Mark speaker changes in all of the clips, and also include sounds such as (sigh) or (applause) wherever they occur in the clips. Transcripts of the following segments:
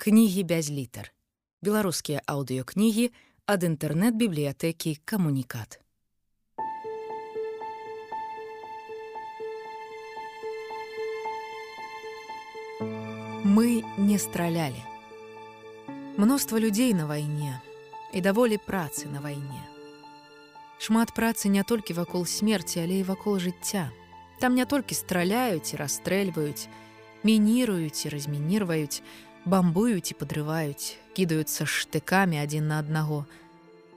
Speaker 1: кнігі без літар беларускія аўдыёкнігі ад інтэрнэт-бібліятэкі камунікат мы не стралялі мноства людзей на вайне і даволі працы на вайне шмат працы не толькі вакол смерці але і вакол жыцця там не толькі страляюць і расстрэльваюць мініруюць і размінірваюць бамбуюць і падрываюць кідаюцца штыкамі адзін на аднаго.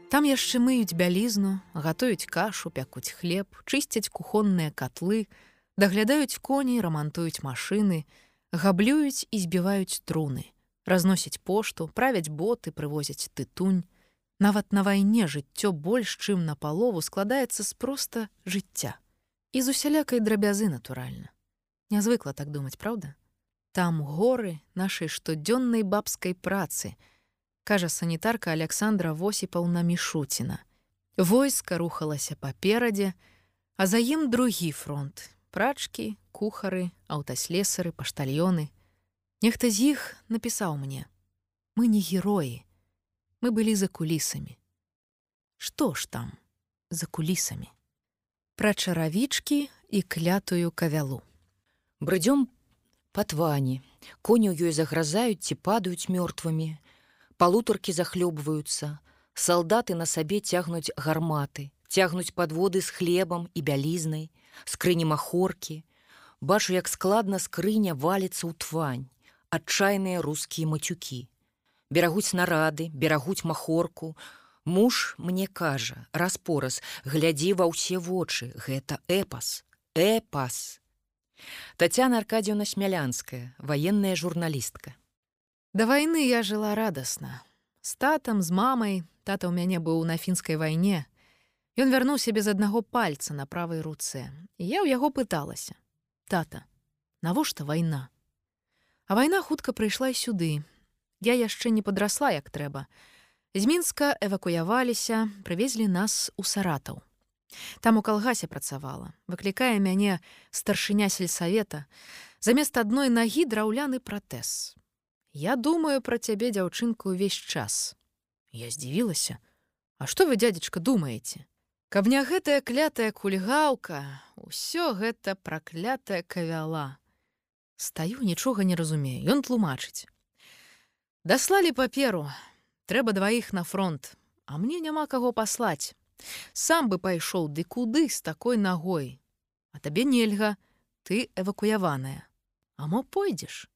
Speaker 1: Там яшчэ мыюць бялізну гатуюць кашу пякуць хлеб чысцяць кухонныя котлы даглядаюць коней рамантуюць машины габлююць і збіваюць труны разносяць пошту правяць боты прывозяць тытунь. Нават на вайне жыццё больш чым на палову складаецца з проста жыцця. І з усялякай драбязы натуральна. Нязвыкла так думаць праўда Там горы нашай штодзённай бабскай працы, кажа санітарка Александра Восіпаўна Мішуціна. Войска рухалася паперадзе, а за ім другі фронт: прачкі, кухары, аўтаслесары, паштальёны. Нехта з іх напісаў мне: Мы не героі, мы былі за кулісамі. Што ж там за кулісамі? Пра чаравічкі і клятую кавялу.
Speaker 2: Брыдзём патвані коні ў ёй загразаюць ці падаюць мёртвымі палутаркі захлёбваюцца салдаты на сабе цягнуць гарматы цягнуць падводы з хлебам і бялізнай скрыні махоркі бачу як складна скрыня валіцца ў твань. Адчайныя рускія мацюкі берагуць нарады берагуць махорку. Муж мне кажа распораз глядзі ва ўсе вочы гэта эпас эпас Татяна Аркадзіўна смялянская, ваенная журналістка.
Speaker 1: Да вайны я жыла радасна. З татам, з мамай, тата ў мяне быў на фінскай вайне. Ён вярнуўся без аднаго пальца на правай руцэ. І я ў яго пыталася: « Тата, навошта вайна? А вайна хутка прыйшла сюды. Я яшчэ не падрасла, як трэба. З мінска эвакуяваліся, прывезлі нас у саратаў. Там у калгасе працавала, выклікае мяне старшыня сельсавета, замест адной нагі драўляны пратэз. Я думаю пра цябе дзяўчынку ўвесь час. Я здзівілася: « А што вы дядзечка думаеце? Каб не гэтая клятая кульгаўка, усё гэта праклятая кавяла. Стаю нічога не разумею, ён тлумачыць. Даслалі паперу, трэба дваіх на фронт, а мне няма каго паслаць. Сам бы пайшоў ды куды з такой ногой. А табе нельга, ты эвакуяваная. А мо пойдзеш.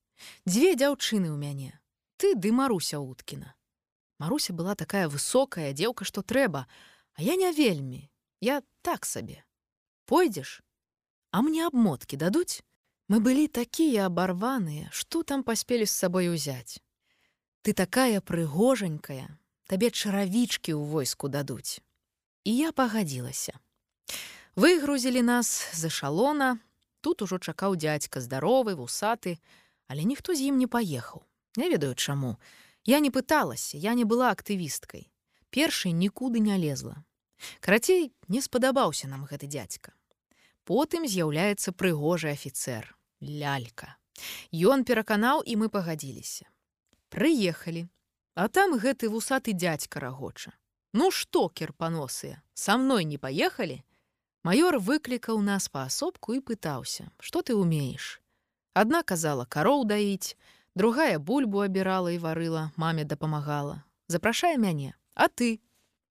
Speaker 1: Дзве дзяўчыны ў мяне. Ты ды Маруся Уткіна. Маруся была такая высокая дзеўка, што трэба, А я не вельмі. Я так сабе. Пойдзеш, А мне абмоткі дадуць? Мы былі такія абарваныя, што там паспелі з сабой узяць. Ты такая прыгожанькая, табе чаравічкі ў войску дадуць і я пагадзілася. Выгрузілі нас з эшалона, тут ужо чакаў дзядзька здаровы, вусаты, але ніхто з ім не паехаў. Не ведаю чаму. Я не пыталася, я не была актывісткай. Першай нікуды не лезла. Карацей, не спадабаўся нам гэты дзядзька. Потым з'яўляецца прыгожы афіцэр, лялька. Ён пераканаў і мы пагадзіліся. Прыехалі, а там гэты вусаты дзядзька рагоча. Ну что, кірпаносыя, со мной не поехали? Маёр выклікаў нас паасобку і пытаўся: что ты умееш? Адна казала кароў даіць, другая бульбу абірала і варыла, маме дапамагала. Запрашае мяне, А ты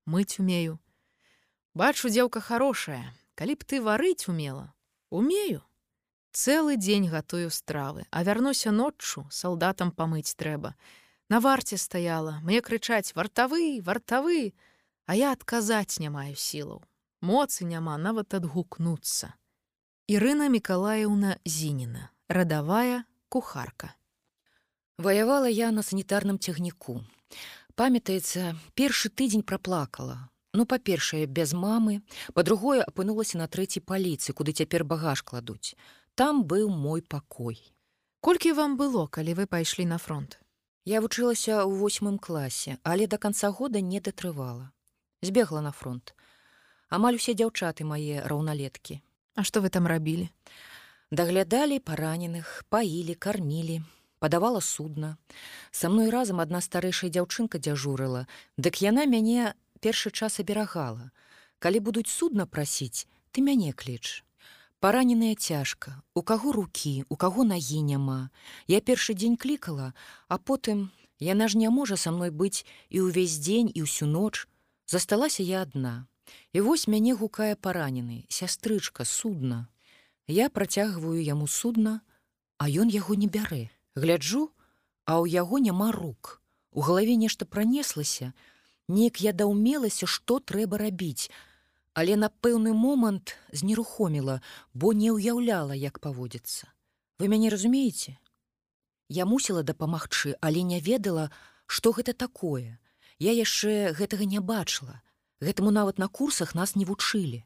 Speaker 1: мыць умею. Бачу дзеўка хорошая, калі б ты варыць умела, умею. Цэлы дзень гатую стравы, а вярнуся ноччу салдатам памыць трэба. На варце стаяла, мне крычаць вартавы, вартавы, А я адказаць не маю сілаў. Моцы няма нават адгукнуцца. Ірына Миколаевна Зініна, радавая кухарка.
Speaker 2: Ваявала я на санітарным цягніку. Памятаецца, першы тыдзень праплакала. Ну, па-першае, без мамы, па-другое апынулася на трэцяй паліцы, куды цяпер багаж кладуць. Там быў мой пакой.
Speaker 1: Колькі вам было, калі вы пайшлі на фронт?
Speaker 2: Я вучылася ў восьмым класе, але да канца года не датрывала збегла на фронт амаль усе дзяўчаты мае раўналеткі
Speaker 1: А што вы там рабілі
Speaker 2: даглядалі параненых паілі кармілі падавала судна. Са мной разам адна старэйшая дзяўчынка дзяжурыла, дык яна мяне першы час аберагала. Калі будуць судна прасіць, ты мяне кліч. Параненая цяжка, у каго рукі, у каго нагі няма. Я першы дзень клікала, а потым яна ж не можа са мной быць і ўвесь дзень і ўсю ноч. Засталася я адна. І вось мяне гукае паранены, сястрычка, судна. Я працягваю яму судна, а ён яго не бярэ. Гляджу, а ў яго няма рук. У галаве нешта пранеслася, Неяк я даўмелася, што трэба рабіць, але на пэўны момант знерухоміла, бо не ўяўляла, як паводзіцца. Вы мяне разумееце? Я мусіла дапамагчы, але не ведала, што гэта такое. Я яшчэ гэтага не бачыла. Гэтаму нават на курсах нас не вучылі.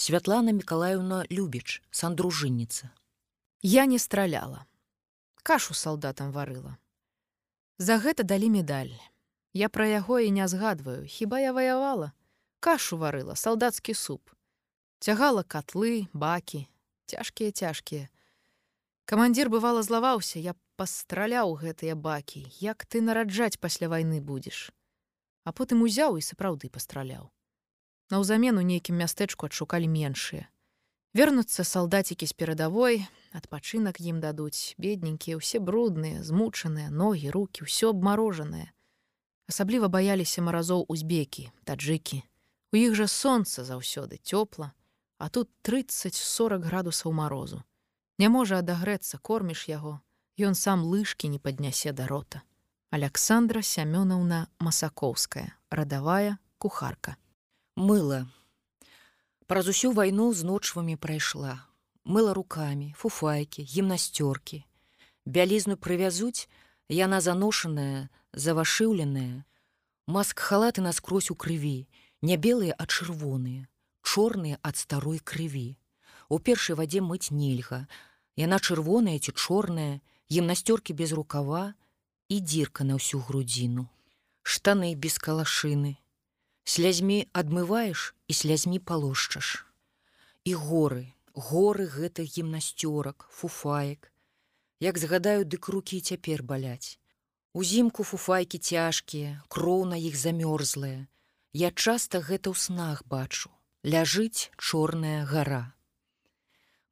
Speaker 2: Святлана Миколаевна любіч, сандружынніца.
Speaker 1: Я не страляла. Кашу салдатам варыла. За гэта далі медаль. Я пра яго і не згадваю, хіба я ваявала кашу варыла салдацкі суп. Цягала котлы бакі цяжкія цяжкія камандзір бывала злаваўся я пастраляў гэтыя бакі як ты нараджаць пасля вайны будзеш? А потым узяў і сапраўды пастраляў наўзамену нейкім мястэчку адшукалі меншыя. Вернуцца салдацікі з перадавой адпачынак ім дадуць бедненькія ўсе брудныя змучаныя ногі руки ўсё абмарожанае. Асабліва баяліся маразоў узбекі таджыкі У іх жа сонца заўсёды цёпла, а тут 30-40 градусаў марозу. Не можа адагрэцца, корміш яго, Ён сам лыжкі не паднясе да рота. Александра Сямёнаўна Масакоўская, радавая кухарка.
Speaker 2: Мыла. Праз усю вайну з ночвамі прайшла. Мыла руками, фуфайкі, гімнасцёркі. Бялізну прывязуць, яна заношаная, завашыўленая. Маск халаты наскрозь у крыві, не белыя а чырвоныя чорныя ад старой крыві у першай вадзе мыць нельга. Яна чырвоная ці чорная гімнасцёркі без рукава і дзірка на ўсю грудзіну штаны без калашыны слязьмі адмываеш і слязьмі палошчаш і горы. Горы гэтых гімнасцёрак фуфаек. Як згадаю дык рукі цяпер баляць. Узімку фуфайкі цяжкія кроў на іх замёрзлая Я часта гэта ў снах бачу, ляжыць чорная гара.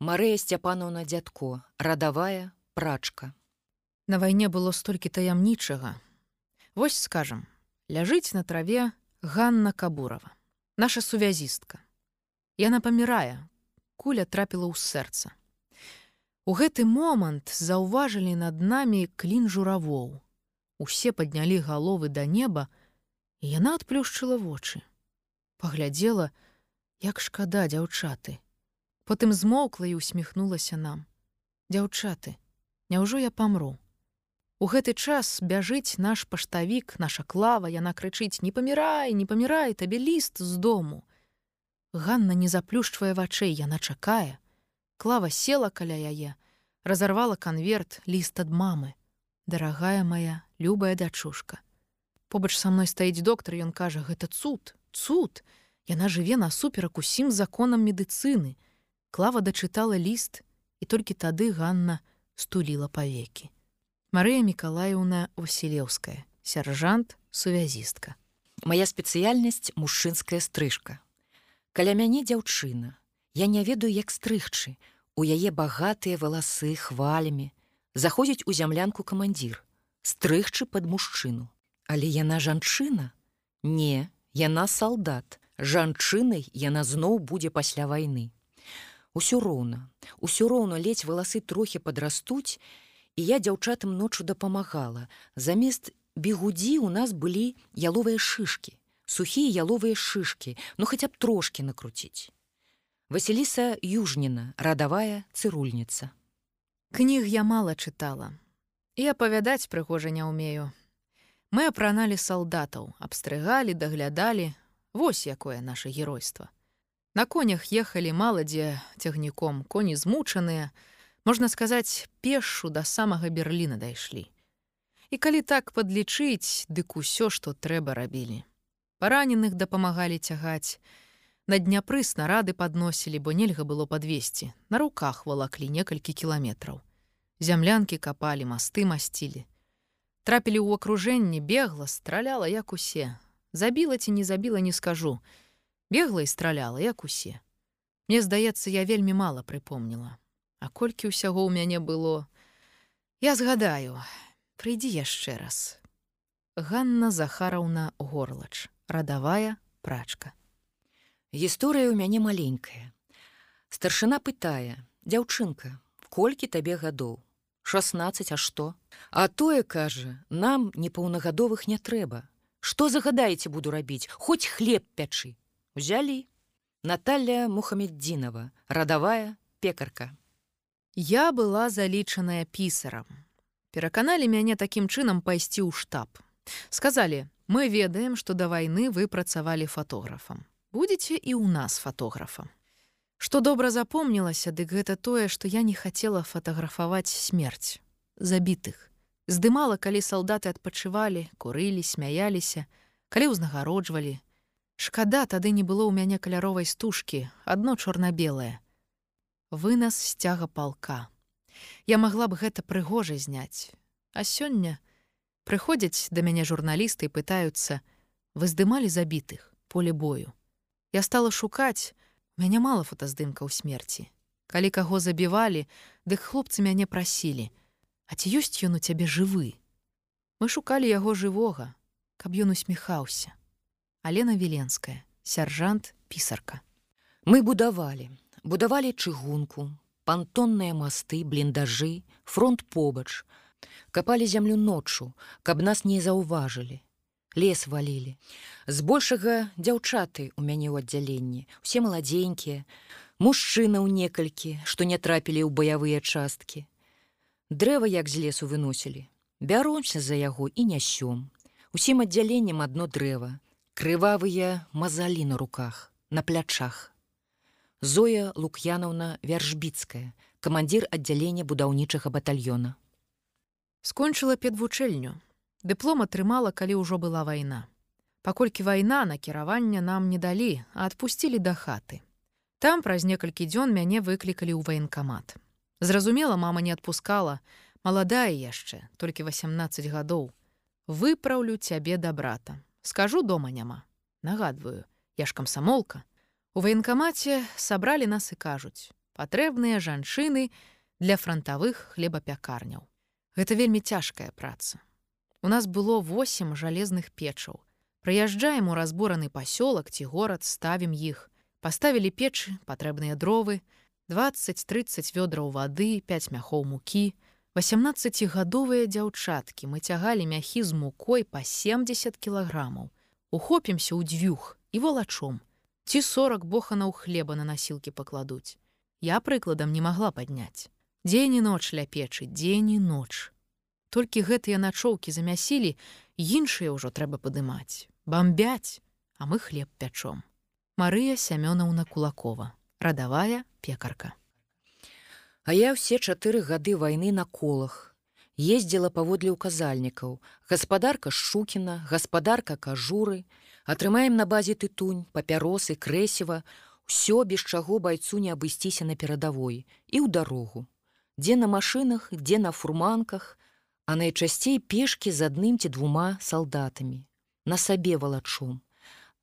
Speaker 2: Марыя Сцяпановна дзядко, радавая прачка.
Speaker 1: На вайне было столькі таямнічага. Вось скажам, ляжыць на траве Ганна Кабурова, наша сувязістка. Яна памірае, куля трапіла ў сэрца. У гэты момант заўважылі над намі клін журавоў. Усе паднялі галовы да неба, і яна адплюшчыла вочы. Паглядзела як шкада дзяўчаты. Потым змоўкла і усміхнулася нам. Дзяўчаты няўжо я памру? У гэты час бяжыць наш паштавік наша клава яна крычыць не памірай не памірай табе ліст з дому! Ганна не заплюшчвае вачэй яна чакае. Клава села каля яе разарвала канверт ліст ад мамы. Дарагая моя любая дачушка побач са мной стаіць доктар ён кажа гэта цуд цуд. Яна жыве насуперак усім законам медыцыны клава дачытала ліст і толькі тады Ганна стуліла павекі Марыя мікалаеўна васілеўская сяржант сувязістка
Speaker 2: моя спецыяльнасць мужчынская стрыжка каля мяне дзяўчына. Я не ведаю як стрыгчы. У яе багатыя валасы хвалямі. Заходзіць у зямлянку камандзір. Стрыгчы под мужчыну Але яна жанчына? Не, яна салдат. Жанчынай яна зноў будзе пасля вайны. Усё роўна, усё роўна ледзь валасы трохі падрастуць, і я дзяўчатам ночу дапамагала. Замест бегудзі у нас былі яловыя шышкі, сухія яловыя шышкі, ну хаця б трошкі накруціць. Васіліса Южніна, радавая цырульніца.
Speaker 1: Кніг я мала чытала. І апавядаць прыгожа не ўмею, Мы апраналі салдатаў, абстрыгалі, даглядалі, Вось якое наше геройства. На конях ехалі мала дзе цягніком, коні змучаныя, можна сказаць, пешшу да самага Берліна дайшлі. І калі так падлічыць, дык усё, што трэба рабілі. Параненых дапамагалі цягаць. На дняпры снарады падносілі, бо нельга было падвесці. На руках валаклі некалькі кіламетраў. Зямлянкі капалі, масты масцілі. Трапілі ў акружэнне, бегла, страляла, як усе. Забіла ці не забіла, не скажу. Бегла і страляла, як усе. Мне здаецца, я вельмі мала прыпомніла. А колькі ўсяго ў мяне было, Я згадаю, прыйдзі яшчэ раз. Ганна Захараўна горлач, радавая прачка.
Speaker 2: Гісторыя ў мяне маленькая. Старшына пытае: дзяўчынка, колькі табе гадоў? 16, а што? А тое кажа, нам непаўнагадовых не трэба. Што загадаеце буду рабіць, хоць хлеб пячы. Узялі. Наталля Мухамеддзінова, радавая пекарка.
Speaker 1: Я была залічаная пісарам. Пераканалі мяне такім чынам пайсці ў штаб. Сказалі: мы ведаем, што да вайны вы працавалі фатографам. Будзеце і ў нас фатографам. Што добра запомнілася, дык гэта тое, што я не хацела фатаграфаваць смерць забітых. Здымала, калі салдаты адпачывалі, курылі, смяяліся, калі ўзнагароджвалі. Шкада тады не было ў мяне каляровай стужкі, адно чорна-белае. Вынас сцяга палка. Я магла б гэта прыгожа зняць. А сёння прыходзяць да мяне журналісты і пытаюцца: вы здымалі забітых поле бою. Я стала шукаць, мяне мала фотаздымкаў смерці. Калі каго забівалі, дык хлопцы мяне прасілі: « А ці ёсць ён у цябе жывы? Мы шукалі яго жывога, каб ён усміхаўся. Алена Віленская, сяржант пісарка.
Speaker 2: Мы будавалі, будавалі чыгунку, пантонныя масты, бліндажы, фронт побач, капалі зямлю ноччу, каб нас не заўважылі лес валілі. Збольшага дзяўчаты ў мяне ў аддзяленні, усе маладзенькія, мужчына ў некалькі, што не трапілі ў баявыя часткі. Дрэва як з лесу выносілі. Бяромся за яго і нясём. Усім аддзяленнем адно дрэва, крывавыя мазалі на руках, на плячах. Зоя Лук'янаўна вяржбіцкая, камандзір аддзялення будаўнічага батальёна.
Speaker 1: Скончыла педвучэльню, Дыплом атрымала, калі ўжо была вайна. Паколькі вайна накіравання нам не далі, а адпусцілі да хаты. Там праз некалькі дзён мяне выклікалі ў ваенкамат. Зразумела, мама не адпускала, маладая яшчэ, толькі 18 гадоў. Выпраўлю цябе да брата. Скажу дома няма. Нагадваю, я ж камсамолка. У ваенкамаце сабралі нас і кажуць: патрэбныя жанчыны для франтавых хлебапякарняў. Гэта вельмі цяжкая праца. У нас было восем жалезных печаў. Прыязджаем у разбораны пасёлак ці горад, ставім іх. Паставілі печы, патрэбныя дровы, 20-30 вёдраў вады, 5 мяхоў мукі, 18гадовыя дзяўчаткі мы цягалі мяхі з мукой па 70 кілаграмаў. Ухопімся ў дзвюх і волачом. Ці 40 боханаў хлеба на насілкі пакладуць. Я прыкладам не магла падняць. Дзень і ноч ля печы, дзень і ноч. Толькі гэтыя начоўкі замясілі, іншыя ўжо трэба падымаць, бомбяць, а мы хлеб пячом. Марыя Сямёнаўна Кулакова, радавая пекарка.
Speaker 2: А я ўсе чатыры гады вайны на колах. Ездзіла паводле ўказальнікаў, гаспадарка Шукіна, гаспадарка кажуры, атрымаем на базе тытунь, папяросы, крэсева, усё без чаго байцу не абысціся на перадавой і ў дарогу. Дзе на машынах, дзе на фурманках, а найчасцей пешкі з адным ці двума салдатамі. На сабе валачом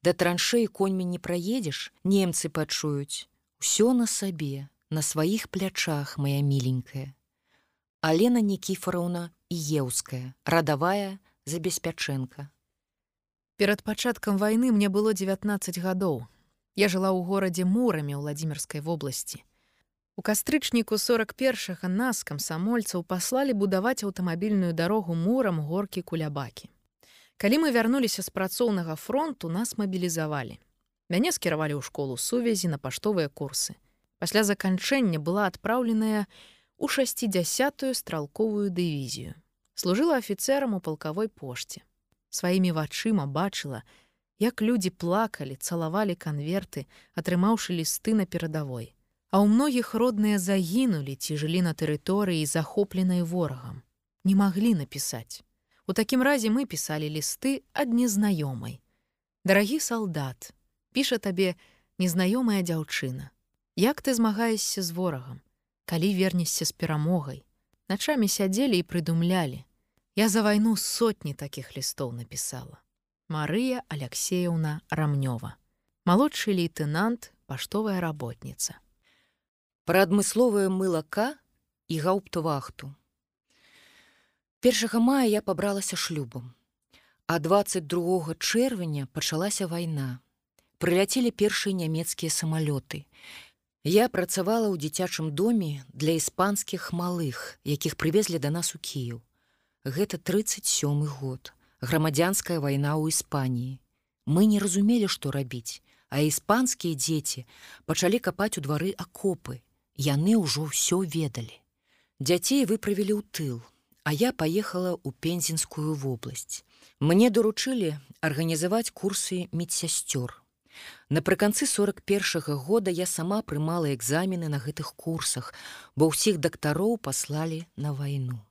Speaker 2: да траншэй коньмі не праедзеш немцы пачуюць. Усё на сабе на сваіх плячах моя міленькая. Алена никіфараўна і еўская радавая забеспячэнка.
Speaker 1: Перад пачаткам вайны мне было 19 гадоў. Я жыла ў горадзе мурамі владимирской вобласці У кастрычніку 41 нас камсамольцаў паслалі будаваць аўтамабільную дарогу мурам горкі кулябакі. Калі мы вярнуліся з працоўнага фронту, нас мабілізавалі. Мяне скіравалі ў школу сувязі на паштовыя курсы. Пасля заканчэння была адпраўленая у 60 стралковую дывізію. Служыла афіцэрам у палкавой пошце. Сваімі вачыма бачыла, як людзі плакалі, цалавалі канверты, атрымаўшы лісты на перадавой а ў многіх родныя загінулі ці жылі на тэрыторыі захопленай ворагам не маглі напісаць у такім разе мы пісалі лісты ад незнаёмай дарагі салдат піша табе незнаёмая дзяўчына як ты змагаешся з ворагам калі вернешся з перамогай начамі сядзелі і прыдумлялі. Я за вайну сотні такіх лістоў напісала. Марыя Алексеевна Рамнёва. Малодшы лейтенант, паштовая работніца.
Speaker 2: Пра адмысловае мылака і гауптвахту. 1 мая я пабралася шлюбам. А 22 чэрвеня пачалася вайна. Прыляцелі першыя нямецкія самалёты. Я працавала ў дзіцячым доме для іспанскіх малых, якіх прывезлі да нас у Кіў. Гэта 37 год. Грамадзянская вайна ў Іспаніі. Мы не разумелі, што рабіць, а іспанскія дзеці пачалі капаць у двары акопы. Яны ўжо ўсё ведалі. Дзяцей выправілі ў тыл, а я паехала ў пензенскую вобласць. Мне даручылі арганізаваць курсы медсясцёр. Напрыканцы 41 года я сама прымала экзамены на гэтых курсах, бо ўсіх дактароў паслалі на вайну.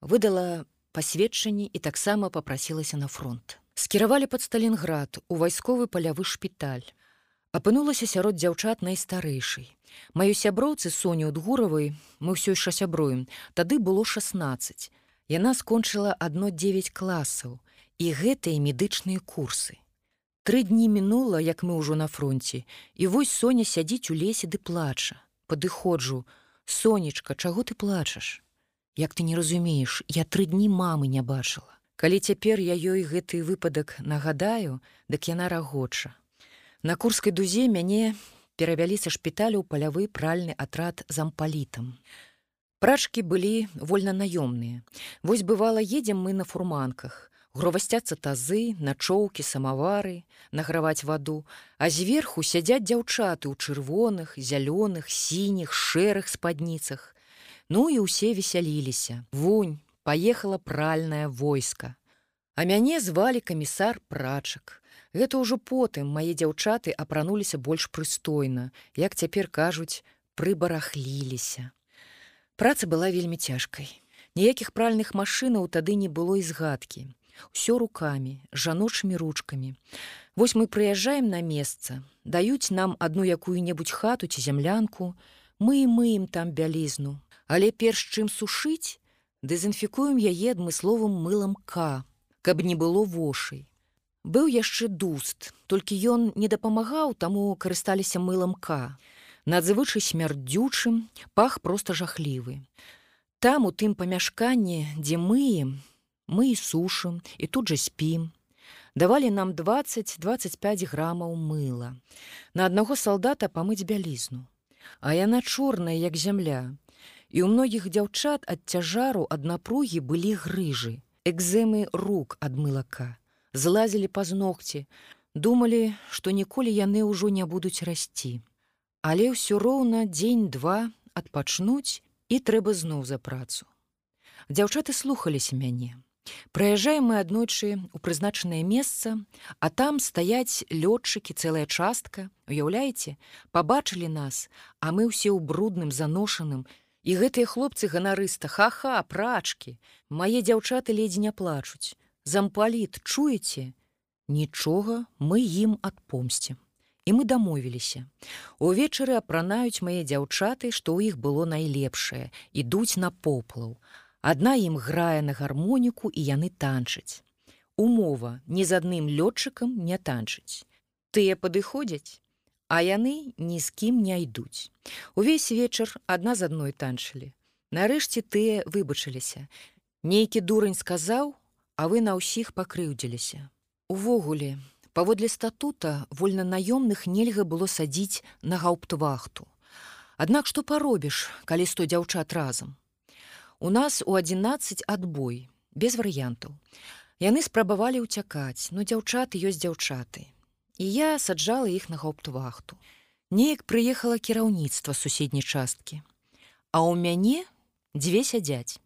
Speaker 2: Выдала пасведчанні і таксама попрасілася на фронт. Скіравалі пад Сталінград у вайсковы палявы шпіталь. Апынулася сярод дзяўчат найстарэйшай. Маёй сяброўцы Соню Удгуравай мы ўсё яшчэ сябруем, тады было 16. Яна скончыла адно 9 класаў і гэтыя медычныя курсы. Тры дні мінула, як мы ўжо на фронте, і вось Соня сядзіць у лесе ды плача. Падыходжу: Сонечка, чаго ты плачаш? Як ты не разумееш, я тры дні мамы не бачыла. Калі цяпер я ёй гэты выпадак нагадаю, дык яна рагоча. На курскай дузе мяне перавялі са шпіталю ў палявы пральны атрад зампалітам. Прачкі былі вольна наёмныя. Вось бывала едзем мы на фурманках. Гровасцяцца тазы, начоўкі, самавары, награваць ваду, а зверху сядзяць дзяўчаты ў чырвоных, зялёных, сініх, шэрых спадніцах. Ну і ўсе весяліліся. Вунь, паехала пральнае войска. А мяне звалі камісар прачак. Гэта ўжо потым мае дзяўчаты апрануліся больш прыстойна, як цяпер кажуць, прыбарахліліся. Праца была вельмі цяжкай. Ніякіх пральных машынаў тады не было і згадкі. Усё рукамі, жаночымі ручкамі. Вось мы прыязджаем на месца, даюць нам адну якую-небудзь хату ці зямлянку, мы і мыем там бялізну. Але перш чым сушыць, дэзінфікуем яе адмысловым мылам К, каб не было вошай. Быў яшчэ дуст, толькі ён не дапамагаў, таму карысталіся мылам К надзвычай смярдзючым пах просто жахлівы. Там у тым памяшканні, дзе мыем, мы і сушым і тут жа спім. Давалі нам 20-25 грамаў мыла. На аднаго салдата памыць бялізну. А яна чорная, як зямля. І ў многіх дзяўчат ад цяжару ад напругі былі грыжы, экземы рук ад мылака. Злазілі па зногці, думалі, што ніколі яны ўжо не будуць расці. Але ўсё роўна дзень-два адпачнуць і трэба зноў за працу. Дзяўчаты слухаліся мяне. Прыязджаем мы аднойчы ў прызначанае месца, а там стаяць лётчыкі цэлая частка, уяўляеце, пабачылі нас, а мы ўсе ў брудным заношаным, і гэтыя хлопцы ганарыста ха-ха, прачкі, мае дзяўчаты ледзь не плачуць. Зампаліт, чуеце? Нічога мы ім адпомсцім і мы дамовіліся. Увечары апранаюць мае дзяўчаты, што ў іх было найлепшае, ідуць на поплаў. Адна ім грае на гармоніку і яны танчаць. Умова ні з адным лётчыкам не танчыць. Тыя падыходзяць, а яны ні з кім не ідуць. Увесь вечар адна з адной танчылі. Нарэшце тыя выбачыліся. Нейкі дурань сказаў, а вы на ўсіх пакрыўдзіліся. Увогуле, Паводле статута вольнанаёмных нельга было садзіць на гауптвахту. Аднак што паробіш, калі сто дзяўчат разам. У нас у 11 адбой, без варыянтаў. Яны спрабавалі ўцякаць, но дзяўчаты ёсць дзяўчаты. І я саджала іх на гауптвахту. Неяк прыехала кіраўніцтва суседняй часткі. А ў мяне дзве сядзяць.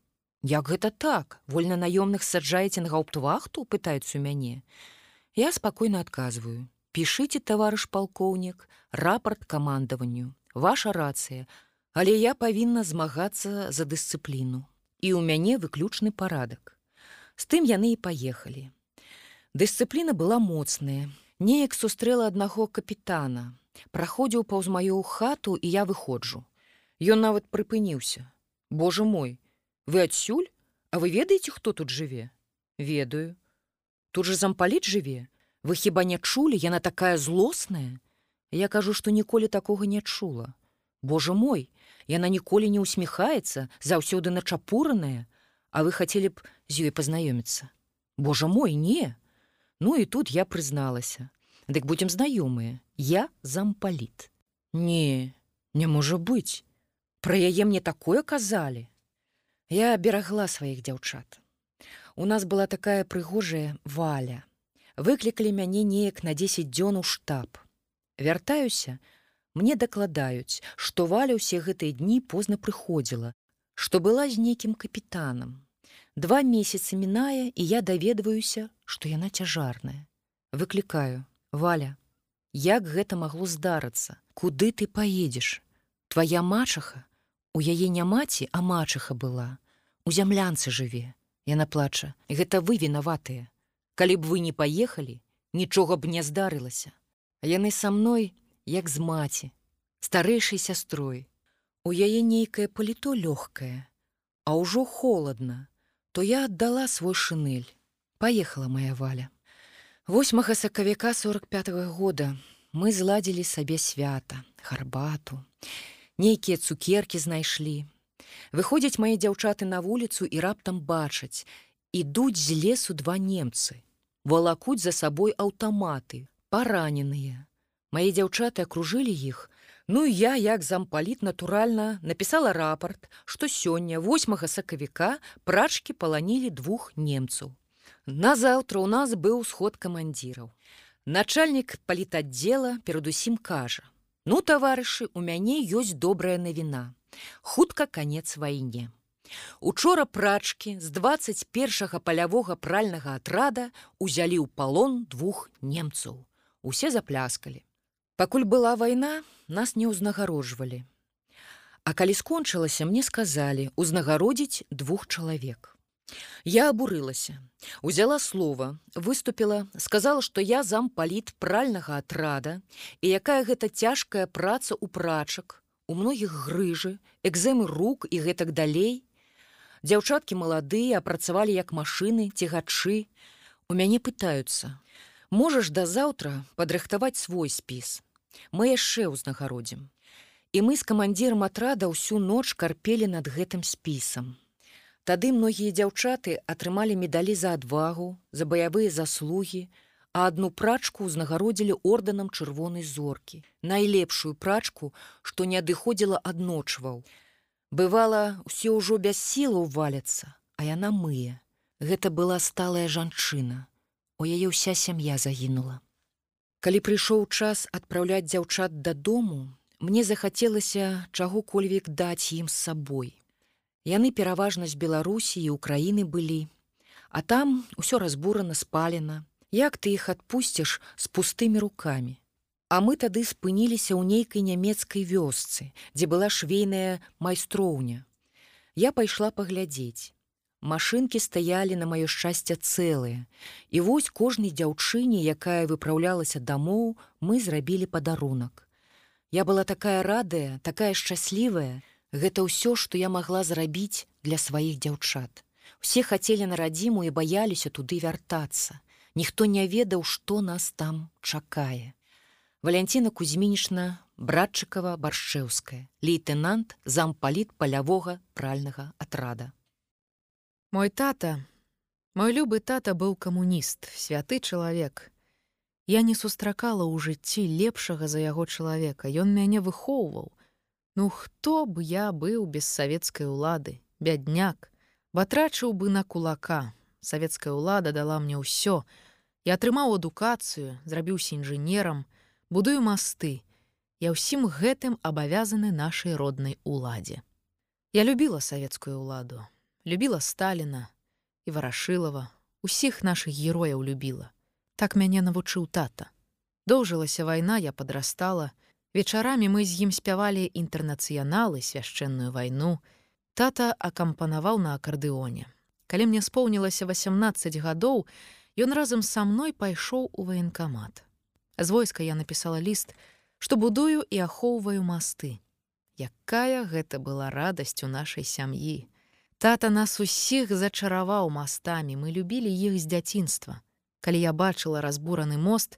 Speaker 2: Як гэта так, вольнанаёмных саджаеце на гауптвахту, пытаюцца у мяне. Я спокойно отказываю. Пишите, товарищ полковник, рапорт командованию. Ваша рация, але я павінна змагацца за дысцыпліну. І ў мяне выключны парадак. З тым яны і паехалі. Дысцыпліна была моцная. Неяк сустрэла аднаго капітана. Праходзіў паўз маю хату і я выходжу. Ён нават прыпыніўся. Боже мой, вы адсюль А вы ведаеце хто тут жыве ведаю тут же зампаліт жыве вы хіба не чулі яна такая злосная я кажу што ніколі такога не чула Боже мой! Яна ніколі не усміхаецца заўсёды начапураная а вы хацелі б з ёй пазнаёміцца Боже мой не! Ну і тут я прызналася дык будзем знаёмыя я зампаліт не не можа быць пра яе мне такое казалі я берагла сваіх дзяўчат у нас была такая прыгожая валя. Выклікалі мяне неяк на 10 дзён у штаб. Вяртаюся мне дакладаюць што валя ўсе гэтыя дні позна прыходзіла што была з нейкім капітанам Два месяцы мінае і я даведваюся, што яна цяжарная. Выклікаю: Валя, як гэта магло здарыцца, куды ты поедзеш? Твая мачаха, у яе не маці, а мачаха была. У зямлянцы жыве. Яна плача, гэта вы вінаватыя. Калі б вы не паехалі, нічога б не здарылася. Яны са мной, як з маці, старэйшай сястрой. У яе нейкае паліто лёгкае, а ўжо холодна, то я аддала свой шынель. Паехала моя валя. 8 сакавіка 45 -го года мы зладзілі сабе свята, харбату. Нейкія цукеркі знайшлі. Выходзяць мае дзяўчаты на вуліцу і раптам бачаць. Ідуць з лесу два немцы. Валакуць за сабой аўтаматы, параненыя. Мае дзяўчаты акружылі іх, Ну я як зампаліт натуральна напісала рапарт, што сёння 8 сакавіка прачкі паланілі двух немцаў. Назаўтра ў нас быў сход камандзіраў. Начальнік палітаддзела перадусім кажа: « Ну таварышы, у мяне ёсць добрая навіна. Хутка канец вайне. Учора прачкі з 21 палявога пральнага атрада узялі ў палон двух немцаў. Усе запляскалі. Пакуль была вайна, нас не ўзнагароджвалі. А калі скончылася, мне сказалі узнагародзіць двух чалавек. Я абурылася, узяла слова, выступила, сказала, што я зампаліт пральнага атрада і якая гэта цяжкая праца ў прачак, у многіх грыжы, экземы рук і гэтак далей. Дзяўчаткі маладыя апрацавалі як машыны, цігачы. У мяне пытаюцца: Можаш да заўтра падрыхтаваць свой спіс мы яшчэ ўзнагародзім. І мы з камандзірам атрада ўсю ноч карпелі над гэтым спісам. Тады многія дзяўчаты атрымалі медалі за адвагу, за баявыя заслугі, а адну прачку ўзнагародзілі ордэнам чырвонай зоркі, найлепшую прачку, што не адыходзіла адночваў. Бывала, усе ўжо без сілаў валяцца, а яна мые. Гэта была сталая жанчына. У яе ўся сям'я загінула. Калі прыйшоў час адпраўляць дзяўчат дадому, мне захацелася чаго-кольвек даць ім з сабой. Яны пераважна з Беларусі і Украіны былі, А там усё разбурана спалена, як ты іх адпусціш з пустымі рукамі. А мы тады спыніліся ў нейкай нямецкай вёсцы, дзе была швейная майстроўня. Я пайшла паглядзець. Машынкі стаялі на маё шчасце цэлыя. І вось кожнай дзяўчыне, якая выпраўлялася дамоў, мы зрабілі падарунак. Я была такая радая, такая шчаслівая, Гэта ўсё, што я магла зрабіць для сваіх дзяўчат. Усе хацелі на радзіму і баяліся туды вяртацца. Ніхто не ведаў, што нас там чакае. Валянціна Кузьмінічна братчыкава баршчэўская, лейтенант зампаліт палявога пральнага атрада.
Speaker 1: Мой тата, мой любы тата быў камуніст, святы чалавек. Я не сустракала ў жыцці лепшага за яго чалавека. Ён мяне выхоўваў. Ну хто б я быў без савецкай улады, бядняк, батрачыў бы на кулака. Савецкая ўлада дала мне ўсё. Я атрымаў адукацыю, зрабіўся інжынерам, будую масты. Я ўсім гэтым абавязаны нашай роднай уладзе. Я любіла савецкую ўладу любіла Сталіна і варашылава, усіх нашых герояў любіла. Так мяне навучыў тата. Доўжылася вайна, я падрастала. Вечарамі мы з ім спявалі інтэрнацыяналы, свяшчэнную вайну. Тата акампанаваў на акардэоне. Калі мне споўнілася 18 гадоў, ён разам са мной пайшоў у ваенкамат. З войска я напісала ліст, што будую і ахоўваю масты. Якая гэта была радасць у нашай сям'і. Тата нас усіх зачараваў мастамі, мы любілі іх з дзяцінства. Калі я бачыла разбураны мост,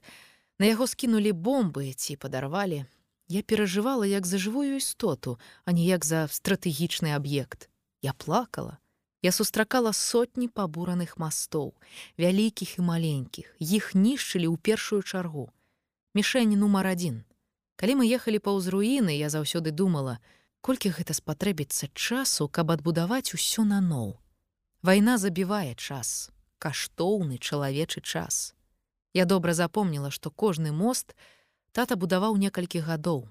Speaker 1: на яго скінулі бомбы ці падарвалі, я перажывала як за жывую істоту, а не як за стратэгічны аб'ект. Я плакала. Я сустракала сотні пабураных мастоў, вялікіх і маленькіх, іх нішчылі ў першую чаргу. Мішэнь нумар адзін. Калі мы ехалі паўз руіны, я заўсёды думала, колькі гэта спатрэбіцца часу, каб адбудаваць усё наноў. Вайна забівае час, каштоўны чалавечы час. Я добра запомніла, што кожны мост тата будаваў некалькі гадоў.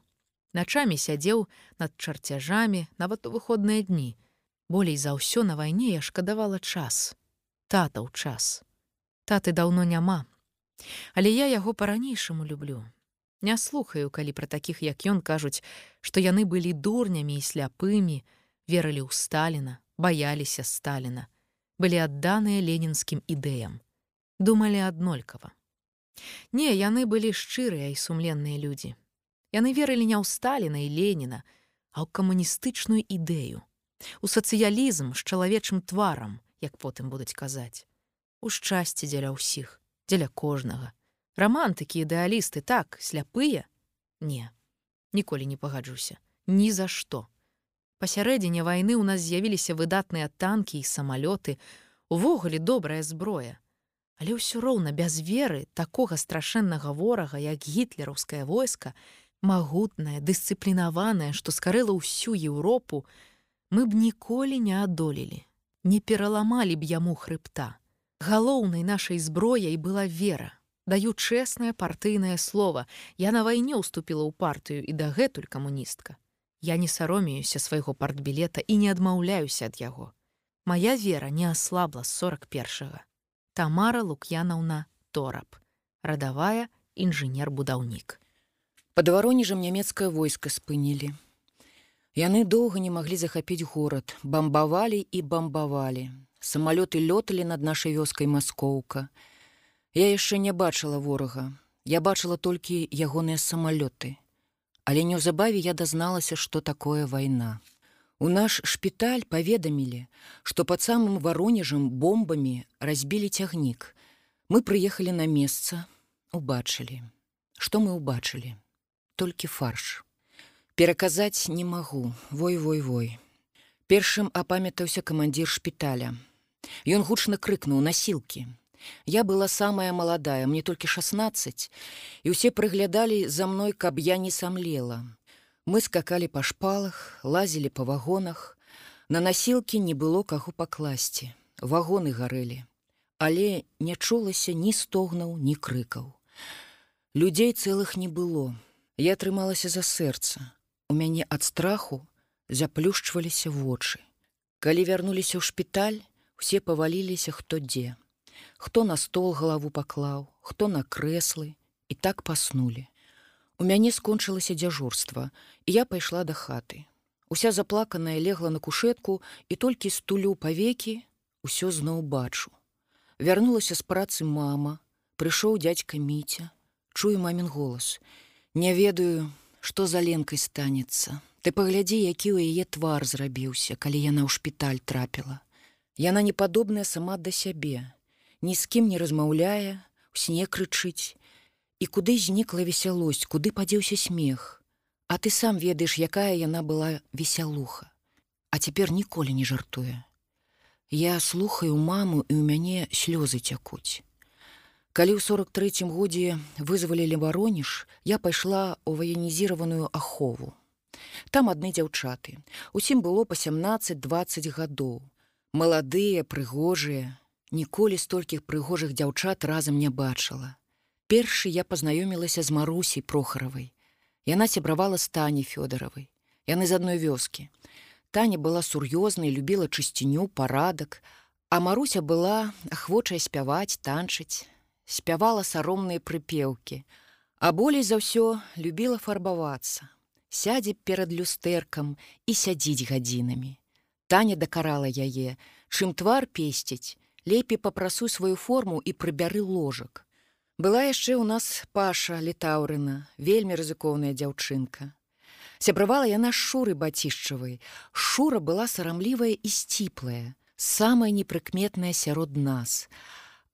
Speaker 1: Начамі сядзеў над чарцяжамі нават у выходныя дні, Болей за ўсё на вайне я шкадавала час. Тата ў час. Таты даўно няма. Але я яго па-ранейшаму люблю. Не слухаю, калі пра такіх, як ён кажуць, што яны былі дурнямі і сляпымі, верылі ў Сталіна, баяліся Сталіна, былі адданыя ленінскім ідэям. Думалі аднолькава. Не, яны былі шчырыя і сумленныя людзі. Яны верылі не ў Сталіна і Леніна, а ў камуністычную ідэю у сацыялізм з чалавечым тварам, як потым будуць казаць. У шчасце дзеля ўсіх, дзеля кожнага. Рамантыкі ідэалісты так, сляпыя? Не, ніколі не пагаджуся, ні за што. Пасярэдзіне вайны ў нас з'явіліся выдатныя танкі і самалёты, увогуле добрая зброя. Але ўсё роўна без веры такога страшэннага ворага, як гітлераўскае войска, магутнае, дысцыплінаванае, што скарыла ўсю Еўропу, мы б ніколі не адолелі, не пераламалі б яму хрыбта. Галоўнай нашай зброяй была вера. Даю чэснае партыйнае слово. Я на вайне ўступіла ў партыю і дагэтуль камуністка. Я не саромеюся свайго партбілета і не адмаўляюся ад яго. Мая вера не аслабла з 41. Тамара Лук'янаўна Торап, радавая інжынер-будаўнік.
Speaker 2: Пад варонежам нямецкае войска спынілі. Яны доўга не маглі захапіць горад, бамбавалі і бамбавалі. Самалёты лёталі над нашай вёскай маскоўка. Я яшчэ не бачыла ворага. Я бачыла толькі ягоныя самалёты. Але неўзабаве я дазналася, што такое вайна. У наш шпіталь паведамілі, што пад самым варонежам бомбамі разбілі цягнік. Мы прыехалі на месца, убачылі. Што мы ўбачылі? Толькі фарш. Пераказаць не магу вой вой вой першым апамятаўся камандзір шпіталя ён гучна крыкнуў насілкі я была самая маладая мне толькі 16 і ўсе прыглядалі за мной каб я не самлела мы скакалі па шпалах лазілі па вагонах на насілкі не было каго пакласці вагоны гарэлі але не чулася ні стогнаў ні крыкаў людзей цэлых не было я атрымалася за сэрца У мяне ад страху заплюшчваліся вочы. Калі вярнуліся ў шпіталь, усе паваліліся хто дзе. Хто на стол галаву паклаў, хто на крэслы і так паснулі. У мяне скончылася дзяжурства, і я пайшла да хаты. Уся заплаканая легла на кушетку і толькі стулю павекі усё зноў бачу. Вярнулася з працы мама, прыйшоў дядька міця, чую мамін голас. Не ведаю, што за ленкай станецца. Ты паглядзі, які ў яе твар зрабіўся, калі яна ў шпіталь трапіла. Яна не падобная сама да сябе, ні з кім не размаўляе, у сне крычыць. І куды знікла весялосць, куды падзеўся смех. А ты сам ведаеш, якая яна была весялуха. А цяпер ніколі не жартуе. Я слухаю маму і ў мяне слёзы цякуць. Калі ў 43 годзе вызвалілі варонеж, я пайшла ў ваенізіраваную ахову. Там адны дзяўчаты. Усім было па 17-20 гадоў. Маладыя, прыгожыя, ніколі столькіх прыгожых дзяўчат разам не бачыла. Першы я пазнаёмілася з Марусій Прохаравай. Яна сябравала стані Фёдаравай. Яны з адной вёскі. Таня была сур'ёзнай, любіла чысціню, парадак, а Маруся была ахвочая спяваць, танчыць, спявала саромныя прыпеўкі, а болей за ўсё любіла фарбавацца, сядзе перад люстэркам і сядзіць гадзінамі. Таня дакарала яе, чым твар песціць, лепей папрасуй сваю форму і прыбяры ложак. Была яшчэ ў нас паша літаўрына, вельмі рызыкоўная дзяўчынка. Сябравала яна шуры бацішчавай. Шура была сарамлівая і сціплая, самая непрыкметная сярод нас.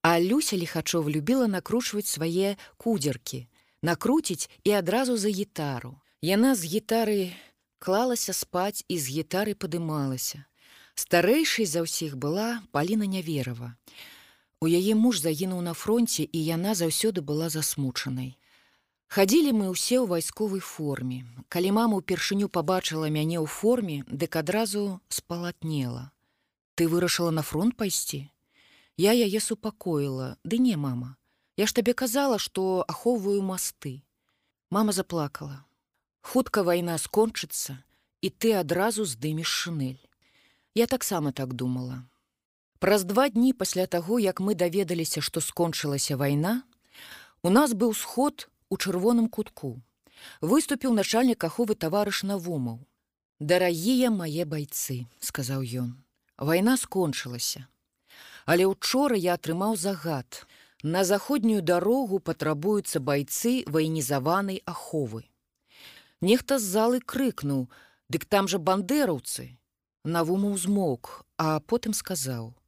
Speaker 2: А Люся лихачов любіла накручваць свае кудзеркі, накруціць і адразу за гітару. Яна з гітары клалася спаць і з гітары падымалася. Старэйшай за ўсіх была Паліна Няверова. У яе муж загінуў на фронте, і яна заўсёды была засмучанай. Хадзілі мы ўсе ў вайсковай форме. Калі мама ўпершыню пабачыла мяне ў форме, дык адразу спалатнела. Ты вырашыла на фронт пайсці. Я яе супакоіла, ды не мама. Я ж табе казала, што ахоўваю масты. Мама заплакала. Хутка вайна скончыцца, і ты адразу здымеш шынель. Я таксама так думала. Праз два дні пасля таго, як мы даведаліся, што скончылася вайна, у нас быў сход, у чырвоным кутку. Выступіў начальнік аховы таварыш навумаў. Дарагія мае байцы, сказаў ён. Вайна скончылася. Але учора я атрымаў загад. На заходнюю дарогу патрабуюцца байцы ваенізаванай аховы. Нехта з залы крыкнуў: « Дык там жа бандераўцы. Навумаў змок, а потым сказаў: «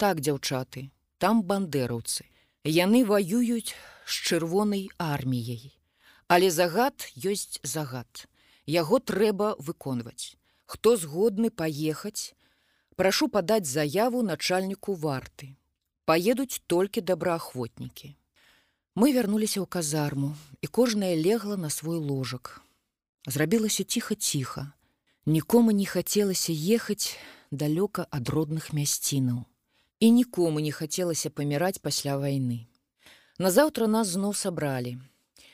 Speaker 2: Так, дзяўчаты, там бандераўцы. Яны ваююць з чырвонай арміяй. Але загад ёсць загад. Яго трэба выконваць. Хто згодны паехаць, прашу падаць заяву начальніку варты. Паедуць толькі добраахвотнікі. Мы вярнуліся ў казарму, і кожная легла на свой ложак. Зрабілася ціха-ціха. Нікому не хацелася ехаць далёка ад родных мясцінаў. І нікому не хацелася паміраць пасля вайны. Назаўтра нас зноў сабралі.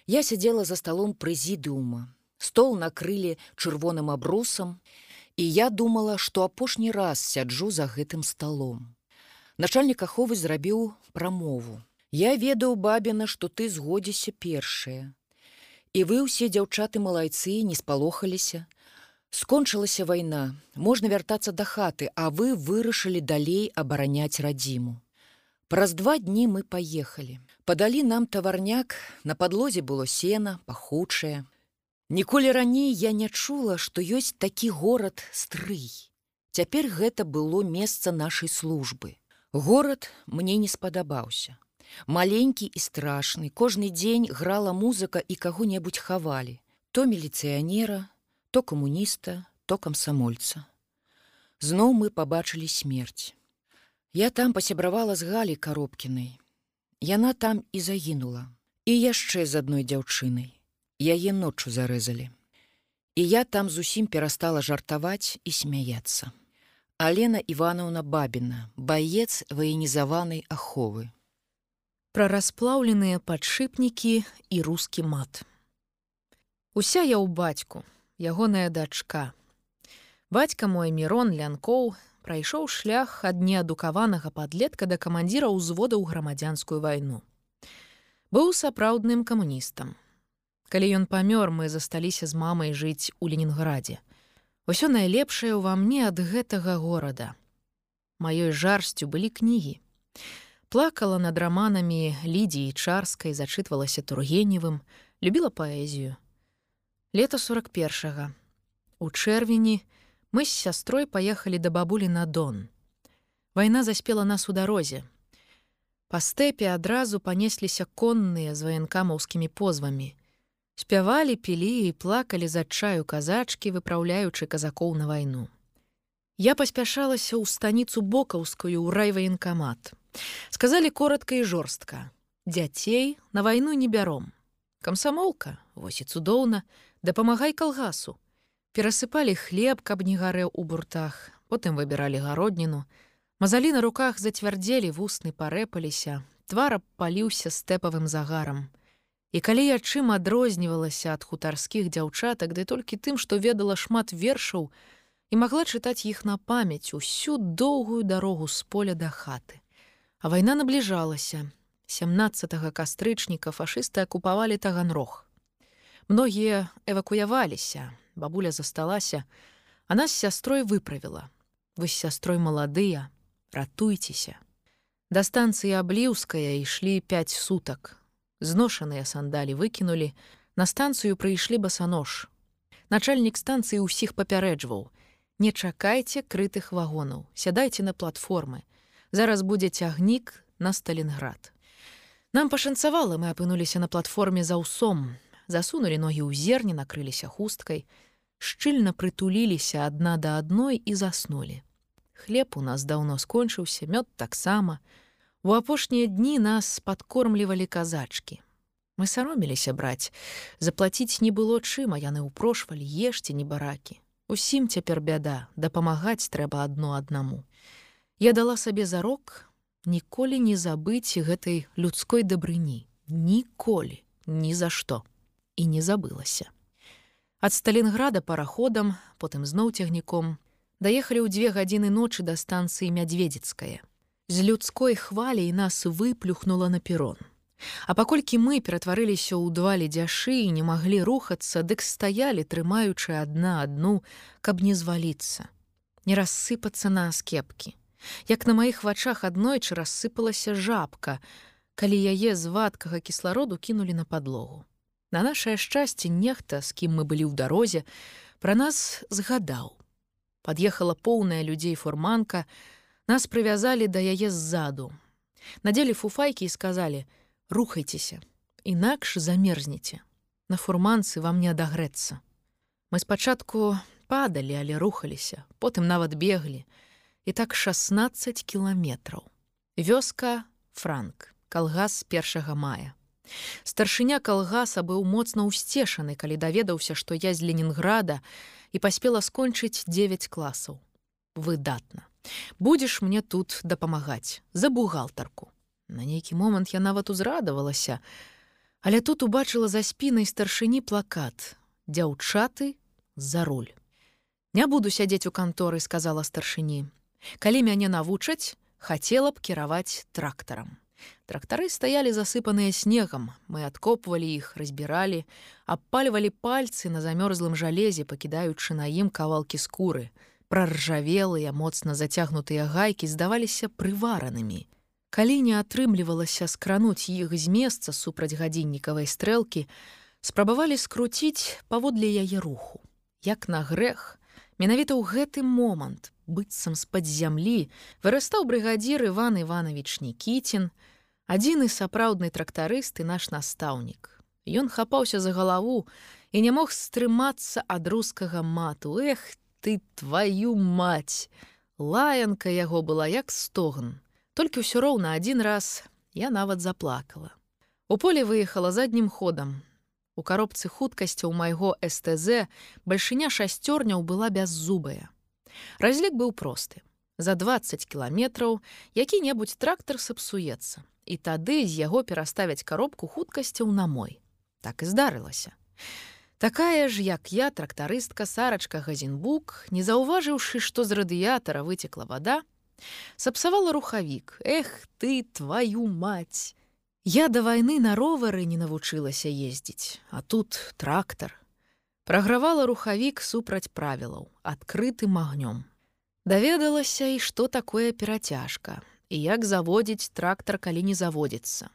Speaker 2: Я сядзела за сталом прэзідыума. Стол накрылі чырвоным абрусам, і я думала, што апошні раз сяджу за гэтым сталом. Начальнік аховы зрабіў прамову. Я ведаў бабіна, што ты згодзіся першая. І вы ўсе дзяўчаты малайцы не спалохаліся. Скончылася вайна, можна вяртацца да хаты, а вы вырашылі далей абараняць радзіму. Праз два дні мы паехалі. Падалі нам таварняк, на падлозе было сена, пахучае. Ніколі раней я не чула, што ёсць такі горад стрый. Цяпер гэта было месца нашай службы. Горад мне не спадабаўся. Маленькі і страшны, кожны дзень грала музыка і каго-небудзь хавалі. То міліцыянера, то камуніста, то камсамольца. Зноў мы пабачылі смерць. Я там пасябравала з галі каробкінай. Яна там і загінула. І яшчэ з адной дзяўчынай. Яе ноччу зарэзалі. І я там зусім перастала жартаваць і смяяцца. Алена Івановна Бабіна, баец ваенізаванай аховы.
Speaker 1: Пра расплаўленыя падшыпнікі і рускі мат. Уся я ў бацьку, ягоная дачка. Бацька мой мірон лянкоў прайшоў шлях ад неадукаванага падлетка да камандзіра ўзвода ў грамадзянскую вайну. Быў сапраўдным камуністам. Калі ён памёр, мы засталіся з мамай жыць у Ленінграде. Усё найлепшае ўва мне ад гэтага горада. Маёй жарсцю былі кнігі. Плакала над раманамі лідзіі чарскай, зачытвалася тургеневым, любіла паэзію. Лета 41. У чэрвені, мы з сястрой паехалі да бабулі на дон. Вайна заспела нас у дарозе. Па стэпе адразу панесліся конныя з ваенкамаўскімі позвамі. Спявалі, пілі і плакалі з адчаю казачкі, выпраўляючы казакоў на вайну. Я паспяшалася ў станіцу бокаўскую ў райваенкамат. Сказалі коротка і жорстка: Дзяцей на вайну не бяром. Камсамолка, вось і цудоўна, дапамагай калгасу перасыпалі хлеб, каб не гарэў у буртах, потым выбіралі гародніну. Мазалі на руках зацвярдзелі вусны парэпаліся, твара паліўся стэпавым загарам. І калі я чым адрознівалася ад хутарскіх дзяўчатак, ды толькі тым, што ведала шмат вершаў і магла чытаць іх на памяць усю доўгую дарогу з поля да хаты. А вайна набліжалася. 17 кастрычніка фашысты акупавалі таганрог. Многія эвакуяваліся, бабуля засталася, она з сястрой выправіла. Вы з сястрой маладыя, ратуйцеся. Да станцыі абліўская ішлі пяць сутак. Зношаныя сандалі выкінулі, на станцыю прыйшлі басанож. Начальнік станцыі ўсіх папярэджваў: Не чакайце крытых вагонаў, сядайце на платформы. Зараз будзе цягнік на Сталінград. Нам пашанцавала, мы апынуліся на платформе за ўсом, засунулі ногі ў зерні, накрыліся хусткай, шчыльна прытуліліся адна да адной і заснулі. Хлеб у нас даўно скончыўся, мёд таксама. У апошнія дні нас падкормлівалі казачкі. Мы сароміліся браць, заплаціць не было чым, а яны ўпрошвалі ешце не баракі. Усім цяпер бяда, дапамагаць трэба адно аднаму. Я дала сабе зарок ніколі не забыць гэтай людской дабрыні, ніколі, ні за што і не забылася. Ад Сталінграда параходам, потым зноў цягніком, даехалі ў дзве гадзіны ночы да станцыі мядзведзіцкая. З людской хваляй нас выплюхнула на перрон. А паколькі мы ператварыліся ў два ледзяшы і не маглі рухацца, дык стаялі, трымаючы адна адну, каб не зваліцца, не рассыпацца на аскепкі. Як на маіх вачах аднойчы рассыпалася жабка, калі яе з вадкага кіслароду кінулі на падлогу. На нашае шчасце нехта, з кім мы былі ў дарозе, пра нас згадаў. Пад'ехала поўная людзей фурманка, нас прывязалі да яе ззаду. Надзелі фуфайкі і сказалі: рухайцеся, інакш замерзнеце. На фурманцы вам не адагрэцца. Мы спачатку падалі, але рухаліся, потым нават беглі. І так 16 кіламетраў. Вёска Франк, калгас з першага мая. Старшыня калгаса быў моцна ўсцешаны, калі даведаўся, што я з Ленінграда і паспела скончыць 9 класаў. Выдатна. Будзеш мне тут дапамагаць за бухгалтарку. На нейкі момант я нават узрадавалася, але тут убачыла за спінай старшыні плакат: Дзяўчаты за руль. Не буду сядзець у канторы, сказала старшыні. Калі мяне навучаць, хацела б кіраваць трактарам. Трактары стаялі засыпаныя снегам, мы адкопвалі іх, разбіралі, абпальвалі пальцы на замёрзлым жалезе, пакідаючы на ім кавалкі скуры. Праржавелыя, моцна зацягнутыя гайкі здаваліся прываранымі. Калі не атрымлівалася скрануць іх з месца супраць гадзіннікавай стрэлкі, спрабавалі скруціць паводле яе руху. Як на грэх, менавіта ў гэты момант быццам з-пад зямлі вырастаў брыгадзір Іван Іванович Нікіцін, адзіны сапраўдны трактарыст і наш настаўнік. Ён хапаўся за галаву і не мог стрымацца ад рускага мату. Эх ты твою мать! Лаянка яго была як стогн. Толькі ўсё роўна адзін раз я нават заплакала. У поле выехала заднім ходам. У каробцы хуткасцяў майго СТЗ бальшыня шасцёрняў была бяззубая. Разлік быў просты. За 20 кіламетраў які-небудзь трактар сапсуецца. І тады з яго пераставяць каробку хуткасцяў на мой. Так і здарылася. Такая ж, як я, трактарыстка сарачка Газенбук, не заўважыўшы, што з радыятара выцекла вада, сапсавала рухавік: Эх ты твою мать! Я да вайны на ровары не навучылася ездзіць, а тут трактар, Прагравала рухавік супраць правілаў, адкрытым агнём. Даведалася і што такое перацяжка і як заводзіць трактар, калі не заводзіцца.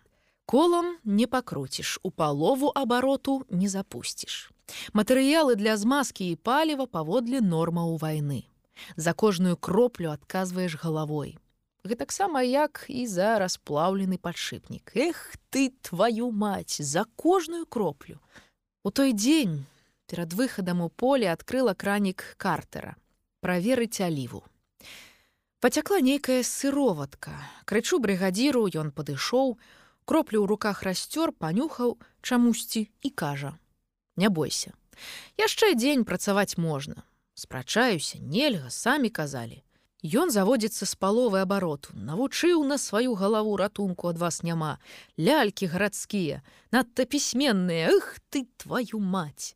Speaker 1: Колам не пакруціш, у палову абароту не запусціш. Матэрыялы для змазкі і паліва паводле нормаў вайны. За кожную кроплю адказваеш галавой. Гэтаксама як і за расплаўлены падшипнік. Эх ты твою мать за кожную кроплю. У той дзень перад выхадам у поле адкрыла кранік картера праверыць аліву пацякла нейкая сыроватка крычу брыгадзіру ён падышоў кроплю ў руках расцёр панюхаў чамусьці і кажа не бойся яшчэ дзень працаваць можна спрачаюся нельга самі казалі Ён заводзіцца з паловы абароту, навучыў на сваю галаву ратунку ад вас няма, лялькі гарадскія, надта пісьменныя, Х ты твою мать!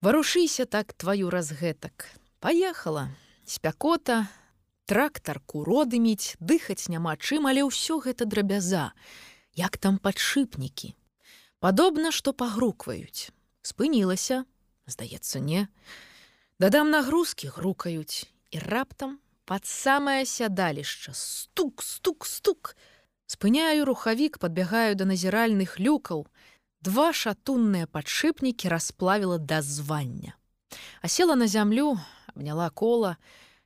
Speaker 1: Варушыся так тваю разгэтак. Паехала, спякота, трактар куроды міць, дыхаць няма чым, але ўсё гэта драбяза, як там падшипнікі. Падобна, што пагрукваюць. Спынілася, здаецца, не. Дадам нагрузкі грукаюць і раптам пад самае сядалішча стук, стук, стук. Спыняю рухавік, падбягаю да назіральных люкаў, Два шатунныя падшипнікі расплавіла да звання. А села на зямлю, абняла кола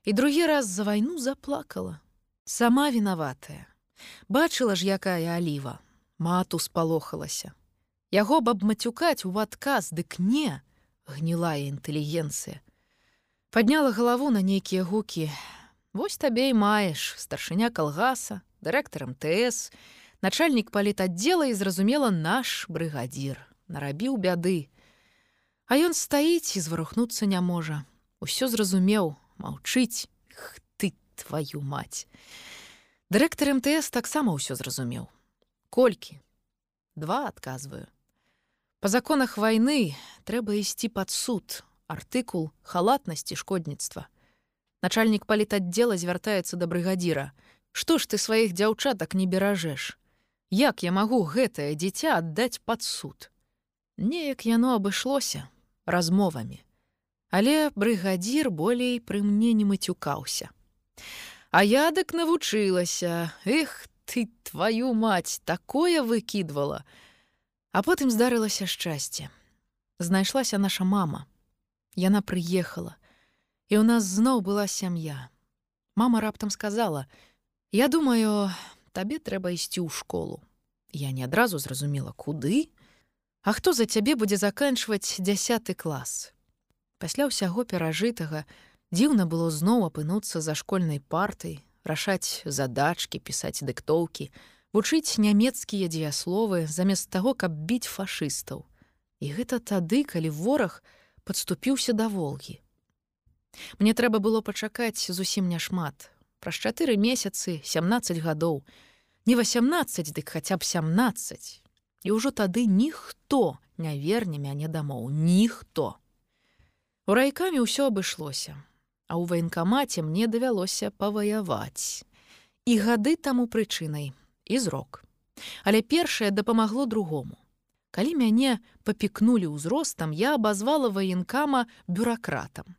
Speaker 1: і другі раз за вайну заплакала. Сама вінаватая. Бачыла ж, якая аліва. Мату спалохалася. Яго б абмацюкаць у адказ, дык не, гнілая інтэлігенцыя. Падняла галаву на нейкія гукі. Вось табе і маеш, старшыня калгаса, дырэктар МТС, начальнік палітаддзела і зразумела наш брыгадзір, нарабіў бяды. А ён стаіць і зварухнуцца не можа. Усё зразумеў, маўчыць, Х ты твою мать. Дырэктар МТС таксама ўсё зразумеў. Колькі? Два адказваю. Па законах вайны трэба ісці пад суд, артыкул халатнасці шкодніцтва. Начальнік палітаддзела звяртаецца да брыгадзіра. Што ж ты сваіх дзяўчатак не беражэш? Як я магу гэтае дзіця аддаць пад суд? Неяк яно абышлося размовамі. Але брыгадзір болей пры мне не мацюкаўся. А я дык навучылася, Эх ты твою мать такое выкідвала. А потым здарылася шчасце. Знайшлася наша мама. Яна прыехала, і ў нас зноў была сям'я. Мама раптам сказала: « Я думаю, табе трэба ісці ў школу. Я не адразу зразумела, куды, А хто за цябе будзе заканчваць дзясяты клас. Пасля ўсяго перажытага дзіўна было зноў апынуцца за школьнай партай, рашаць задачкі, пісаць дыктоўкі, вучыць нямецкія дзеясловы замест таго, каб біць фашыстаў. І гэта тады, калі вораг падступіўся да волгі. Мне трэба было пачакаць зусім няшмат. Праз чатыры месяцы 17 гадоў, не 18, дык хаця б 17 І ўжо тады ніхто не верне мяне дамоў, ніхто. У райкамі ўсё абышлося, а ў ваенкамаце мне давялося паваяваць. І гады таму прычынай і зрок. Але першае дапамагло другому. Калі мяне папікнулі ўзростам, я абазвала ваенкама бюракратам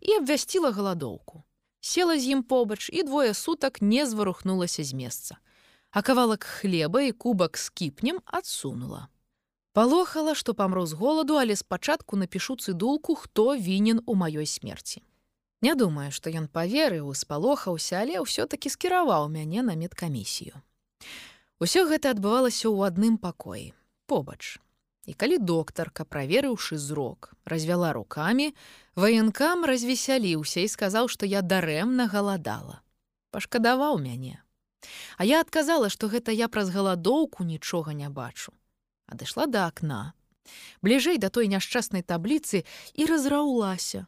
Speaker 1: і абвясціла галадоўку. Села з ім побач і двое сутак не зварухнулася з месца а кавалак хлеба і кубак з кіпнем адсунула. Палохала, што памру з голаду, але спачатку напішу цыдулку, хто вінен у маёй смерці. Не думаю, што ён паверыў, спалохаўся, але ўсё-такі скіраваў мяне на медкамісію. Усё гэта адбывалася ў адным пакоі, побач. І калі доктарка, праверыўшы зрок, развяла рукамі, ваенкам развесяліўся і сказаў, што я дарэмна галадала. Пашкадаваў мяне, А я адказала, што гэта я праз галадоўку нічога не бачу. Адышла да акна. Бліжэй да той няшчаснай табліцы і разраўлася.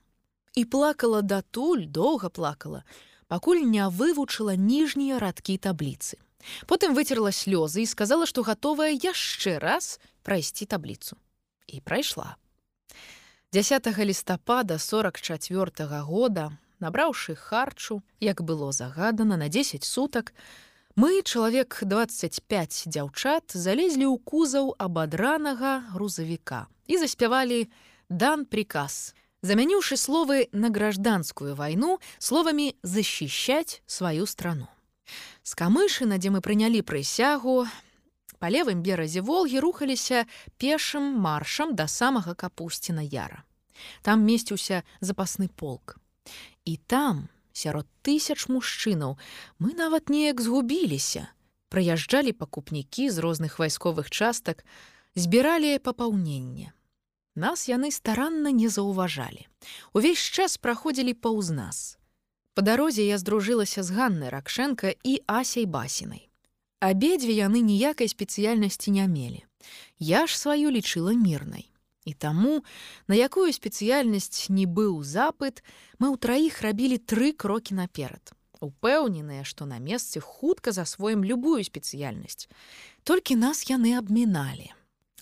Speaker 1: І плакала датуль, доўга плакала, пакуль не вывучыла ніжнія радкі табліцы. Потым выцерла слёзы і сказала, што гатовая яшчэ раз прайсці табліцу. І прайшла. 10 лістапада 44 -го года, набраўшы харчу, як было загадана на 10 сутак, Мы, чалавек 25 дзяўчат, залезлі ў кузаў абадранага грузавіка і заспявалі дан приказ, замяніўшы словы на гражданскую вайну словамі защищать сваю страну. З камышына, дзе мы прынялі прысягу, па левым беразе волгі рухаліся пешым маршам да самага капусціна яра. Там месціўся запасны полк. І там, сярод тысяч мужчынаў мы нават неяк згубіліся прыязджалі пакупнікі з розных вайсковых частак збіралі папаўненне нас яны старанна не заўважалі увесь час праходзілі паўз нас по дарозе я здружылася з ганнай ракшенко і асяй басінай абедзве яны ніякай спецыяльнасці не мелі я ж сваю лічыла мірнай І таму, на якую спецыяльнасць не быў запыт, мы ў траіх рабілі тры крокі наперад. Упэўненыя, што на месцы хутка засвоім любую спецыяльнасць. Толькі нас яны абміналі.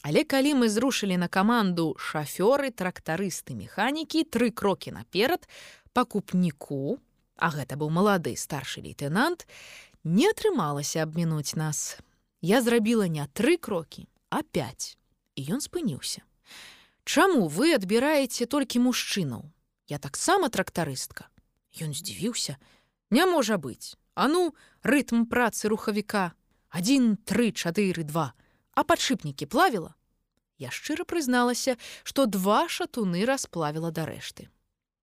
Speaker 1: Але калі мы зрушылі на каманду шафёры, трактарысты, механікі, тры крокі наперад, пакупніку, а гэта быў малады старшы лейтенант, не атрымалася абмінуць нас. Я зрабіла не тры крокі, а пять, і ён спыніўся. Чаму вы адбіраеце толькі мужчынаў? Я таксама трактарыстка. Ён здзівіўся: Не можа быць. А ну, рытм працы рухавіка: один, тры, чатыры, два, а падшипнікі плавіла. Я шчыра прызналася, што два шатуны расплавіла да рэшты.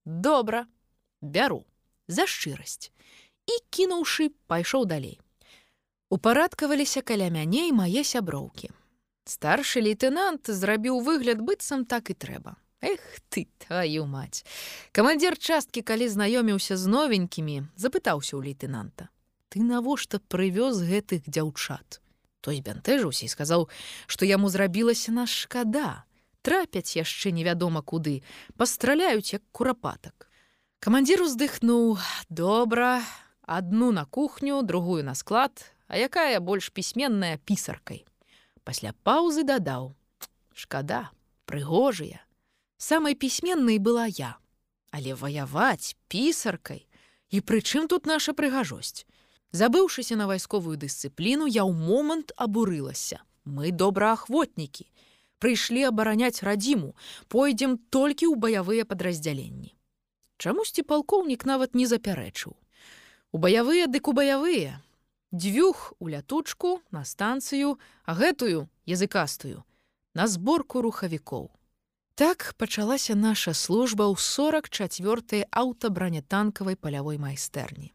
Speaker 1: Добра, бяру за шчырасць і кінуўшы, пайшоў далей. Упарадкаваліся каля мяне і мае сяброўкі. Старшы лейтенант зрабіў выгляд быццам так і трэба. Эх ты твою мать. Камандзір часткі, калі знаёміўся з новенькімі, запытаўся ў лейтенанта: « Ты навошта прывёз гэтых дзяўчат? Той збянтэжыўся і сказаў, што яму зрабілася на шкада. Трапяць яшчэ невядома куды, пастраляюць як курапатак. Камандзір уздыхнуў: добра, адну на кухню, другую на склад, а якая больш пісьменная пісаркай. Пасля паўзы дадаў: Шкада, прыгожая, самай пісьменнай была я, але ваяваць пісаркай і прычым тут наша прыгажосць. Забыўшыся на вайсковую дысцыпліну, я ў момант абурылася. Мы добраахвотнікі. Прыйшлі абараняць радзіму, пойдзем толькі ў баявыя падраздзяленні. Чамусьці палкоўнік нават не запярэчыў. У баявыя дык у баявыя. Дзвюх у лятучку, на станцыю, а гэтую языкастую, на зборку рухавікоў. Так пачалася наша служба ў 44 аўтабранятанкавай палявой майстэрні.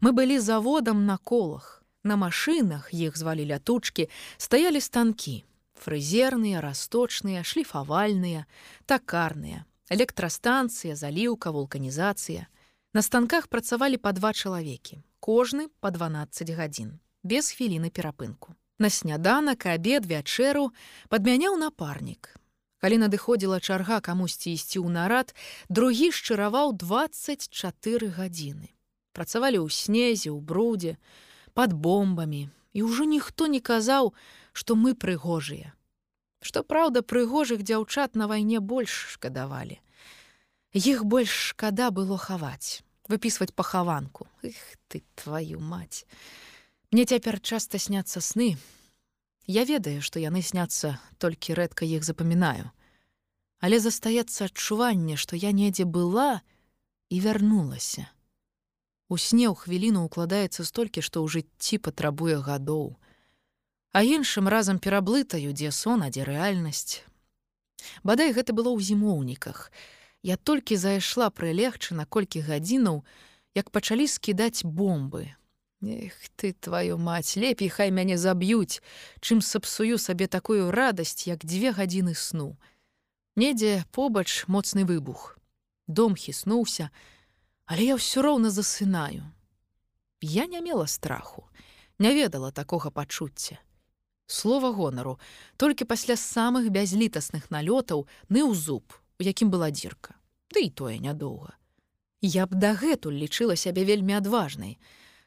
Speaker 1: Мы былі заводам на колах. На машынах іх звалі лятучкі, стаялі станкі: фрызерныя, расточныя, шліфавальныя, такарныя, электрастанцыя, заліўка, вулканізацыя. На станках працавалі па два чалавекі, кожны па 12 гадзін, без хвіліны перапынку. На сняданак, абед, вячэру падмяняў напарнік, Калі надыходзіла чарга камусьці ісці ў нарад, другі шчыраваў 24 гадзіны. Працавалі ў снезе, у брудзе, под бомбамі, і ўжо ніхто не казаў, што мы прыгожыя. Што праўда, прыгожых дзяўчат на вайне больш шкадавалі. Іх больш шкада было хаваць, выпісваць пахаванку. Іх ты твою мать. Мне цяпер часта сняцца сны, Я ведаю, што яны сняцца толькі рэдка іх запамінаю. Але застаецца адчуванне, што я недзе была і вярнулася. У сне ў хвіліну укладаецца столькі, што ў жыцці патрабуе гадоў. А іншым разам пераблытаю, дзе сон, а дзе рэальнасць. Бадай гэта было ў зімоўніках. Я толькі зайшла прылегчы на колькі гадзінаў, як пачалі скідаць бомбы, Эх ты твою мать, лепей хай мяне заб'юць, чым сапсую сабе такую радасць, як дзве гадзіны сну. Недзе побач моцны выбух. Дом хіснуўся, але я ўсё роўна засынаю. Я не мела страху, не ведала такога пачуцця. Слова гонару, толькі пасля самых бязлітасных налётаў ныў зуб, у якім была дзірка. Ды і тое нядоўга. Я б дагэтуль лічыла сябе вельмі адважнай,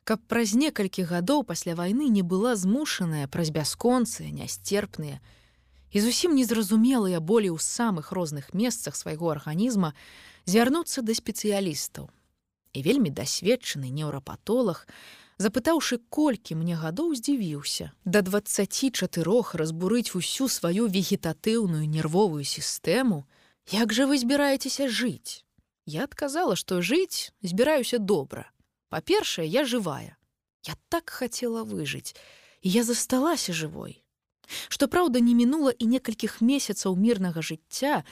Speaker 1: каб праз некалькі гадоў пасля вайны не была змушаная праз бясконцыя, нястерпныя і зусім незразумелыя болі ў самых розных месцах свайго арганізма звярнуцца да спецыялістаў. І вельмі дасведчаны неўрапатолог, запытаўшы колькі мне гадоў здзівіўся да 24 разбурыць усю сваю вегетатыўную нервовую сістэму, як жа вы збіраецеся жыць? Я адказала, што жыць збіраюся добра. Па-першае, я жывая. Я так хацела выжыць, я засталася жывой. Што праўда, не мінула і некалькіх месяцаў мірнага жыцця,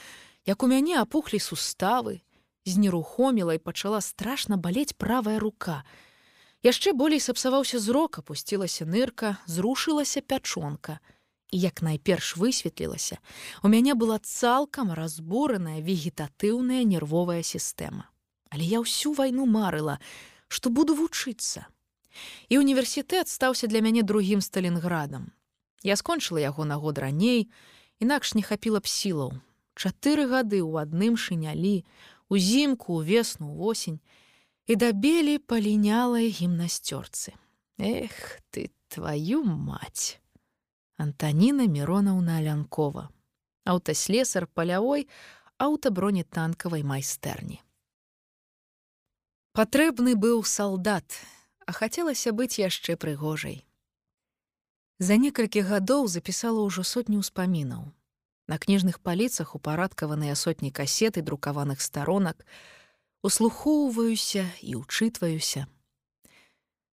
Speaker 1: як у мяне апухлі суставы, знерухоміла і пачала страшна балець правая рука. Яшчэ болей сапсаваўся зрок, апусцілася нырка, зрушылася пячонка. І як найперш высветлілася, у мяне была цалкам разбураная вегетатыўная нервовая сістэма. Але я ўсю вайну марыла, што буду вучыцца. І універсітэт стаўся для мяне другім сталінградам. Я скончыла яго на год раней, інакш не хапіла б сілаў. Чатыры гады ў адным шынялі, узімку, увесну, восень і дабелі палінялай гімнасцёрцы. Эх ты твою мать! Антаніна Мронаўна Лянкова, аўтаслесар палявой аўтабронетанкавай майстэрні. Патрэбны быў салдат, а хацелася быць яшчэ прыгожай. За некалькі гадоў запісала ўжо сотню ўспамінаў. На кніжных паліцах упарадкаваныя сотні касеты друкаваных старонак, услухоўваюся і ўчытваюся.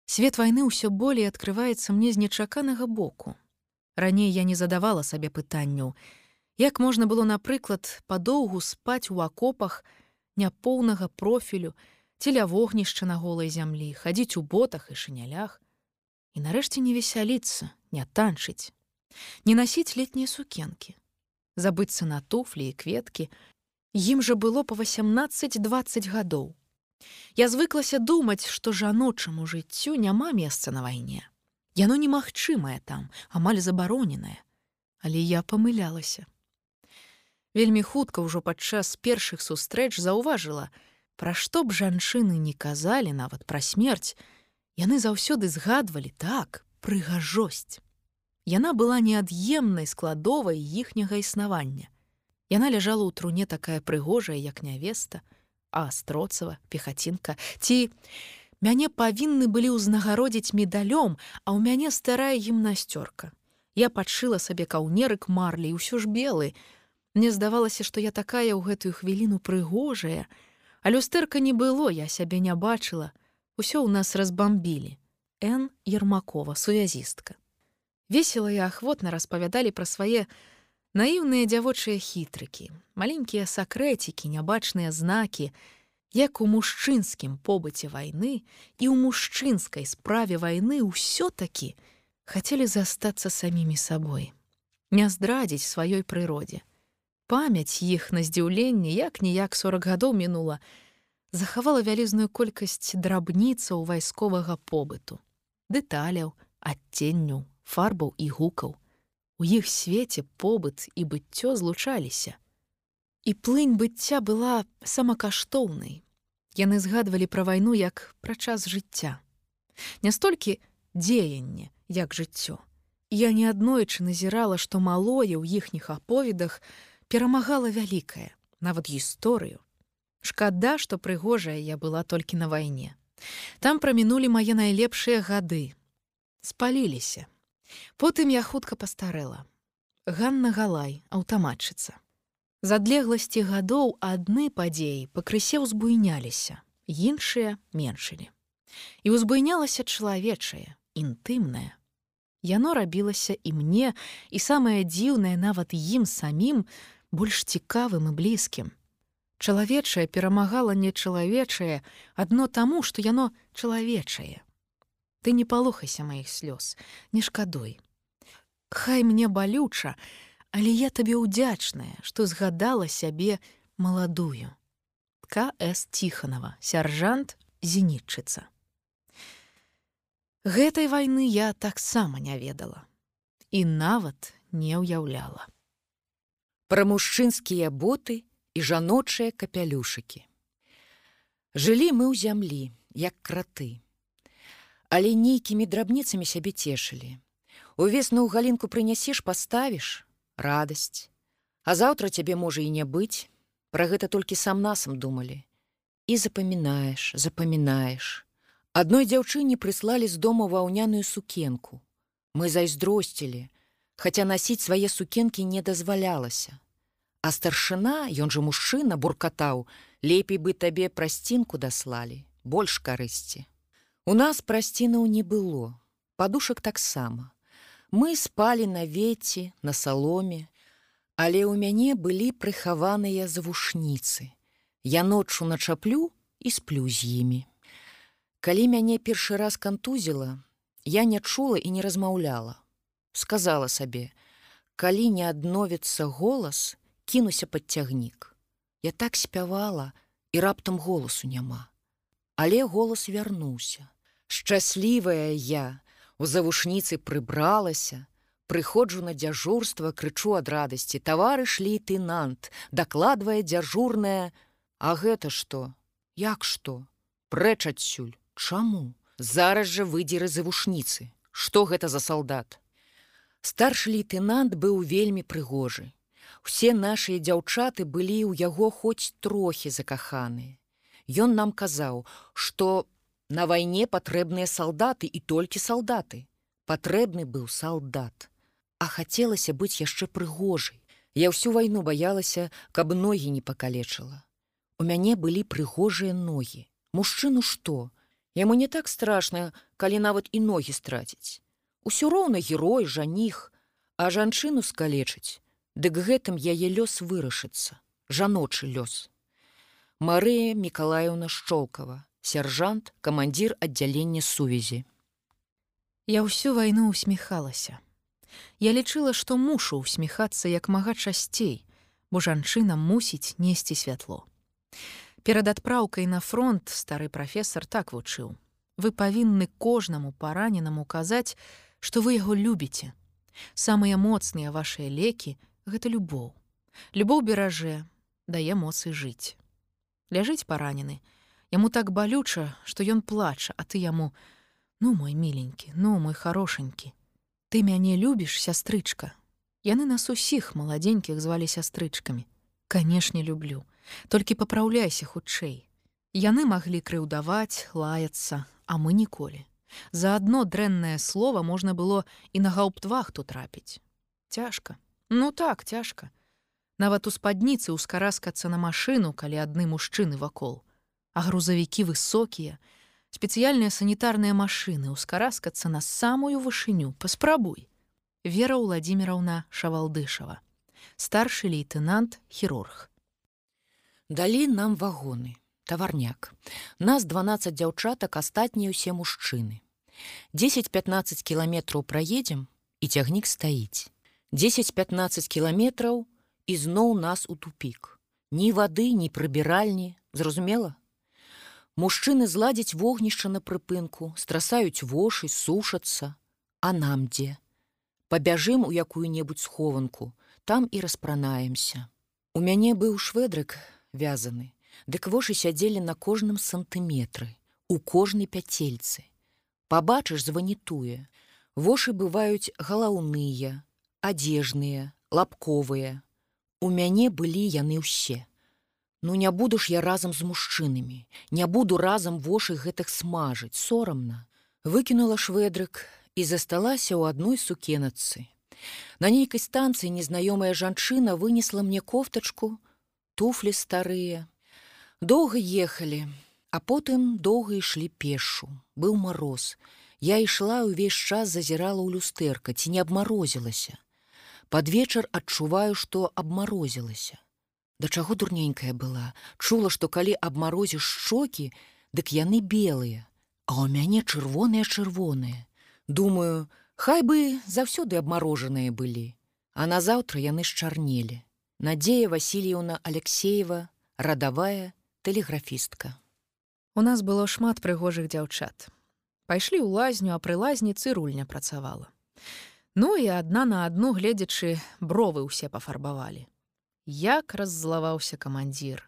Speaker 1: Свет вайны ўсё болей адкрываецца мне з нечаканага боку. Раней я не задавала сабе пытанняў, Як можна было, напрыклад, падоўгу спаць у акопах няпоўнага профілю, целя вогнішча на голай зямлі, хадзіць у ботах і шынялях, і нарэшце не весяліцца, не танчыць, не насіць летнія сукенкі, забыцца на туфлі і кветкі, ім жа было па 18-20 гадоў. Я звыклася думаць, што жаночаму жыццю няма месца на вайне. Яно немагчымае там, амаль забароненае, але я памылялася. Вельмі хутка ўжо падчас першых сустрэч заўважыла, пра што б жанчыны не казалі нават пра смерць, яны заўсёды згадвалі так, прыгажосць. Яна была неад'емнай складовай іхняга існавання. Яна ляжала ў труне такая прыгожая, як нявеста, а астроцава, пехацінка, ці мяне павінны былі ўзнагародзіць медалём, а ў мяне старая гімнасцёрка. Я падшыла сабе каўнерык марлі ўсё ж белы. Мне здавалася, што я такая ў гэтую хвіліну прыгожая, А люстэрка не было, я сябе не бачыла. Усё ў нас разбамбілі. Н Ермакова, сувязістка. Весела і ахвотна распавядалі пра свае наіўныя дзявочыя хітрыкі, маленькія сакрэцікі, нябачныя знакі, як у мужчынскім побыце вайны і ў мужчынскай справе вайны ўсё-такі хацелі застацца самімі сабой, не здрадзіць сваёй прыродзе. Памяць іх на здзіўленне як-ніяк 40 гадоў мінула, захавала вялізную колькасць драбніцаў вайсковага побыту, дэталяў, адценняў, фарбаў і гукаў. У іх свеце побыт і быццё злучаліся. І плынь быцця была самакаштоўнай. Яны згадвалі пра вайну як пра час жыцця. Не столькі дзеянне, як жыццё. Я неаднойчы назірала, што малое ў іхніх аповедах перамагала вялікае, нават гісторыю. Шкада, што прыгожая я была толькі на вайне. Там прамінулі мае найлепшыя гады. Спаліліся, Потым я хутка пастарэла. Ганна Галай, аўтаматчыца. З адлегласці гадоў адны падзеі пакрысе ўзбуйняліся, іншыя меншылі. І ўзбуйнялася чалавечае, інтымнае. Яно рабілася і мне, і самае дзіўнае нават ім самім больш цікавым і блізкім. Чалавечае перамагала нечалавечае адно таму, што яно чалавечае. Ты не палохайся маіх слёз, не шкадуй. Хай мне балюча, але я табе ўдзячная, што згадала сябе маладую. К.С. Тханова, сяржант зенітчыца. Гэтай вайны я таксама не ведала і нават не ўяўляла.
Speaker 2: Пра мужчынскія боты і жаночыя капялюшыкі. Жылі мы ў зямлі, як краты але нейкімі драбніцамі сябе цешылі. Увесну ў галінку прынясеш, паставіш радасць. А заўтра цябе можа і не быць, Пра гэта толькі сам насам думалі. І запамінаеш, запамінаеш. Адной дзяўчыне прыслалі з дома ваўняную сукенку. Мы зайздросцілі, хаця насіць свае сукенкі не дазвалялася. А старшына, ён жа мужчына буркатаў, лепей бы табе прасцінку даслалі, больш карысці. У нас прасцінаў не было, падушак таксама. Мы спалі на веці, на саломе, але ў мяне былі прыхаваныя завушніцы. Я ноччу начаплю і сплю з імі. Калі мяне першы раз кантузіла, я не чула і не размаўляла. Сказала сабе: « Калі не адновіцца голас, кінуся пад цягнік. Я так спявала і раптам голасу няма. Але голас вярнуўся. Шчаслівая я у завушніцы прыбралася, Прыходжу на дзяжурства, крычу ад радасці, таварыш лейтенант, дакладвае дзяжурная, А гэта што? Як што? Прэч адсюль, Чаму? Зараз жа выдзеры завушніцы. Што гэта за салдат? Старшы лейтенант быў вельмі прыгожы. Усе нашыя дзяўчаты былі ў яго хоць трохі закаханыя. Ён нам казаў, што На вайне патрэбныя салдаты і толькі салдаты. Патрэбны быў салдат. А хацелася быць яшчэ прыгожай. Я ўсю вайну баялася, каб ногі не пакалечыла. У мяне былі прыгожыя ногі. Мужчыну што? Яму не так страшна, калі нават і ногі страціць. Усё роўна герой, жаніх, а жанчыну скалечыць. Дык гэтым яе лёс вырашыцца, жаночы лёс. Марыя Миколаевна Шчолкава, сяржант, камандзір аддзялення сувязі.
Speaker 1: Я ўсю вайну усміхалася. Я лічыла, што мушу усміхацца як мага часцей, бо жанчына мусіць несці святло. Перад адпраўкай на фронт стары прафесор так вучыў. Вы павінны кожнаму параненаму казаць, што вы яго любіце. Самыя моцныя вашыя лекі гэта любоў. Любоў беражэ, дае моцы жыць. Ляжыць паранены. Яму так балюча, што ён плача, а ты яму: Ну мой міленькі, ну мой хорошенькі. Ты мяне любіш, сястрычка. Яны нас усіх маладзенькіх звалі сястрычкамі. Канешне, люблю. Толькі папраўляйся хутчэй. Яны маглі крыўдаваць, лаяцца, а мы ніколі. За адно дрэннае слово можна было і на гауптвахту трапіць. Цяжка. Ну так, цяжка. Нават у спадніцы ўскараскацца на машыну, калі адны мужчыны вакол. А грузавікі высокія, спецыяльныя санітарныя машыны ўскараскацца на самую вышыню, паспрабуй. Вера Владимировна Шавалдышава. Старшы лейтенант хірург.
Speaker 2: Далі нам вагоны таварняк. Нас 12 дзяўчатак астатнія ўсе мужчыны. 10-15 кіламетраў праедзем і цягнік стаіць. 10-15 кіламетраў і зноў нас у тупік. Ні вады, ні прыбіральні, зразумела. Мужчыны зладзяць вогнішча на прыпынку, страсаюць вошы, сушацца, А нам дзе? Пабяжым у якую-небудзь схованку, там і распранаемся. У мяне быў шведрык вязаны. Дык вошы сядзелі на кожным сантыметры, у кожнай пяцельцы. Пабачыш званітуе. Вошы бываюць галаўныя, адзежныя, лапковыя. У мяне былі яны ўсе. Ну не буду ж я разам з мужчынамі, не буду разам вошы гэтых смажыць, сорамна. Выкінула шведрык і засталася ў адной сукенацы. На нейкай станцыі незнаёмая жанчына вынесла мне кофтачку, туфлі старыя, Доўга ехалі, а потым доўга ішлі пешу. Быў мароз. Я ішла ўвесь час зазірала ў люстэрка, ці не абмарозілася. Пад вечар адчуваю, што абмарозілася. Да чаго дурненькая была, чула, што калі абмарозіш шчокі, дык яны белыя, а ў мяне чырвоныя чырвоныя. Думаю, хай бы заўсёды абмарожаныя былі, а назаўтра яны счарнелі. Надзея Васильевна Алексеева, радавая, тэлеграфістка.
Speaker 1: У нас было шмат прыгожых дзяўчат. Пайшлі ў лазню, а пры лазніцы рульня працавала. Ну і адна на адну гледзячы бровы ўсе пафарбавалі. Як раззлаваўся камандзір.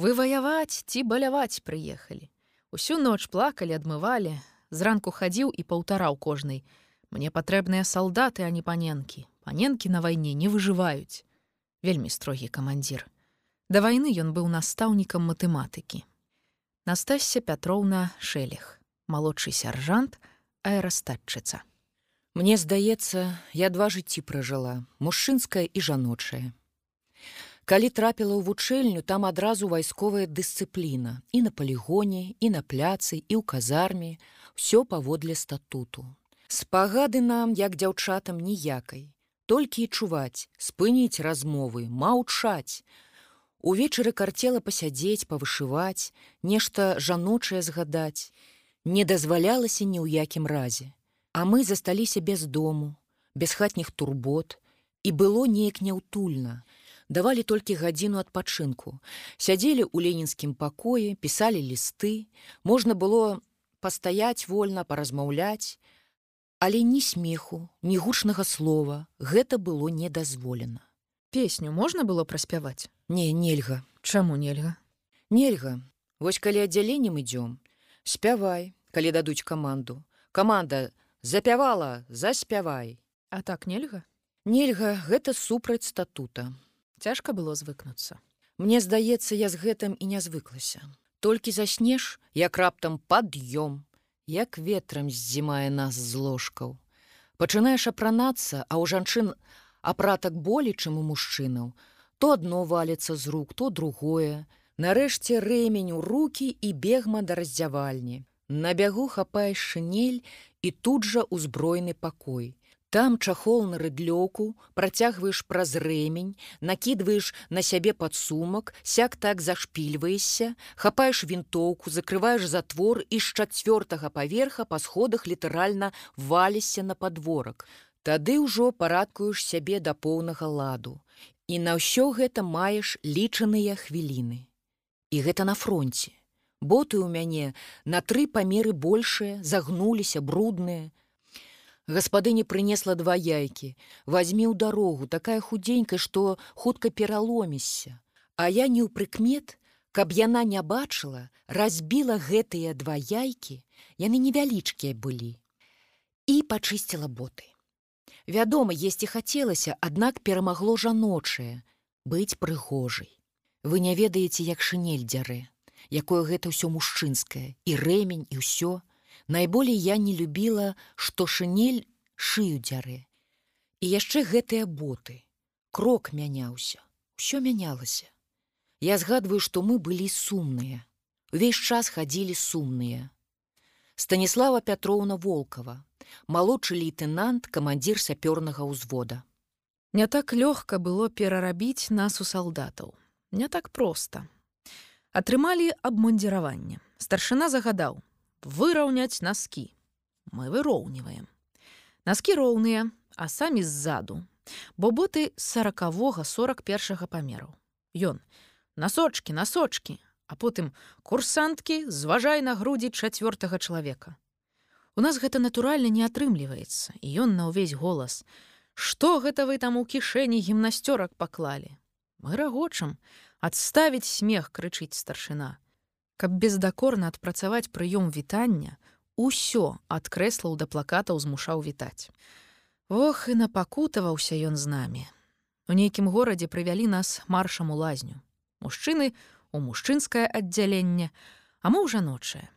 Speaker 1: Вы ваяваць ці баляваць прыехалі. Усю ноч плакалі, адмывалі, зранку хадзіў і паўтараў кожнай. Мне патрэбныя салдаты, а не паненкі. Паненкі на вайне не выжываюць. Вельмі строгі камандзір. Да вайны ён быў настаўнікам матэматыкі. Настасся Пятроўна Шэлег, малодшы сяржант, аэрастатчыца.
Speaker 2: Мне здаецца, я два жыцці пражыла, мужчынская і жаночая. Калі трапіла ў вучэльню, там адразу вайсковая дысцыпліна і на палігоне, і на пляцы, і ў казарме, ўсё паводле статуту. Спагады нам, як дзяўчатам ніякай, толькі і чуваць, спыніць размовы, маўчаць, Увечары карцела пасядзець, павышываць, нешта жаночае згадаць, не дазвалялася ні ў якім разе. А мы засталіся без дому, без хатніх турбот, і было неяк няўтульна. Давалі толькі гадзіну адпачынку. Сядзелі ў ленінскім пакоі, пісалі лісты, можна было пастаяць вольна, паразмаўляць, але ні смеху, ні гучнага слова гэта было недазволена
Speaker 1: песню можна было праспяваць
Speaker 2: не нельга.
Speaker 1: Чаму нельга?
Speaker 2: Нельга. Вось калі аддзяленнем ідём. Спявай калі дадуць каманду. Команда запявала заспявай.
Speaker 1: А так нельга?
Speaker 2: Нельга гэта супраць статута
Speaker 1: цяжка было звыкнуцца
Speaker 2: мне здаецца я з гэтым і не звыклася толькі заснеш як раптам пад'ём як ветрам здзімае нас з ложкаў пачынаеш апранацца а ў жанчын апратак болей, чым у мужчынаў, то адно валіцца з рук, то другое. Нарэшце рэмень у руки і бегма да раздзявальні. На бягу хапаеш шынель і тут жа ўзброены пакой. Там чахол на рыдлёку, працягваеш праз рэмень, накідваеш на сябе падсумак, сяк так зашпільваешся, хапаеш вінтоўку, закрываеш затвор і з чацвёртага паверха па сходах літаральна валіся на падворак. Тады ўжо парадкуеш сябе да поўнага ладу. І на ўсё гэта маеш лічаныя хвіліны. І гэта на фронте. Боты ў мяне на тры памеры большыя, загнуліся брудныя, Гаспадыня прынесла два яйкі. Вазьмі ў дарогу, такая худзенькая, што хутка пераломішся. А я не ў прыкмет, каб яна не бачыла, разбіла гэтыя два яйкі, яны невялічкія былі. І пачысціла боты. Вядома, есці хацелася, аднак перамагло жаночае, быць прыгожай. Вы не ведаеце, як шынель дзярэ, якое гэта ўсё мужчынскае, і рэмень і ўсё, Найболей я не любіла, што шынель шыю дзярэ. І яшчэ гэтыя боты. Крок мяняўся, усё мянялася. Я згадваю, што мы былі сумныя. Увесь час хадзілі сумныя. Станіслава Пятроўна Волкова, малодшы лейтенант, камандзір сапёрнага ўзвода.
Speaker 1: Не так лёгка было перарабіць нас у салдатаў. Не так проста. Атрымалі абмундзіраванне. Старшына загадаў: выраўняць носки. Мы выроўніваем. Наскі роўныя, а самі ззаду, бо боты сороквога 41 памеру. Ён насочки, насочки, а потым курсанткі зважай на грудзі чавёртага чалавека. У нас гэта натуральна не атрымліваецца, і ён на ўвесь голас: Што гэта вы там у кішэні гімнасцёрак паклалі? Мы рагочам, адставіць смех крычыць старшына. Каб бездакорна адпрацаваць прыём вітання, усё ад крэслаў да плакатаў змушаў вітаць. Ох і напакутаваўся ён з намі. У нейкім горадзе прывялі нас маршам у лазню. Мужчыны у мужчынскае аддзяленне, а мы ў жаночае.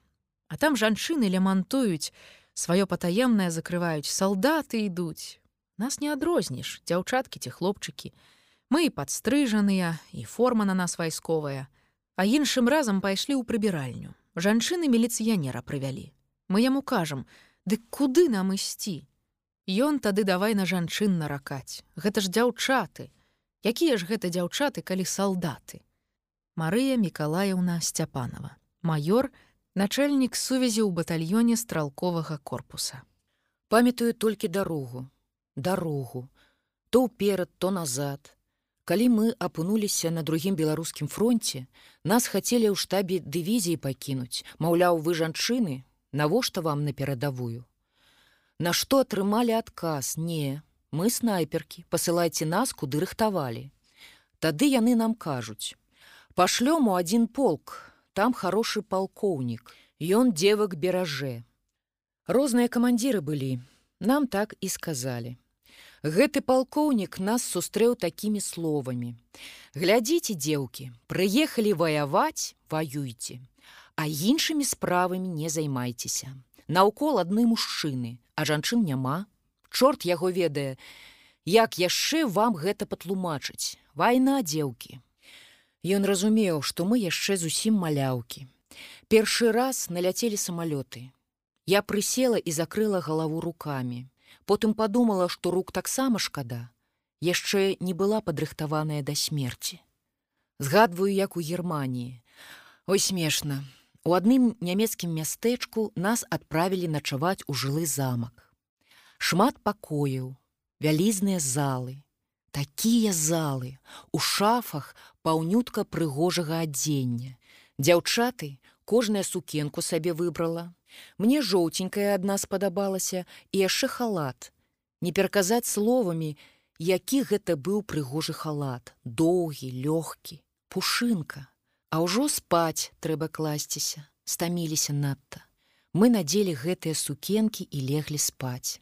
Speaker 1: А там жанчыны лямантуюць, сваё патаемнае закрываюць, салдаты ідуць. Нас не адрозніш, дзяўчаткі ці хлопчыкі. Мы і падстрыжаныя, і форма на нас вайсковая, А іншым разам пайшлі ў прыбіральню. Жанчыны міліцыянера прывялі. Мы яму кажам: Дык куды нам ісці? Ён тады давай на жанчын наракаць. Гэта ж дзяўчаты. Якія ж гэта дзяўчаты, калі салдаты? Марыя Мікалаеўна Сцяпанова. Маёр, начальнік сувязі ў батальёне стралковага корпуса.
Speaker 2: Памятаю толькі дарогу, дарогу, то ўперад, то назад, Калі мы апынуліся на другім беларускім фронте, нас хацелі ў штабе дывізіі пакінуць, маўляў, вы жанчыны, навошта вам на перадавую. Нашто атрымалі адказ, не, мы снайперкі, пасылайце нас, куды рыхтавалі. Тады яны нам кажуць: Пашлём у адзін полк, там хорошы палкоўнік, Ён девак беражэ. Розныя камандзіры былі, нам так і сказалі. Гэты палкоўнік нас сустрэў такімі словамі: Глядзіце, дзеўкі, прыехалі ваяваць, ваюйце, а іншымі справамі не займайцеся. Наўкол адны мужчыны, а жанчын няма. Чорт яго ведае, як яшчэ вам гэта патлумачыць. Вайна дзеўкі. Ён разумеў, што мы яшчэ зусім маляўкі. Першы раз наляцелі самалёты. Я прысела і закрыла галаву рукамі потым подумала што рук таксама шкада яшчэ не была падрыхтаваная да смерти згадваю як у германії ой смешна. У адным нямецкім мястэчку нас адправілі начаваць у жылы замак. Шмат пакояў вялізныя залы такія залы у шафах паўнютка прыгожага адзення. Дзяўчаты кожная сукенку сабе выбрала Мне жоўценькая адна спадабалася і яшчэ халат. Не пераказаць словамі, які гэта быў прыгожы халат, доўгі, лёгкі, пушынка. А ўжо спаць трэба класціся, стаміліся надта. Мы надзелі гэтыя сукенкі і леглі спаць.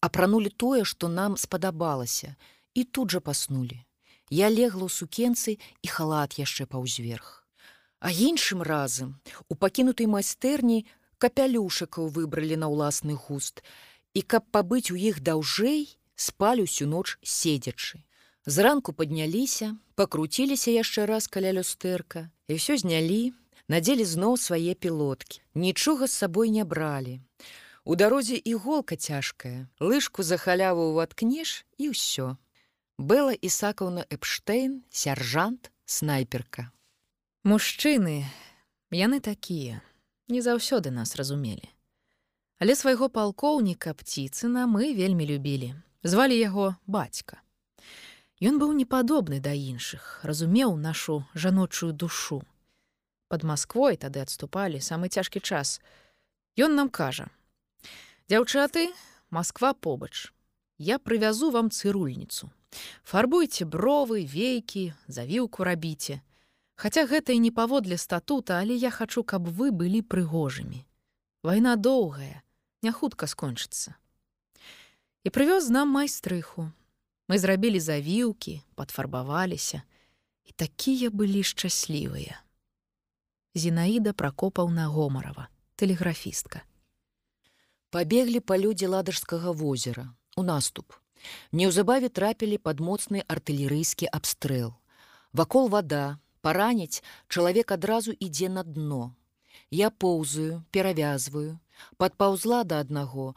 Speaker 2: Апранулі тое, што нам спадабалася, і тут жа паснулі. Я легла ў сукенцы і халат яшчэ паўзверх. А іншым разам у пакінутай майстэрні капялюшакаў выбралі на ўласны густ і каб пабыць у іх даўжэй спалі ўсю ноч седзячы зранку падняліся пакруціліся яшчэ раз каля люстэрка і ўсё знялі надзелі зноў свае пілоткі нічога з сабой не бралі У дарозе іголка цяжкая, лыжку за халяву ўваткнеш і ўсё. Бэла Ісакаўна Эпштейн, сяржант, снайперка.
Speaker 1: Мужчыны, яны такія, не заўсёды нас разумелі. Але свайго палкоўніка пціцына мы вельмі любілі. Звалі яго бацька. Ён быў непадобны да іншых, разумеў нашу жаночую душу. Пад Масквой тады адступалі самы цяжкі час. Ён нам кажа: « Дзяўчаты, Масква побач. Я прывязу вам цырульніцу. Фарбуйце бровы, вейкі, завіўку рабіце. Хаця гэта і не паводле статута, але я хачу, каб вы былі прыгожымі. Вайна доўгая, не хутка скончыцца. І прывёз нам майстрыху. Мы зрабілі завіўкі, падфарбаваліся, і такія былі шчаслівыя. Зінаіда пракопаўна гомарова, тэлеграфістка.
Speaker 2: Пабеглі па людзі ладажскага возера, у наступ. Неўзабаве трапілі пад моцны артылерыйскі абстрэл. Вакол вада, параніць чалавек адразу ідзе на дно. Я поўзаю, перавязваю, падпаўзла да аднаго,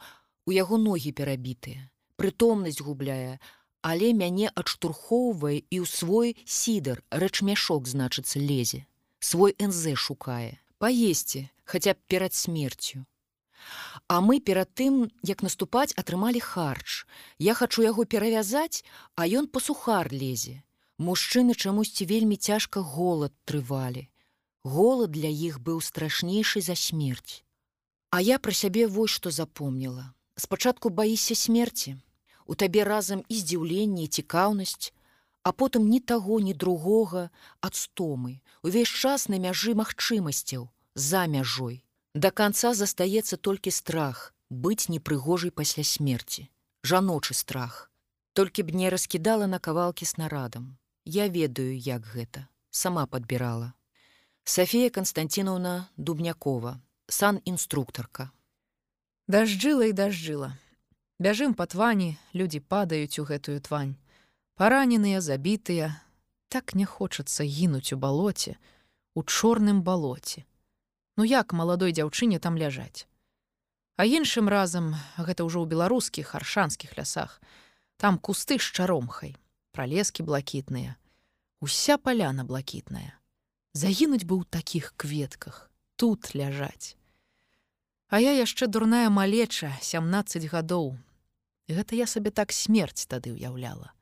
Speaker 2: у яго ногі перабітыя, прытомнасць губляе, але мяне адштурхоўвае і ў свой сідар рэчмяшок значыцца лезе. Свой НЗ шукае, паесці, хаця б перад смерцю. А мы перад тым, як наступаць атрымалі харч. Я хачу яго перавязаць, а ён па сухар лезе. Мужчыны чамусьці вельмі цяжка голад трывалі. Голад для іх быў страшнейшы за смерць. А я пра сябе вось што запомніла. Спачатку баіся смерці. У табе разам і здзіўленне і цікаўнасць, а потым ні таго, ні другога ад стомы, увесь час на мяжы магчымасцяў, за мяжой. Да канца застаецца толькі страх быць непрыгожай пасля смерці. Жаночы страх. Толькі б не раскідала на кавалкі снарадам. Я ведаю, як гэта, сама падбірала. Сафія Канстанціновна Дубнякова, сан-інструктарка.
Speaker 1: Дажджыла і дажджыла. Бяжым па твані, людзі падаюць у гэтую твань. Параненыя, забітыя, так не хочацца гінуць у балоце, у чорным балоце. Ну як маладой дзяўчыне там ляжаць. А іншым разам гэта ўжо ў беларускіх аршанскіх лясах. Там кусты з чаромхай, пралескі блакітныя. Уся паляна блакітная. Загінуць бы ў такіх кветках, тут ляжаць. А я яшчэ дурная малеча 17 гадоў. Гэта я сабе так смерць тады ўяўляла.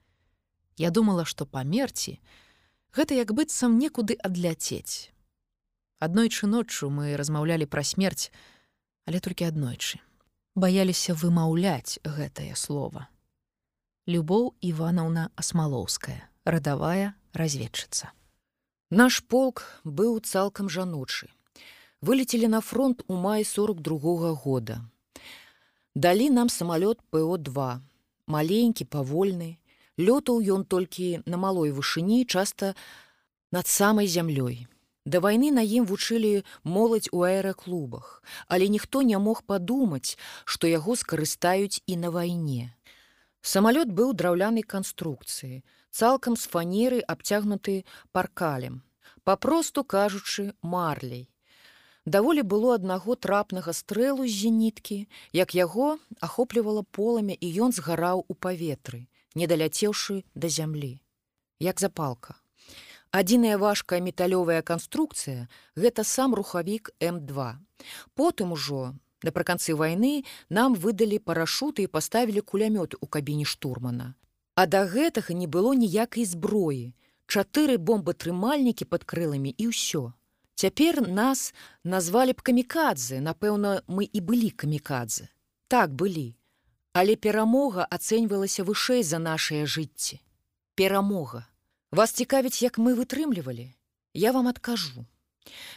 Speaker 1: Я думала, што памерці гэта як быццам некуды адляцець. Аднойчы ноччу мы размаўлялі пра смерць, але толькі аднойчы. Баяліся вымаўляць гэтае слово. Любоў Іванаўна Асмалоўская, радавая разведчыца.
Speaker 2: Наш полк быў цалкам жаночы. Вылецелі на фронт у маі 42 -го года. Далі нам самалёт ПО2, маленькі, павольны, лётаў ён толькі на малой вышыні, часта над самай зямлёй. Да вайны на ім вучылі моладзь у аэраклубах, але ніхто не мог падумаць, што яго скарыстаюць і на вайне. Самалёт быў драўлянай канструкцыі, цалкам з фанеры абцягнуты паркалем, папросту кажучы марлей. Даволі было аднаго трапнага стрэлу з зеніткі, як яго ахоплівала поламя і ён згараў у паветры, не даляцеўшы да зямлі, як запалка. Адзіная важкая металёвая канструкцыя гэта сам рухавік М2. Потым ужо напрыканцы вайны нам выдалі парашуты і паставілі кулямёт у кабіне штурмана. А да гэтага не было ніякай зброі. Чатыры бомбатрымальнікі пад крыламі і ўсё. Цяпер нас назвалі б камікадзе, напэўна, мы і былі камікадзе. Так былі. Але перамога ацэньвалася вышэй за нашае жыцці. Перамога. Вас цікавіць, як мы вытрымлівалі. Я вам адкажу.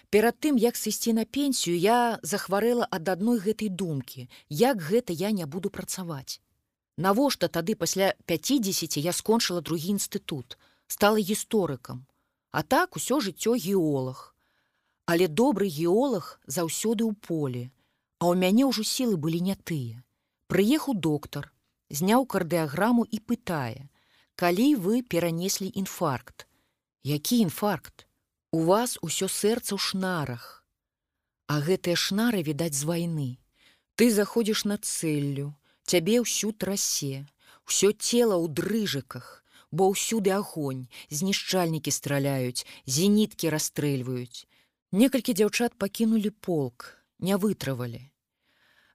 Speaker 2: Перад тым, як сысці на пенсію, я захварэла ад адной гэтай думкі, як гэта я не буду працаваць. Навошта тады пасля 50 я скончыла другі інстытут, стала гісторыкам, А так усё жыццё геолог. Але добры геолог заўсёды ў поле, А ў мяне ўжо сілы былі не тыя. Прыехаў доктар, зняў кардыаграму і пытае: калі вы перанеслі інфаркт які інфаркт у вас усё сэрца ў шнарах а гэтыя шнары відаць з вайны Ты заходзіш на цэллю, цябе ўсю трасе, усё цела ў дрыжыках, бо ўсюды агонь, знішчальнікі страляюць, зеніткі расстрэльваюць. Некалькі дзяўчат пакінулі полк, не вытравалі.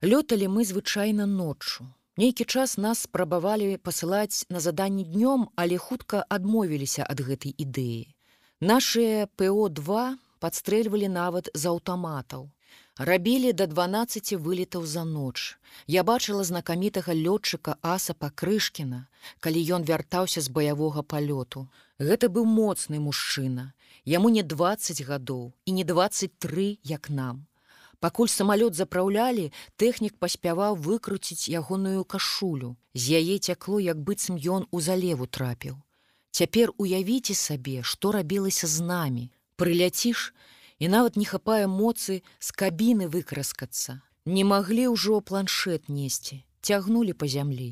Speaker 2: Лёталі мы звычайна ноччу. Нейкі час нас спрабавалі пасылаць на заданні днём, але хутка адмовіліся ад гэтай ідэі. Нашыя ПО2 падстрэльвалі нават з аўтаматаў. Рабілі да 12 вылетаў за ноч. Я бачыла знакамітага лётчыка Асапа Крышкіна, калі ён вяртаўся з баявога палёту. Гэта быў моцны мужчына. Яму не 20 гадоў і не 23, як нам. Пакуль самалёт запраўлялі, тэхнік паспяваў выкруціць ягоную кашулю. З яе цякло, як быццам ён у залеву трапіў. Цяпер уявіце сабе, што рабілася з намі. Прыляціш, і нават не хапае моцы з кабіны выкраскацца. Не маглі ўжо планшет несці, цягнулі па зямлі.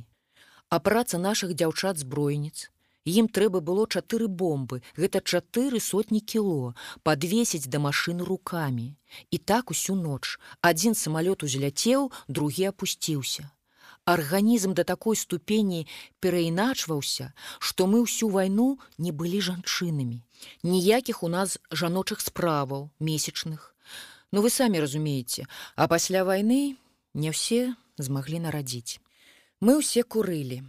Speaker 2: А праца нашых дзяўчат збройніц. Ім трэба было чатыры бомбы, гэта чатыры сотні кіло, падвесіць да машыны рукамі. І так усю ноч адзін самалёт узляцеў, другі апусціўся. Арганізм да такой ступені перайначваўся, што мы ўсю вайну не былі жанчынамі ніякіх у нас жаночых справаў месячных. Ну вы самі разумееце а пасля вайны не ўсе змаглі нарадзіць мы ўсе курылі.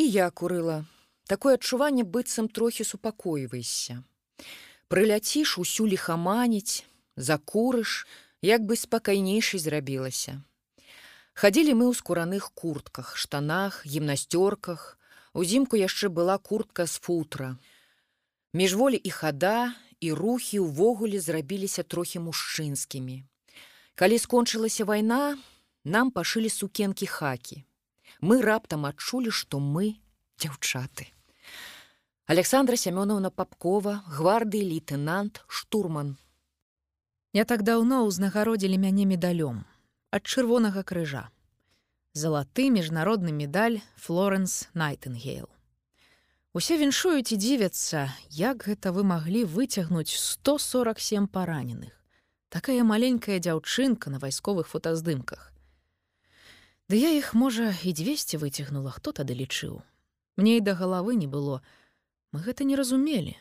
Speaker 2: І я курыла. Такое адчуванне быццам трохі супакойвайся прыляціш усю лихаманіць закурыш як бы спакайнейшай зрабілася хадзілі мы ў скураных куртках штанах гімнасцёрках узімку яшчэ была куртка з футра Міжволі і хада і рухі ўвогуле зрабіліся трохі мужчынскімі. Калі скончылася вайна, нам пашылі сукенкі хакі. Мы раптам адчулі, што мы дзяўчаты. Александра Сямёнаўна Папкова, гварды лейтенант, штурман.
Speaker 1: Не так даўно ўзнагародзілі мяне медалём ад чырвонага крыжа. Залаты міжнародны медаль Флоренс Найтынгейл. Усе віншуюць і дзівяцца, як гэта вы маглі выцягнуць 147 параненых. Такая маленькая дзяўчынка на вайсковых фотаздымках. Ды я іх, можа, і 200 выцягнула, хто тады лічыў. Мне і да галавы не было. Мы гэта не разумелі.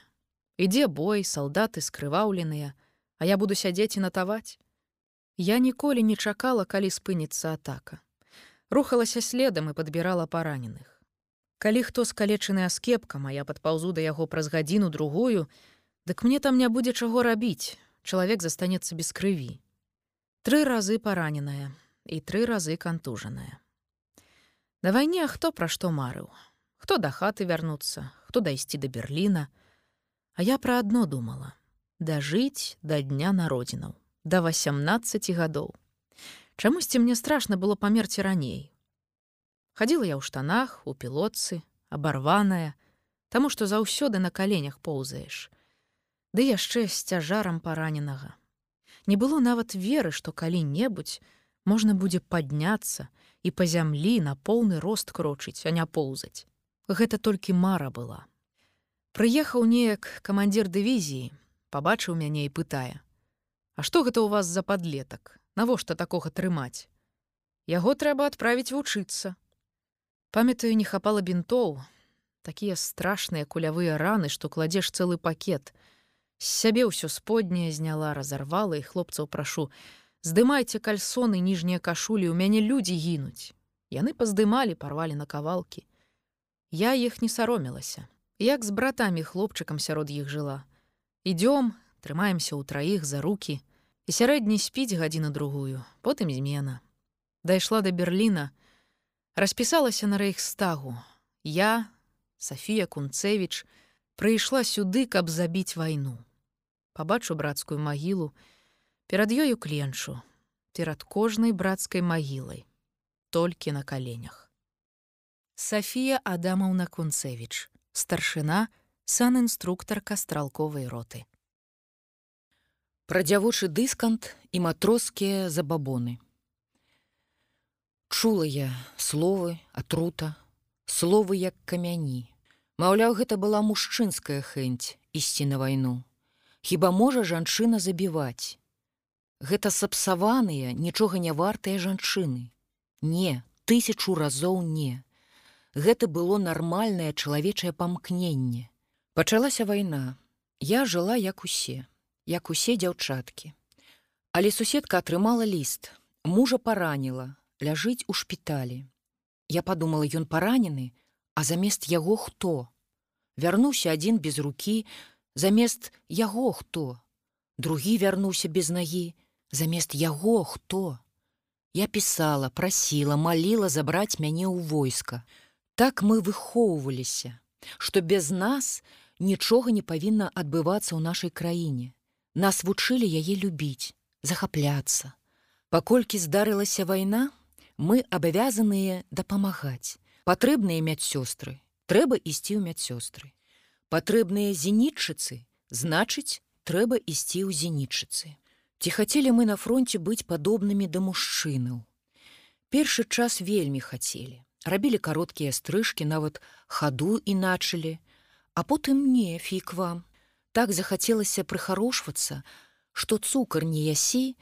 Speaker 1: Ідзе бой, салдаты скрываўленыя, а я буду сядзець і натаваць. Я ніколі не чакала, калі спыніцца атака. Рухалася следам і падбірала параненых. Калі хто скалечаны аскепкам, а я падпаўзу да яго праз гадзіну другую, дык мне там не будзе чаго рабіць. Чалавек застанецца без крыві. Тры разы параненая і тры разы кантужаная. На вайне хто пра што марыў, хто да хаты вярнуцца, хто дайсці да Берліна, А я пра адно думала: дажыць да дня народзінаў, да 18 гадоў. Чамусьці мне страшна было памерці раней, Хадзіла я ў штанах, у пілотцы, абарваная, таму што заўсёды на каленях поўзаеш. Ды яшчэ з цяжарам параненага. Не было нават веры, што калі-небудзь можна будзе падняцца і па зямлі на поўны рост крочыць, а не поўзаць. Гэта толькі мара была. Прыехаў неяк камандзір дывізіі, пабачыў мяне і пытае: « А што гэта ў вас за падлетак? Навошта такога трымаць? Яго трэба адправіць вучыцца. Памятаю, не хапала бінтоў, такія страшныя кулявыя раны, што кладзеш цэлы пакет. З сябе ўсё сподняе зняла, разарвала і хлопцаў прашу: здымайце кальсоны ніжнія кашулі, у мяне людзі гінуць. Яны паздымалі, парвалі на кавалкі. Я іх не саромілася, як з братамі хлопчыкам сярод іх жыла. Ідём, трымаемся ў траіх за руки, сярэдні спіць гадзіну другую, потым змена. Дайшла да Берліна, распісалася на рэйхстагу. Я Сафія кунцевич прыйшла сюды каб забіць вайну. Пабачу брацкую магілу перад ёю кленчу перад кожнай брацкай магілай толькі на каленях. Сафія адамаўна кунцевич старшына сан-інструктар кастралковай роты
Speaker 2: пра дзявочы дыскант і матроскія забабоны Чула я словы, атрута, словы як камяні. Маўляў, гэта была мужчынская хэнць ісці на вайну. Хіба можа жанчына забіваць. Гэта сапсаваныя, нічога не вартыя жанчыны. Не, тысячу разоў не. Гэта было нармальнае чалавечае памкненне. Пачалася вайна. Я жыла як усе, як усе дзяўчаткі. Але суседка атрымала ліст. Мужа параніла, ляжыць у шпіталі. Я подумала, ён паранены, а замест яго хто? Вярнуўся адзін без рукі, замест яго хто? Другі вярнуўся без нагі, замест яго хто? Я пісала, прасіла, маліла забраць мяне ў войска. Так мы выхоўваліся, што без нас нічога не павінна адбывацца ў нашай краіне. Нас вучылі яе любіць, захапляцца. Паколькі здарылася вайна, мы абавязаныя дапамагаць. Патрэбныя мядсёстры, трэба ісці ў мядсёстры. Патрэбныя зенітчыцы, значыць, трэба ісці ў зенітчыцы. Ці хацелі мы на фронте быць падобнымі да мужчынаў. Першы час вельмі хацелі. Рабілі кароткія стрыжкі, нават хаду іначылі, а потым не фік вам. Так захацелася прыхарошвацца, што цукар не ясі,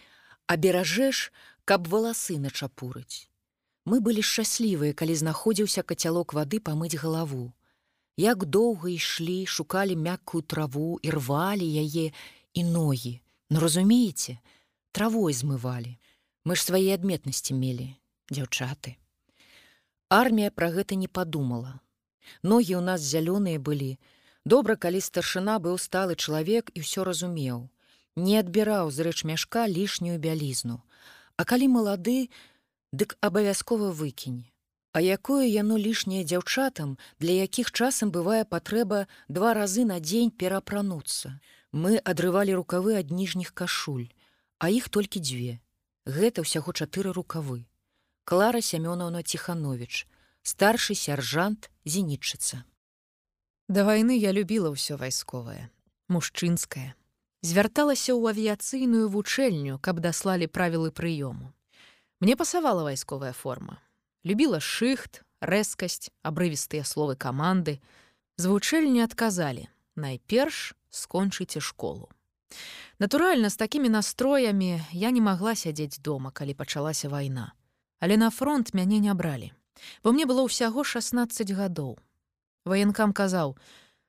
Speaker 2: а беражэш, каб валасы начапурыць. Мы былі шчаслівыя, калі знаходзіўся кацялок вады памыць галаву. Як доўга ішлі, шукалі мяккую траву і рвалі яе і ногі. Ну разумееце, травой змывалі. Мы ж свае адметнасці мелі, дзяўчаты. Армія пра гэта не падумала. Ногі ў нас зялёныя былі. Добра, калі старшына быў сталы чалавек і ўсё разумеў. Не адбіраў з рэч мяшка лішнюю бялізну. А калі малады, дык абавязкова выкіне. А якое яно лішняе дзяўчатам, для якіх часам бывае патрэба два разы на дзень перапрануцца. Мы адрывалі рукавы ад ніжніх кашуль, а іх толькі дзве. Гэта ўсяго чатыры рукавы. Клара Сямёнаўна Ціханович, старшы сяржант зенітчыца.
Speaker 1: Да вайны я любіла ўсё вайсковае, мужчынскае, звярталася ў авіяцыйную вучэльню, каб даслалі правілы прыёму. Мне пасавала вайсковая форма. Любіла шыхт, рэзкасць, абрывістыя словы каманды. З вучэльні адказалі: найперш скончыце школу. Натуральна, з такімі настроямі я не магла сядзець дома, калі пачалася вайна. Але на фронт мяне не бралі, бо мне было ўсяго 16 гадоў. Ваенкам казаў: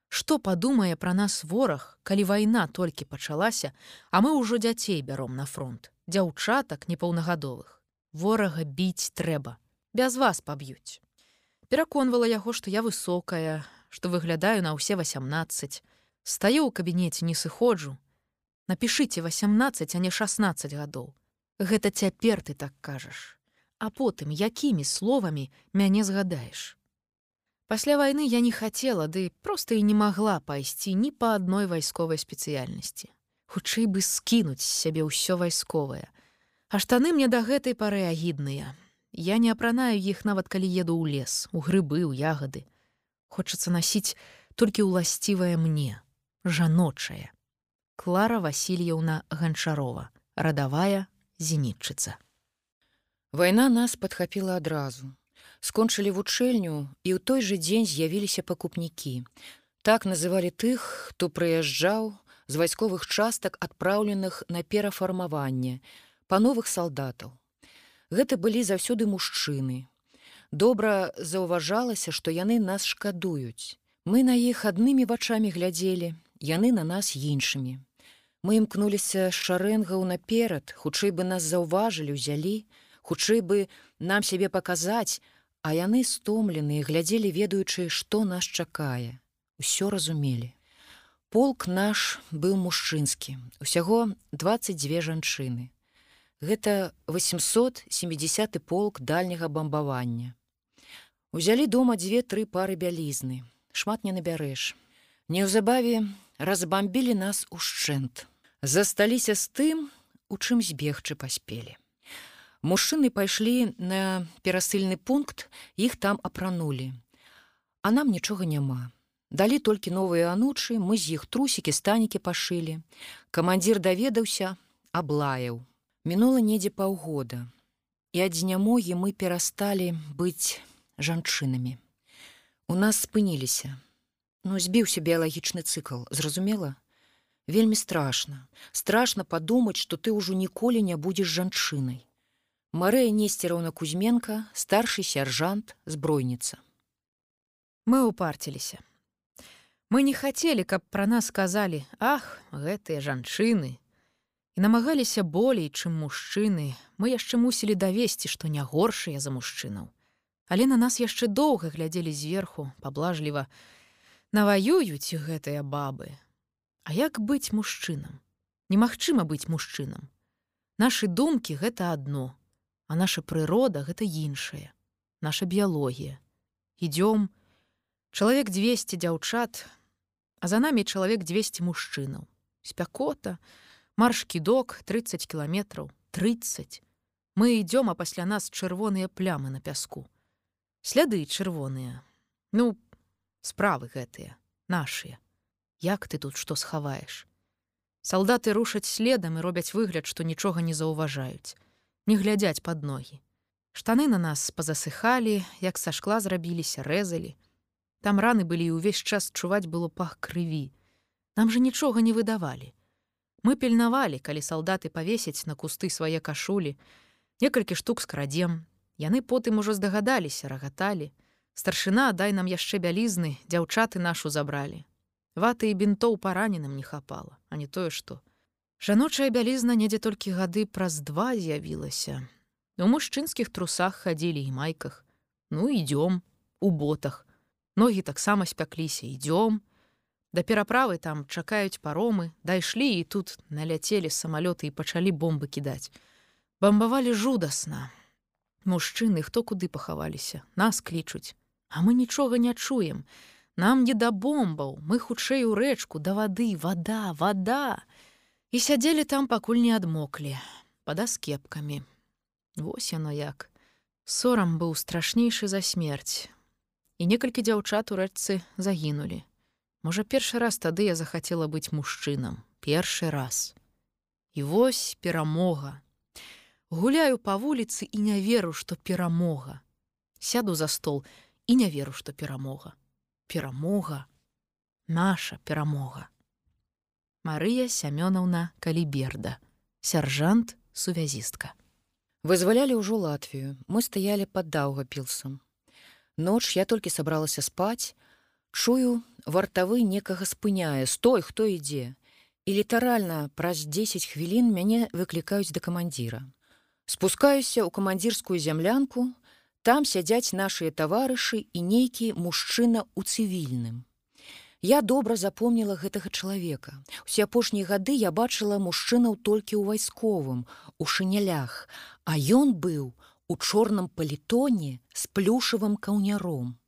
Speaker 1: Што падумае пра нас вораг, калі вайна толькі пачалася, а мы ўжо дзяцей бяром на фронт, дзяўчатак непаўнагадовых. Ворага біць трэба, без вас паб'юць. Пераконвала яго, што я высокая, што выглядаю на ўсе 18. Стаю ў кабінеце не сыходжу. Напішыце 18, а не 16 гадоў. Гэта цяпер ты так кажаш. А потым, якімі словамі мяне згадаеш. Пасля вайны я не хацела, ды проста і не магла пайсці ні па адной вайсковай спецыяльнасці. Хутчэй бы скінуць з сябе ўсё вайсковае. А штаны мне да гэтай пары агідныя. Я не апранаю іх нават калі еду ў лес, у грыбы, у ягады. Хочацца насіць толькі ўласцівае мне, жаночае. Клара Васильевна Ганчарова, радавая зенітчыца.
Speaker 2: Вайна нас падхапіла адразу скончылі вучэльню і ў той жа дзень з'явіліся пакупнікі. Так называлі тых, хто прыязджаў з вайсковых частак адпраўленых на перафармаванне па новых салдатаў. Гэта былі заўсёды мужчыны. Добра заўважалася, што яны нас шкадуюць. Мы на іх аднымі вачамі глядзелі, яны на нас іншымі. Мы імкнуліся з шарэнгаў наперад, хутчэй бы нас заўважылі, узялі, хутчэй бы нам сябе паказаць, А яны стомленыя глядзелі ведаючы, што нас чакае. Усё разумелі. Полк наш быў мужчынскі, усяго 22 жанчыны. Гэта 870 полк дальняга бамбавання. Узялі дома дзве-тры пары бялізны, шмат не набярэш. Неўзабаве разбамбілі нас ушчэнт. Засталіся з тым, у чым збегчы паспелі. Мужчыны пайшлі на перасыльны пункт, іх там апранулі. А нам нічога няма. Далі толькі новыя анучы, мы з іх трусікі станікі пашылі. Камандзір даведаўся, аблаяў. Мінула недзе паўгода. І ад знямогі мы перасталі быць жанчынамі. У нас спыніліся. Ну збіўся біялагічны цыкл, зразумела? Вельмі страшна. Страшна падумаць, што ты ўжо ніколі не будзеш жанчынай. Марыя Несцераўна Кузьменка, старшы сяржант, збройніца.
Speaker 1: Мы упарціліся. Мы не хацелі, каб пра нас сказалі: Ах, гэтыя жанчыны. І намагаліся болей, чым мужчыны, мы яшчэ мусілі давесці, што не горшыя за мужчынаў. Але на нас яшчэ доўга глядзелі зверху, паблажліва, наваююць гэтыя бабы. А як быць мужчынам? Немагчыма быць мужчынам. Нашы думкі гэта адно, а наша прырода гэта іншая, наша біялогія. Ідём, чалавек 200 дзяўчат, а за намі чалавек 200 мужчынаў. Спякота, марш кідок 30 кіламетраў, 30. Мы ідём, а пасля нас чырвоныя плямы на пяску. Сляды чырвоныя. Ну, справы гэтыя, нашыя. Як ты тут што схаваеш? Салдаты рушаць следам і робяць выгляд, што нічога не заўважаюць не глядзяць под ногі. Штаны на нас пазасыхалі, як са шкла зрабіліся, рэзалі. Там раны былі і ўвесь час чуваць было пах крыві. Нам жа нічога не выдавалі. Мы пільнавалі, калі салдаты павесяць на кусты свае кашулі, некалькі штук скрадзем. Яны потым ужо здагадаліся, рагаталі. Старшына дай нам яшчэ бялізны, дзяўчаты нашу забралі. Ваты і бінтоў параненым не хапала, а не тое што. Жаночая бялізна недзе толькі гады праз два з'явілася. У мужчынскіх трусах хадзілі і майках. Ну ідём у ботах. Ногі таксама спякліся, ідём. Да пераправы там чакаюць паромы, дайшлі і тут наляцелі самалёты і пачалі бомбы кідаць. Бамбавалі жудасна. Мужчыны, хто куды пахаваліся, нас клічуць, А мы нічога не чуем. Нам не да бомбаў, мы хутчэй у рэчку, да вады, вода, вода і сядзелі там пакуль не адмоклі пад аскепкамі Вось яно як. Сорам быў страшнейшы за смерць і некалькі дзяўчат у рэчцы загінулі. Можа першы раз тады я захацела быць мужчынам. Першы раз. І вось перамога. Гуляю па вуліцы і не веру што перамога. Сяду за стол і не веру што перамога. Перамога. Наша перамога Марыя Сямёнаўна Каліберда, сяржант сувязістка.
Speaker 2: Вызвалялі ўжо Латвію, мы стаялі пад даўгапілсам. Ноч я толькі сабралася спаць, чую, вартавы некага спыняе, стой, хто ідзе. І літаральна праз 10 хвілін мяне выклікаюць да камандзіра. Спускаюся ў камандзірскую зямлянку, там сядзяць нашыя таварышы і нейкі мужчына ў цывільным. Я добра запомніла гэтага чалавека. Усе апошнія гады я бачыла мужчынаў толькі ў вайсковым, у шынялях, а ён быў у чорным палітоне з плюшавым каўняром.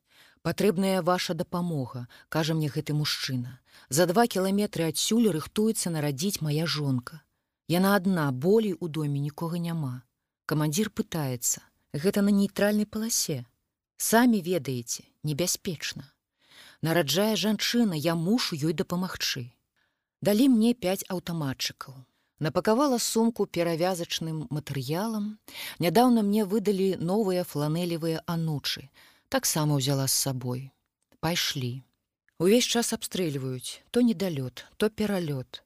Speaker 2: Патрэбная ваша дапамога, кажа мне гэты мужчына. За два кіламетры адсюль рыхтуецца нарадзіць моя жонка. Яна адна болей у доме нікога няма. Камандзір пытаецца: гэта на нейтральнай паласе. Самі ведаеце, небяспечна нараджае жанчына, я мушу ёй дапамагчы. Далі мне пяць аўтаматчыкаў. Напакавала сумку перавязачным матэрыялам. Нядаўна мне выдалі новыя фланелевыя анучы. Таксама ўзяла з сабой. Пайшлі. Увесь час абстрэльваюць, то недалёт, то пералёт.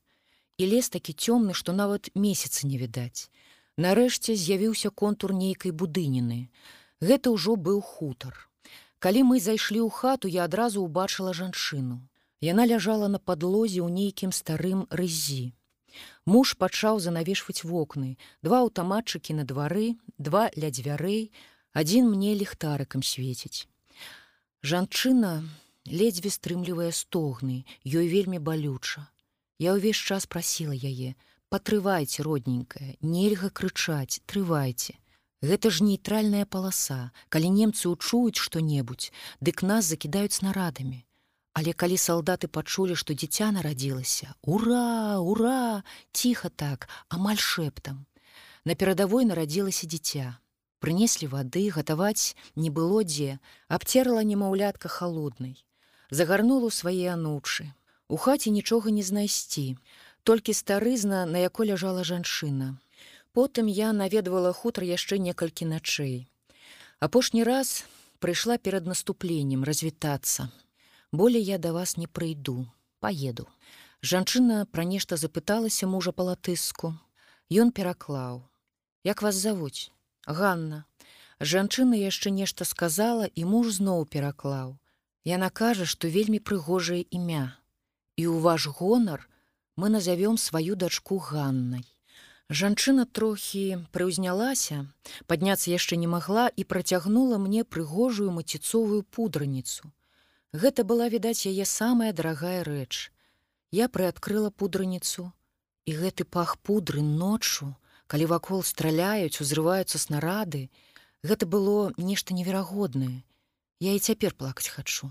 Speaker 2: І лес такі цёмны, што нават месяца не відаць. Нарэшце з'явіўся контур нейкай будыніны. Гэта ўжо быў хутар. Калі мы зайшлі ў хату, я адразу ўбачыла жанчыну. Яна ляжала на падлозе ў нейкім старым рызі. Муж пачаў занавешваць вокны, два аўтаматчыкі на двары, два ля дзвярэй, адзін мне ліхтарыкам свеціць. Жанчына ледзьве стрымлівае стогны, ёй вельмі балюча. Я ўвесь час прасіла яе: патрывайце родненькая, нельга крычаць, трывайце. Гэта ж нейтральная паласа, калі немцы ўчуюць што-небудзь, дык нас закідаюць снарадамі. Але калі салдаты пачулі, што дзіця нарадзілася, ура, ура, ціха так, амаль шэптам. На перадавой нарадзілася дзіця. Прынеслі вады, гатаваць не было дзе, абцерла немаўлятка холоднай. Загарнула свае анучы. У хаце нічога не знайсці, толькі старызна, на якой ляжала жанчына. Потым я наведвала хутар яшчэ некалькі начэй. Апошні раз прыйшла перад наступленнем развітацца. Болей я да вас не прыйду, поеду. Жанчына пра нешта запыталася мужа па латыску. Ён пераклаў: « Як вас завуць? Ганна. Жанчына яшчэ нешта сказала і муж зноў пераклаў. Яна кажа, што вельмі прыгожае імя. І ў ваш гонар мы назовём сваю дачку Ганнай. Жанчына трохі прыўзнялася, падняцца яшчэ не магла і працягнула мне прыгожую маціцовую пудраніцу. Гэта была відаць яе самая дарагая рэч. Я прыадкрыла пудраніцу, і гэты пах пудры ноччу, калі вакол страляюць, узрываюцца снарады, гэта было нешта неверагоднае. Я і цяпер плакаць хачу.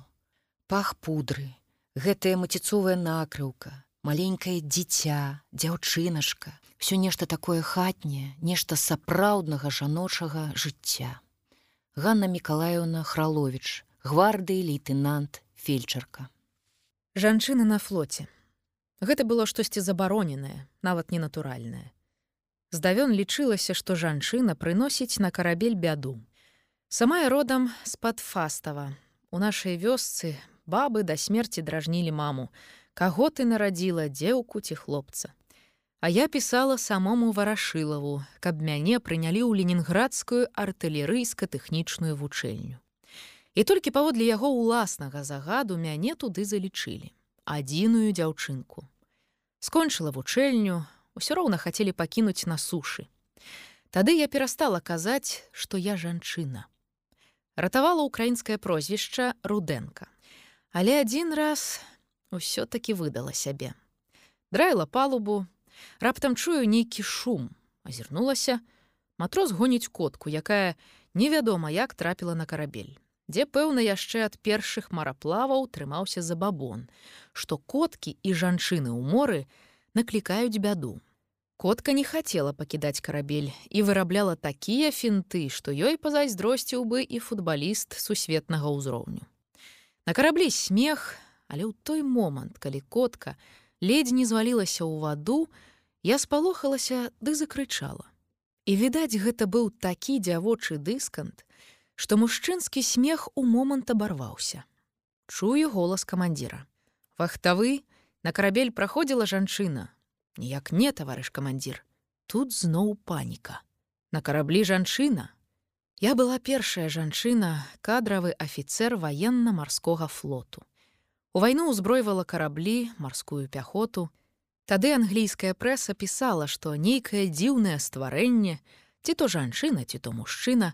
Speaker 2: Пах пудры, гэтая маціцовая накрыўка, маленькае дзіця, дзяўчыначка, все нешта такое хатняе, нешта сапраўднага жаночага жыцця. Ганна Миколаевна Хралович, гвардыі лейтенант фельчарка.
Speaker 1: Жанчына на флоце. Гэта было штосьці забароненае, нават ненатуральнае. Здавён лічылася, што жанчына прыносіць на карабель бяду. Самая родам з-пад фастава. У нашай вёсцы бабы да смерці дражнілі маму, каго ты нарадзіла дзеўку ці хлопца. А я пісала самому варашылаву, каб мяне прынялі ў ленінградскую артылерыйска-тэхнічную вучэльню. І толькі паводле яго ўласнага загаду мяне туды залічылі адзіную дзяўчынку. Скончыла вучэльню, усё роўна хацелі пакінуць на сушы. Тады я перастала казаць, што я жанчына. Ратавала украінскае прозвішча рудэнка. Але адзін раз усё-такі выдала сябе. Драіла палубу, раптам чую нейкі шум. Азірнулася матрос гоніць котку якая невядома як трапіла на карабель дзе пэўна яшчэ ад першых мараплаваў трымаўся за бабон што коткі і жанчыны ў моры наклікаюць бяду. Котка не хацела пакідаць карабель і вырабляла такія фінты што ёй пазайздросціў бы і футбаліст сусветнага ўзроўню. На караблі смех але ў той момант калі котка ледзь не звалілася ў ваду Я спалохалася ды закрычала. І відаць, гэта быў такі дзявочы дыскант, што мужчынскі смех у момант абарваўся. Чую голас камандзіра. Вахтавы, на карабель праходзіла жанчына. Ніяк не, таварыш камандзір. Тут зноў паніка. На караблі жанчына. Я была першая жанчына, кадравы афіцэр ваенна-марскога флоту. У вайну ўзбройвала караблі, марскую пяхоту, Тады англійская прэса пісала, што нейкае дзіўнае стварэнне, ці то жанчына, ці то мужчына,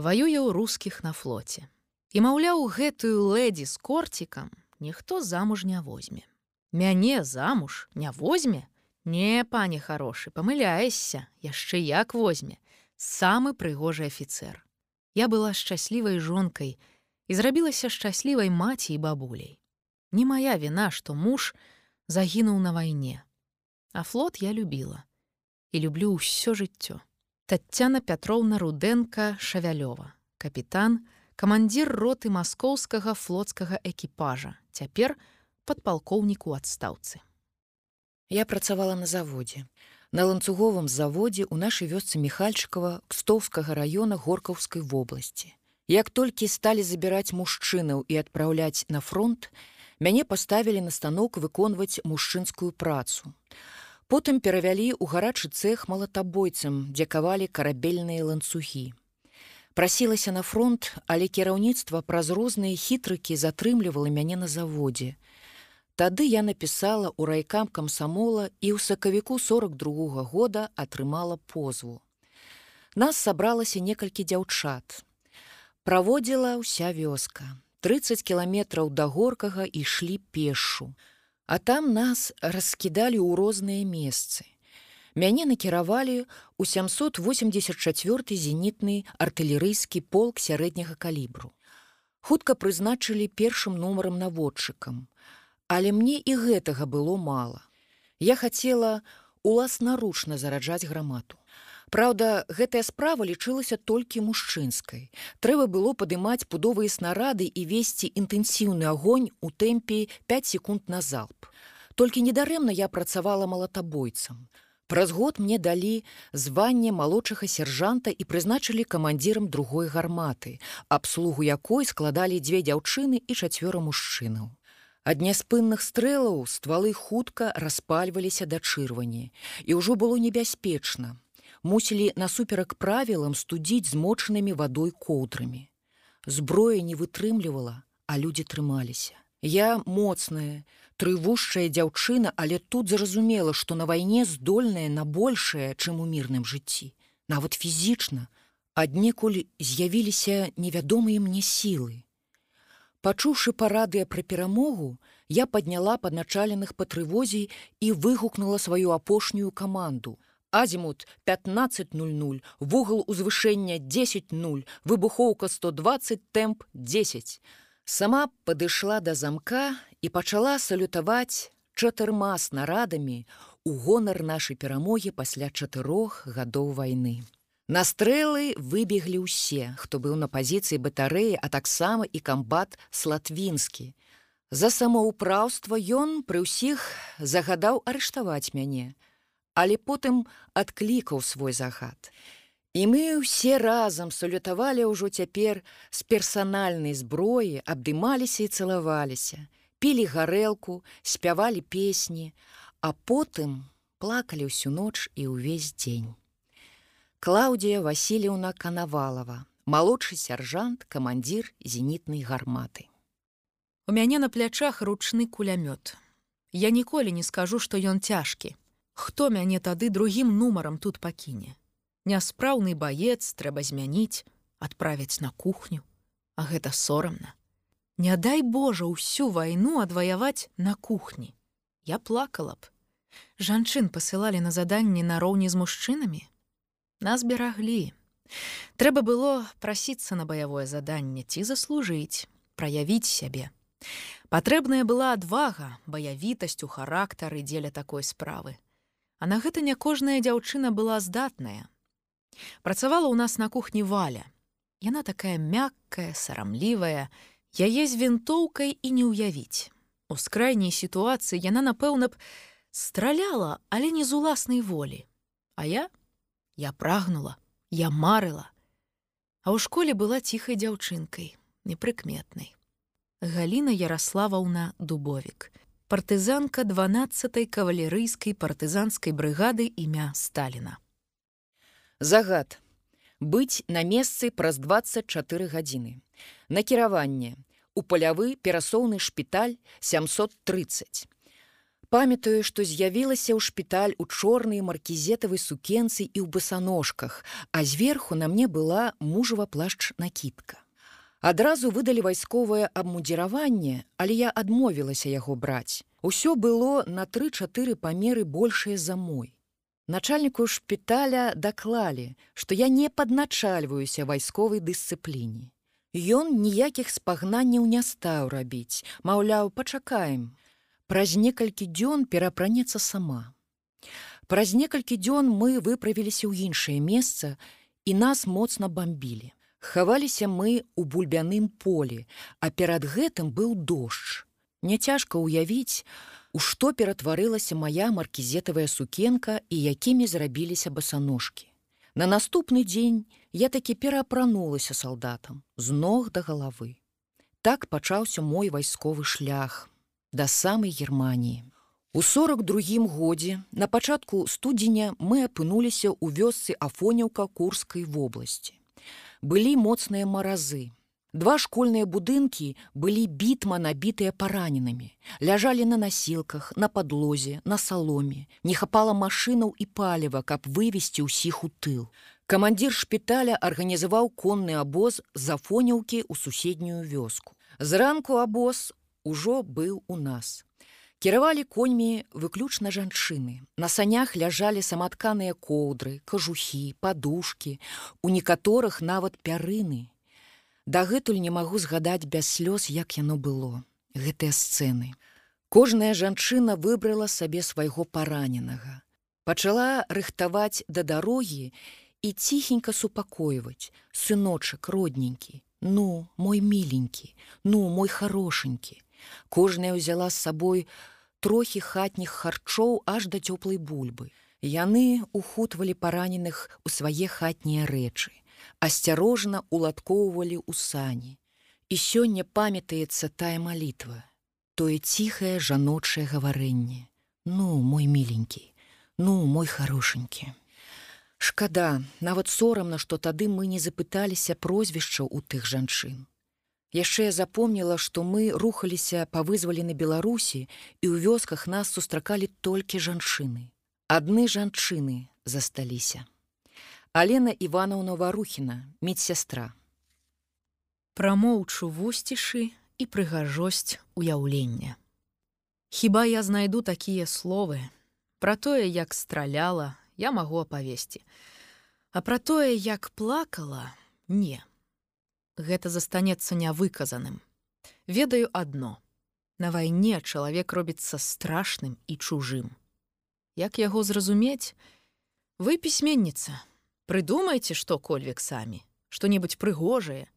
Speaker 1: ваюе ў рускіх на флоце. І маўляў, гэтую ледзі з корцікам ніхто замуж не возьме. Мяне замуж не возьме? Не, пане хорошы, памыляешся, яшчэ як возьме, самы прыгожы афіцэр. Я была шчаслівай жонкай і зрабілася шчаслівай маці і бабуляй. Не мая віна, што муж загінуў на вайне а флот я любіла і люблю ўсё жыццё. Тацяна Пятроўна Рудэнка Шавялёва, капітан, камандзір роты маскоўскага флотскага экіпажа, цяпер падпалкоўніку адстаўцы.
Speaker 2: Я працавала на заводзе. На ланцуговым заводзе ў нашай вёсцы Михальчыкова кстоўскага раёна горкаўскай вобласці. Як толькі сталі забіраць мужчынаў і адпраўляць на фронт, мяне паставілі на станок выконваць мужчынскую працу. Потым перавялі ў гарачы цэх малатабойцам, дзе кавалі карабельныя ланцугі. Прасілася на фронт, але кіраўніцтва праз розныя хітрыкі затрымлівала мяне на заводзе. Тады я напісала ў райкам камсамола і ў сакавіку 42 -го года атрымала позву. Нас сабралася некалькі дзяўчат. Праводзіла ўся вёска. 30 кіламетраў да горкага ішлі пешу. А там нас раскідалі ў розныя месцы. Мяне накіравалі ў 784 зенітны артылерыйскі полк сярэдняга калібру. Хутка прызначылі першым нумарам наводчыкам. Але мне і гэтага было мала. Я хацела уласнаручна зараджаць грамату. Праўда, гэтая справа лічылася толькі мужчынскай. Трэба было падымаць пудовыя снарады і весці інтэнсіўны агонь у тэмпе 5 секунд на залп. Толькі недарэмна я працавала малатабойцам. Праз год мне далі званне малодшага сержанта і прызначылі камандзірам другой гарматы, абслугу якой складалі дзве дзяўчыны і чацвёра мужчынаў. Ад няспынных стрэлаў ствалы хутка распальваліся да чырвані, і ўжо было небяспечна мусілі насуперак правілам студзіць змочанымі вадой коўдрамі. Зброя не вытрымлівала, а людзі трымаліся. Я моцная, трывушчая дзяўчына, але тут зразумела, што на вайне здольная на большае, чым у мірным жыцці. Нават фізічна, аднекуль з'явіліся невядомыя мне сілы. Пачуўшы парадыя пра перамогу, я падняла падначаленых па трывозе і выгукнула сваю апошнюю каманду. Азімут 1500, вугал узвышэння 10-0, выбухоўка 120 тэмп 10. Сама падышла да замка і пачала салютаваць чатырма снарадамі у гонар нашай перамогі пасля чатырох гадоў вайны. На стрэлы выбеглі ўсе, хто быў на пазіцыі батарэі, а таксама і камбат слатвінскі. За самаўпраўства ён пры ўсіх загадаў арыштаваць мяне, але потым адклікаў свой загад. І мы ўсе разам салютавалі ўжо цяпер з персанальнай зброі, абдымаліся і цалаваліся, пілі гарэлку, спявалі песні, а потым плакалі ўсю ноч і ўвесь дзень. Клаўдія Васильевна Канавалова, малодшы сяржант, камандзір зенітнай гарматы.
Speaker 1: У мяне на плячах ручны кулямёт. Я ніколі не скажу, што ён цяжкі. Хто мяне тады другім нумарам тут пакіне? Няспраўны баец трэба змяніць, адправіць на кухню, А гэта сорамна. Не дай Божа ўсю вайну адваяваць на кухні. Я плакала б. Жанчын пасылалі на заданні нароўні з мужчынамі, нас бераглі. Трэба было прасіцца на баявое заданне ці заслужыць, праявіць сябе. Патрэбная была адвага, баявітасць у характары дзеля такой справы. А на гэта не кожная дзяўчына была здатная. Працавала ў нас на кухні валя. Яна такая мяккая, сарамлівая, яе з вінтоўкай і не ўявіць. У скрайняй сітуацыі яна, напэўна б, страляла, але не з уласнай волі. А я Я прагнула, я марыла. А ў школе была ціхай дзяўчынкай, непрыкметнай. Галіна Ярославаўна Дубовік, партызанка 12 кавалерыйскай партызанскай брыгады імя Сталіна.
Speaker 2: Загад быць на месцы праз 24 гадзіны. Накіраванне у палявы перасоўны шпіталь 730 памятаю што з'явілася ў шпіталь у чорнай маркізетавай сукенцы і ў басаножках а зверху на мне была мужава плашч накідка адразу выдалі вайсковае абмудзіраванне але я адмовілася яго браць. Усё было на тры-чатыры памеры большае за мой. Начальніку шпіталя даклалі што я не падначальваюся вайсковай дысцыпліне. Ён ніякіх спагнанняў не стаў рабіць. Маўляў пачакаем. Праз некалькі дзён перапранецца сама. Праз некалькі дзён мы выправіліся ў іншае месца і нас моцна бамбілі. Хаваліся мы ў бульбяным полі, а перад гэтым быў дождж. Няцяжка ўявіць, у што ператварылася моя маркізетавая сукенка і якімі зрабіліся басаножкі. На наступны дзень я такі пераапранулася салдатам з ног да галавы. Так пачаўся мой вайсковы шлях да самай Геррманіі. У 42 годзе на пачатку студзеня мы апынуліся ў вёсцы афоняўка курскай вобласці. Былі моцныя маразы. Два школьныя будынкі былі бітма набітыя параненымі, ляжалі на насілках, на падлозе, на саломе, не хапала машынаў і паліва, каб вывесці ўсіх у тыл. Камандзір шпіталя арганізаваў конны абоз з афоняўкі ў суседнюю вёску. Зранку абоз ўжо быў у нас. Кіравалі коньмі выключна жанчыны. На санях ляжалі саматканыя коўдры, кажухі, падушкі, у некаторых нават пярыны. Дагэтуль не магу згадаць без слёз, як яно было. гэтыя сцэны. Кожная жанчына выбрала сабе свайго параненага. Пачала рыхтаваць да дарогі і ціхенька супакойваць: сыночак родненькі, ну, мой міленькі, ну, мой хорошенькі. Кожная ўзяла з сабой трохі хатніх харчоў аж да цёплай бульбы. Яны ухутвалі параненых у свае хатнія рэчы, асцярожна уладкоўвалі ў сані. І сёння памятаецца тая малітва, тое ціхае жаночае гаварэнне. Ну, мой міленькі, ну, мой хорошенькі. Шкада, нават сорамна, што тады мы не запыталіся прозвішчаў у тых жанчын. Яшчэ я запомніла, што мы рухаліся па вызвалены Беларусі і ў вёсках нас сустракалі толькі жанчыны. Адны жанчыны засталіся. Алена Іванаўна Варухіна, медсястра.
Speaker 1: Прамоўчу вусцішы і прыгажосць уяўлення. Хіба я знайду такія словы. Пра тое, як страляла, я магу апавесці. А пра тое, як плакала, не. Гэта застанецца нявыказаным. Ведаю адно. На вайне чалавек робіцца страшным і чужым. Як яго зразумець, вы пісьменніца, прыдумайце што-кольвек самі, што-небудзь прыгожае,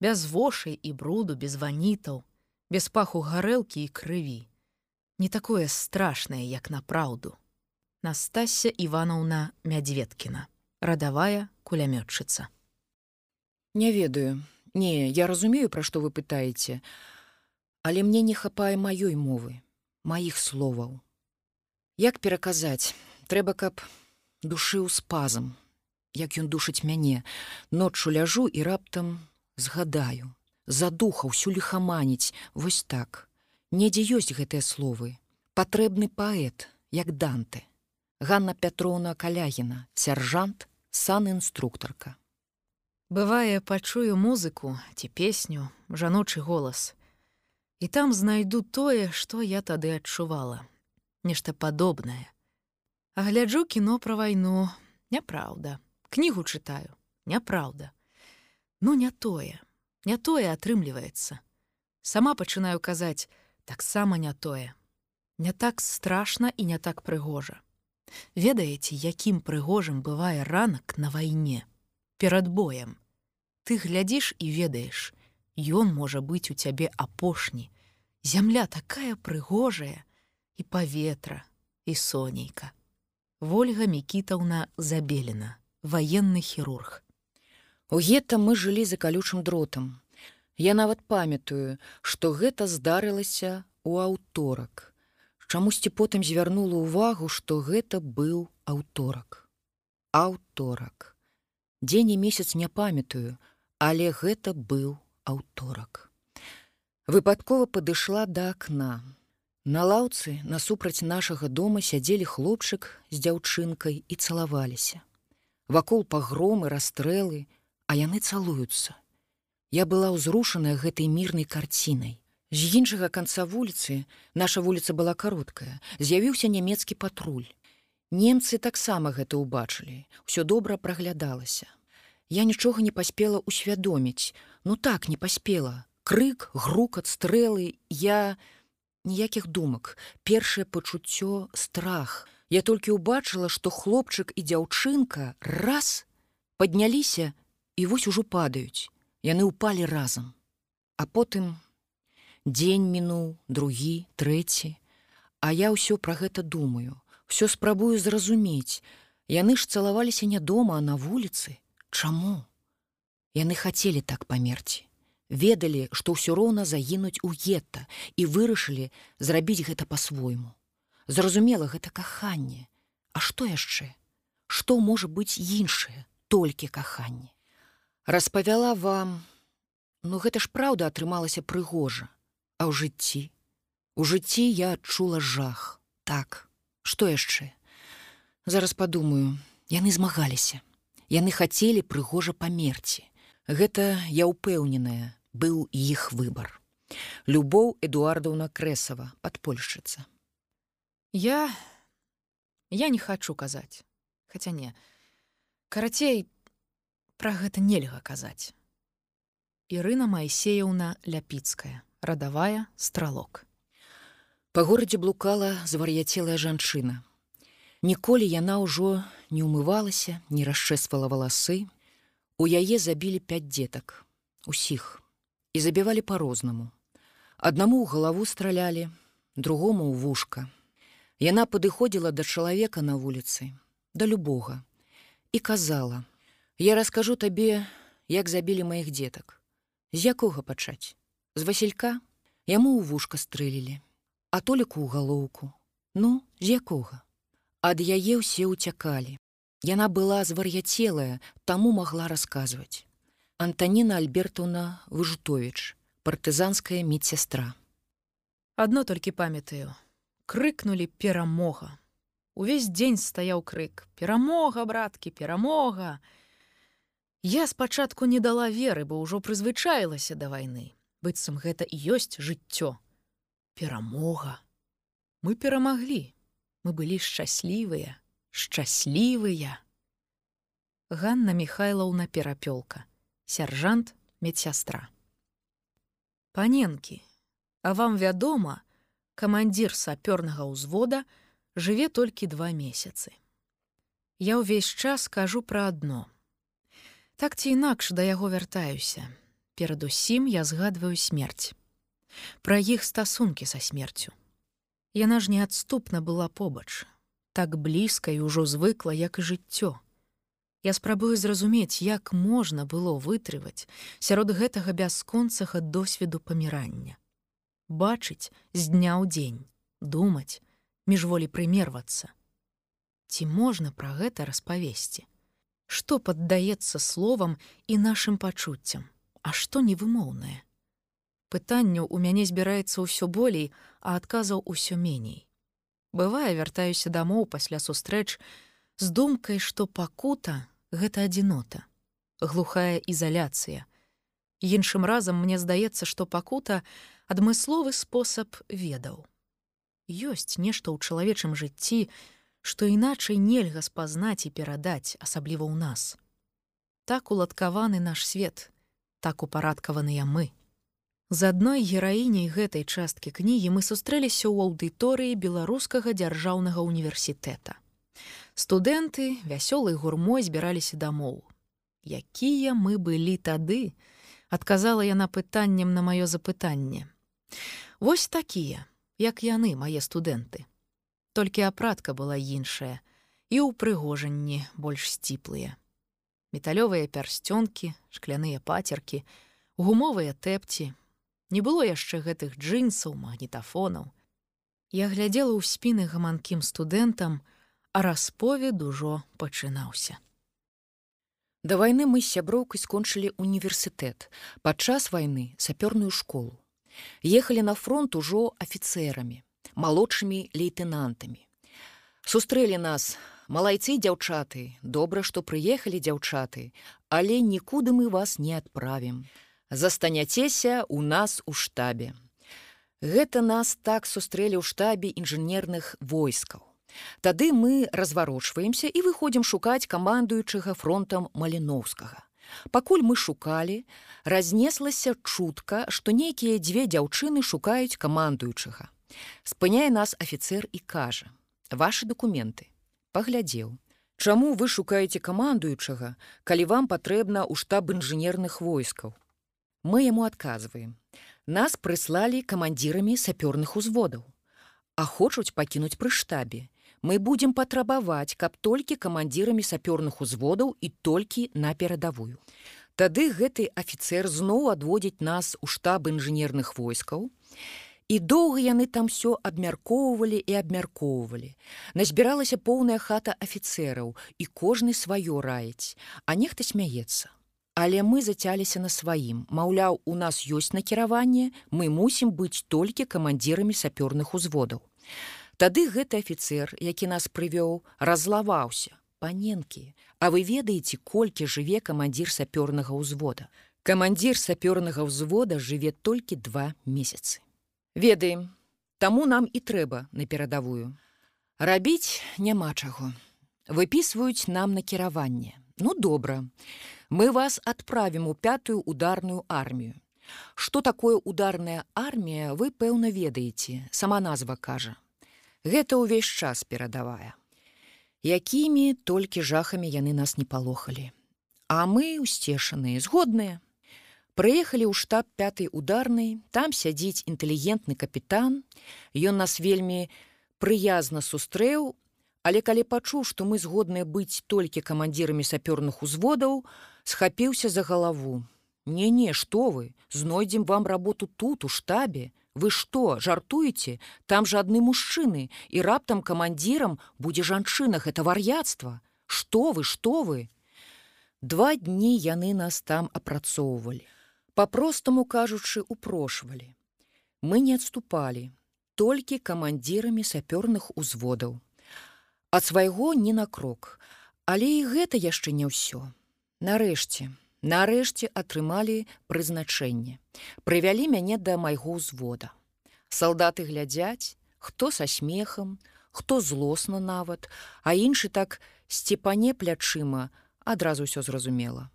Speaker 1: без вошай і бруду, без ванітаў, без паху гарэлкі і крыві. Не такое страшнае, як на праўду. Настасся Іванаўна Мядзведкіна, радавая кулямётчыца.
Speaker 2: Не ведаю. Не, я разумею, пра што вы пытаеце, але мне не хапае маёй мовы, маіх словаў. Як пераказаць, трэба, каб душыў спазам, як ён душыць мяне, ноччу ляжу і раптам згадаю, задуха ўсю лихаманіць, вось так. Недзе ёсць гэтыя словы. Патрэбны паэт, як данты. Ганна Пятроўна Калягіна, сяржант, сан-інструктарка.
Speaker 1: Бывае, пачую музыку ці песню, жаночы голас. І там знайду тое, што я тады адчувала. Нешта падобнае. А гляджу кіно пра вайну, няпраўда. Кнігу чытаю, няпраўда. Ну не тое, не тое атрымліваецца. Сама пачынаю казаць, таксама не тое. Не так страшна і не так прыгожа. Ведаеце, якім прыгожым бывае ранак на вайне, перад боем. Ты глядзіш і ведаеш, Ён можа быць у цябе апошні. Зямля такая прыгожая і паветра і сонейка. Вольга Мікітаўна забелена, ваенны хірург.
Speaker 2: У гета мы жылі за калючым дротам. Я нават памятаю, што гэта здарылася ў аўторак чамусьці потым звярнула ўвагу, што гэта быў аўторак. Аўторак. Дзень і месяц не памятаю, але гэта быў аўторак. Выпадкова падышла да акна. На лаўцы насупраць нашага дома сядзелі хлопчык з дзяўчынкай і цалаваліся. Вакол пагромы, расстрэлы, а яны цалуюцца. Я была ўзрушаная гэтай мірнай карцінай. З іншага канца вуліцы наша вуліца была кароткая, з'явіўся нямецкі патруль. Немцы таксама гэта ўбачылі, усё добра праглядалася. Я нічога не паспела ўсвядоміць, ну так не паспела. Крык, грукат, стрэлы, я ніякіх думак, першае пачуццё страх. Я толькі ўбачыла, што хлопчык і дзяўчынка раз падняліся і вось ужо падаюць. Яны ўпалі разам. А потым Дзень мінуў, другі, трэці. А я ўсё пра гэта думаю. Всё спрабую зразумець. Яны ж цалаваліся не дома, а на вуліцы. Чаму? Яны хацелі так памерці. Ведалі, што ўсё роўна загінуць у гета і вырашылі зрабіць гэта па-свойму. Зразумела гэта каханне. А што яшчэ? Што можа быць іншае, толькі каханне. Распавяла вам, ну гэта ж праўда атрымалася прыгожа. А ў жыцці. У жыцці я адчула жах. Так, што яшчэ? Зараз падумаю, яны змагаліся. Яны хацелі прыгожа памерці. Гэта я ўпэўненая, быў іх выбар. Любоў Эдуардаўна Крэсава, падпольшчыца.
Speaker 1: Я я не хачу казаць, хаця не. Карацей, пра гэта нельга казаць. Ірына Майсеяўна ляпіцкая радавая стралок.
Speaker 2: Па горадзе блукала звар'яцелая жанчына. Ніколі яна ўжо не ўмывалася, не расчэсвала валасы. У яе забілі пяць дзетак, усіх і забівалі па-рознаму. Аднаму ў галаву стралялі, другому ў вушка. Яна падыходзіла да чалавека на вуліцы, да любога і казала: « Я раскажу табе, як забілі маіх дзетак. З якога пачаць? З Васілька яму ў вушка стрэлілі, а толіку ў галоўку. Ну, з якога? Ад яе ўсе ўцякалі. Яна была звар'яцелая, таму магла расказваць. Антаніна Альбертаўна Выжутовіч, партызанская медсястра.
Speaker 1: Адно толькі памятаю, крыкнулі перамога. Увесь дзень стаяў крык: перамога, браткі, перамога. Я спачатку не дала веры, бо ўжо прызвычаілася да вайны. быццам гэта і ёсць жыццё. Перамога. Мы перамаглі. Мы былі шчаслівыя, шчаслівыя. Ганна Михайлаўна перапёлка, сяржант медсястра. Паненкі, а вам вядома, камандзір сапёрнага ўзвода жыве толькі два месяцы. Я ўвесь час кажу пра адно. Так ці інакш да яго вяртаюся. Перадусім я згадваю смерць. Пра іх стасункі са смерцю. Яна ж неадступна была побач, так блізка і ўжо звыкла, як і жыццё. Я спрабую зразумець, як можна было вытрываць сярод гэтага бясконцага досведу памірання. Бачыць з дня ў дзень, думаць, міжволі прымервацца. Ці можна пра гэта распавесці? Што паддаецца словам і нашым пачуццям, а што невымоўнае? Пытанняў у мяне збіраецца ўсё болей, а адказаў усё меней. Бывае, вяртаюся дамоў пасля сустрэч з думкай, што пакута гэта адзінота, глухая ізаляцыя. Іншым разам мне здаецца, што пакута адмысловы спосаб ведаў. Ёсць нешта ў чалавечым жыцці, што іначай нельга спазнаць і перадаць, асабліва ў нас. Так уладкаваны наш свет, так упарадкаваныя мы. З адной гераіняй гэтай часткі кнігі мы сустрэліся ў аўдыторыі беларускага дзяржаўнага універсітэта. Студэнты вясёлай гурмой збіраліся дамоў. Якія мы былі тады, адказала яна пытаннем на маё запытанне. Вось такія, як яны, мае студэнты. Толькі апратка была іншая і ўпрыгожанні больш сціплыя. Металёвыя пярсцёнкі, шкляныя пацеркі, гумовыя тэпці, Не было яшчэ гэтых джинсаў, магнітафонаў. Я глядзела ў спіны гаманкім студэнтам, а расповед ужо пачынаўся.
Speaker 2: Да вайны мы з сяброўкай скончылі універсітэт, падчас вайны сапёрную школу. Ехалі на фронт ужо афіцэрамі, малодшымі лейтэнантамі. Сустрэлі нас малайцы дзяўчаты, добра, што прыехалі дзяўчаты, але нікуды мы вас не адправім застаняцеся у нас у штабе. Гэта нас так сустрэлі ў штабе інжынерных войскаў. Тады мы разварочваемся і выходзім шукаць камандуючага фронтам маліноўскага. Пакуль мы шукалі, разнеслася чутка, што нейкія дзве дзяўчыны шукаюць камандуючага. Спыняе нас афіцэр і кажа: « Вашы дакументы. Паглядзеў. Чаму вы шукаеце камандуючага, калі вам патрэбна ў штаб інжынерных войскаў? Мы яму адказваем. Нас прыслалі камандзірамі сапёрных узводаў. А хочуць пакінуць пры штабе. Мы будзем патрабаваць, каб толькі камандзірамі сапёрных узводаў і толькі на перадавую. Тады гэты афіцэр зноў адводзіць нас у штаб інжынерных войскаў. І доўга яны там все абмяркоўвалі і абмяркоўвалі. Назбіралася поўная хата афіцэраў і кожны сваё раіць, а нехта смяецца. Але мы зацяліся на сваім. Маўляў, у нас ёсць накіраванне, мы мусім быць толькі камандзірамі сапёрных узводаў. Тады гэты афіцэр, які нас прывёў, разлаваўся. Паненкі, А вы ведаеце, колькі жыве камандзір сапёрнага ўзвода. Камандзір сапёрнага ўзвода жыве толькі два месяцы. Ведаем, таму нам і трэба на перадавую. Рабіць няма чаго. Выпісваюць нам накіраванне. Ну добра мы вас отправим у пятую ударную армію. Што такое ударная армія, вы пэўна ведаеце, сама назва кажа. Гэта ўвесь час перадавая. Якімі толькі жахамі яны нас не палохалі. А мы усцешаныя, згодныя. Прыехалі ў штаб пятай ударнай, там сядзіць інтэлігентны капітан. Ён нас вельмі прыязна сустрэў, Але калі пачуў, што мы згодныя быць толькі камандзірамі сапёрных узводаў, схапіўся за галаву. Не-не, што вы, знойдзем вам работу тут у штабе. Вы што, жартуеце, там жа адны мужчыны і раптам камандзірам будзе жанчына гэта вар'яцтва. Што вы, што вы? Два дні яны нас там апрацоўвалі. Па-простаму кажучы, упрошвалі. Мы не адступалі, толькі камандзірамі сапёрных узводаў. Ад свайго не на крок, але і гэта яшчэ не ўсё. Нарэшце, нарэшце атрымалі прызначэнне. Прывялі мяне да майго ўзвода. Салдаты глядзяць, хто са смехам, хто злосна нават, а іншы так сцепане плячыма адразу ўсё зразумела.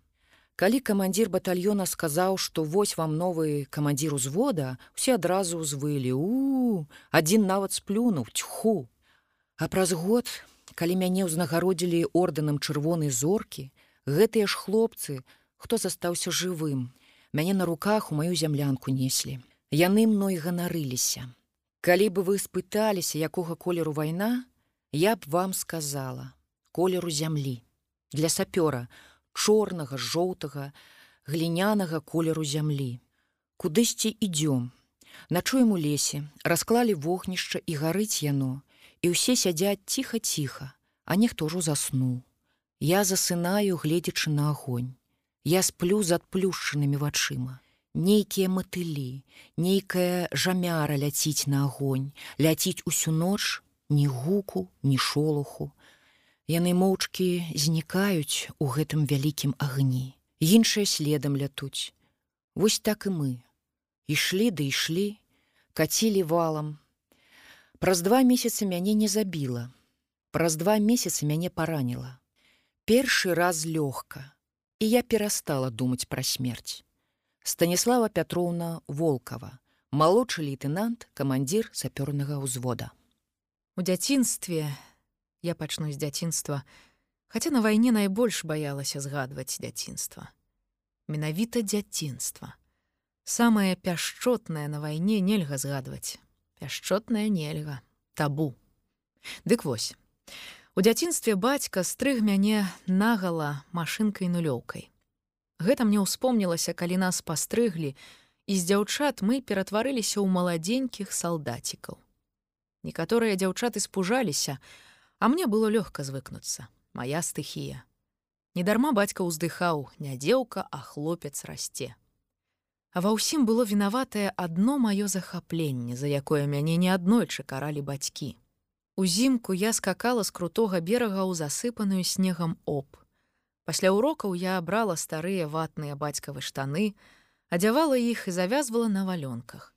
Speaker 2: Калі камандзір батальёна сказаў, што вось вам новы камандзір узвода, усе адразу ўзвылі у адзін нават сплюнуў тьху. А праз год, калі мяне ўзнагародзілі ордэнам чырвонай зоркі, гэтыя ж хлопцы, хто застаўся жывым, мяне на руках у маю зямлянку неслі. Яны мной ганарыліся. Калі бы вы спыталіся, якога колеру вайна, я б вам сказала колеру зямлі. Для сапёра чорнага жоўтага глінянага колеру зямлі. Кудысьці ідём. Начуем у лесе расклалі вогнішча і гарыць яно. І ўсе сядзяць ціха ціха а нехто ўжо заснуў я засынаю гледзячы на агонь. Я сплю з адплюшчанымі вачыма. Нейкія матылі нейкая жамяра ляціць на агонь. Ляціць усю ноч ні гуку ні шолуху яны моўчкі знікаюць у гэтым вялікім агні. Іншыя следам лятуць. Вось так і мы. Ішлі ды ішлі кацілі валам. Праз два месяцы мяне не забіла. Праз два месяцы мяне параніла першы раз лёгка і я перастала думаць пра смерць Станіслава Пятроўна Волкава, малодшы лейтенант, камандзір сапёрнага ўзвода.
Speaker 1: У дзяцінстве я пачну з дзяцінства, хаця на вайне найбольш баялася згадваць дзяцінства. Менавіта дзяцінства. Самае пяшчотнае на вайне нельга згадваць. Пяшчотная нельга, табу. Дык вось. У дзяцінстве бацька стрыг мяне нагала машынкай нулёўкай. Гэта мне ўспомнілася, калі нас пастрыглі, і з дзяўчат мы ператварыліся ў маладзенькіх салдацікаў. Некаторыя дзяўчаты спужаліся, а мне было лёгка звыкнуцца, моя стыхія. Недарма бацька ўздыхаў, не дзеўка, а хлопец расце. А ва ўсім было вінаватае адно маё захапленне, за якое мяне не аднойчы каралі бацькі. Узімку я скакала з крутога берага ў засыпаную снегам оп. Пасля урокаў я абрала старыя ватныя бацькавы штаны, адзявала іх і завязвала на валёнках.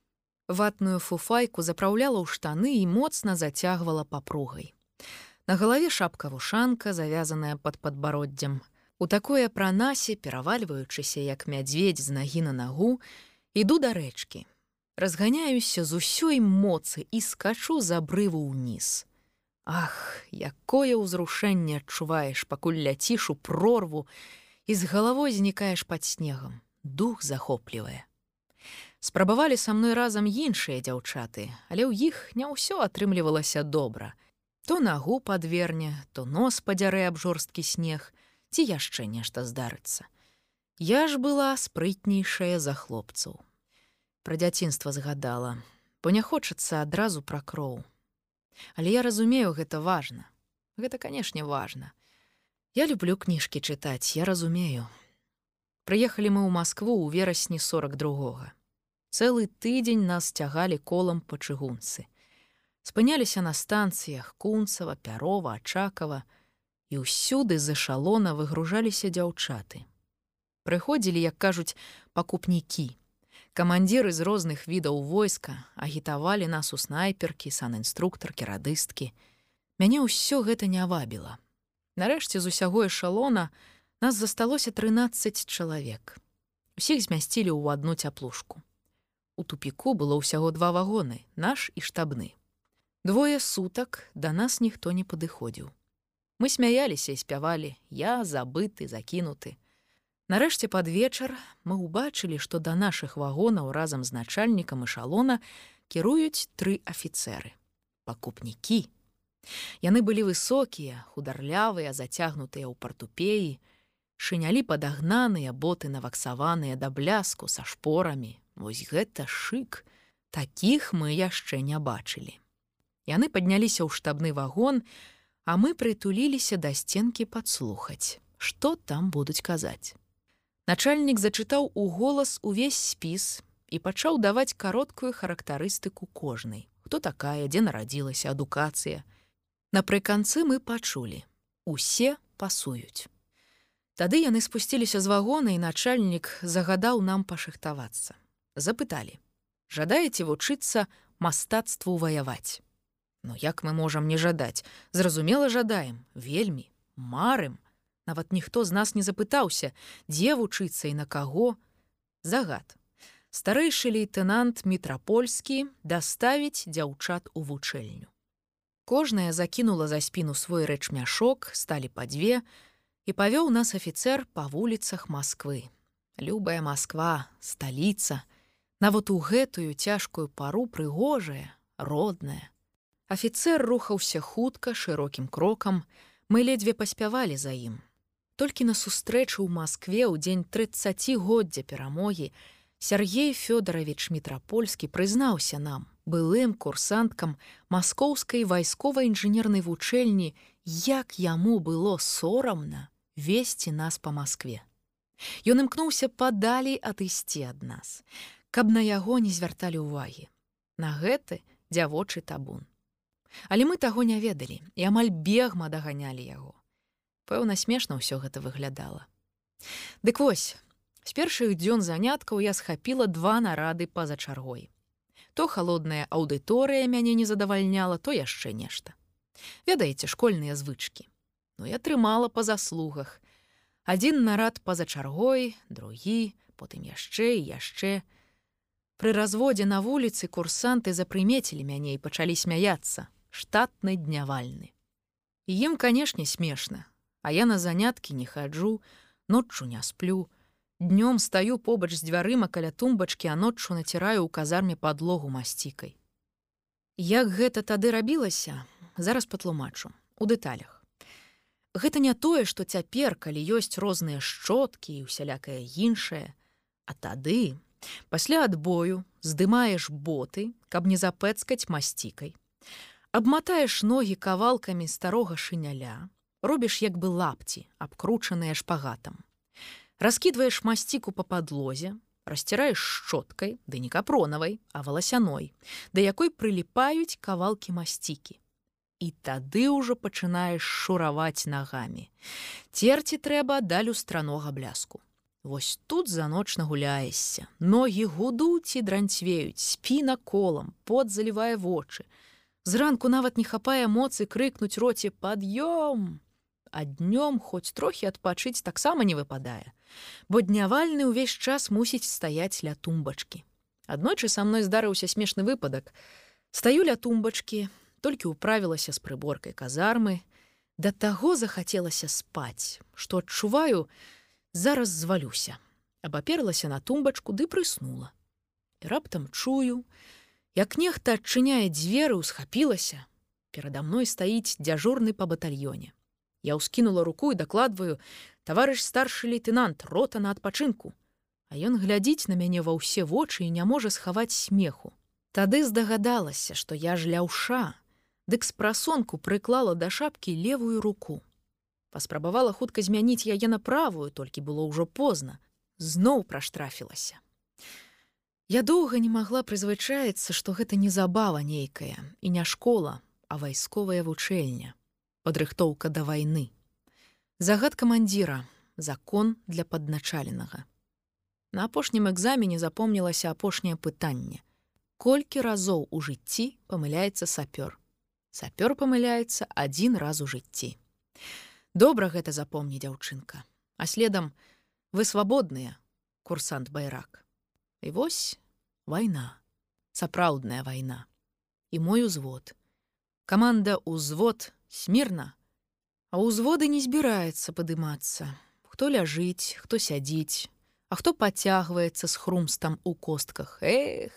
Speaker 1: Ватную фуфайку запраўляла ў штаны і моцна зацягвала папругай. На галаве шапка вушанка, завязаная пад падбароддзям. У такое пранасе, перавальваючыся як мядзведь з нагі на нагу, іду да рэчкі. Разганяюся з усёй моцы і скачу за брыву ўніз. Ах, якое ўзрушэнне адчуваеш, пакуль ляціш у прорву і з галавой знікаеш пад снегам. Дух захоплівае. Спрабавалі са мной разам іншыя дзяўчаты, але ў іх не ўсё атрымлівалася добра. То нагу падверне, то нос падзярэ аб жорсткі снег, ці яшчэ нешта здарыцца. Я ж была спрытнейшая за хлопцаў. Пра дзяцінства згадала, бо не хочацца адразу пра кроў. Але я разумею, гэта важна. Гэта, канешне, важна. Я люблю кніжкі чытаць, я разумею. Прыехалі мы ў Маскву ў верасні 42. Цэлы тыдзень нас цягалі колам па чыгунцы. Спыняліся на станцыях кунцава, пярова, ачакава, і ўсюды з эшалона выгружаліся дзяўчаты. Прыходзілі, як кажуць, пакупнікі. Камандзіры з розных відаў войска агітавалі нас у снайперкі, санінструктаркі, радысткі. Мяне ўсё гэта не вабіла. Нарэшце з усяго эшалона нас засталося 13 чалавек. Усіх змясцілі ў адну цяплушку. У тупіку было ўсяго два вагоны, наш і штабны. Двое сутак да нас ніхто не падыходзіў. Мы смяяліся і спявалі: я забыты, закінуты. Нарэшце пад вечар мы ўбачылі, што да нашых вагонаў разам з начальнікам эшалона кіруюць тры афіцеры. пакупнікі. Яны былі высокія, хударлявыя, зацягнутыя ў партупеі, шынялі падагнаныя боты наваксаваныя да бляску са шпорамі. Вось гэта шык, такіх мы яшчэ не бачылі. Яны падняліся ў штабны вагон, А мы прытуліліся да сценкі падслухаць, што там будуць казаць. Начальнік зачытаў у голас увесь спіс і пачаў даваць кароткую характарыстыку кожнай. Хто такая, дзе нарадзілася адукацыя. Напрыканцы мы пачулі: усе пасуюць. Тады яны спусціліся з вагона і начальнік загадаў нам пашыхтавацца. Запыталі: « Жадаеце вучыцца мастацтву ваяваць. Ну як мы можам не жадаць, зразумела жадаем, вельмі, марым. Нават ніхто з нас не запытаўся, дзе вучыцца і на каго. Загад. Старэйшы лейтенант мітрапольскі даставіць дзяўчат у вучэльню. Кожная закінула за спіну свой рэчмяшок, сталі па дзве, і павёў нас афіцэр па вуліцах Масквы. Любая Масква, сталіца, нават у гэтую цяжкую пару прыгожая, родная. Афіцэр рухаўся хутка шырокім крокам, мы ледзьве паспявалі за ім. Толькі на сустрэчу ў Маскве ў дзень 30годдзя перамогі Сергей Фёдорович Мітрапольскі прызнаўся нам, былым курсанткам маскоўскай вайсковай інжынернай вучэльні, як яму было сорамна весці нас па Маскве. Ён імкнуўся падалей адысці ад нас, каб на яго не звярталі ўвагі. На гэты дзявочы табун. Але мы таго не ведалі і амаль бегма даганялі яго. Пэўна смешна ўсё гэта выглядала. Дык вось, з першых дзён заняткаў я схапіла два нарады па-за чаргой. То холодная аўдыторыя мяне не задавальняла, то яшчэ нешта. Ведаеце школьныя звычки. Ну я трымала па заслугах. Адзін нарад па-за чаргой, другі, потым яшчэ і яшчэ. Пры разводзе на вуліцы курсанты запрымецілі мяне і пачалі смяяцца, штатны днявальны. І ім, канешне, смешна, а я на заняткі не хаджу, ноччу не сплю, Днём стаю побач з дзвярыма каля тумбачкі, а ноччу націраю ў казарме падлогу масцікай. Як гэта тады рабілася, зараз патлумачу у дэталях. Гэта не тое, што цяпер, калі ёсць розныя шчоткі і усялякае іншае, А тады, пасля адбою здымаеш боты, каб не запэцкаць масцікай. Абматаеш ногі кавалкамі старога шыняля, робіш як бы лапці, абкручаныя шпагатам раскидываешь масціку по подлозе расцираешь шчоткай ды не капронавай а валасяной да якой прыліпаюць кавалкі масцікі і тады ўжо пачынаеш шураваць нагамі церці трэба да люстранога бляску. Вось тут за ноч нагуляешся ногі гудуць і дранцвеюць спіна колам пот залівае вочы. Зранку нават не хапае моцы крыкнуць роце пад'ём а днём хоць трохі адпачыць таксама не выпадае бо днявальны ўвесь час мусіць стаяць ля тумбачкі. Аднойчы са мной здарыўся смешны выпадак. Стаю ля тумбачкі, толькі ўправілася з прыборкай казармы, Да таго захацелася спаць, што адчуваю, зараз звалюся. Абаперлася на тумбачку ды прыснула. І раптам чую, як нехта адчыняе дзверы, усхапілася. Перада мной стаіць дзяжурны па батальёне. Я ўскінула руку і дакладваю, таварыш старшы лейтенант рота на адпачынку. А ён глядзіць на мяне ва ўсе вочы і не можа схаваць смеху. Тады здагадалася, што я ж ляўша, дык з прасонку прыклала да шапкі левую руку. Паспрабавала хутка змяніць яе на правую, толькі было ўжо позна, зноў праштрафілася. Я доўга не магла прызвычаецца, што гэта не забава нейкая і не школа, а вайсковая вучэльня, падрыхтоўка да вайны. Загад камандзіра, закон для падначаленага. На апошнім экзамене запомнілася апошняе пытанне. Колькі разоў у жыцці памыляецца сапёр. Сапёр памыляецца адзін раз у жыцці. Добра гэта запомні дзяўчынка, а следам вы свабодныя, курсант байрак. І вось вайна, сапраўдная вайна. І мой узвод. Каманда ўзвод смірна, А ўзводы не збіраецца падымацца. Хто ляжыць, хто сядзіць, а хто пацягваецца з хрумстам у костках. Эх!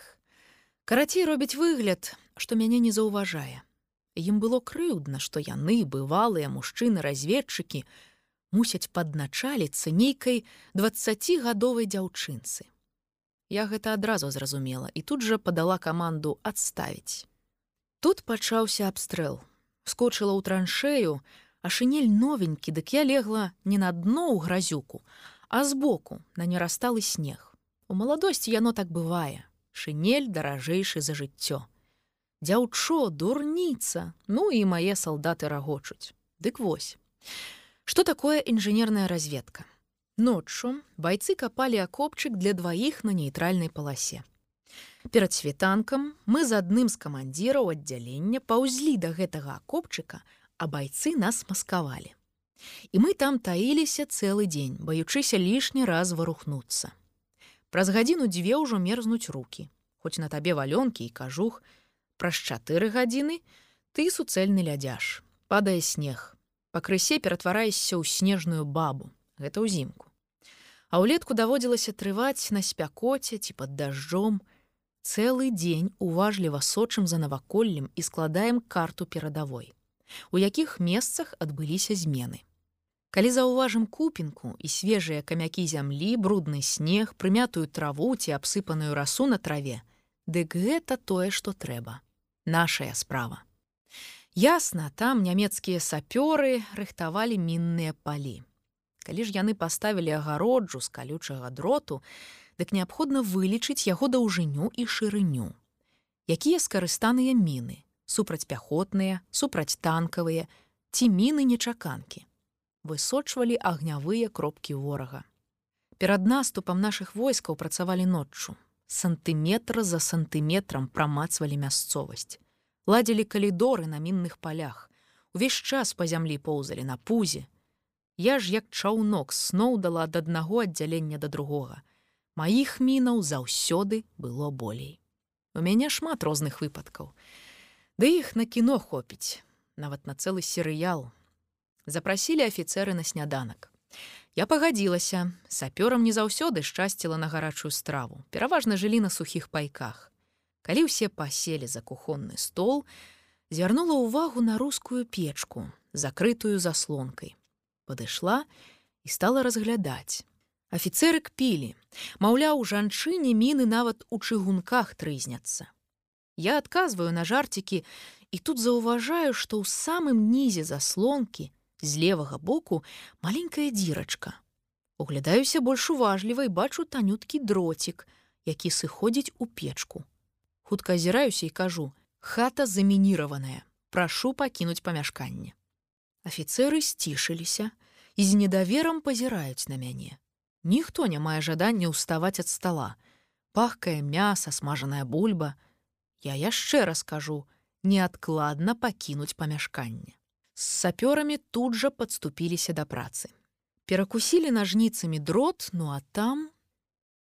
Speaker 1: Карацей робіць выгляд, што мяне не заўважае. Ім было крыўдна, што яны, бывалыя мужчыны-разведчыкі, мусяць падначаліцца нейкай двадцацігадовай дзяўчынцы. Я гэта адразу зразумела і тут жа падала каманду адставіць. Тут пачаўся абстрэл. Скочыла ў траншею, а шынель новенькі, дык я легла не на дно ў гразюку, а збоку на нерасталы снег. У маладосці яно так бывае. Шынель даражэйшы за жыццё. Дзяўчо, дурніца, ну і мае салдаты рагочуць. Дык вось. Што такое інжынерная разведка? Ноччу байцы капалі акопчык для дваіх на нейтральнай паласе. Перад світанкам мы з адным з камандзіраў аддзялення паўзлі да гэтага акопчыка, а байцы нас маскавалі. І мы там таіліся цэлы дзень, баючыся лішні раз варухнуцца. Праз гадзіну дзве ўжо мерзнуць руки, хоць на табе валёнкі і кажух, праз чатыры гадзіны ты суцэльны лядзяж, падае снег. Пакрысе ператвараешся ў снежную бабу, гэта ўзімку. А ўлетку даводзілася трываць на спякоце ці пад дажджом, Цэлы дзень уважліва сочым за наваколлем і складаем карту перадавой, у якіх месцах адбыліся змены. Калі заўважым купінку і свежыя камякі зямлі, брудны снег, прымятую траву ці абсыпаную расу на траве, дык гэта тое, што трэба. Нашая справа. Ясна, там нямецкія сапёры рыхтавалі мінныя палі. Калі ж яны паставілі агароджу з калючага дроту, дык неабходна вылічыць яго даўжыню і шырыню. Якія скарыстаныя міны, супрацьпяхотныя, супрацьтанкавыя ці міны нечаканкі высочвалі агнявыя кропкі ворага. Перад наступам нашых войскаў працавалі ноччу. Сантыметра за сантыметрам прамацвалі мясцовасць. Ладзілі калідоры на мінных палях. Увесь час па зямлі поўзалі на пузе. Я ж як чаўнок сноўдала ад аднаго аддзялення да другога. Маіх мінаў заўсёды было болей. У мяне шмат розных выпадкаў. Ды іх на кіно хопіць, нават на цэлы серыял, запрасілі афіцеры на сняданак. Я пагадзілася, сапёрам не заўсёды шчасціла на гарачую страву, пераважна жылі на сухіх пайках. Калі ўсе паселі за кухонны стол, звярнула ўвагу на рускую печку, закрытую заслонкай. Падышла і стала разглядаць. Афіцеры кпілі, маўляў, жанчыне міны нават у чыгунках трызняцца. Я адказваю на жарцікі і тут заўважаю, што ў самым нізе заслонкі з левага боку маленькая дзірачка. Углядаюся больш уважліва і бачу танюткі дроцік, які сыходзіць у печку. Хутка азіраюся і кажу: хата замініраваная, прашу пакінуць памяшканне. Афіцеры сцішыліся і з недаверам пазіраюць на мяне. Ніхто не мае жадання ўставаць ад стола. Пахкае мяса, смажаная бульба. Я яшчэ раз кажу: неадкладна пакінуць памяшканне з сапёрамі тут жа падступіліся да працы. Перакусілі нажніцамі дрот, ну а там,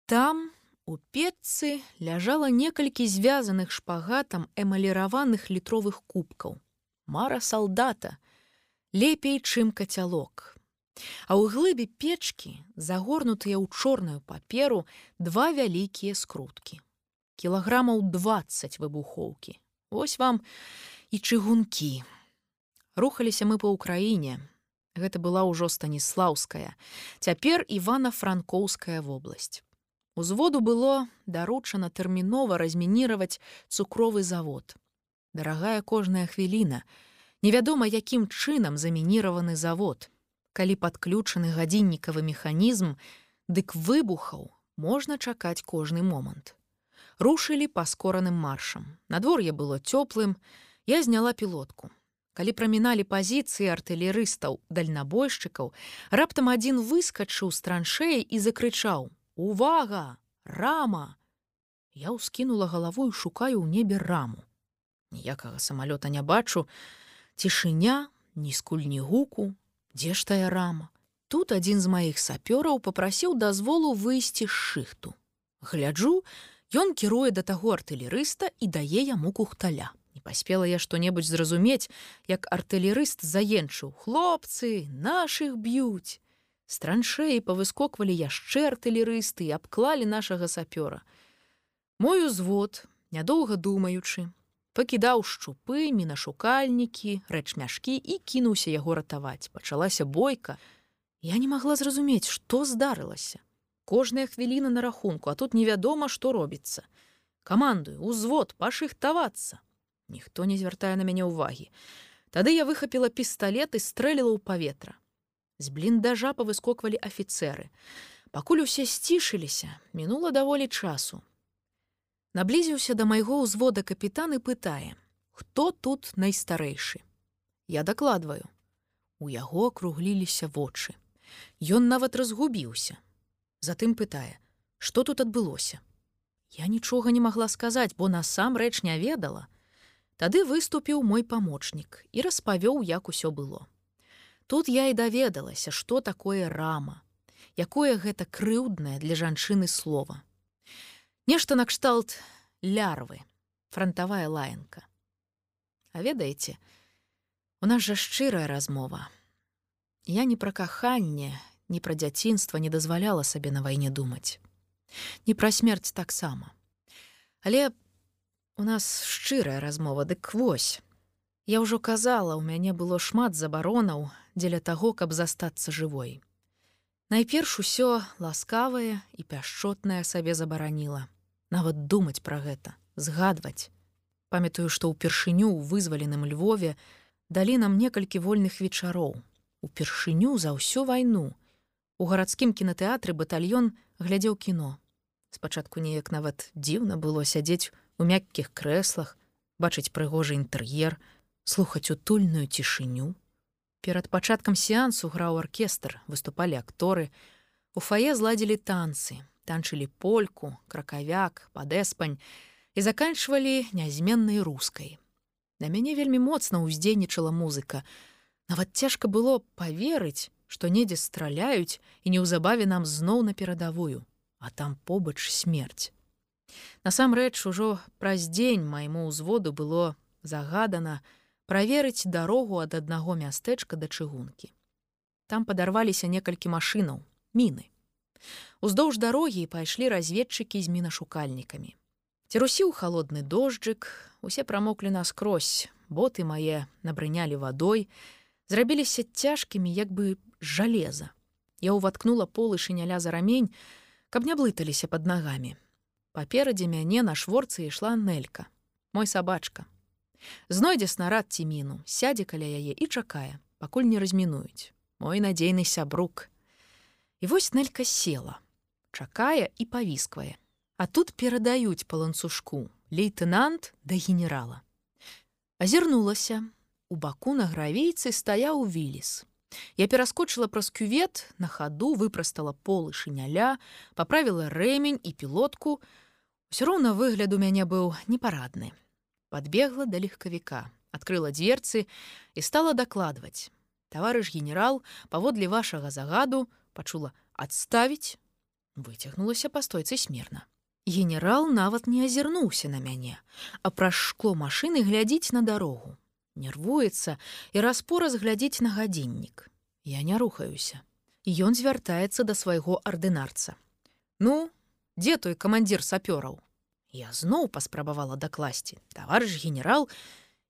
Speaker 1: там у печцы ляжала некалькі звязаных шпагатам эмаліраваных літровых кубкаў. Мара салдата, лепей, чым кацялок. А ў глыбе печкі, загорнутыя ў чорную паперу два вялікія скруткі. Кілаграмаў 20 выбухоўкі. Вось вам і чыгункі, рухаліся мы па ўкраіне. Гэта была ўжо станіслаўская цяпер івана-франкоўская вобласць. Узводу было даручана тэрмінова размініраваць цукровы завод. Дарагая кожная хвіліна. Невядома якім чынам замініраваны завод калі падключаны гадзіннікавы механізм дык выбухаў можна чакаць кожны момант. Рушылі паскораным маршам. Надвор'е было цёплым. Я зняла пілотку. Калі праміналі пазіцыі артылерыстаў дальнабойшчыкаў раптам адзін выскачыў з траншеі і закрычаў увага! Рама! Я ўскінула галавою шукаю ў небе раму. Ніякага самалёта не бачу. Цішыня ні скуль ні гуку дзе ж тая рама тут адзін з маіх сапёраў попрасіў дазволу выйсці з шыхту гляджу ён кіруе да таго артылерыста і дае яму кухталя паспела я што-небудзь зразумець, як артылерыст заенчыў хлопцы, нашых б'юць. З траншеі павыскоквалі яшчэ артылерысты і абклалі нашага сапёра. Мой узвод, нядоўга думаючы, пакідаў шчупы, мінашукальнікі, рэч мяшкі і кінуўся яго ратаваць. Пачалася бойка. Я не магла зразумець, што здарылася. Кожная хвіліна на рахунку, а тут невядома, што робіцца. Камандую, узвод, пашыхтавацца ніхто не звяртае на мяне ўвагі Тады я выхапіла пісталет і стрэліла ў паветра. З бліндажа павыскоквалі афіцеры. Пакуль усе сцішыліся, мінула даволі часу. Наблізіўся да майго ўзвода капітан і пытае: хто тут найстарэйшы? Я дакладваю. У яго акругліліся вочы. Ён нават разгубіўся. Затым пытае: што тут адбылося? Я нічога не магла сказаць, бо насамрэч не ведала. Тады выступіў мой памочнік і распавёў, як усё было. Тут я і даведалася, што такое рама, якое гэта крыўднае для жанчыны слова. Нешта накшталт лярвы, франтавая лаянка. А ведаеце, у нас жа шчырая размова. Я не пра каханне, ні пра дзяцінства не дазваляла сабе на вайне думаць. Не пра смерць таксама. Але у нас шчырая размова, дык вось. Я ўжо казала, у мяне было шмат забаронаў дзеля таго, каб застацца жывой. Найперш усё ласкавае і пяшчотнае сабе забараніла. Нават думаць пра гэта, згадваць. Памятаю, што ўпершыню ў вызваленым Львове далі нам некалькі вольных вечароў. Упершыню за ўсю вайну, У гарадскім кінотэатры батальён глядзеў кіно. Спачатку неяк нават дзіўна было сядзець у мяккіх крэслах, бачыць прыгожы інтэр'ер, слухаць утульную цішыню. Перад пачаткам сеансу граў аркестр, выступалі акторы. У фае зладзілі танцы, танчылі польку, кракавяк, падэспань і заканчвалі нязменнай рускай. На мяне вельмі моцна ўздзейнічала музыка. Нават цяжка было паверыць, што недзе страляюць і неўзабаве нам зноў на перадавую, а там побач смерць. Насамрэч ужо праз дзень майму ўзводу было загадана праверыць дарогу ад аднаго мястэчка да чыгункі. Там падарваліся некалькі машынаў, міны. Уздоўж дарогі пайшлі разведчыкі з мінашукальнікамі. Церусіў холодны дожджык, усе прамоклі наскрозь, боты мае набрынялі вадой, зрабіліся цяжкімі як бы жалеза. Я ўваткнула полы шыняля за рамень, каб не блыталіся под нагамі. Паперадзе мяне на шворцы ішла нелька, мой сабачка. Знойдзе снарад ці міну, сядзе каля яе і чакае, пакуль не размінуюць. Мой надзейны сябрук. І вось нелька села, чакае і павісквае. А тут перадаюць па ланцужку лейтенант да генерала. Азірнулася, у баку на гравейцы стаяў віліс. Я пераскочыла праз кювет, на хаду выпрастала полы шыняля, паправіла рэмень і пілотку. Усё роўна выгляд у мяне быў непарадны. Падбегла да легкавіка, адкрыла дзверцы і стала дакладваць. Таварыш генерал, паводле вашага загаду пачула адставіць, выцягнулася па стойцы смерна. Генерал нават не азірнуўся на мяне, а праз шкло машыны глядзіць на дарогу нервуецца і распора зглядзіць на гадзіннік. Я не рухаюся. Ён звяртаецца да свайго ардынарца. Ну, дзе той камандзір сапёраў? Я зноў паспрабавала дакласці. Таварыш генерал,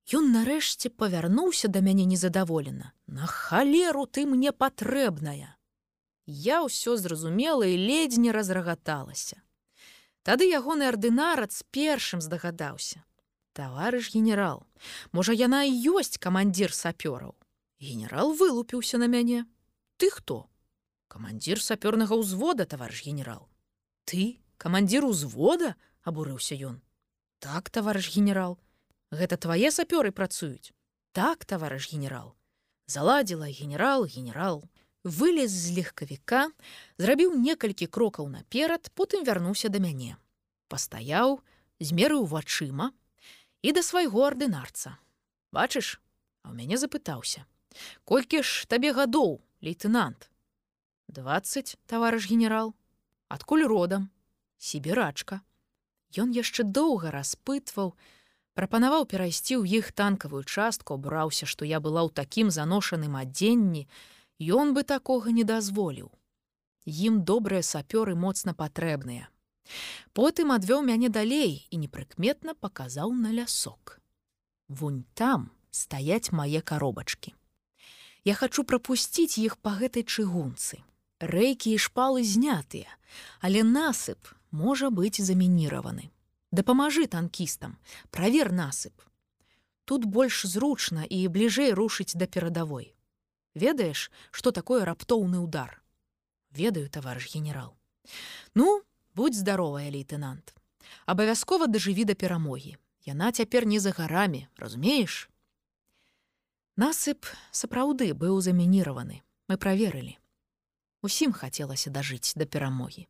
Speaker 1: Ён нарэшце павярнуўся да мяне незадаволена. На халеру ты мне патрэбная. Я ўсё зразумела і ледзь не разрагаталася. Тады ягоны ардынарац першым здагадаўся. Таварыш генерал можа яна і ёсць камандзір сапёраў? Генерал вылупіўся на мяне. Ты хто? Камандзір сапёрнага ўзвода таварыш генерал ты камандзір узвода абурыўся ён. Так таварыш генерал гэта твае сапёры працуюць? Так таварыш генерал заладзіла генерал генерал вылез з легкавіка зрабіў некалькі крокаў наперад потым вярнуўся да мяне пастаяў змерыў вачыма і да свайго ардынарца. Бачыш, а ў мяне запытаўся: « Колькі ж табе гадоў, лейтенант? 20, таварыш генерал, адкуль родам, сібірачка. Ён яшчэ доўга распытваў, прапанаваў перайсці ў іх танкавую частку, абраўся, што я была ў такім заношаным адзенні, ён бы такога не дазволіў. Ім добрыя сапёры моцна патрэбныя. Потым адвёў мяне далей і непрыкметна паказаў на лясок. Вунь там стаяць мае каробачкі. Я хачу прапусціць іх па гэтай чыгунцы. Рэйкі і шпалы знятыя, але насып можа быць замініраваны. Дапамажы танкістам, правер насып. тут больш зручна і бліжэй рушыць да перадавой. Ведаеш, што такое раптоўны удар. Ведаю, таварыш генерал. Ну, будь здаровая, лейтенант. Абавязкова дажыві да перамогі. Яна цяпер не за гарамі, разумееш? Насып сапраўды быў замініраваны. Мы праверылі. Усім хацелася дажыць да перамогі.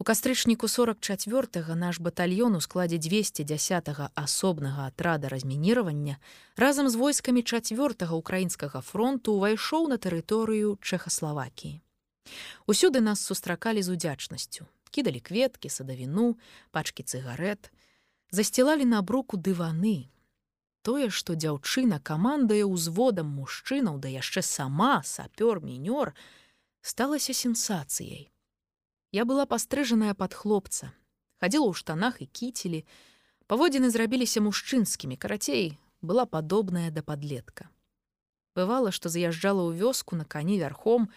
Speaker 1: У кастрычніку 44 наш батальён у складзе 210 асобнага атрада размініравання разам з войскамі чавёртага украінскага фронту ўвайшоў на тэрыторыю Чэхаславакіі. Усюды нас сустракалі з удзячнасцю, кідалі кветкі, садавіну, пачкі цыгарэт, засцілалі на бруку дываны. Тое, што дзяўчына камандае ўзводам мужчынаў, да яшчэ сама сапёр мінёр, сталася сенсацыяй. Я была пастрыжаная пад хлопца, хадзіла ў штанах і кіцелі, паводзіны зрабіліся мужчынскімі, карацей, была падобная да падлетка. Бывала, што заязджала ў вёску на кані вярхом,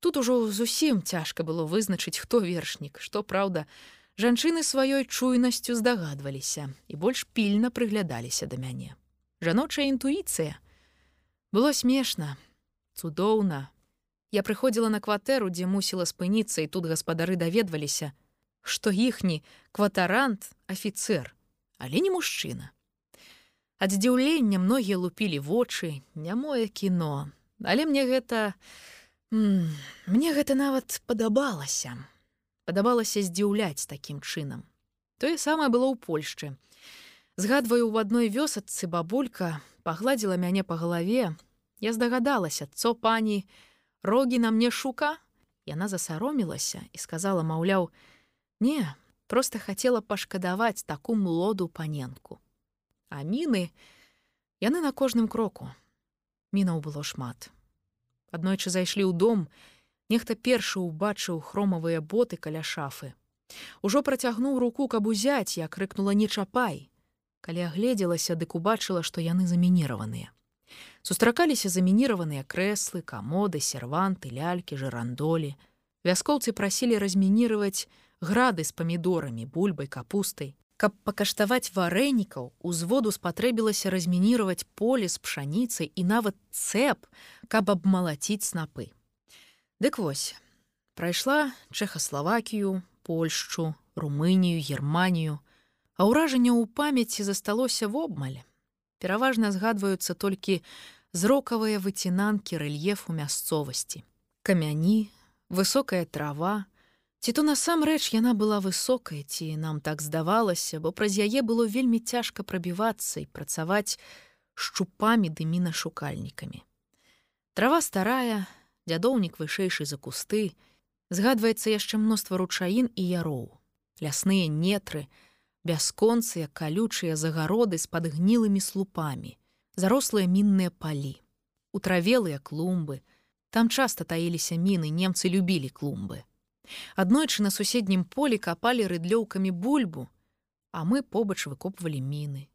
Speaker 1: Тут ужо зусім цяжка было вызначыць, хто вершнік, што праўда, жанчыны сваёй чуйнасцю здагадваліся і больш пільна прыглядаліся да мяне. Жаночая інтуіцыя. Было смешна, цудоўна, Я прыходзіла на кватэру, дзе мусіла спыніцца, і тут гаспадары даведваліся, што іхні кватарант афіцэр, але не мужчына. Ад здзіўлення многія лупілі вочы, нямое кіно, але мне гэта мне гэта нават падабалася. Падабалася здзіўляць такім чынам. Тое самае было ў Польшчы. Згадваю, у адной вёсадцы бабулька пагладзіла мяне па галаве. Я здагадалася, цо пані, рогі на мне шука? Яна засаромілася і сказала маўляў не просто хацела пашкадаваць таку млоду паненку а міны яны на кожным кроку. Мінаў было шмат. Аднойчы зайшлі ў дом нехта першы ўбачыў хромавыя боты каля шафы. Ужо працягнуў руку каб узяць я крыкнула не чапай! Калі агледзелася дык убачыла што яны замініраваныя Сустракаліся замініраваныя крэслы, камоды, серванты, лялькі, жырандолі. Вяскоўцы прасілі размініраваць грады з памідорамі, бульбай, капустай. Каб пакаштаваць варэнікаў, узводу спатрэбілася размініраваць поле з пшаніцай і нават цэп, каб абмалаціць снапы. Дык вось, прайшла Чэхаславакію, Польшчу, Румынію, Германію, а ўражанне ў памяці засталося вобмаль пераважна згадваюцца толькі зрокавыя выцінанкі рэльефу мясцовасці. Камяні, высокая трава, ці то насамрэч яна была высокай, ці нам так здавалася, бо праз яе было вельмі цяжка прабівацца і працаваць шчупамі ды мінашукальнікамі. Трава старая, дзядоўнік вышэйшы за кусты, згадваецца яшчэ мноства ручаін і яроў, лясныя нетры, бясконцыя калючыя загароды з падгнілымі слупамі, зарослыя мінныя палі, утравелыя клумбы. Там часта таіліся міны, немцы любілі клумбы. Аднойчы на суседнім полі капалі рыдлёўкамі бульбу, а мы побач выкопвалі міны.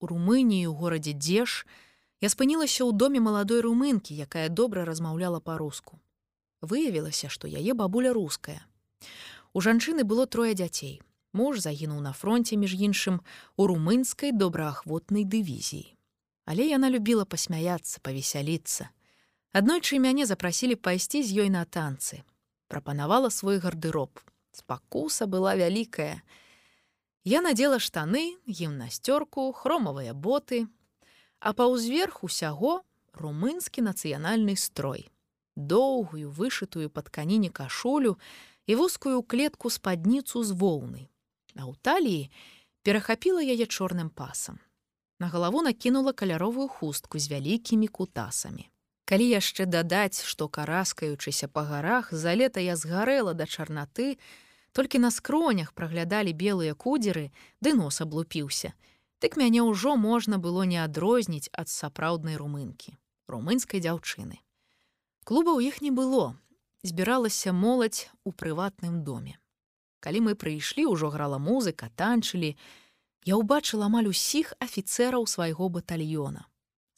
Speaker 1: У Румыніі у горадзе дзеж я спынілася ў доме маладой румынкі, якая добра размаўляла па-руску. Выявілася, што яе бабуля руская. У жанчыны было трое дзяцей. Муж загінуў на фронте між іншым у румынскай добраахвотнай дывізіі. Але яна любіла пасмяяцца, павесяліцца. Аднойчы мяне запрасілі пайсці з ёй на танцы. Прапанавала свой гардыроб. Спакуса была вялікая. Я надзела штаны, гімнасцёрку, хромавыя боты, а паўзверх усяго румынскі нацыянальны строй. Доўгую вышытую пад каніне кашулю і вузкую клетку спадніцу з воўны, а ў таліі перахапіла яе чорным пасам. На галаву накінула каляровую хустку з вялікімі кутасамі. Калі яшчэ дадаць, што караскаючыся па гарах за лета я згарэла да чарнаты, толькі на скронях праглядалі белыя кудзеры, ды нос аблупіўся. Дык мяне ўжо можна было не адрозніць ад сапраўднай румынкі, румынскай дзяўчыны. Клуба ў іх не было, збіралася моладзь у прыватным доме. Калі мы прыйшлі, ужо грала музыка, танчылі, я ўбачыла амаль усіх афіцэраў свайго батальёна.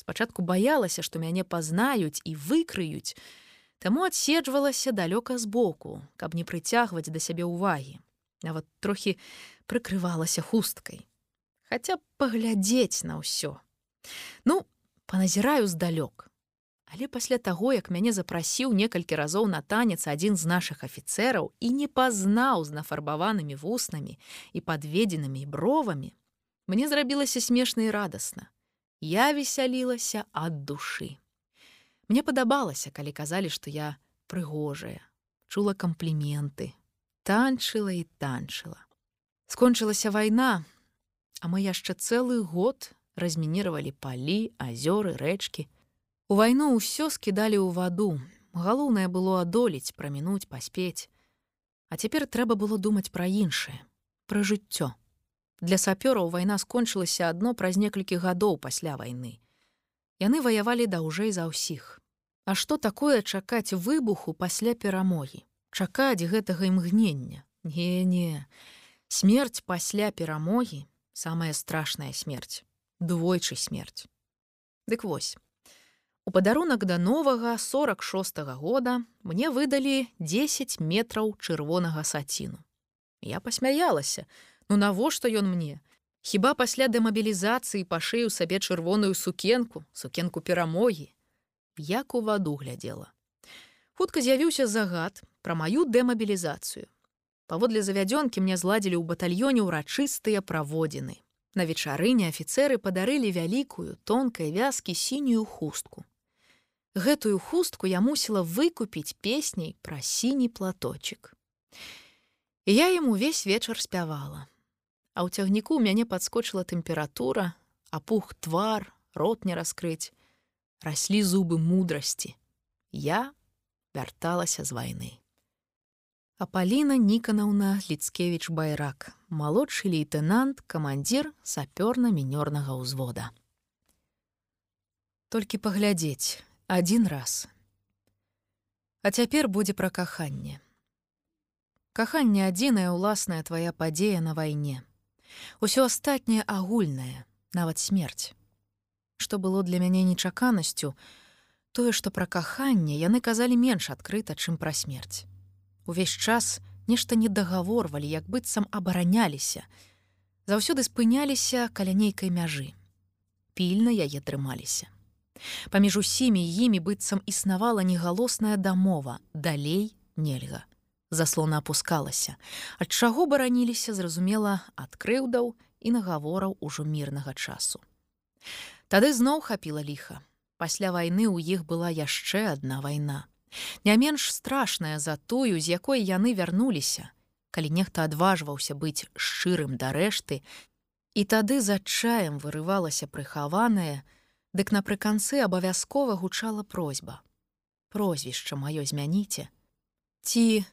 Speaker 1: Спачатку баялася, што мяне пазнаюць і выкрыюць, таму адседжвалася далёка збоку, каб не прыцягваць да сябе ўвагі. Нават трохі прыкрывалася хусткай. хаця б паглядзець на ўсё. Ну, паназіраю здалёк. Але пасля таго, як мяне запрасіў некалькі разоў на танец адзін з нашых афіцэраў і не пазнаў з нафарбаванымі вуснамі і падведзенымі бровамі, мне зрабілася смешна і радасна. Я весялілася ад душы. Мне падабалася, калі казалі, што я прыгожая, чула кампліменты, танчыла і танчыла. Скончылася вайна, а мы яшчэ цэлы год размініравалі палі, азёры, рэчкі. У вайну ўсё скідалі ў ваду. Галоўнае было адолець, прамінуць, паспець. А цяпер трэба было думаць пра іншае, пра жыццё. Для сапёраў вайна скончылася адно праз некалькі гадоў пасля вайны. Яны ваявалі даўжэй за ўсіх. А што такое чакаць выбуху пасля перамогі? Чакаць гэтага імгнення? Не-не. Смерць пасля перамогі самая страшная смерць. Двойчы смерць. Дык вось. У падарунак да новага 46 -го года мне выдалі 10 метраў чырвонага саціну. Я пасмяялася, ну навошта ён мне? Хіба пасля дэмабілізацыі пашыю сабе чырвоную сукенку, сукенку перамогі, як у ваду глядзела. Хутка з'явіўся загад пра маю дэмабілізацыю. Паводле завядзёнкі мне зладзілі ў батальёне ўрачыстыя праводзіны. На вечарыне афіцэры падарылі вялікую тонкай вязкі сінюю хустку. Гэтую хустку я мусіла выкупіць песняй пра сіні платочек. І я ім увесь вечар спявала. А ў цягніку мяне падскочыла тэмпература, апух твар, рот не раскрыць раслі зубы мудрасці. Я вярталася з вайны. Апаліна Ніканаўна Ліцкевіч Байрак, малодшы лейтенант, камандзір сапёрна-мінёрнага ўзвода. Толькі паглядзець адзін раз. А цяпер будзе пра каханне. Каханне адзіная ўласная твая падзея на вайне. Усё астатняе агульнае, нават смерць што было для мяне нечаканасцю, тое, што пра каханне яны казалі менш адкрыта, чым пра смерць. Увесь час нешта не дагаворвалі, як быццам абараняліся, заўсёды спыняліся каля нейкай мяжы. Пільна яе трымаліся. Паміж усімі імі быццам існавала негалосная дамова, далей нельга. Заслона апускалася, ад чаго бараніліся, зразумела, ад крыўдаў і нагавораў ужо мірнага часу. Тады зноў хапіла ліха. Пасля вайны ў іх была яшчэ адна вайна. Не менш страшная за тую, з якой яны вярнуліся, калі нехта адважваўся быць шчырым да рэшты, і тады з адчаем вырывалася прыхаваная, дык напрыканцы абавязкова гучала просьба. Прозвішча маё змяніце. Ці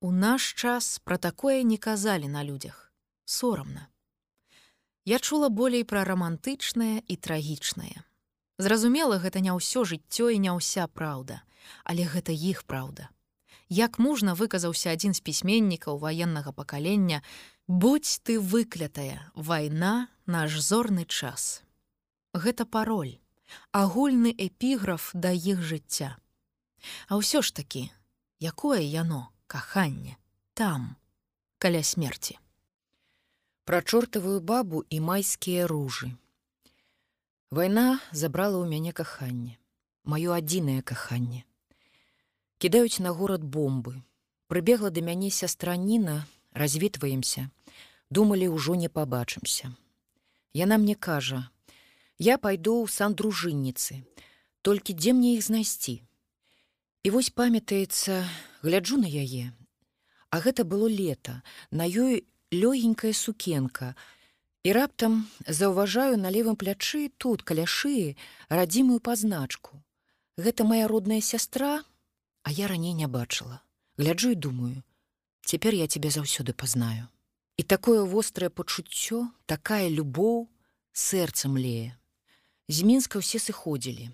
Speaker 1: у наш час пра такое не казалі на людзях. Сорамна я чула болей пра рамантычнае і трагічнае. Зразумела, гэта не ўсё жыццё і не ўся праўда, але гэта іх праўда. Як мужна выказаўся адзін з пісьменнікаў ваеннага пакалення, будь ты выклятая, вайна наш зорны час. Гэта пароль, агульны эпіграф да іх жыцця. А ўсё ж такі, якое яно, каханне, там, каля смерти
Speaker 2: пра чортавую бабу і майскія ружы. Вайна забрала ў мяне каханне, маё адзінае каханне. Кідаюць на горад бомбы. Прыбегла да мяне сястраніна, развітваемся, думалі ўжо не пабачымся. Яна мне кажа: Я пайду ў сан дружынніцы, толькі дзе мне іх знайсці. І вось памятаецца, гляджу на яе. А гэта было лета, на ёй лёгенькая сукенка. І раптам заўважаю на левым плячы тут каля шыі радзімую пазначку гэта моя родная сястра? А я раней не бачыла. Гляджу і думаю цяпер я тебе заўсёды пазнаю і такое вострае пачуццё такая любоў сэрцам лее з мінска ўсе сыходзілі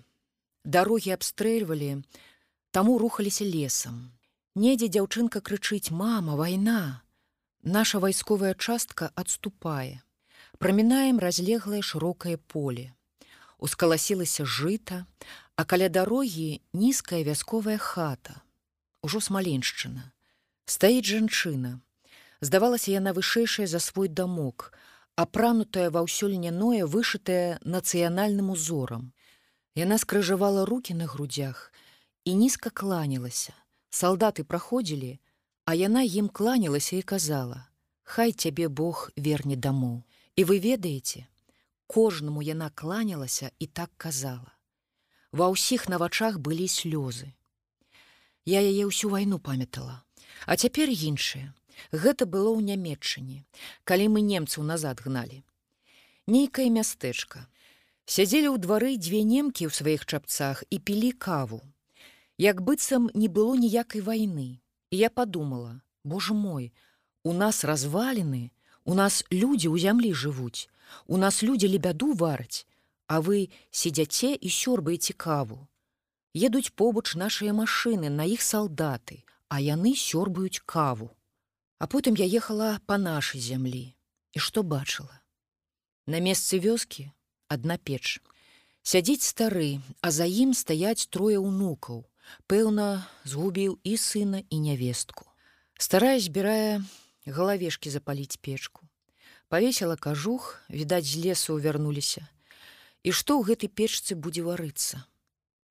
Speaker 2: дарогі абстрэльвалі таму рухаліся лесам недзе дзяўчынка крычыць мама вайна Наша вайсковая частка адступае. Прамінаем разлеглае шырокае поле. Ускаласілася жыта, а каля дарогі нізкая вясковая хата. Ужо смаленшчына. Стаіць жанчына. Здавалася яна вышэйшая за свой дамок, апранутая ва ўсё льняное вышытае нацыянальным узорам. Яна скрыжавала руки на грудях і нізка кланялася. Салдаты праходзілі, а яна ім кланялася і казала: « Хай цябе Бог верне дамоў. І вы ведаеце, кожнаму яна кланялася і так казала. Ва ўсіх на вачах былі слёзы. Я яе ўсю вайну памятала. А цяпер іншае. Гэта было ў нямметчыне, калі мы немцаў назад гналі. Нейкае мястэчка. Сядзелі ў двары дзве немкі ў сваіх чапцах і пілі каву. Як быццам не было ніякай вайны. І я подумала: Боже мой, у нас разваліны, у нас людзі ў зямлі жывуць, у нас людзі лебяду вараць, а вы сидзяце і сёрбаеце каву. Едуць побач нашыя машыны на іх салдаты, а яны сёрбаюць каву. А потым я ехала па нашай зямлі. І што бачыла? На месцы вёскі адна печ. Сядзіць стары, а за ім стаяць трое ўнукаў. Пэўна, згубіў і сына і нявестку. Старая збірае галавешкі запаліць печку. Павесела кажух, відаць, з лесу вярнуліся. І што ў гэтай печцы будзе варыцца?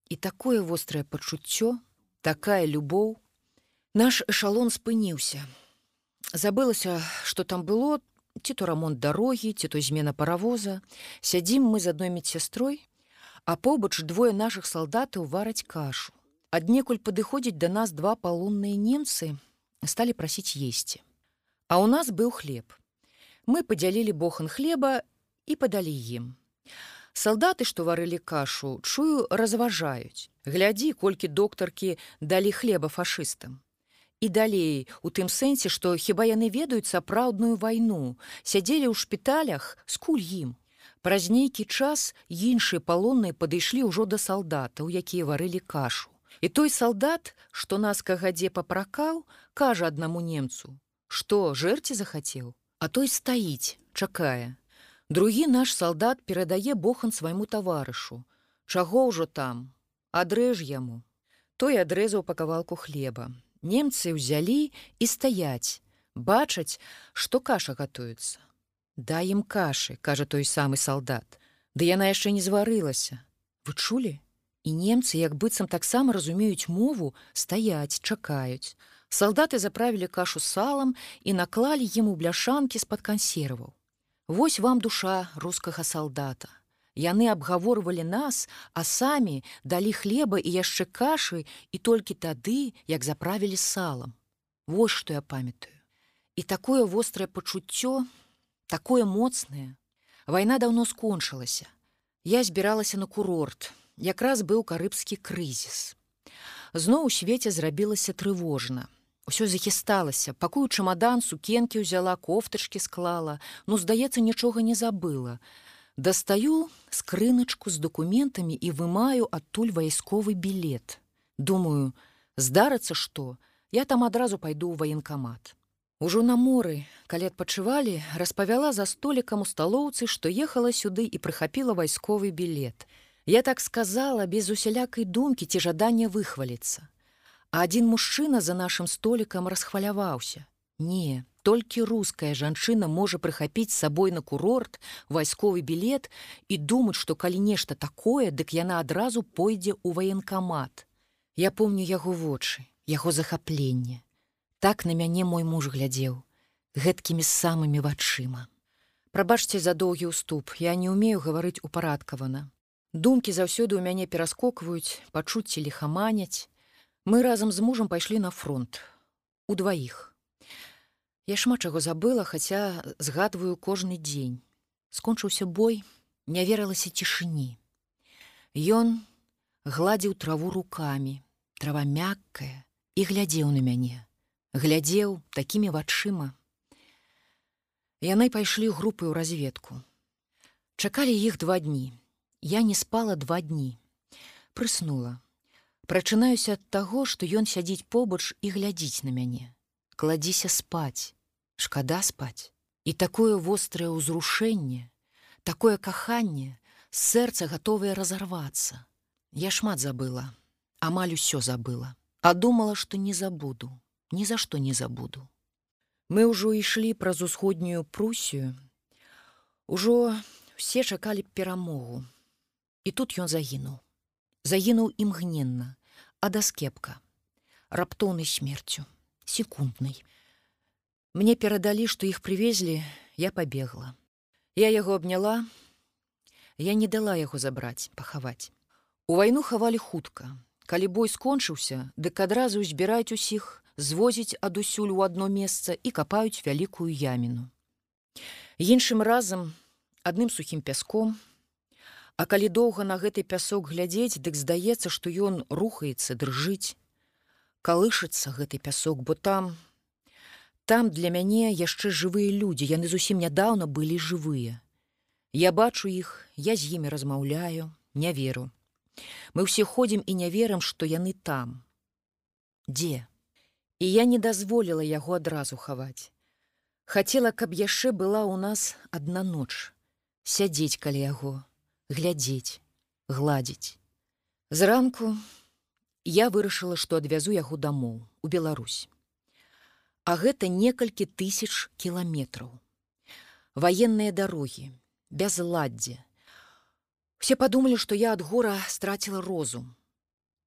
Speaker 2: І такое вострае пачуццё, такая любоў, наш эшалон спыніўся забылася что там было. Ці то рамонт дарогі ці то змена паравоза сядзім мы з адной медсястрой а побач двое наших салдатаў вараць кашу. Аднекуль падыходзіць да нас два палунныя немцы сталі прасіць есці а у нас быў хлеб. Мы падзялілі бохан хлеба і падалі ім салдаты што варылі кашу чую разважаюць глядзі колькі доктаркі далі хлеба фашыстам і далей у тым сэнсе што хіба яны ведаюць сапраўдную вайну? Сядзелі ў шпіталях скуль ім праз нейкі час іншыя палонныя падышлі ўжо да салдатаў якія варылі кашу. І той салдат што нас кагадзе папракаў кажа аднаму немцу што жэрці захацеў? А той стаіць чакае. Другі наш салдат перадае бохан свайму таварышу. Чаго ўжо там? Адрэж яму той адрэзаў па кавалку хлеба немцы ўзялі і стаяць бачаць што каша гатуецца. Да ім кашы кажа той самы салдат. Ды яна яшчэ не зварылася вы чулі? І немцы як быццам таксама разумеюць мову стаяць чакаюць. Салдаты заправілі кашу салам і наклалі ім у бляшанкі з-пад кансерваў. Вось вам душа рускага салдата Яны абгаворвалі нас, а самі далі хлеба і яшчэ кашы і толькі тады, як заправілі салам. Вось што я памятаю. І такое вострае пачуццё, такое моцнае. Вайна даўно скончылася. Я збіралася на курорт. Якраз быў карыбскі крызіс. Зноў у свеце зрабілася трывожна. Усё захісталася, пакую чамадан сукенкі ўзяла кофтачкі склала, ну здаецца, нічога не забыла. Дастаю скрыначку з документамі і вымаю адтуль вайсковы білет. Думаю, здарыцца што, я там адразу пайду ў ваенкамат. Ужо на моры, калі адпачывалі, распавяла за столікам у сталоўцы, што ехала сюды і прыхапіла вайсковы білет. Я так сказала без усялякай думкі ці жадання выхваліцца. А адзін мужчына за нашым столікам расхваляваўся. Не, толькі руская жанчына можа прыхапіць сабой на курорт вайсковы білет і думаць што калі нешта такое дык яна адразу пойдзе ў ваенкамат я помню яго вочы яго захапленне так на мяне мой муж глядзеў гэткімі самымі вачыма. Прабачце за доўгі ўступ я не умею гаварыць упарадкавана. Думкі заўсёды ў мяне пераскокваюць пачуцці лихаманяць мы разам з мужам пайшлі на фронт у дваіх Я шмат чаго забыла, хаця згадваю кожны дзень. Скончыўся бой, не верылася цішыні. Ён гладзіў траву рукамі, трава мяккая і глядзеў на мяне, глядзеў такімі вачыма. Яны пайшлі групы ў разведку. Чакалі іх два дні. Я не спала два дні. Прыснула. Прачынаюся ад таго, што ён сядзіць побач і глядзіць на мяне. Кладзіся спаць шкада спаць і такое вострае ўзрушэнне такое каханне сэрца гатовае разарвацца я шмат забыла амаль усё забыла. А думала што не забуду ні за што не забуду. Мы ўжо ішлі праз усходнюю прусію Ужо все чакалі перамогу. І тут ён загінуў. Загінуў імгненна, а да скепка, раптоўнай смерцю, секунднай. Мне перадалі, што іх прывезлі, я пабегла. Я яго абняла, я не дала яго забраць, пахаваць. У вайну хавалі хутка. Калі бой скончыўся, дык адразу збіраюць усіх, звозіць адусюль у адно месца і капаюць вялікую яміну. Іншым разам адным сухім пяском, А калі доўга на гэты пясок глядзець, дык здаецца, што ён рухаецца, дрыжыць, калышыцца гэты пясок, бо там, там для мяне яшчэ жывыя людзі, яны зусім нядаўна былі жывыя. Я бачу іх, я з імі размаўляю, не веру. Мы ўсе ходзім і не верым, што яны там. Дзе? І я не дазволіла яго адразу хаваць. Хацела, каб яшчэ была ў нас адна ноч, сядзець каля яго, глядзець, гладзіць. Зранку я вырашыла, што адвязу яго дамоў у Беларусь. А гэта некалькі тысяч кіламетраў. Ваенныя дарогі, бязладдзе. Усе падумалі, што я ад гора страціла розум.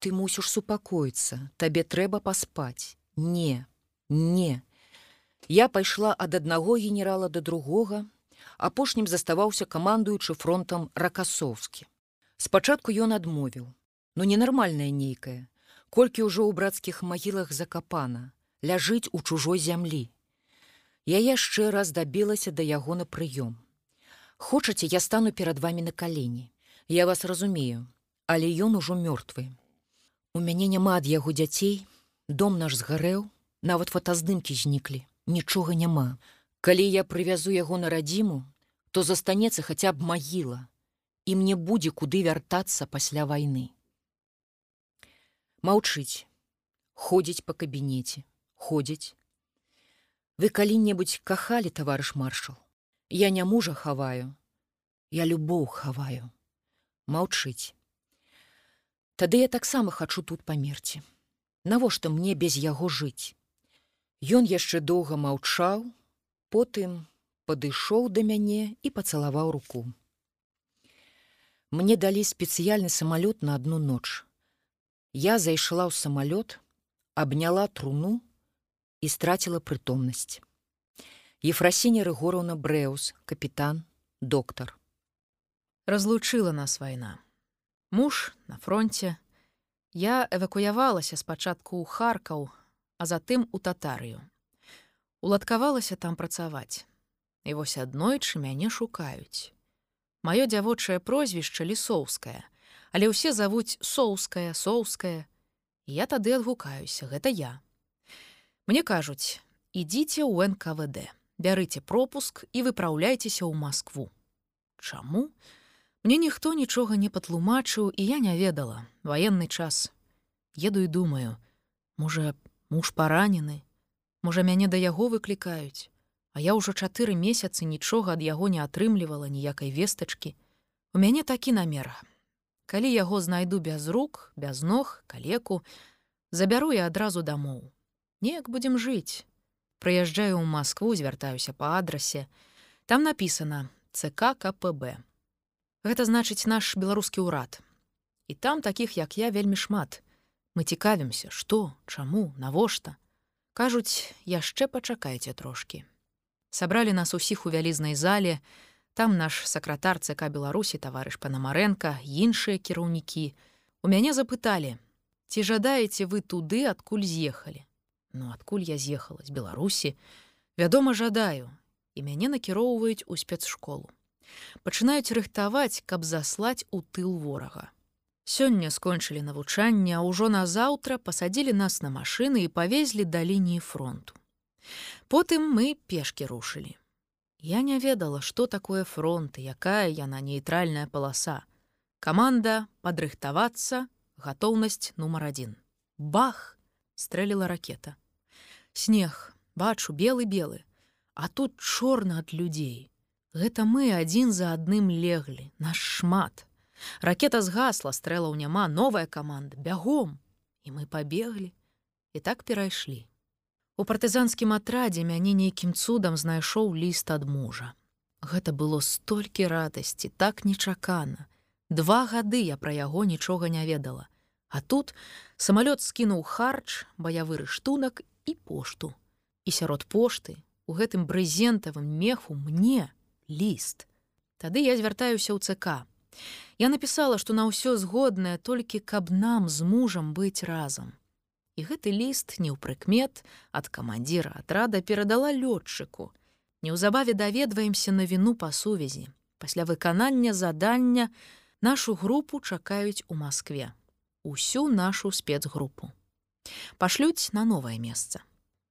Speaker 2: Ты мусіш супакоіцца, табе трэба паспаць. Не, не. Я пайшла ад аднаго генерала да другога, апошнім заставаўся камандуючы фронтам ракасоўскі. Спачатку ён адмовіў: Ну ненармальнае нейкае, колькі ўжо ў брацкіх магілах закапана, ляжыць у чужой зямлі. Я яшчэ раз дабілася да яго на прыём. Хочаце, я стану перад вамі на калені. Я вас разумею, але ён ужо мёртвы. У мяне няма ад яго дзяцей, Дом наш згарэў, нават фотаздымкі зніклі, нічога няма. Калі я прывязу яго на радзіму, то застанецца хаця б магіла, і мне будзе куды вяртацца пасля вайны. Маўчыць, ходзіць па кабінеце, ходзіць. Вы калі-небудзь кахалі, таварыш маршал. Я не мужа хаваю, я любоў хаваю. Маўчыць. Тады я таксама хачу тут памерці навошта мне без яго жыць. Ён яшчэ доўга маўчаў, потым падышоў да мяне і пацалаваў руку. Мне далі спецыяльны самалёт на адну ноч. Я зайшла ў самалёт, абняла труну і страціла прытомнасць. Ефрасіня Рыгораўна Брэус, капітан, доктар.
Speaker 1: Разлучыла нас вайна. Муж на фронте, Я эвакуявалася спачатку ў Харкаў, а затым у татарыю. Уладкавалася там працаваць. І вось аднойчы мяне шукаюць. Маё дзявочае прозвішча лісоўскае, але ўсе завуць соўская, соўская. Я тады адгукаюся, гэта я. Мне кажуць: ідзіце ў НКВД, бярыце пропуск і выпраўляйцеся ў Маскву. Чаму? Мне ніхто нічога не патлумачыў і я не ведала ваенны час. Еду і думаю, можа, муж паранены, можа мяне да яго выклікаюць, А я ўжо чатыры месяцы нічога ад яго не атрымлівала ніякай вестачкі. У мяне такі намер. Калі яго знайду без рук, без ног, калеку, забяру я адразу дамоў. Неяк будзем жыць. Прыязджаю ў Маскву, звяртаюся па адрасе. Там напісана ЦК КПБ. Гэта значыць наш беларускі ўрад. І там такіх, як я вельмі шмат. Мы цікавімся, што, чаму, навошта. Кажуць, яшчэ пачакайце трошкі. Сабралі нас усіх у вялізнай зале, там наш сакратар ЦК Беларусі таварыш Панамарэнка, іншыя кіраўнікі. У мяне запыталі: ці жадаеце вы туды, адкуль з'ехалі. Ну адкуль я з'ехала з Беларусі, вядома, жадаю, і мяне накіроўваюць у спецшколу пачынаюць рыхтаваць, каб заслаць у тыл ворага. Сёння скончылі навучанне, а ўжо назаўтра пасадзілі нас на машыны і павезлі да лініі фронту. Потым мы пешкі рушылі. Я не ведала, што такое фронт, якая яна нейтральная паласа. Каманда падрыхтавацца, гатоўнасць нумар адзін. Бах! стрэліла ракета. Снег, бачу белы-белы, а тут чорна ад людзей. Гэта мы адзін за адным леглі, наш шмат. Ракета згасла, стрэлаў няма, новая каманда, бягом. І мы пабеглі і так перайшлі. У партызанскім атрадзе мяне нейкім цудам знайшоў ліст ад мужа. Гэта было столькі радасці, так нечакана. Два гады я пра яго нічога не ведала. А тут самалёт скінуў харч, баявы рыштунак і пошту. І сярод пошты у гэтым брызентавым меху мне ліст. Тады я звяртаюся ў ЦК. Я напісала, што на ўсё згоднае толькі каб нам з мужам быць разам. І гэты ліст не ў прыкмет ад камандзіра атрада перадала лётчыку, Неўзабаве даведваемся на віну па сувязі. Пасля выканання задання нашу групу чакаюць у Маскве. Усю нашу спецгрупу. Пашлюць на новае месца.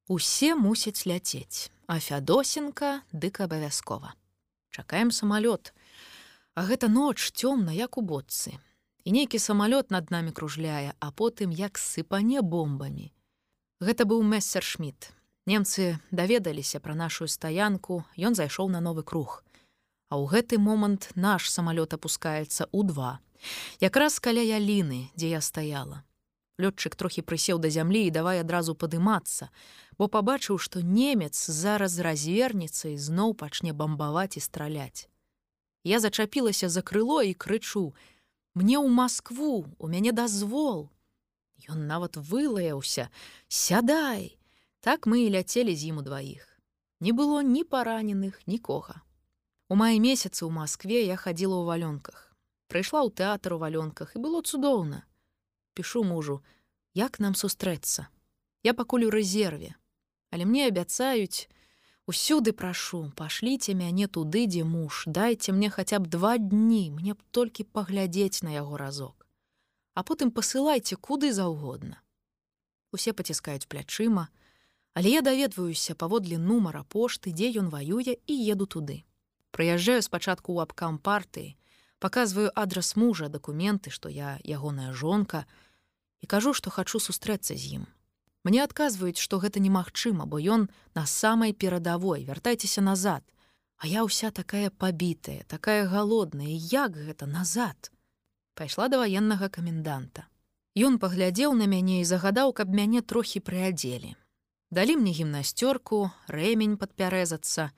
Speaker 1: Усе мусяць ляцець, а Фядосенка дык абавязкова. Чакаем самалёт. А гэта ноч цёмна, як у боцы. І нейкі самалёт над намі кружляе, а потым як сыпане бомбамі. Гэта быў мессер Шмидт. Немцы даведаліся пра нашу стаянку, ён зайшоў на новы круг. А ў гэты момант наш самалёт апускаецца ў два. Якраз каля яліны, дзе я стаяла. Лётчык трохі прысеў да зямлі і давай адразу падымацца, бо пабачыў, што немец зараз развернецца і зноў пачне бамбаваць і страляць. Я зачапілася за крыло і крычу: « Мне ў Маскву, у мяне дазвол. Ён нават вылаяўся: сядай! Так мы і ляцелі з ім у дваіх. Не было ні параненых нікога. У маі месяцы ў Маскве я хадзіла ў валёнках. Прыйшла ў тэатр у валёнках і было цудоўна. Пішу мужу, як нам сустрэцца. Я пакуль у рэзерве, Але мне абяцаюць, усюды прашу, пашліце мяне туды, дзе муж, дайце мне хаця б два дні, мне б толькі паглядзець на яго разок. А потым пасылайце куды заўгодна. Усе паціскаюць плячыма, Але я даведваюся паводле нумара пошты, дзе ён ваюе і еду туды. Прыязджаю спачатку ў абкам партыі, паказваю адрас мужа, дакументы, што я ягоная жонка і кажу, што хачу сустрэцца з ім. Мне адказваюць, што гэта немагчыма, бо ён на самай перадавой, вяртайцеся назад. А я ўся такая пабітая, такая галодная, як гэта назад. Пайшла да ваеннага каменданта. Ён паглядзеў на мяне і загадаў, каб мяне трохі прыадзелі далі мне гімнасцёрку рэмень падпярэзацца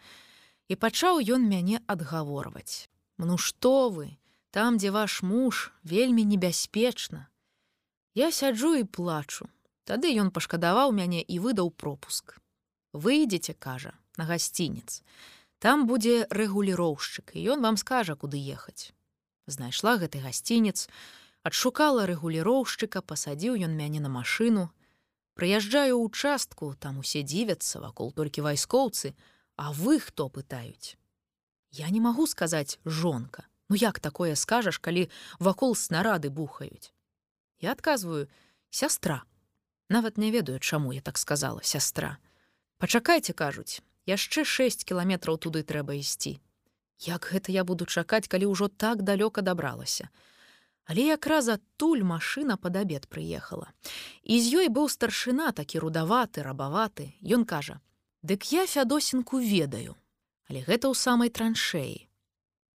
Speaker 1: і пачаў ён мяне адгаворваць ну што вы там дзе ваш муж вельмі небяспечна. Я сяджу і плачу. Тады ён пашкадаваў мяне і выдаў пропуск. Выйдзеце кажа на гасцінец. Там будзе рэгуліроўшчык і ён вам скажа куды ехаць знайшла гэты гасцінец адшукала рэгуліроўшчыка пасадзіў ён мяне на машину Прыязджаю ў участку, там усе дзівяцца вакол толькі вайскоўцы, А вы хто пытаюць. Я не магу сказаць жонка, Ну як такое скажаш, калі вакол снарады бухаюць. Я адказваю: сястра. Нават не ведаю, чаму я так сказала сястра. Пачакайце, кажуць, яшчэ 6 кіламетраў туды трэба ісці. Як гэта я буду чакаць, калі ўжо так далёка дабралася. Але якраз адтуль машына пад абед прыехала. І з ёй быў старшына такі рудаваты, рабаваты. Ён кажа: « Дык я фядосінку ведаю, Але гэта ў самай траншеі.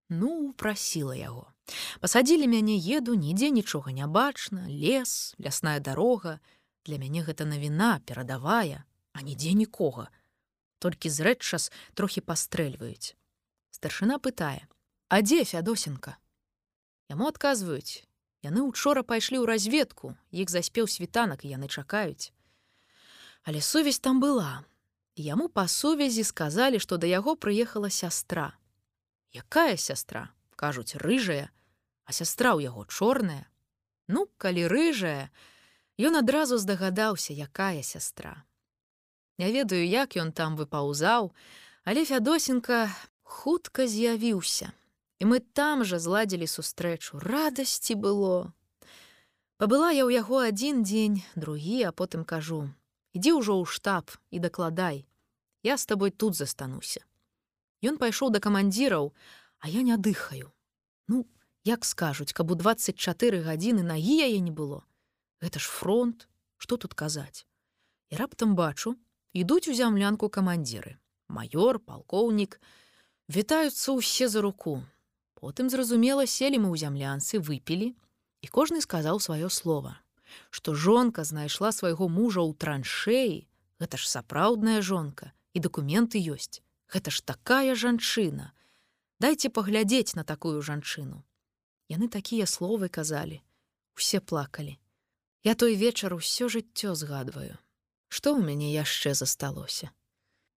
Speaker 1: Ну, прасіла яго. Пасадзілі мяне еду, нідзе нічога не бачна, лес, лясная дарога. Для мяне гэта навіна перадавая, а нідзе нікога. Толькі зрэдчас трохі пастрэльваюць. Старшына пытае: « А дзе фядосінка? Яму адказваюць: яны учора пайшлі ў разведку, іх заспеў світанак і яны чакаюць. Але сувязь там была. Яму па сувязі сказалі, што да яго прыехала сястра. Якая сястра, кажуць рыжая, а сястра ў яго чорная. Ну, калі рыжая, ён адразу здагадаўся, якая сястра. Не ведаю, як ён там выпаўзаў, але Фядосенка хутка з'явіўся. І мы там жа зладзілі сустрэчу, радасці было. Пабыла я ў яго адзін дзень, другі, а потым кажу: ідзі ўжо ў штаб і дакладай. Я з табой тут застануся. Ён пайшоў да камандзіраў, а я не дыхаю. Ну, як скажуць, каб у 24 гадзіны нагі яе не было. Гэта ж фронт, што тут казаць. І раптам бачу, ідуць у зямлянку камандзіры. Маёр, палкоўнік, вітаюцца ўсе за руку. Потым зразумела селі мы ў зямлянцы выпілі і кожны сказаў сваё слово, што жонка знайшла свайго мужа ў траншеі, гэта ж сапраўдная жонка і дакументы ёсць. Гэта ж такая жанчына. дайце паглядзець на такую жанчыну. Яны такія словы казалі усе плакалі я той вечар усё жыццё згадваю што ў мяне яшчэ засталося?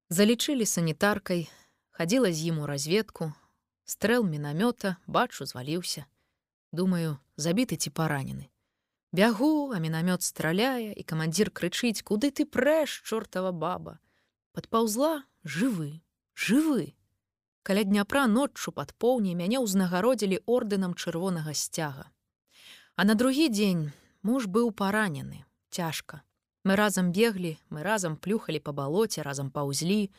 Speaker 1: Залічылі санітаркай хадзіла з ім у разведку стрэл мінамёта бачу зваліўся думаю забіты ці паранены бягу а мінамёт страляе і камандзір крычыць куды ты прэш чортава баба? Падпаўзла жывы жывы каля дняпра ноччу пад поўні мяне ўзнагародзілі ордэнам чырвонага сцяга. А на другі дзень муж быў паранены цяжка. Мы разам беглі мы разам плюхалі па балоце разам паўзлі.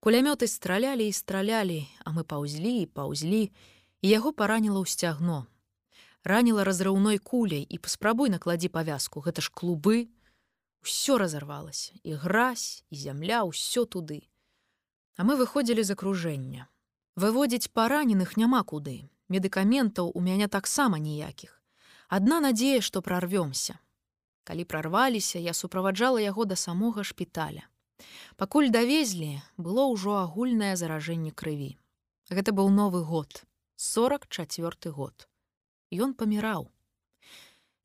Speaker 1: Кулямёты стралялі і стралялі а мы паўзлі і паўзлі і яго параніла ў сцягно раніла разрыўной куляй і паспрабуй накладзі павязку гэта ж клубы. Ўсё разарвалася і гразь і зямля ўсё туды. А мы выходзілі з акружэння выводзіць параненых няма куды. Медыкаментаў у мяне таксама ніякіх адна надзея што прорвёмся. Калі прорваліся я суправаджала яго да самога шпіталя пакуль давезлі было ўжо агульнае заражэнне крыві гэта быў новы год. 44 год ён паміраў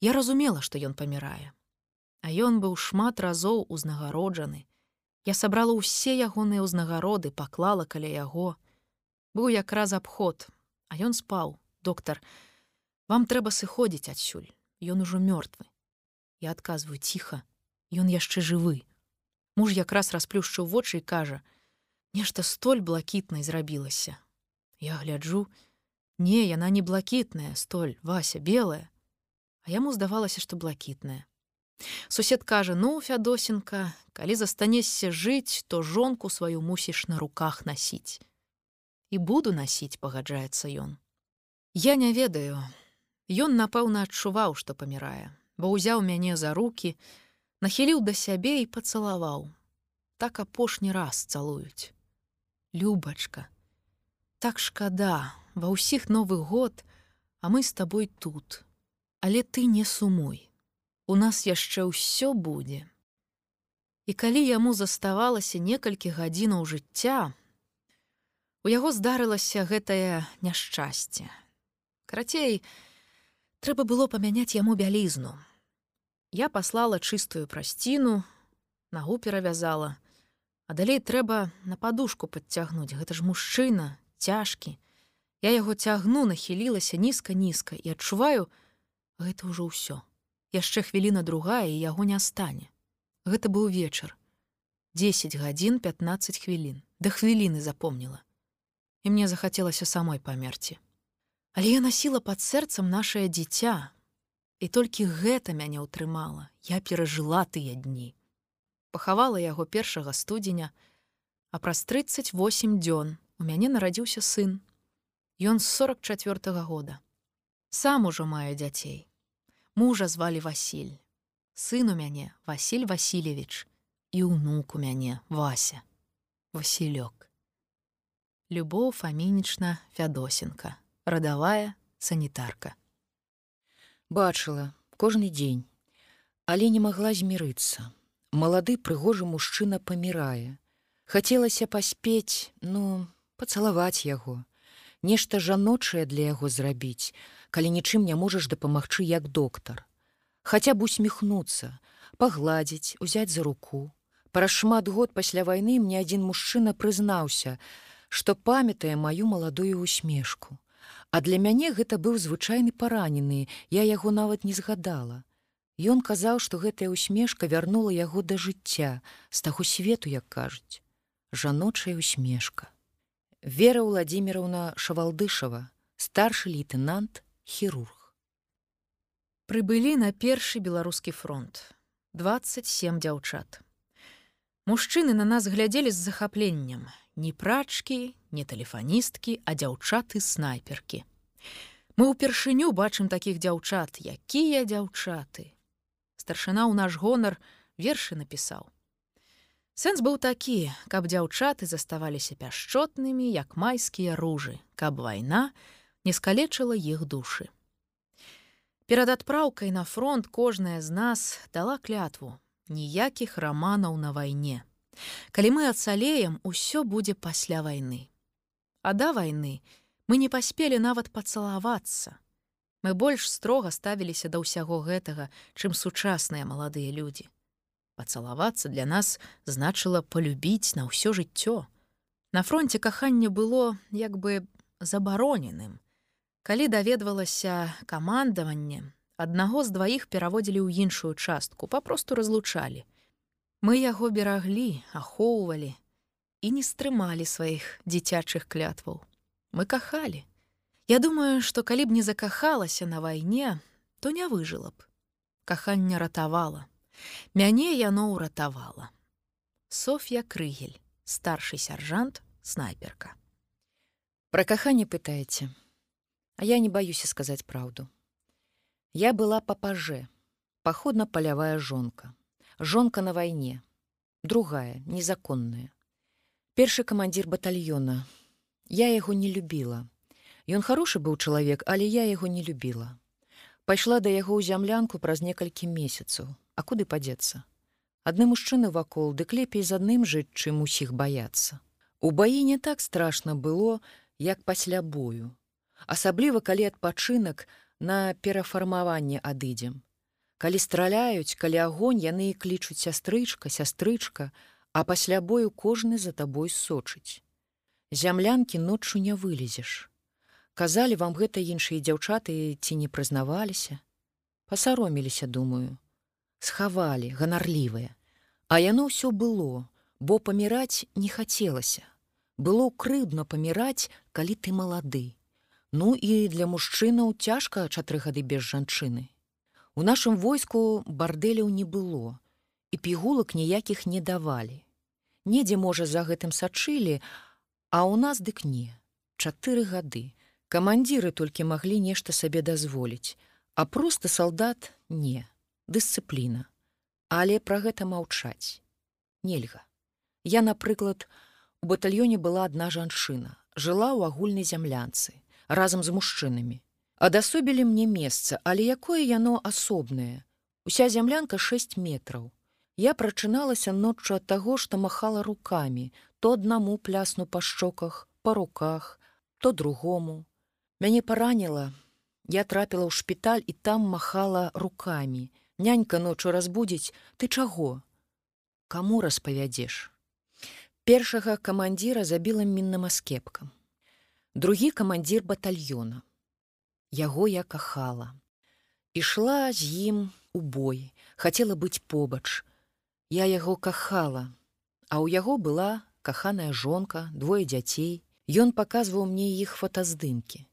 Speaker 1: я разумела што ён памірае а ён быў шмат разоў узнагароджаны. Я сабрала ўсе ягоныя ўзнагароды паклала каля яго. Быў якраз абход а ён спаў. Доктар вам трэба сыходзіць адсюль. Ён ужо мёртвы я адказваю ціха ён яшчэ жывы муж якраз расплюшчыў вочы і кажа нешта столь блакітнай зрабілася я гляджу не яна не блакітная столь вася белая а яму здавалася што блакітная Сусед кажа: ну, Фядосенка, калі застанешся жыць, то жонку сваю мусіш на руках насіць. І буду насіць, пагаджаецца ён. Я не ведаю. Ён, напэўна, адчуваў, што памірае, бо ўзяў мяне за руки, нахіліў да сябе і пацалаваў. Так апошні раз цалуюць. Любачка, Так шкада, ва ўсіх новы год, а мы з табой тут. Але ты не сумуй у нас яшчэ ўсё будзе. І калі яму заставалася некалькі гадзінаў жыцця, у яго здарылася гэтае няшчасце. Карацей, трэба было памяняць яму бялізну. Я паслала чыстую прасціну, нагу перавязала, а далей трэба на падушку подцягнуць, гэта ж мужчына, цяжкі. Я яго цягну, нахілілася нізка-нізка і адчуваю, гэта ўжо ўсё яшчэ хвіліна другая і яго не стане. Гэта быў вечар. 10 гадзін 15 хвілін да хвіліны запомніла. І мне захацелася самой памерці. Але я насіла пад сэрцам нашае дзіця, і толькі гэта мяне ўтрымала, я перажыла тыя дні. Пахавала яго першага студзеня, а праз 38 дзён у мяне нарадзіўся сын. Ён з 44 -го года. Сам ужо маю дзяцей мужа звалі Васіль. Сын у мяне Васіль Васильевич і ўнук у мяне Вася. Васілёк. Любоў фамінічна Фядосенка, радавая санітарка.
Speaker 2: Бачыла кожны дзень, але не магла змірыцца. Малады прыгожы мужчына памірае. Хацелася паспець, ну, пацалаваць яго, нешта жаночае для яго зрабіць, калі нічым не можаш дапамагчы як доктар. Хаця б усміхнуцца, пагладзіць, узяць за руку. Праз шмат год пасля вайны мне адзін мужчына прызнаўся, што памятае маю маладую усмешку. А для мяне гэта быў звычайны паранены, я яго нават не згадала. Ён казаў, што гэтая усмешка вярнула яго да жыцця, з таго свету, як кажуць, жаночая усмешка. Вера Владимировна Шавалдышава, старшы лейтенант хірург.
Speaker 1: Прыбылі на першы беларускі фронт 27 дзяўчат. Мужчыны на нас глядзелі з захапленнем, не прачкі, не тэлефаністкі, а дзяўчаты снайперкі. Мы ўпершыню бачым такіх дзяўчат, якія дзяўчаты. Старшына ў наш гонар вершы напісаў. Сэнс быў такі, каб дзяўчаты заставаліся пяшчотнымі, як майскія ружы, каб вайна, не скалечыла іх душы. Перад адпраўкай на фронт кожная з нас дала клятву ніякіх раманаў на вайне. Калі мы ацалеем, усё будзе пасля вайны. А да вайны мы не паспелі нават пацалавацца. Мы больш строга ставіліся да ўсяго гэтага, чым сучасныя маладыя людзі. Пацалавацца для нас значыла полюбіць на ўсё жыццё. На фронте каханне было як бы забароненым. Калі даведвалася камандаванне, аднаго з дваіх пераводзілі ў іншую частку, папросту разлучалі. Мы яго бераглі, ахоўвалі і не стрымалі сваіх дзіцячых клятваў. Мы кахалі. Я думаю, што калі б не закахалася на вайне, то не выжыла б. Каханне ратавала. Мяне яно ўратавала. Соф'я Крыгель, старшы сяржант, снайперка.
Speaker 2: Пра каханне пытаеце. А я не баюся сказаць праўду. Я была папаже, паходна-палявая жонка. Жонка на вайне. Другая, незаконная. Першы камандзір батальёна. Я яго не любіла. Ён хорошы быў чалавек, але я яго не любіла. Пайшла да яго ў зямлянку праз некалькі месяцаў. А куды падзецца? Адны мужчыны вакол, дык лепей з адным жыць, чым усіх баяцца. У баі не так страшна было, як пасля бою. Асабліва, калі адпачынак на перафармаванне адыдзем. Калі страляюць, калі агонь яны і клічуць сястрычка, сястрычка, а пасля бою кожны за табой сочыць. Зямлянкі ноччу не вылезеш. Казалі вам гэта іншыя дзяўчаты ці не прызнаваліся. Пасароміліся, думаю, схавалі, ганарлівыя. А яно ўсё было, бо паміраць не хацелася. Было крыбна паміраць, калі ты малады. Ну і для мужчынаў цяжка чатры гады без жанчыны. У нашым войску бардэляў не было, і пігулак ніякіх не давалі. Недзе, можа, за гэтым сачылі, а ў нас дык не. Чатыры гады. Камандзіры толькі маглі нешта сабе дазволіць, а проста салдат не, дысцыпліна. Але пра гэта маўчаць. Нельга. Я, напрыклад, у батальёне была адна жанчына, жыла ў агульнай зямлянцы, разам з мужчынамі. Адасобілі мне месца, але якое яно асобнае. Уся зямлянка 6 метраў. Я прачыналася ноччу ад таго, што махала рукамі, то аднаму плясну па шчоках, па руках, то другому. Мяне параніла, я трапіла ў шпіталь і там махала рукамі. Нянька ночу разбудзіць, ты чаго? Каму распавядзеш? Першага камандзіра забіла мінным аскепкам. Другі камандзір батальёна. Яго я кахала. Ішла з ім у бой, хацела быць побач. Я яго кахала, а ў яго была каханая жонка, двое дзяцей. Ён паказваў мне іх фотаздымкі.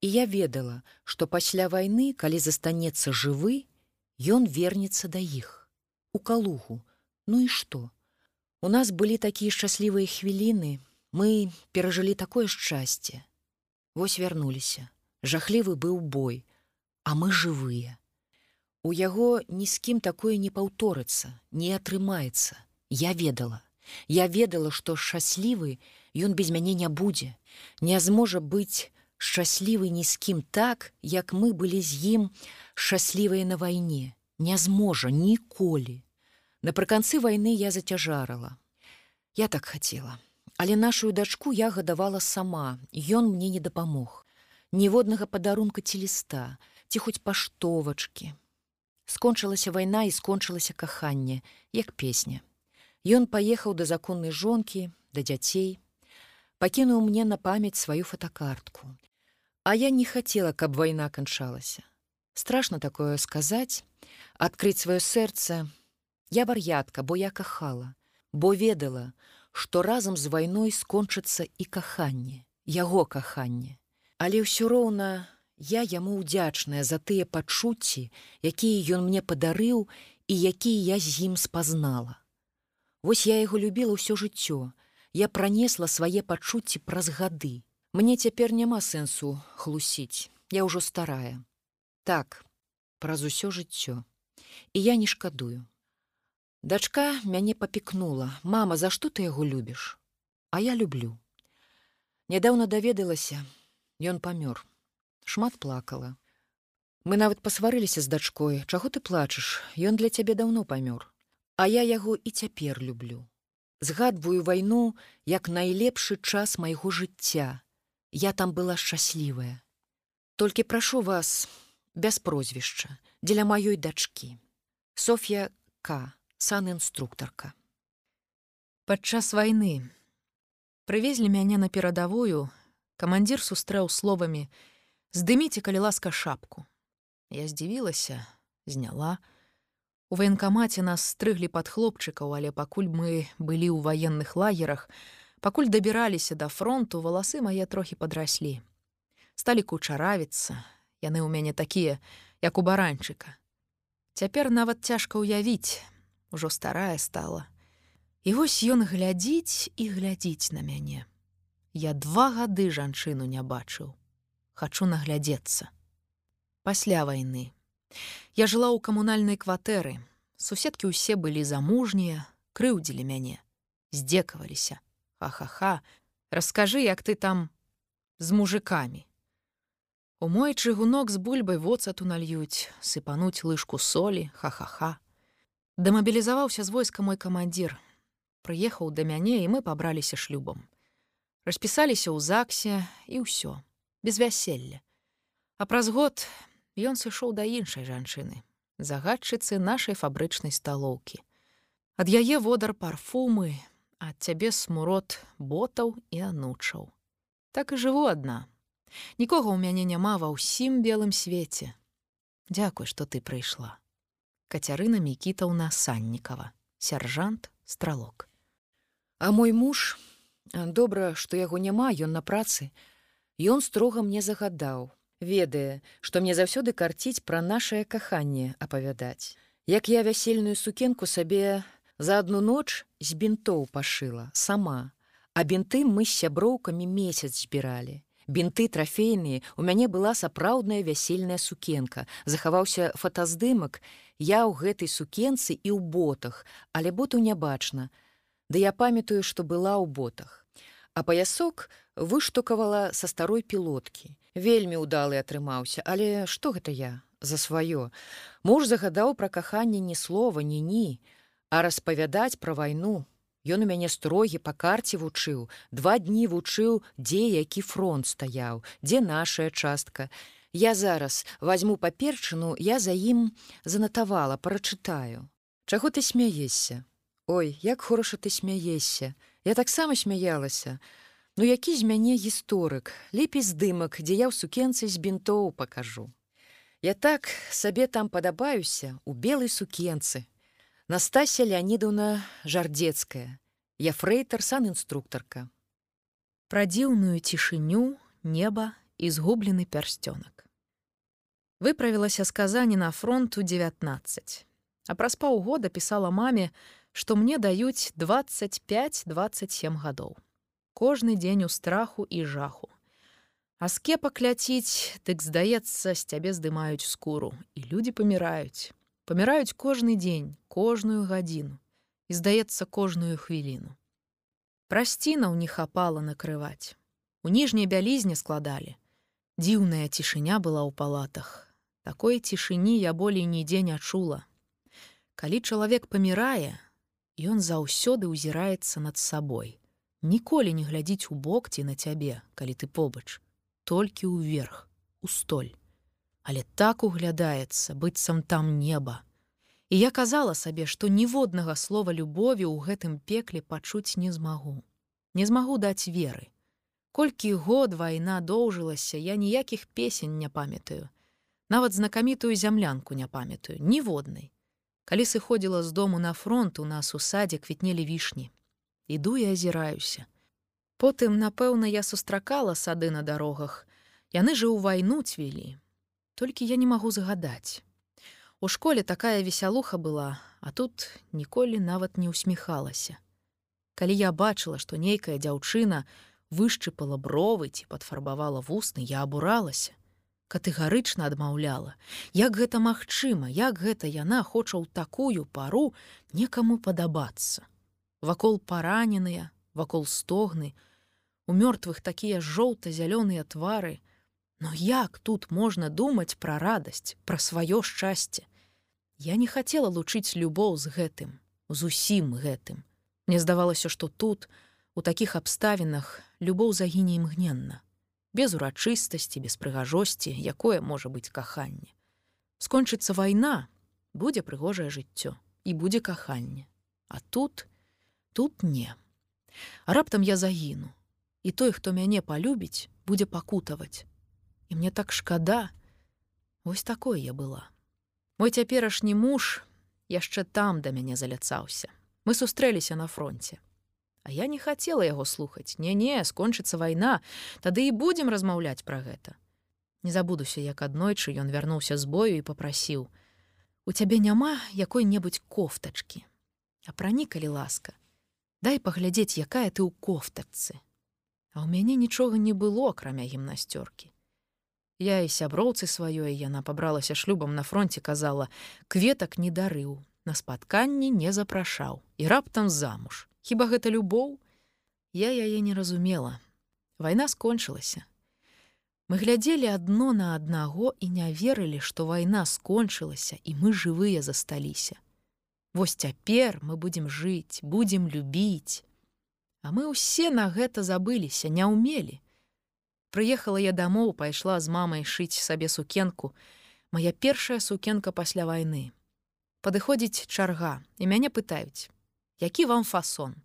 Speaker 2: І я ведала, што пасля вайны, калі застанецца жывы, ён вернецца да іх. У калугу, Ну і што? У нас былі такія шчаслівыя хвіліны, мы перажылі такое шчасце. Вось вярнуліся жахлівы быў бой, а мы жывыя. У яго ні з кім такое не паўторыцца, не атрымаецца. Я ведала. Я ведала, што шчаслівы ён без мяне не будзе, не зможа быць шчаслівы ні з кім так, як мы былі з ім шчаслівыя на вайне, не зможа ніколі. Напрыканцы вайны я зацяжарала. Я так хацела, але нашу дачку я гадавала сама, ён мне не дапамог ніводнага падарунка ці ліста, ці хоць паштовачкі. Скончылася вайна і скончылася каханне, як песня. Ён паехаў да законнай жонкі, да дзяцей, пакінуў мне на памяць сваю фотокартку. А я не хацела, каб вайна канчалася. Страшно такое сказаць, адкрыць сваё сэрца. Я вар'ятка, бо я кахала, бо ведала, што разам з вайной скончыцца і каханне, яго каханне. Але ўсё роўна я яму ўдзячная за тыя пачуцці, якія ён мне падарыў і якія я з ім спазнала. Вось я яго любіла ўсё жыццё. Я пранесла свае пачуцці праз гады. Мне цяпер няма сэнсу хлусіць. Я ўжо старая. Так, праз усё жыццё. І я не шкадую. Дачка мяне папікнула: « Мама, за што ты яго любіш? А я люблю. Нядаўна даведалася, Ён памёр. Шмат плакала. Мы нават пасварыліся з дачкой, чаго ты плачаш, Ён для цябе даўно памёр. А я яго і цяпер люблю. Згадваю вайну як найлепшы час майго жыцця. Я там была шчаслівая. Толькі прашу вас без прозвішча дзеля маёй дачкі. Софья К, сан-інструктарка.
Speaker 1: Падчас вайны прывезлі мяне на перадавую, камандзір сустрэў словамі: « Здыміце, калі ласка шапку. Я здзівілася, зняла. У ваенкамаце нас стрыглі пад хлопчыкаў, але пакуль мы былі ў ваенных лагерах, пакуль дабіраліся да фронту, валасы мае трохі падраслі. Сталі кучаравіцца, яны ў мяне такія, як у баранчыка. Цяпер нават цяжка ўявіць, ужо старая стала. І вось ён глядзіць і глядзіць на мяне. Я два гады жанчыну не бачыў. Хачу наглядзецца. Пасля вайны. Я жыла ў камунальнай кватэры. Суседкі ўсе былі замужнія, крыўдзілі мяне, здзекаваліся. Ха-ха-ха, Раскажы, як ты там з мужикамі. У мой чыгунок з бульбай воцату нальюць, сыпануць лыжку солі, ха-ха-ха. Дэмабілізаваўся з войска мой камандзір. Прыехаў да мяне і мы пабраліся шлюбам. Распісаліся ў ЗАГсе і ўсё, без вяселля. А праз год ён сышоў да іншай жанчыны, загадчыцы нашай фабрычнай сталоўкі. Ад яе водар парфумы, ад цябе смурод ботаў і анучаў. Так і жыву адна. Нікога ў мяне няма ва ўсім белым свеце. Дзякуй, што ты прыйшла. Кацярына Мікітаўна Саннікава, сяржант, стралок.
Speaker 2: А мой муж, добра, што яго няма, ён на працы, Ён строга мне загадаў, ведае, што мне заўсёды карціць пра нашае каханне апавядаць. Як я вясельную сукенку сабе за адну ноч з бінтоў пашыла сама, а бінты мы з сяброўкамі месяц збіралі. Бінты трафейныя, у мяне была сапраўдная вясельная сукенка. Захаваўся фотаздымак, я ў гэтай сукенцы і ў ботах, але боту не бачна. Ды я памятаю, што была ў ботах. А паясок выштукавала са старой пілоткі. Вельмі ўдалы атрымаўся, але што гэта я за сваё. Муж загадаў пра каханне ні слова, ні ні, а распавядаць пра вайну. Ён у мяне строгі па карце вучыў, два дні вучыў, дзе які фронт стаяў, дзе нашая частка. Я зараз возьму паперчыну, я за ім занатавала, прачытаю. Чаго ты смяешся? Ой, як хораша ты смяешся. Я таксама смяялася. Ну які з мяне гісторык, лепей здымак, дзе я ў сукенцы з бінтоў пакажу. Я так сабе там падабаюся у белай сукенцы. Настася Леонидовна жардзецкая, я фрэйтар сан-інструктарка.
Speaker 1: Пра дзіўную цішыню, неба і згублены пярсцёнак. Выправілася сказанне на фронту 19. А праз паўгода пісала маме, што мне даюць 25-27 гадоў кожны дзень у страху і жаху. А скепа кляціць, дык здаецца, з цябе здымаюць скуру, і людзі паміраюць. Паміраюць кожны дзень, кожную гадзіну і здаецца кожную хвіліну. Прасцінаў не хапала накрываць. У ніжняй бялізне складалі. Дзіўная цішыня была ў палатах. Такой цішыні я болей нідзе не чула. Калі чалавек памірае, ён заўсёды ўзіраецца над сабой ніколі не глядзіць у бок ці на цябе, калі ты побач, толькі ўверх, у столь. Але так углядаецца, быццам там неба. І я казала сабе, што ніводнага слова любові ў гэтым пекле пачуць не змагу. Не змагу даць веры. Колькі год вайна доўжылася, я ніякіх песень не памятаю. Нават знакамітую зямлянку не памятаю, ніводнай. Калі сыходзіла з дому на фронт у нас у садзе квітнелі вішні, іду і азіраюся. Потым, напэўна, я сустракала сады на дарогах. Яны жа ў вайну цвілі. Толькі я не магу загадаць. У школе такая весялуха была, а тут ніколі нават не усміхалася. Калі я бачыла, што нейкая дзяўчына вышчыпала бровы ці падфарбавала вусны, я абуралася. Катэгарычна адмаўляла, як гэта магчыма, як гэта яна хоча ў такую пару некаму падабацца вакол параненыя, вакол стогны, у мёртвых такія жоўта-зялёныя твары. Но як тут можна думаць пра радасць, пра сваё шчасце? Я не хацела лучыць любоў з гэтым, з усім гэтым. Мне здавалася, што тут, у такіх абставінах любоў загіне імгненна. без урачыстасці, без прыгажосці, якое можа быць каханне. Скончыцца вайна, будзе прыгожае жыццё і будзе каханне. А тут, тут не. А раптам я загіну. І той, хто мяне палюбіць, будзе пакутаваць. І мне так шкада, Вось такой я была. Мой цяперашні муж яшчэ там да мяне заляцаўся. Мы сустрэліся на фронте. А я не хацела яго слухаць. Не-не, скончыцца вайна, тады і будзем размаўляць пра гэта. Не забудуся, як аднойчы ён вярнуўся з бою і попрасіў: « У цябе няма якой-небудзь кофтачкі. А пранікалі ласка. Дай паглядзець, якая ты ў кофтачцы. А ў мяне нічога не было, акрамя гімнасцёркі. Я і сяброўцы сваёй яна пабралася шлюбам на фронте казала: кветак не дарыў, на спатканні не запрашаў і раптам замуж. Хіба гэта любоў? Я яе не разумела. Вайна скончылася. Мы глядзелі адно на аднаго і не верылі, што вайна скончылася і мы жывыя засталіся. Вось цяпер мы будзем жыць, будзем любіць. А мы ўсе на гэта забыліся, не ўмелі. Прыехала я дамоў, пайшла з мамай шыць сабе сукенку. Мая першая сукенка пасля вайны. Падыходзіць чарга і мяне пытаюць: які вам фасон?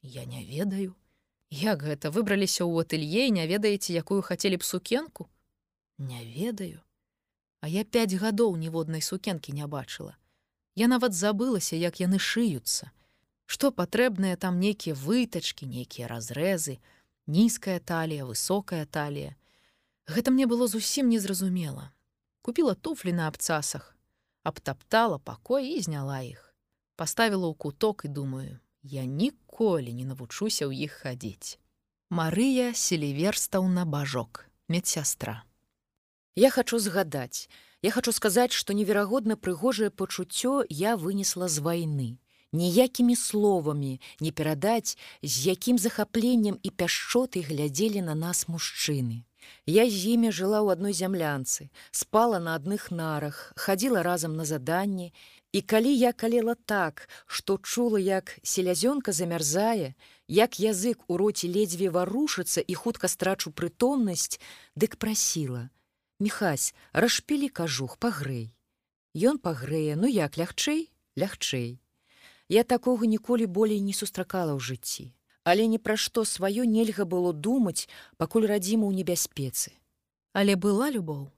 Speaker 1: Я не ведаю. Як гэта выбраліся ў атэлье, не ведаеце, якую хацелі б сукенку? Не ведаю. А я пяць гадоў ніводнай сукенкі не бачыла. Я нават забылася, як яны шыюцца. Што патрэбныя там нейкія вытачкі, нейкія разрэзы, нізкая талія, высокая талія. Гэта мне было зусім незразумела. Купіла туфлі на абцасах, абтаптала пакой і зняла іх. Паставіла ў куток і думаю, я ніколі не навучуся ў іх хадзіць. Марыя селіверстаўна бажок, медсястра.
Speaker 2: Я хочу згадаць, я хочу сказаць, што неверагодна прыгожае пачуццё я вынесла з вайны ніякімі словамі не перадаць, з якім захапленнем і пяшчоты глядзелі на нас мужчыны. Я з імі жыла ў адной зямлянцы, спала на адных нарах, хадзіла разам на заданні, і калі я калела так, што чула, як селязёнка замярзае, як язык у роце ледзьве варушыцца і хутка страчу прытомнасць, дык прасіла: « Міхась, расшпілі кажух пагрэй. Ён пагрэе, ну як лягчэй, лягчэй. Я такога ніколі болей не сустракала ў жыцці, але ні пра што сваё нельга было думаць, пакуль радзіма ў небяспецы.
Speaker 1: Але была любоў.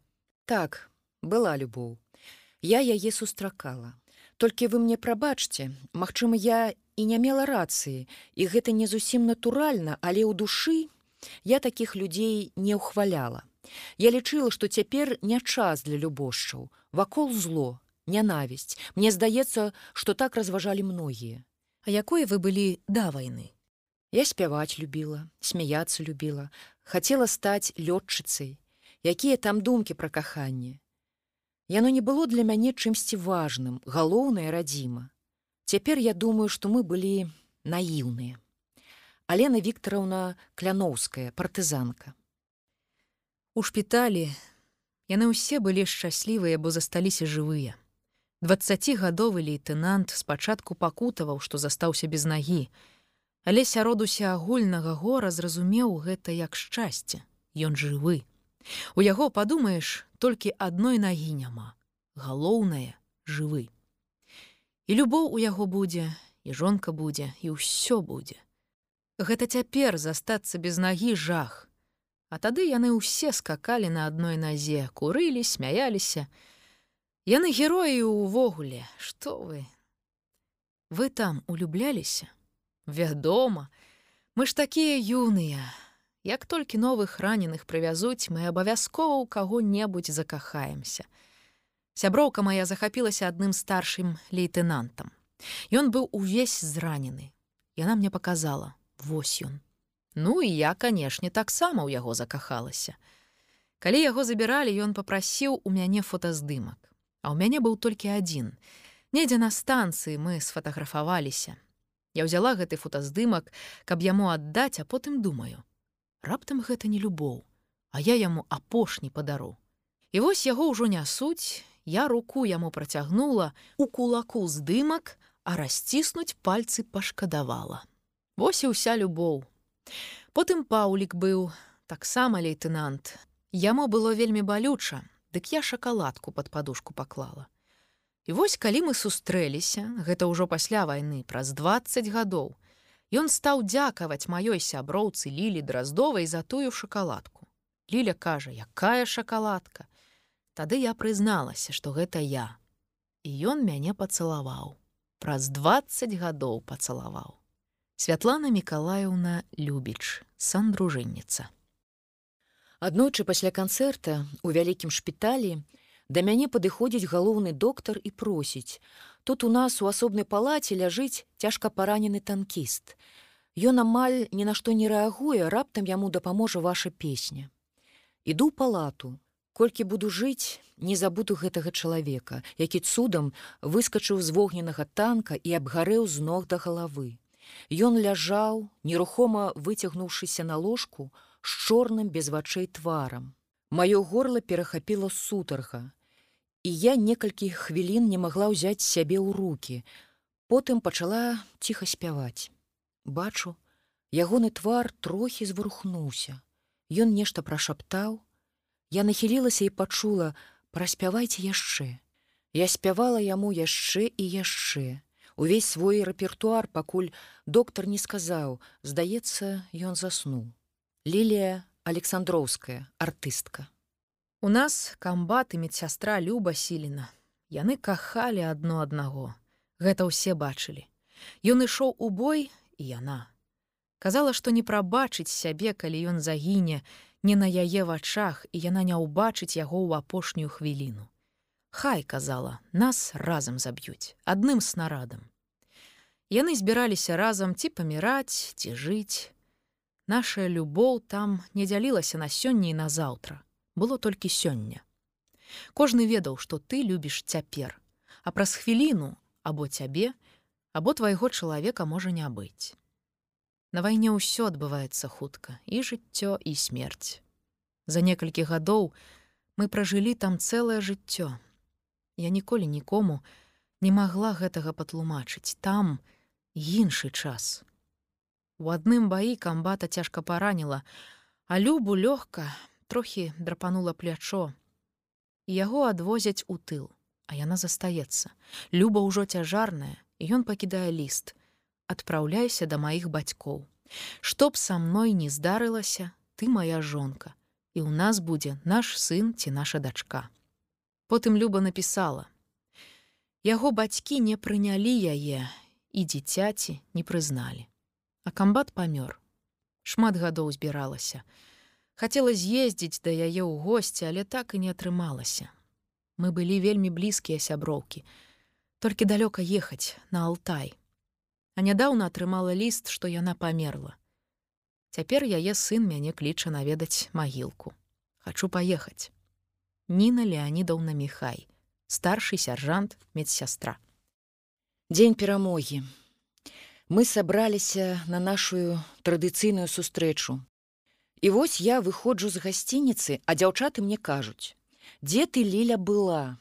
Speaker 2: Так, была любоў. Я яе сустракала. Толькі вы мне прабачце, Магчыма, я і не мела рацыі, і гэта не зусім натуральна, але ў душы я такіх людзей не ўхваляла. Я лічыла, што цяпер не час для любошчаў, вакол зло, нянавісць. Мне здаецца, што так разважалі многія.
Speaker 1: А якое вы былі да вайны?
Speaker 2: Я спяваць любіла, смяяцца любіла, хацела стаць лётчыцай, якія там думкі пра каханне. Яно не было для мяне чымсьці важным, галоўнае радзіма. Цяпер я думаю, што мы былі наіўныя. Алена Віктараўна кляноўская партызанка.
Speaker 1: У шпіталі яны ўсе былі шчаслівыя, бо засталіся жывыя. Дваццацігадовы лейтенант спачатку пакутаваў, што застаўся без нагі, але сярод уся агульнага гора зразумеў гэта як шчасце. Ён жывы. У яго падумаеш, толькі адной нагі няма. Галоўнае жывы. І любоў у яго будзе, і жонка будзе, і ўсё будзе. Гэта цяпер застацца без нагі жах. А тады яны ўсе скакалі на адной назе, курылі, смяяліся, Яны героі ўвогуле, што вы? Вы там улюбляліся? Вядома, мы ж такія юныя. Як толькі новых раненых прывязуць, мы абавязкова ў каго-небудзь закахаемся. Сяброўка моя захапілася адным старшым лейтенантам. Ён быў увесь зранены. Яна мне показала: Вось ён. Ну і я, канешне, таксама ў яго закахалася. Калі яго забіралі, ён попрасіў у мяне фотаздымак. А ў мяне быў толькі адзін. Недзе на станцыі мы сфотаграфаваліся. Я ўзяла гэты фотаздымак, каб яму аддаць, а потым думаю: раптам гэта не любоў, а я яму апошні падару. І вось яго ўжо нясуць, я руку яму працягнула у кулаку здымак, а расціснуць пальцы пашкадавала. Вось і ўся любоў. Потым паўлік быў, таксама лейтенант. Яму было вельмі балюча, дык я шакаладку под падушку паклала. І вось калі мы сустрэліся, гэта ўжо пасля вайны праз 20 гадоў, Ён стаў дзякаваць маёй сяброўцы лілі драздовай за тую шакаладку. Ліля кажа, якая шакаладка. Тады я прызналася, што гэта я. І ён мяне пацалаваў. Праз 20 гадоў пацалаваў. Святлана Миколаевна Любіч, сандружынніца.
Speaker 2: Аднойчы пасля канцэрта у вялікім шпіталі да мяне падыходзіць галоўны доктар і просіць: Тут у нас у асобнай палаце ляжыць цяжка паранены танкіст. Ён амаль ні на што не рэагуе, раптам яму дапаможа ваша песня. Іду ў палату, колькі буду жыць, не забуду гэтага чалавека, які цудам выскачыў з вогненнага танка і абгарэў з ног да галавы. Ён ляжаў, нерухома выцягнуўшыся на ложку, з чорным без вачэй тварам. Маё горло перахапіла сутарга. І я некалькі хвілін не магла ўзяць сябе ў руки. Потым пачала ціха спяваць. Бачу, ягоны твар трохі зварухнуўся. Ён нешта прашаптаў. Я нахілілася і пачула: праспявайце яшчэ. Я спявала яму яшчэ і яшчэ. Увесь свой рэпертуар, пакуль доктар не сказаў, здаецца, ён заснуў. Лілія Александроўская, артыстка.
Speaker 1: У нас камбат і медсястра Люба сіліна. Яны кахалі адно аднаго. Гэта ўсе бачылі. Ён ішоў у бой і яна. Казала, што не прабачыць сябе, калі ён загіне не на яе вачах і яна не ўбачыць яго ў апошнюю хвіліну. Хай казала, нас разам заб'юць адным снарадам. Яны збіраліся разам ці паміраць, ці жыць, Нашая любоў там не дзялілася на сёння і на заўтра. Было толькі сёння. Кожны ведаў, што ты любіш цяпер, а праз хвіліну або цябе, або твайго чалавека можа не быць. На вайне ўсё адбываецца хутка і жыццё і смерць. За некалькі гадоў мы пражылі там цэлае жыццё. Я ніколі нікому не магла гэтага патлумачыць там іншы час. У адным баі камбата цяжка параніла, а любу лёгка трохі драпанула плячо. Яго адвозяць у тыл, а яна застаецца. Люба ўжо цяжарная, і ён пакідае ліст. Адпраўляйся да маіх бацькоў. Што б са мной не здарылася, ты моя жонка, і ў нас будзе наш сын ці наша дачка. Потым Люба напісала: Яго бацькі не прынялі яе, і дзіцяці не прызналі а камбат памёр. Шмат гадоў збіралася. Хацела з'ездзіць да яе ў госці, але так і не атрымалася. Мы былі вельмі блізкія сяброўкі, толькі далёка ехаць на Алтай. А нядаўна атрымала ліст, што яна памерла. Цяпер яе сын мяне кліча наведаць магілку. Хачу паехаць. Ніна Леонидаўна Михай, старшы сяржант медсястра.
Speaker 2: Дзень перамогі мы сабраліся на нашу традыцыйную сустрэчу. І вось я выходжу з гасцініцы, а дзяўчаты мне кажуць: « Дзе ты ліля была?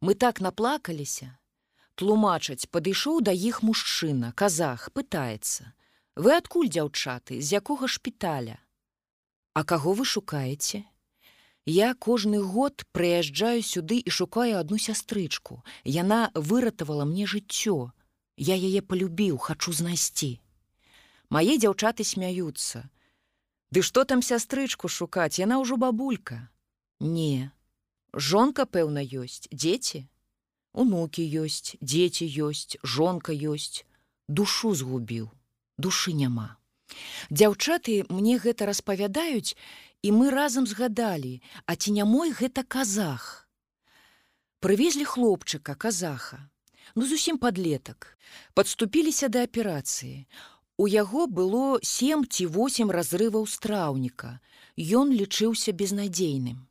Speaker 2: Мы так наплакаліся. Тлумачаць, падышоў да іх мужчына, казах, пытаецца: « Вы адкуль дзяўчаты, з якога шпіталя? А каго вы шукаеце? Я кожны год прыязджаю сюды і шукаю адну сястрычку. Яна выратавала мне жыццё, Я яе полюбіў, хачу знайсці. Мае дзяўчаты смяюцца. Ды што там сястрычку шукаць, яна ўжо бабулька. Не. Жонка, пэўна, ёсць, дзеці. Унукі ёсць, дзеці ёсць, жонка ёсць, душу згубіў, душы няма. Дзяўчаты мне гэта распавядаюць, і мы разам згадалі, а ці не мой гэта казах. Прывезлі хлопчыка казаха ну зусім подлетак подступіліся да аперацыі. У яго было сем ці восемь разрываў страўніка. Ён лічыўся безнадзейным.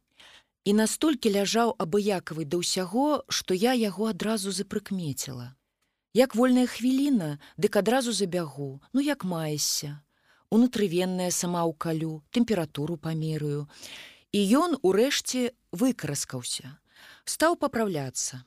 Speaker 2: І настолькі ляжаў абыякавы да ўсяго што я яго адразу запрыкмеціла. Як вольная хвіліна дык адразу забягу. Ну як маешся? Унутрывенная сама ў калю тэмпературу памераю і ён урэшце выкраскаўся стаў папраўляцца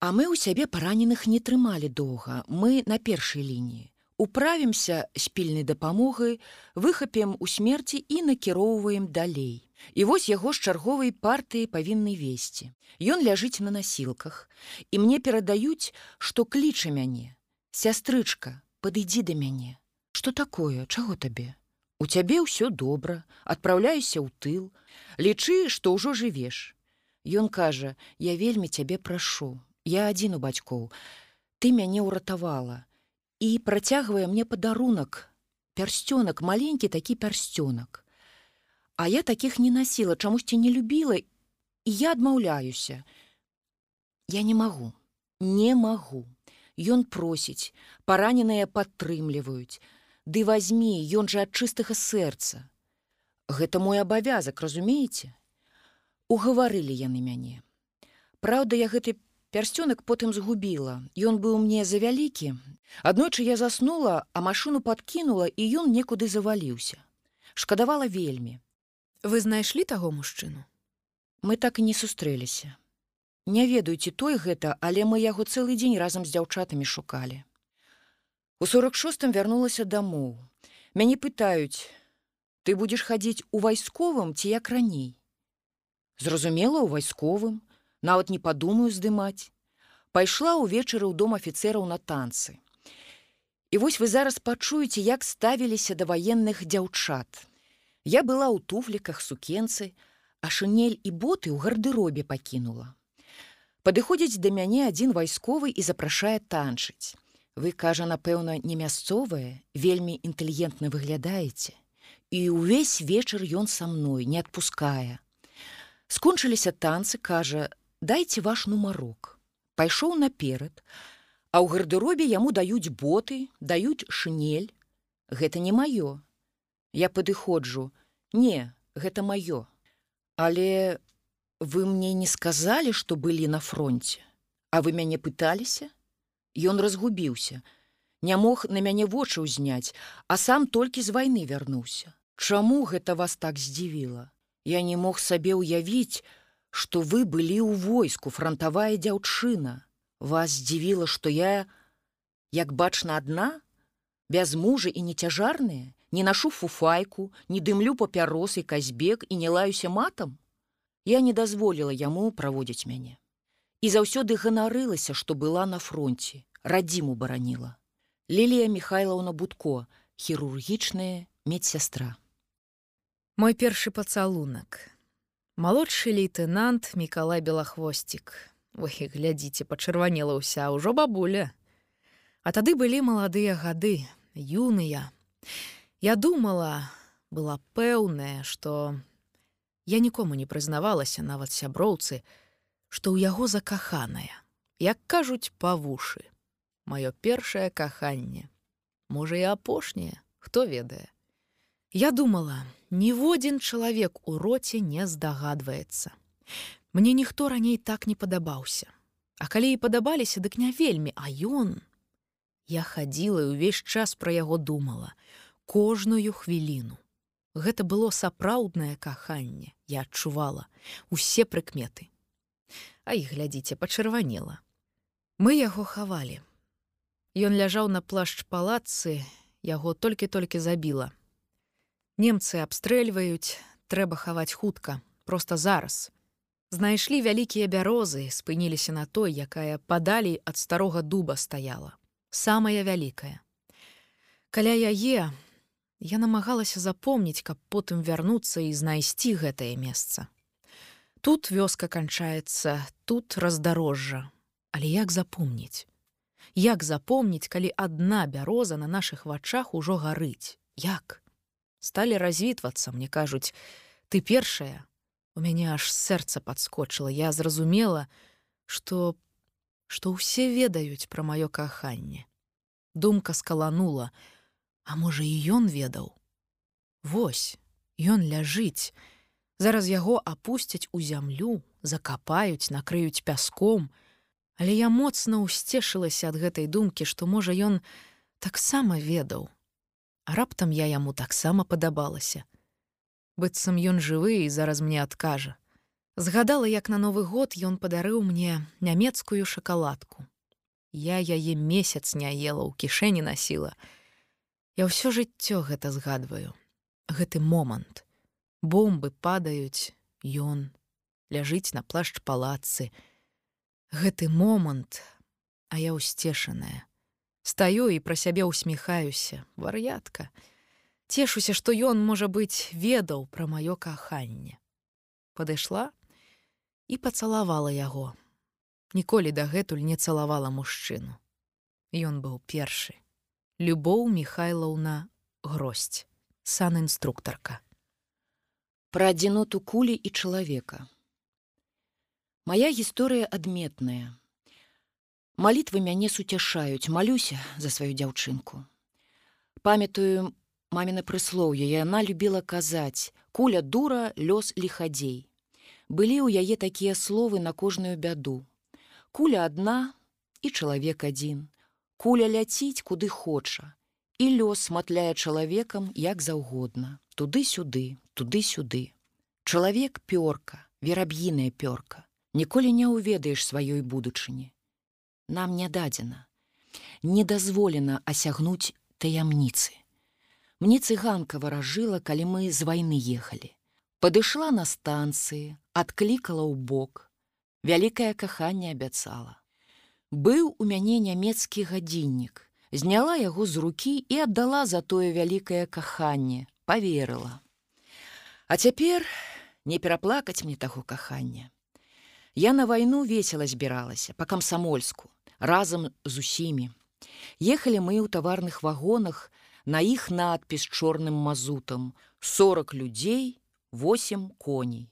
Speaker 2: А мы ў сябе параненых не трымалі доўга, мы на першай лініі. управімся з пільнай дапамогай, выхапем у смерці і накіроўваем далей. І вось яго з чарговай партыі павінны весці. Ён ляжыць на насілках, і мне перадаюць, што кліча мяне. Сястрычка, падыдзі да мяне. Што такое, чаго табе? У цябе ўсё добра, адпраўляюся ў тыл, лічы, што ўжо жывеш. Ён кажа: « Я вельмі цябе прашу. Я адзін у бацькоў. Ты мяне ўратавала і працягвае мне падарунак, пярсцёнак, маленькі такі пярсцёнак. А я такіх не насіла, чамусьці не любіла і я адмаўляюся. Я не магу, не магу. Ён просіць, параненыя падтрымліваюць. Ды возьми, ён жа ад чыстага сэрца. Гэта мой абавязак, разумееце? Угаварылі яны мяне. Праўда, я гэты пярсцёнак потым згубіла. Ён быў мне завялікі. Аднойчы я заснула, а машыну падкінула і ён некуды заваліўся. Шкадавала вельмі.
Speaker 1: Вы знайшлі таго мужчыну.
Speaker 2: Мы так і не сустрэліся. Не ведаю, ці той гэта, але мы яго цэлы дзень разам з дзяўчатамі шукалі. У 46 вярнулася дамоў. Мяне пытаюць: ты будзеш хадзіць у вайсковым ці як раней. Зразумела, у вайсковым, нават не падумаю здымаць. Пайшла ўвечары ў дом афіцэраў на танцы. І вось вы зараз пачуеце, як ставіліся да ваенных дзяўчат. Я была ў туфліках сукенцы, а шынель і боты ў гардыробе пакінула. Падыходзіць да мяне адзін вайсковы і запрашае танчыць. Вы, кажа, напэўна, не мясцовае, вельмі інтэлігентна выглядаеце. І ўвесь вечар ён са мной не адпускае. Скончыліся танцы, кажа: дайце ваш нумарок. Пайшоў наперад, а ў гардыробе яму даюць боты, даюць шынель. Гэта не маё, Я падыходжу: Не, гэта маё. Але вы мне не сказалі, што былі на фронте, А вы мяне пыталіся? Ён разгубіўся, не мог на мяне вочы ўзняць, а сам толькі з вайны вярнуўся. Чаму гэта вас так здзівіла? Я не мог сабе ўявіць, што вы былі ў войску фронтавая дзяўчына. Вас здзівіла, што я, як бачна адна, без мужа і нецяжарная, не нашу фуфайку, не дымлю папярос і казбек і не лаюся матам, я не дазволіла яму праводзіць мяне. І заўсёды ганарылася, што была на фронте, радзіму бараніла. Лілія Михайлаўна Будко, хірургічная медсястра.
Speaker 1: Мой першы пацалунак. Малодшы лейтенант Мікалай Белахвосцік. Вы глядзіце, пачырванела ўся ўжо бабуля. А тады былі маладыя гады, юныя. Я думала, была пэўная, што я нікому не прызнавалася нават сяброўцы, што ў яго закаханая, як кажуць па вушы, маё першае каханне. Можа і апошняе, хто ведае. Я думала, ніводзін чалавек у роце не здагадваецца. Мне ніхто раней так не падабаўся. А калі і падабаліся, дык не вельмі, а ён. Я хадзіла і ўвесь час пра яго думала кожную хвіліну. Гэта было сапраўднае каханне, я адчувала усе прыкметы. А і глядзіце, пачырванела. Мы яго хавалі. Ён ляжаў на плашч палацы, яго толькі-толькі забіла. Немцы абстрэльваюць, трэба хаваць хутка, просто зараз. Знайшлі вялікія бярозы, спыніліся на той, якая падалей ад старога дуба стаяла. самая вялікая. Каля яе Я намагалася запомніць, каб потым вярнуцца і знайсці гэтае месца. Тут вёска канчаецца, тут раздарожжа, Але як запомніць? Як запомніць, калі адна бяроза на нашых вачах ужо гарыць? Як? Сталі развітвацца, мне кажуць: ты першая, У мяне аж сэрца падскочыла, я зразумела, што што ўсе ведаюць пра маё каханне. Думка скаланула, А можа і ён ведаў. Вось, ён ляжыць. Зараз яго апусцяць у зямлю, закапаюць, накрыюць пяском. Але я моцна ўсцешылася ад гэтай думкі, што можа ён таксама ведаў. Раптам я яму таксама падабалася. Быццам ён жывы і зараз мне адкажа. Згадала, як на новы год ён падарыў мне нямецкую шакаладку. Я яе месяц не ела ў кішэні насіла, Я ўсё жыццё гэта згадваю. Гэты момант. Бомбы падаюць, ён ляжыць на плашч палацы. Гэты момант, а я ўсцешаная. Стаю і пра сябе ўсміхаюся, вар'ятка. Цешуся, што ён, можа быць, ведаў пра маё каханне. Падышла і пацалавала яго. Ніколі дагэтуль не цалавала мужчыну. Ён быў першы. Любоў Михайлаўна гросць, сан-інструктарка.
Speaker 2: Пра адзіноту кулі і чалавека. Мая гісторыя адметная. Малітвы мяне суцяшаюць, малюся за сваю дзяўчынку. Памятаю маміна прыслоўе, яна любіла казаць: куля дура, лёс лихадзей. Былі ў яе такія словы на кожную бяду. Куля адна і чалавек адзін. Куля ляціць куды хоча. І лёс матляе чалавекам як заўгодна, туды-сюды, туды-сюды. Чалавек пёрка, вераб'іная пёрка. Ніколі не ўведаеш сваёй будучыні. Нам не дадзена. Не дазволена асягнуць таямніцы. Мне цыганка варажыла, калі мы з вайны ехалі. Падышла на станцыі, адклікала ў бок. Вялікае каханне абяцала. Быў у мяне нямецкі гадзіннік. Зняла яго з рукі і аддала за тое вялікае каханне, поверыла. А цяпер не пераплакаць мне таго кахання. Я на вайну весела збіралася па камсамольску, разам з усімі. Ехалі мы ў таварных вагонах, на іх надпіс чорным мазутам: 40 людзей, 8 коней.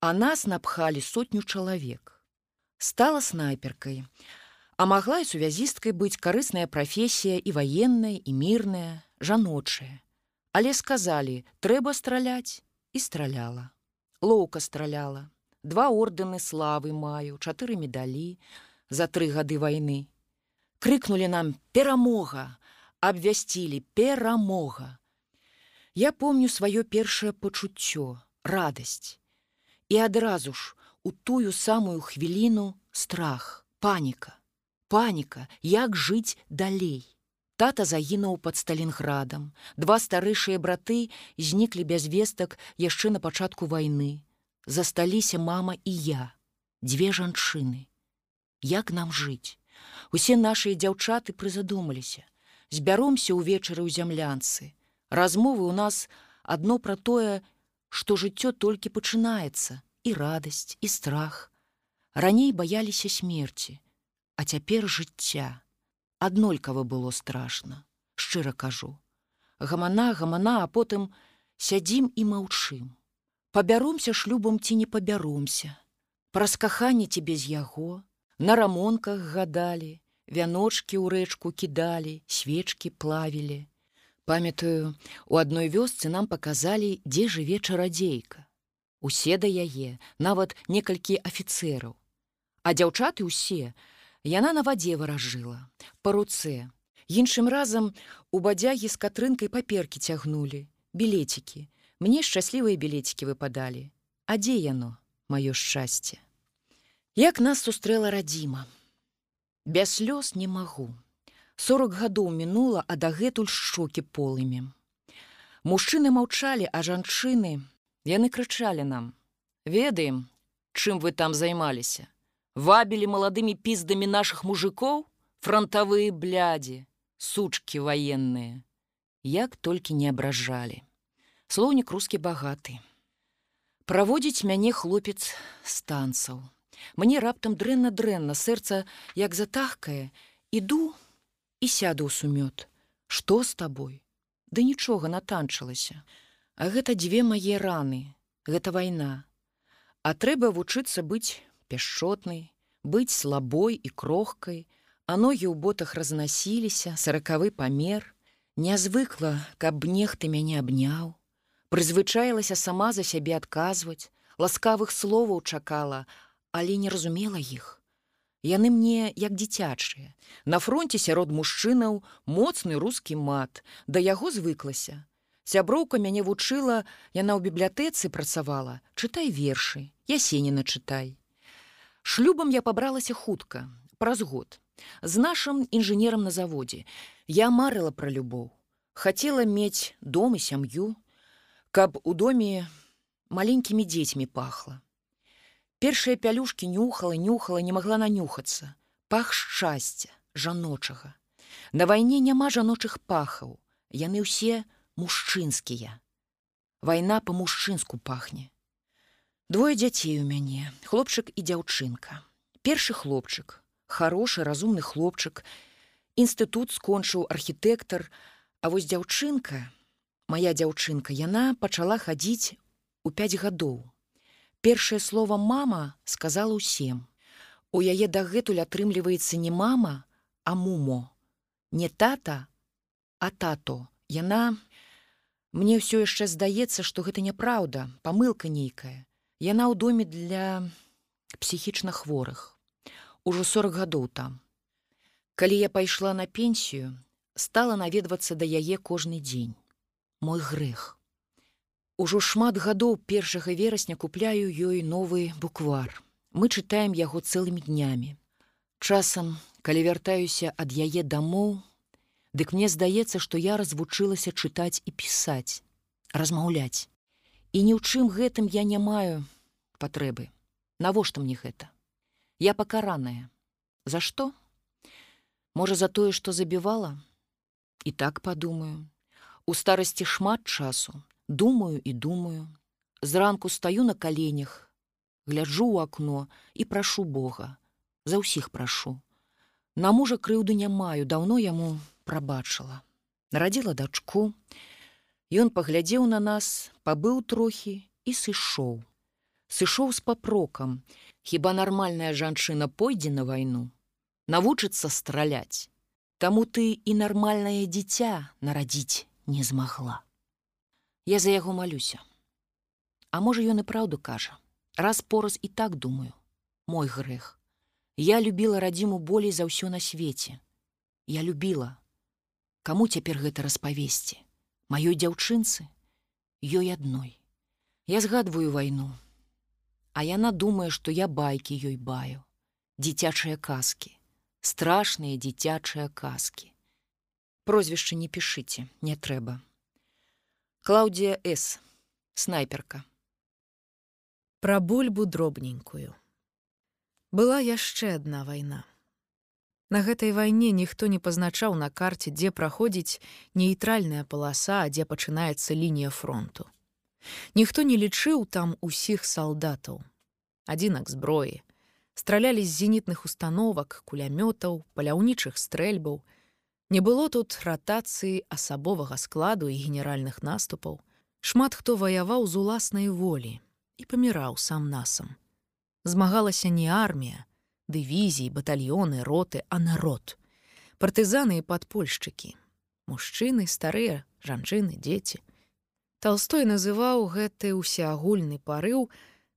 Speaker 2: А нас напхалі сотню чалавек. Стала снайперкай. А магла і сувязісткай быць карысная прафесія і ваенная і мірная, жаночая. Але сказалі: трэба страляць і страляла. Лоўка страляла. Два ордэны славы маю, чатыры медалі за тры гады вайны. Крыкнули нам перамога, абвясцілі перамога. Я помню сваё першае пачуццё, радасць. І адразу ж у тую самую хвіліну страх, паніка, паніка, як жыць далей. Тата загінуў пад сталінградам. Два старэйшыя браты зніклі без вестак яшчэ на пачатку вайны. Засталіся мама і я, дзве жанчыны. Як нам жыць? Усе нашыя дзяўчаты прызадумаліся збяромся ўвечары ў зямлянцы. Размовы ў нас адно пра тое, што жыццё толькі пачынаецца і радасць і страх. Раней баяліся смерці, а цяпер жыцця. Аднолькава было страшна, шчыра кажу. Гамана, гамана, а потым сядзім і маўчым. Пабяромся шлюбам ці не пабяромся. Праз каханне ці без яго, На рамонках гадалі, вяночки ў рэчку кідалі, свечки плавілі. Памятаю, у адной вёсцы нам паказалі, дзе жыве чарадзейка. Усе да яе, нават некалькі афіцэраў. А дзяўчаты ўсе, яна на вадзе выражыла, па руцэ. Іншым разам у бадзягі з катрынкай паперкі цягнулі, білецікі. Мне шчаслівыя білецікі выпадалі. А дзе яно, маё шчасце? Як нас сустрэла радзіма, Без слёз не магу. Сорок гадоў мінула, а дагэтуль шокі полымі. Мужчыны маўчалі, а жанчыны яны крычалі нам: Ведаем, чым вы там займаліся. Вабілі маладымі піздамі наших мужикоў, фронтавыя блядзі, сучки ваенныя. Як толькі не абражалі. Слоўнік рускі багаты. Праводзіць мяне хлопец станцаў. Мне раптам дрэнна-дрэнна сэрца як затахкае, іду і сяду ў сумёт. Што з табой? Ды нічога натанчылася. А гэта дзве мае раны, гэта вайна. А трэба вучыцца быць пяшчотнай, быць слабой і крохкай, а ногі ў ботах разнасіліся, саракавы памер, нязвыкла, каб нехты мяне абняў, прызвычаілася сама за сябе адказваць, ласкавых словаў чакала, але не разумела іх. Яны мне як дзіцячыя. На фронте сярод мужчынаў моцны рускі мат, да яго звыклася. Сяброўка мяне вучыла, яна ў бібліятэцы працавала, чытай вершы, ясеніна чытай. Шлюбам я пабралася хутка, праз год. З нашым інжынерам на заводзе. Я марыла пра любоў. хацела мець дом і сям'ю, каб у доме маленькімі дзецьмі пахла. Першыя пялюшкі нюхала, нюхала, не магла нанюхацца. Пах шчасця, жаночага. На вайне няма жаночых пахаў. Яны ўсе мужчынскія. Вайна па-мужчынску пахне. Двое дзяцей у мяне, хлопчык і дзяўчынка. Першы хлопчык, хорошы, разумны хлопчык. Інстытут скончыў архітэктар, А вось дзяўчынка, моя дзяўчынка, яна пачала хадзіць у 5 гадоў. Першае слово мама сказала ўсім. У яе дагэтуль атрымліваецца не мама, а мумо. Не тата, а тато. Яна мне ўсё яшчэ здаецца, што гэта няпраўда, памылка нейкая. Яна ў доме для псіхічна хворых. Ужо 40 гадоў там. Калі я пайшла на пенсію, стала наведвацца да яе кожны дзень. Мой грэх. Ужо шмат гадоў першага верасня купляю ёй новы буквар. Мы чытаем яго цэлымі днямі. Часам, калі вяртаюся ад яе дамоў, дык мне здаецца, што я развучылася чытаць і пісаць, размаўляць. І ні ў чым гэтым я не маю патрэбы. Навошта мне гэта? Я пакараная. За што? Можа за тое, што забівала? І так падумаю. У старасці шмат часу, думаю і думаю. Зранку стаю на каленях гляджу ў акно і прашу бога. За ўсіх прашу на мужа крыўды не маю даўно яму прабачыла нарадзіла дачку. Ён паглядзеў на нас пабыў трохі і сышоў. Сышоў з папрокам. Хіба нармальная жанчына пойдзе на вайну? Навучыцца страляць. Таму ты і нармальнае дзіця нарадзіць не змагла Я за яго малюся. А можа, ён і праўду кажа. Раз пораз і так думаю, мой грэх. Я любіла радзіму болей за ўсё на свеце. Я любіла. Каму цяпер гэта распавесці? Маёй дзяўчынцы, ёй адной. Я згадваю вайну. А яна думае, што я байкі ёй баю. Дзіцячыя казкі, страшныя дзіцячыя казкі. Прозвішча не пішыце, не трэба. Клаўдія С. снайперка.
Speaker 1: Пра бульбу дробненькую. Была яшчэ адна вайна. На гэтай вайне ніхто не пазначаў на карце, дзе праходзіць нейтральная паласа, дзе пачынаецца лінія фронту. Ніхто не лічыў там усіх салдатаў. Адзінак зброі. Стралялі з зенітных установак, кулямётаў, паляўнічых стрэльбаў, Не было тут ратацыі асабовага складу і генеральных наступаў. Шмат хто ваяваў з уласнай волі і паміраў сам насам. Змагалася не армія, дывізіі, батальёны, роты, а народ. Партызаны і падпольшчыкі. Мужчыны, старыя, жанчыны, дзеці. Талстой называў гэты ўсеагульны парыў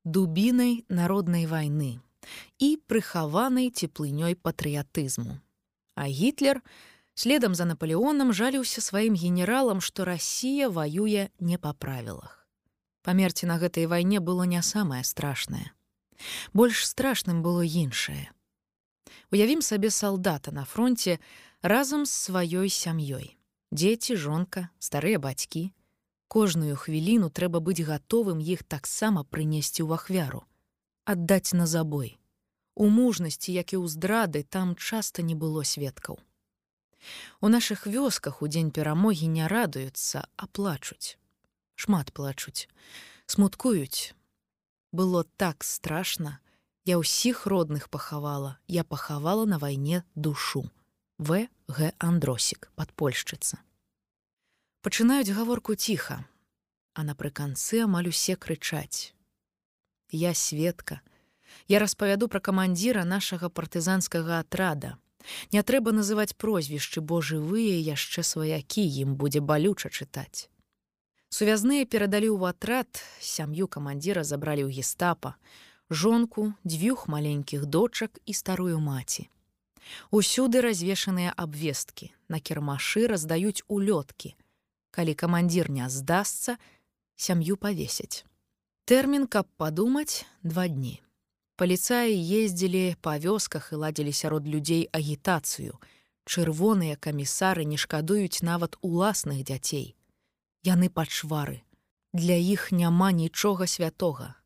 Speaker 1: дубінай народнай вайны і прыхаванай цеплынёй патрыятызму. А гітлер, Следам за Наполеоном жаліўся сваім генералам, што Расія ваюе не па правілах. Памерці на гэтай вайне было не самае страшнае. Больш страшным было іншае. Уявім сабе салдата на фронте разам з сваёй сям'ёй. Дзеці, жонка, старыя бацькі. Кожную хвіліну трэба быць гатовым іх таксама прынесці ў ахвяру, аддаць на забой. У мужнасці, як і ў здрады, там часта не было сведкаў. У нашых вёсках у дзень перамогі не радуюцца, а плачуць. Шмат плачуць, смуткуюць. Было так страшна, Я ўсіх родных пахавала, я пахавала на вайне душу. В Г Андросік, падпольшчыца. Пачынаюць гаворку ціха, а напрыканцы амаль усе крычаць. Я сведка. Я распавяду пра камандзіра нашага партызанскага атрада, Не трэба называць прозвішчы, бо жывыя яшчэ сваякі ім будзе балюча чытаць. Сувязныя перадалі ў атрад, сям'ю камандзіра забралі ў гестапа, жонку, дзвюх маленькіх дочак і старую маці. Усюды развешаныя абвесткі, на кірмашы раздаюць улёткі. Калі камандзір не здасца, сям'ю павесяць. Тэрмін, каб падумаць два дні. Паліцаі ездзілі па вёсках і ладзілі сярод людзей агітацыю. Чырвоныя камісары не шкадуюць нават уласных дзяцей. Яны пачвары. Для іх няма нічога святога.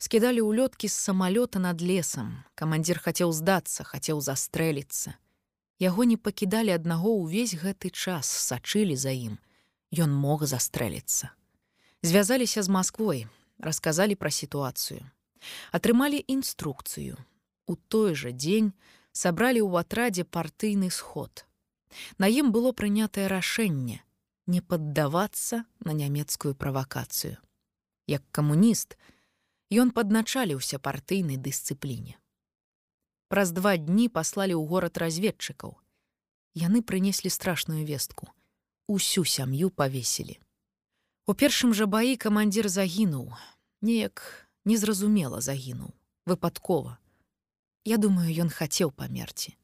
Speaker 1: Скідалі ўлёткі з самалёта над лесам. Камандзір хацеў здацца, хацеў застрэліцца. Яго не пакідалі аднаго ўвесь гэты час, сачылі за ім. Ён мог застрэліцца. Звязаліся з Масквой, расказалі пра сітуацыю. Атрымалі інструкцыю. У той жа дзень сабралі ў атрадзе партыйны сход. На ім было прынятае рашэнне не паддавацца на нямецкую правакацыю. Як камуніст, ён падначаліўся партыйнай дысцыпліне. Праз два дні паслалі ў горад разведчыкаў. Яны прынеслі страшную вестку. Усю сям'ю павесілі. У першым жа баі камандзір загінуў, неяк незразумела загінуў, выпадкова. Я думаю, ён хацеў памерці.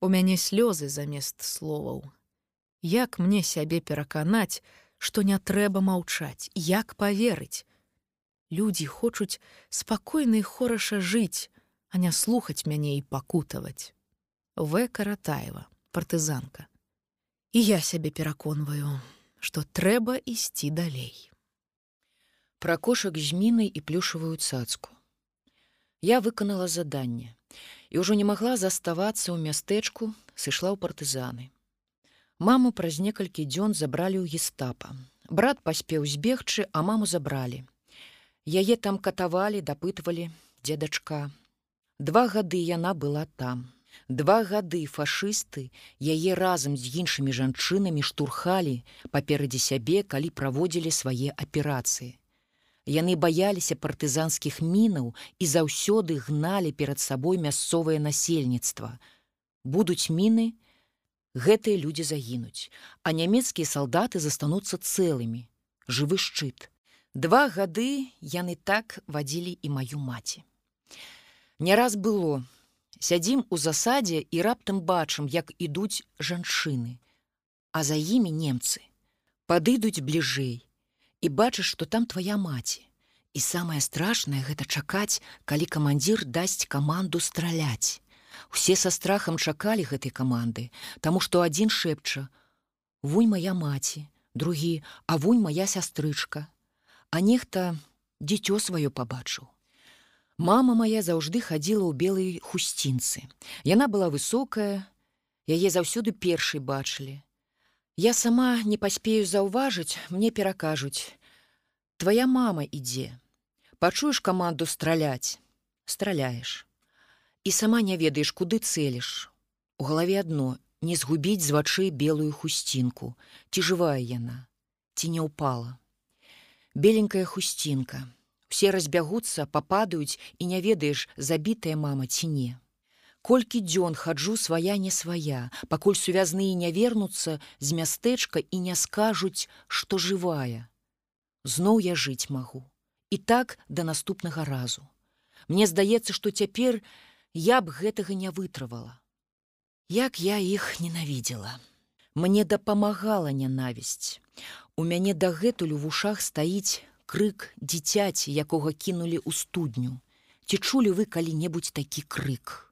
Speaker 1: У мяне слёзы замест словаў. Як мне сябе пераканаць, што не трэба маўчаць, як паверыць. Людзі хочуць спакойна і хораша жыць, а не слухаць мяне і пакутаваць. В каратаева, партызанка. І я сябе пераконваю, што трэба ісці далей.
Speaker 2: Пра кошак з мінай і плюшавую цацку. Я выканала заданне і ўжо не магла заставацца ў мястэчку, сышла ў партызаны. Маму праз некалькі дзён забралі ў гестапа. Брат паспеў збегчы, а маму забралі. Яе там катавалі, дапытвалі, дзедачка, Два гады яна была там. Два гады фашысты яе разам з іншымі жанчынамі штурхалі паперадзе сябе, калі праводзілі свае аперацыі. Яны баяліся партызанскіх мінаў і заўсёды гналі перад сабой мясцовае насельніцтва. Будуць міны, гэтыя людзі загінуць, а нямецкія салдаты застануцца цэлымі, жывы шчыт. Два гады яны так вадзілі і маю маці. Не раз было. Сядзім у засадзе і раптам бачым, як ідуць жанчыны. А за імі немцы. Падыдуць бліжэй і бачыш, што там твая маці. І самае страшнае гэта чакаць, калі камандзір дасць каманду страляць. Усе са страхам чакалі гэтай каманды, таму што адзін шэпча: Вунь моя маці, другі, а вунь моя сястрычка. А нехта дзіцё сваё пабачыў. Мама моя заўжды хадзіла ў белай хусцінцы. Яна была высокая, яе заўсёды першай бачылі. Я сама не паспею заўважыць, мне перакажуць: Твая мама ідзе. Пачуеш каманду страляць, страляеш. І сама не ведаеш, куды цэліш. У галаве адно не згубіць з вачэй белую хусцінку, ці жывая яна, ці не ўпала. Беленькая хусцінка, Усе разбягуцца, пападаюць і не ведаеш, забітая мама ці не. Колькі дзён хаджу свая не свая, пакуль сувязныя не вернуцца з мястэчка і не скажуць, што жывая. Зноў я жыць магу. І так да наступнага разу. Мне здаецца, што цяпер я б гэтага не вытрывала. Як я іх ненавідзела. Мне дапамагала нянавісць. У мяне дагэтуль у вушах стаіць крык дзіцяці, якога кінулі ў студню. Ці чулі вы калі-небудзь такі крык.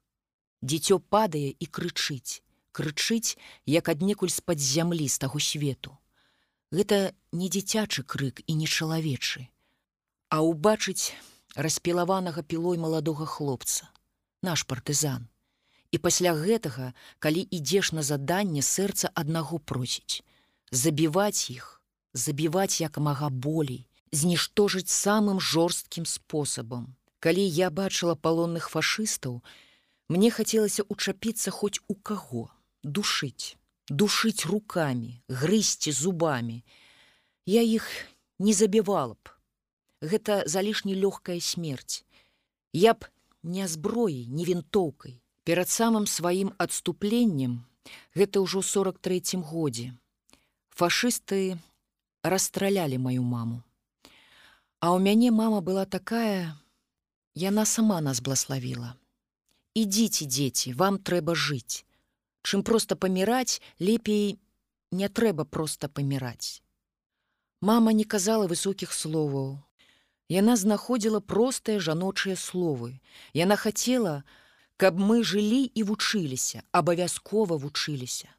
Speaker 2: Дзіцё падае і крычыць, крычыць, як аднекуль з-пад зямлі з таго свету. Гэта не дзіцячы крык і не чалавечы, а ўбачыць распілаванага пілой маладога хлопца, наш партызан. І пасля гэтага, калі ідзеш на заданне сэрца аднаго просіць, забіваць іх, забіваць як мага болей, зніштожыць самым жорсткім спосабам. Калі я бачыла палонных фашыстаў, мне хацелася учапіцца хоць у каго, душыць, душыць руками, грызці зубамі. Я іх не забівала б. Гэта залішне лёгкая смерць. Я б не зброі, не вінтоўкай. Перад самым сваім адступленнем, гэта ўжо 43 годзе. Фашысты расстралялі маю маму. А ў мяне мама была такая, яна сама нас блаславіла. Ідзіце, дзеці, вам трэба жыць. Чым проста паміраць, лепей не трэба проста паміраць. Мама не казала высокіх словаў. Яна знаходзіла простыя жаночыя словы. Яна хацела, каб мы жылі і вучыліся, абавязкова вучыліся.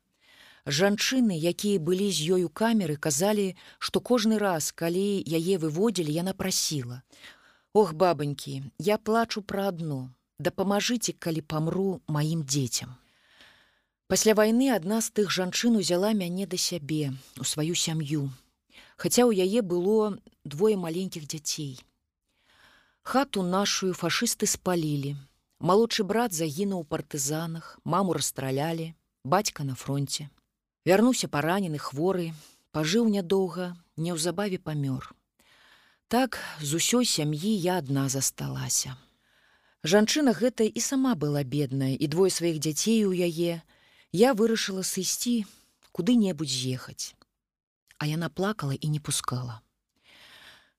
Speaker 2: Жанчыны, якія былі з ёю камеры, казалі, што кожны раз, калі яе выводзілі, яна прасіла: « Ох, бабанькі, я плачу пра адно, дапамажыце, калі памру маім дзецям. Пасля вайны адна з тых жанчын узяла мяне да сябе, у сваю сям'ю, хаця ў яе было двое маленькіх дзяцей. Хату нашую фашысты спалілі, Малодшы брат загінуў у партызанах, маму расстралялі, бацька на фронте. Вярнуўся паранены хворы, пажыў нядоўга, неўзабаве памёр. Так з усёй сям'і я адна засталася. Жанчына гэта і сама была бедная і двое сваіх дзяцей у яе, я вырашыла сысці куды-небудзь з'ехаць. А яна плакала і не пускала.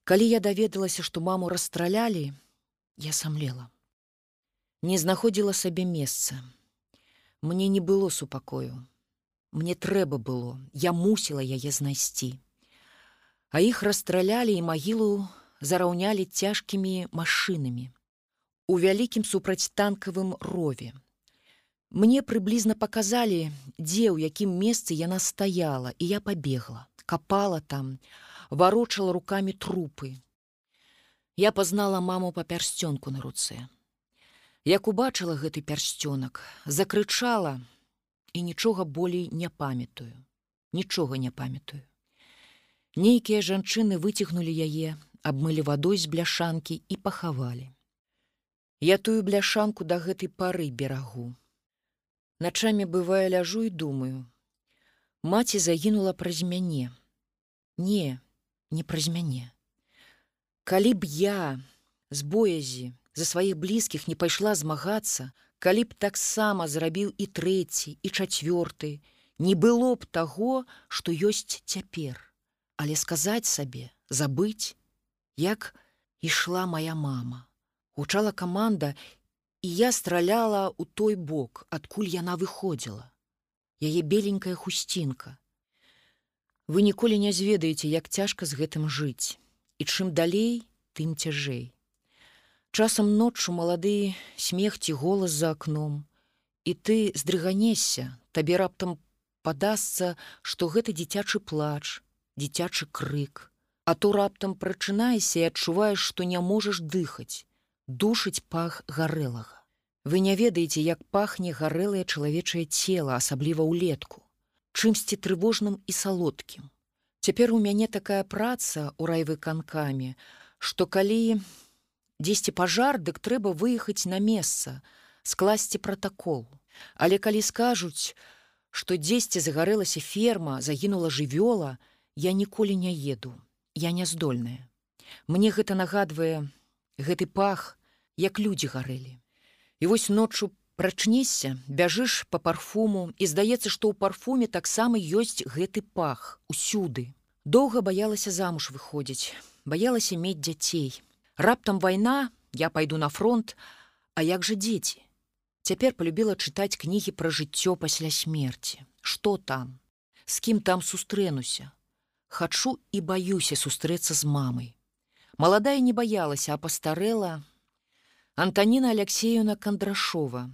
Speaker 2: Калі я даведалася, што маму расстралялі, я самлела не знаходзіла сабе месца. Мне не было супакою. Мне трэба было, я мусіла яе знайсці. А іх расстралялі і магілу зараўнялі цяжкімі машынамі. У вялікім супрацьтанкавым рове. Мне прыблізна паказалі, дзе ў якім месцы яна стаяла, і я пабегла, капала там, варочала руками трупы. Я пазнала маму па пярсцёнку на руцэ. Як убачыла гэты пярсцёнак, закрычала і нічога болей не памятаю, нічога не памятаю. Нейкія жанчыны выцягнулі яе, абмылі вадой з бляшанкі і пахавалі. Я тую бляшанку да гэтай пары берагу. Начамі бывае ляжу і думаю: Маці загінула праз мяне. Не, не праз мяне. Калі б я з боязі за сваіх блізкіх не пайшла змагацца, калі б таксама зрабіў і трэці і чацвёрты, не было б таго, што ёсць цяпер, але сказаць сабе, забыць, як ішла моя мама. Гучала каманда, і я страляла ў той бок, адкуль яна выходзіла. Яе беленькая хусцінка. Вы ніколі не зведаеце, як цяжка з гэтым жыць. І чым далей, тым цяжэй. Часам ноччу малады смех ці голас за акном. І ты здрыганесся, табе раптам падасца, што гэта дзіцячы плач, дзіцячы крык. А то раптам прачынаешся і адчуваеш, што не можаш дыхаць, душыць пах гарэлага. Вы не ведаеце, як пахне гарэлае чалавечае цела, асабліва ўлетку, чымсьці трывожным і салодкім. Цяпер у мяне такая праца ў райвыканкамі, што калі дзесьці пажар, дык трэба выехаць на месца, скласці пратакол. Але калі скажуць, што дзесьці загарэлася ферма, загінула жывёла, я ніколі не еду, я няздольная. Мне гэта нагадвае гэты пах, як людзі гарэлі. І вось ноччу прачнешся, бяжыш па парфуму і здаецца, што ў парфуме таксама ёсць гэты пах усюды. Доўга баялася замуж выходзіць, баялася мець дзяцей. Раптам вайна, я пайду на фронт, А як жа дзеці? Цяпер полюбіла чытаць кнігі пра жыццё пасля смерти. Што там? З кім там сустрэнуся? Хачу і баюся сустрэцца з мамай. Маладая не баялася, а пастарэла. Антаніна Алексеюна Кандрашова,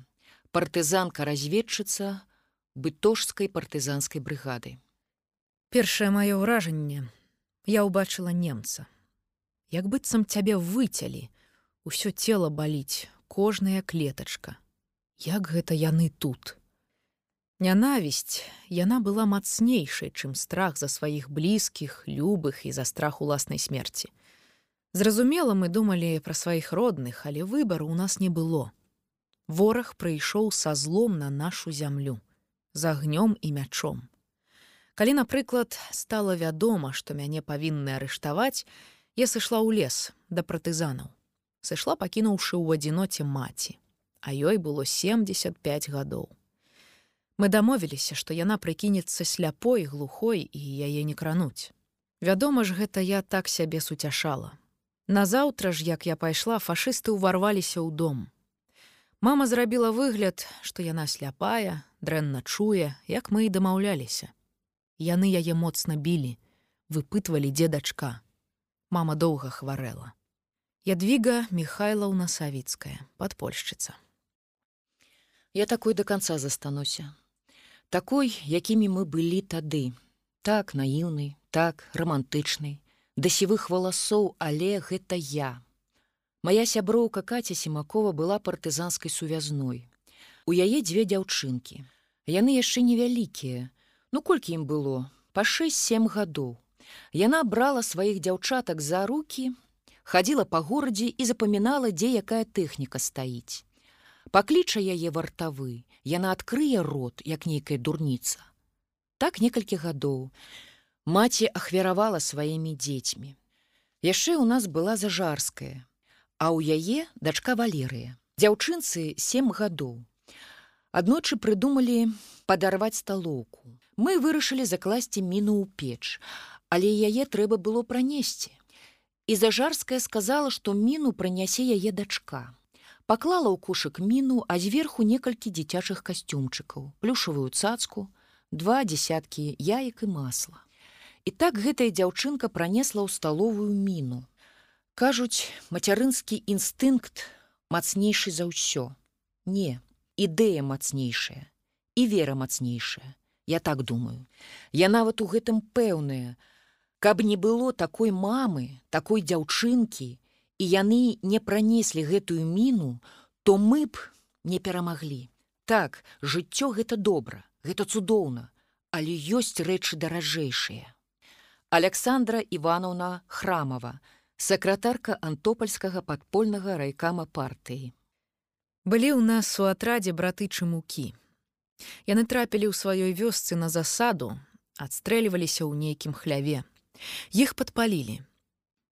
Speaker 2: партызанка разведчыца бытожскай партызанскай брыгады.
Speaker 1: Першае маё ўражанне я ўбачыла немца як быццам цябе выцялі, усё цело баліць, кожная клетачка. Як гэта яны тут? Нянавісць яна была мацнейшай, чым страх за сваіх блізкіх, любых і за страх уласнай смерці. Зразумела, мы думалі пра сваіх родных, але выбару у нас не было. Вораг прыйшоў са злом на нашу зямлю, з агнём і мячом. Калі, напрыклад, стала вядома, што мяне павінны арыштаваць, Я сышла ў лес да партызанаў. Сышла пакінуўшы ў адзіноце маці, а ёй было 75 гадоў. Мы дамовіліся, што яна прыкінецца сляпой, глухой і яе не крануць. Вядома ж, гэта я так сябе суцяшала. Назаўтра ж, як я пайшла, фашысты ўварваліся ў дом. Мама зрабіла выгляд, што яна сляпая, дрэнна чуе, як мы і дамаўляліся. Яны яе моцна білі, выпытвалі дзе дачка мама доўга хварэла. Ядвіга Михайлаўна Савіцкая, падпольшчыца.
Speaker 2: Я такой до конца застануся. Такой, якімі мы былі тады. Так наіўны, так романтычны, да сівых валасоў, але гэта я. Мая сяброўка Каця Семакова была партызанскай сувязной. У яе дзве дзяўчынкі. Яны яшчэ невялікія. Ну колькі ім было, па 6-7 гадоў. Яна брала сваіх дзяўчатак за руки, хадзіла па горадзе і запамінала, дзе якая тэхніка стаіць. Пакліча яе вартавы, яна адкрые рот, як нейкая дурніца. Так некалькі гадоў маці ахвяравала сваімі дзецьмі. Яшчэ ў нас была зажарская, а ў яе дачка валерыя. Дзяўчынцы сем гадоў. Аднойчы прыдумалі падарваць сталоўку. Мы вырашылі закласці міну ў печ, але яе трэба было пранесці. І зажарская сказала, што міну пранясе яе дачка. Паклала ў кушак міну, а зверху некалькі дзіцячых касцюмчыкаў, плюшавую цацку, два дзясяткі яек і масла. І так гэтая дзяўчынка пранесла ў сталовую міну. Кажуць, мацярынскі інстынкт мацнейшы за ўсё. Не, ідэя мацнейшая і вера мацнейшая. Я так думаю. Я нават у гэтым пэўная, Каб не было такой мамы, такой дзяўчынкі, і яны не пранеслі гэтую міну, то мы б не перамаглі. Так, жыццё гэта добра, гэта цудоўна, але ёсць рэчы даражэйшыя. Александра Івановна Храмова, сакратарка антопальскага падпольнага райкама партыі.
Speaker 1: Былі ў нас у атрадзе браты чымукі. Яны трапілі ў сваёй вёсцы на засаду, адстрэльваліся ў нейкім хляве. Іх падпалілі.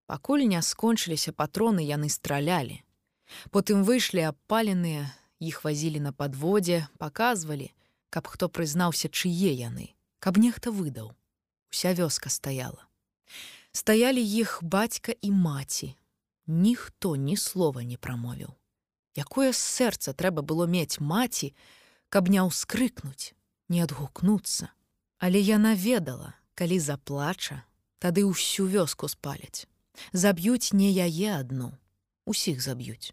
Speaker 1: Пакуль не скончыліся патроны, яны стралялі. Потым выйшлі абпаленыя, іх вазілі на падводзе, паказвалі, каб хто прызнаўся, чые яны, каб нехта выдаў. Уся вёска стаяла. Стаялі іх бацька і маці. Ніхто ні слова не прамовіў. Якое сэрца трэба было мець маці, каб не ўскрыкнуць, не адгукнуцца. Але яна ведала, калі заплача, тады ўсю вёску спаляць. Заб'юць не яе адну, усіх заб'юць.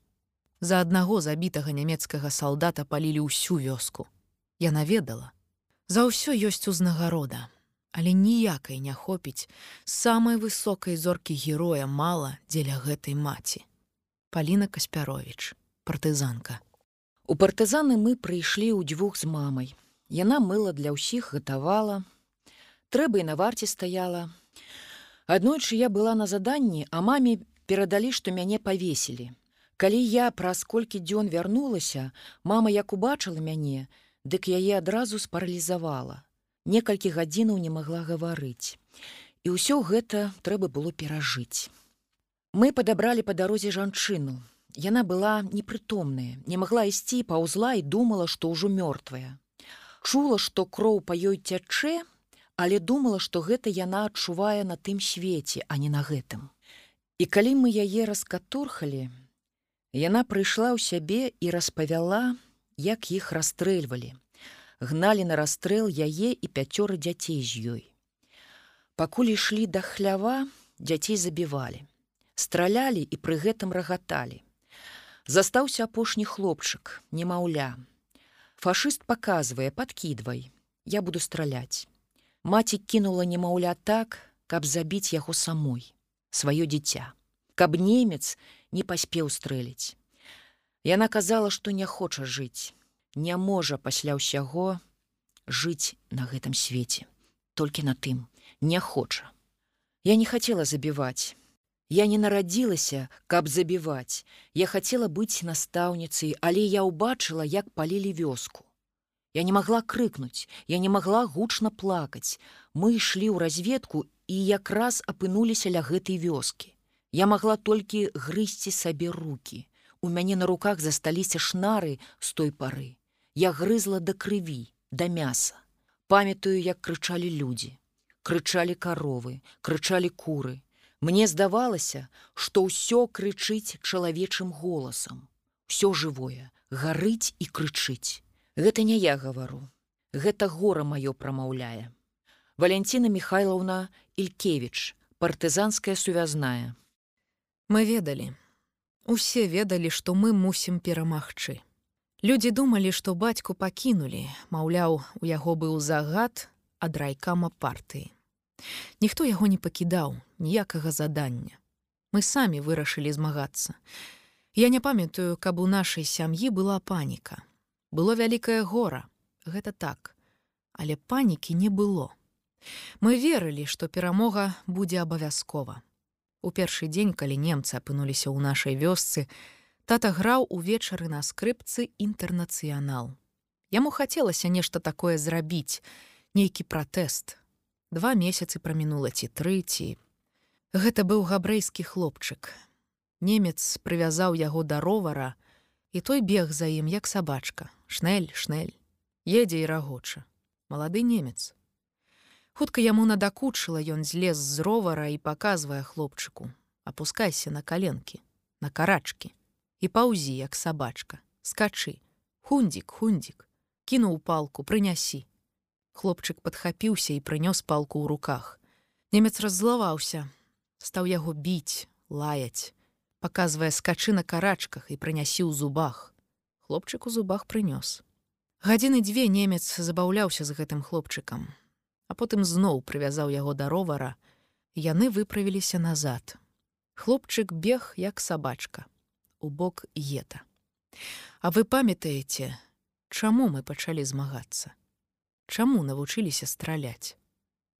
Speaker 1: За аднаго забітага нямецкага салдата палілі ўсю вёску. Яна ведала. За ўсё ёсць узнагарода, але ніякай не хопіць самай высокай зоркі героя мала дзеля гэтай маці. Паліна Каспярович, партызанка.
Speaker 2: У партызаны мы прыйшлі ў дзвюх з мамай. Яна мыла для ўсіх гатавала. Трэба і на варце стаяла, Аднойчы я была на заданні, а маме перадалі, што мяне павесілі. Калі я праз колькі дзён вярнулася, мама як убачыла мяне, дык яе адразу спаралізавала. Некалькі гадзінаў не магла гаварыць. І ўсё гэта трэба было перажыць. Мы падабралі па дарозе жанчыну. Яна была непрытомная, не магла ісці паўзла і думала, што ўжо мёртвая. Чула, што кроў па ёй цячэ, але думала, што гэта яна адчувае на тым свеце, а не на гэтым. І калі мы яе раскатурхалі, яна прыйшла ў сябе і распавяла, як іх расстрэльвалі. Гналі на расстрэл яе і пяцёры дзяцей з ёй. Пакуль ішлі да хлява, дзяцей забівалі. Стралялі і пры гэтым рагаталі. Застаўся апошні хлопчык, немаўля. Фашыст паказвае, падкідвай, я буду страляць. Маці кінула немаўля так, каб забіць яго самой, сваё дзіця, каб немец не паспеў стрэліць. Яна казала, што не хоча жыць, не можа пасля ўсяго жыць на гэтым свеце, толькі на тым не хоча. Я не хацела забіваць. Я не нарадзілася, каб забіваць. Я хацела быць настаўніцай, але я ўбачыла, як палілі вёску. Я не могла крыкнуць, я не могла гучна плакаць. Мы ішлі ў разведку і якраз апынуліся ля гэтай вёскі. Я могла толькі грызці сабе руки. У мяне на руках засталіся шнары з той пары. Я грызла да крыві, да мяса. Памятаю, як крычалі людзі. Крычалі каровы, крычалі куры. Мне здавалася, што ўсё крычыць чалавечым голасам. Усё жывое, гарыць і крычыць. Гэта не я гавару. Гэта гора маё прамаўляе. Валянціна Михайлаўна Ількевіч, партызанская сувязная.
Speaker 1: Мы ведалі. Усе ведалі, што мы мусім перамагчы. Людзі думалі, што бацьку пакінулі, маўляў, у яго быў загад ад райкама партыі. Ніхто яго не пакідаў ніякага задання. Мы самі вырашылі змагацца. Я не памятаю, каб у нашай сям'і была паніка. Было вялікае гора, гэта так, але панікі не было. Мы верылі, што перамога будзе абавязкова. У першы дзень, калі немцы апынуліся ў нашай вёсцы, Тата граў увечары на скрыпцы інтэрнацыянал. Яму хацелася нешта такое зрабіць, нейкі пратэст. Два месяцы прамінула ці трыці. Гэта быў габрэйскі хлопчык. Немец прывязаў яго да ровара, і той бег за ім як сабачка, шнель, шнель, едзе і рагоча. Малады немец. Хутка яму надакучыла ён злез з ровара і паказвае хлопчыку: опускайся на каленкі, на карачкі і паўзі як сабачка скачы хундзік хундзік кінуў палку прынясі хлопчык падхапіўся і прынёс палку ў руках. Немец раззлаваўся стаў яго біць лаяць паказвае скачы на карачках і прынясі ў зубах хлопчык у зубах прынёс гадзіны дзве немец забаўляўся з гэтым хлопчыкам а потым зноў прывязаў яго да ровара яны выправіліся назад. Хлопчык бег як сабачка у бок ета. А вы памятаеце, чаму мы пачалі змагацца? Чаму навучыліся страляць?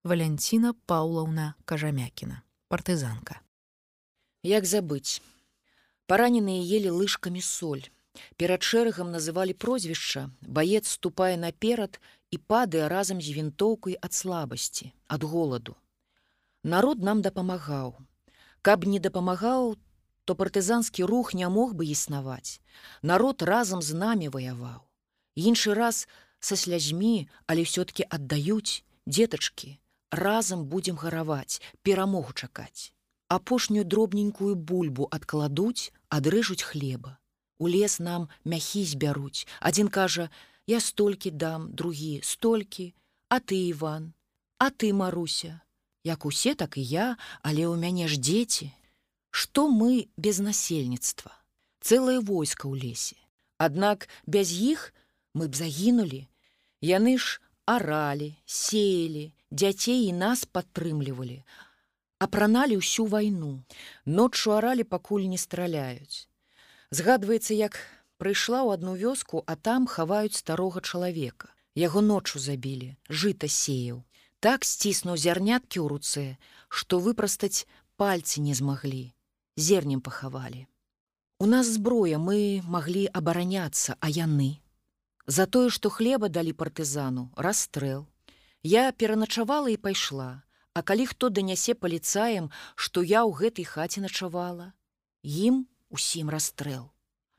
Speaker 1: Валянціна Паўлаўна Кажамякіна, партызанка.
Speaker 2: Як забыць? Параненыя елі лыжкамі соль. Перад шэрагам называлі прозвішча, баец ступае наперад і падае разам з вінтоўкай ад слабасці, ад голаду. Народ нам дапамагаў. Каб не дапамагаў, то партызанскі рух не мог бы існаваць. Народ разам з намі ваяваў. Іншы раз са слязьмі, але ўсё-ткі аддаюць дзетачкі, разам будзем гараваць, перамогу чакаць. Апошнюю дробненькую бульбу адкладуць, адрэжуць хлеба. У лес нам мяхі збяруць. Адзін кажа: « Я столькі дам, другі, столькі, А ты, Іван, А ты, Маруся, Як усе, так і я, але ў мяне ж дзеці, Што мы без насельніцтва, цэлае войска ў лесе. Аднак без іх мы б загінулі. Яны ж аралі, сеялі, дзяцей і нас падтрымлівалі, апраналі ўсю вайну. Ноччу аралі пакуль не страляюць. Згадваецца, як прыйшла ў адну вёску, а там хаваюць старога чалавека. Яго ноччу забілі, жыта сеяў. Так сціснуў зярняткі ў руцэ, што выпрастаць пальцы не змаглі зернем пахавалі. У нас зброя мы маглі абараняцца, а яны. За тое, што хлеба далі партызану, расстрэл. Я пераначавала і пайшла, А калі хто данясе паліцаем, што я ў гэтай хаце начавала, ім усім расстрэл.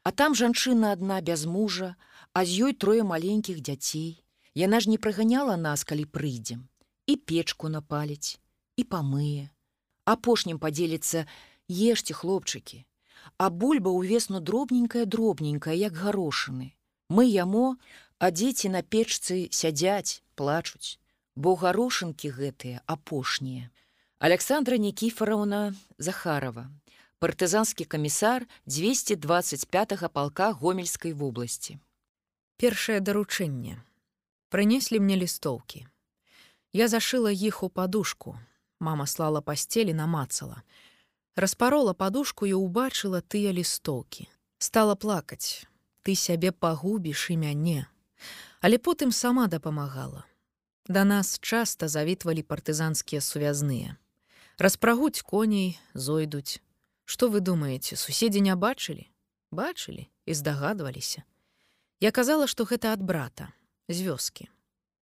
Speaker 2: А там жанчына адна без мужа, а з ёй трое маленькіх дзяцей. Яна ж не прыганяла нас, калі прыйдзем, і печку напаліць, і памые. Апошнім падзеліцца, ешьте хлопчыкі. А бульба ўвесну дробненькая дробненькая як гарошыны. Мы яму а дзеці на печцы сядзяць плачуць. Бо гарошынкі гэтыя апошнія. Александра никифоровна захарова партызанскі камісар 225 палка гомельскай вобласці
Speaker 1: першае даручэнне. Прынеслі мне лістоўкі. Я зашыла іх у падушку. Мама слала пасцелі намацала распарола падушку і ўбачыла тыя лістоўкі. Стала плакаць. Ты сябе пагубіш і мяне але потым сама дапамагала. Да нас часта завітвалі партызанскія сувязныя. Распрагуць коней зойдуць что вы думаеце суседзі не бачылі? Бачылі і здагадваліся. Я казала што гэта ад брата з вёскі.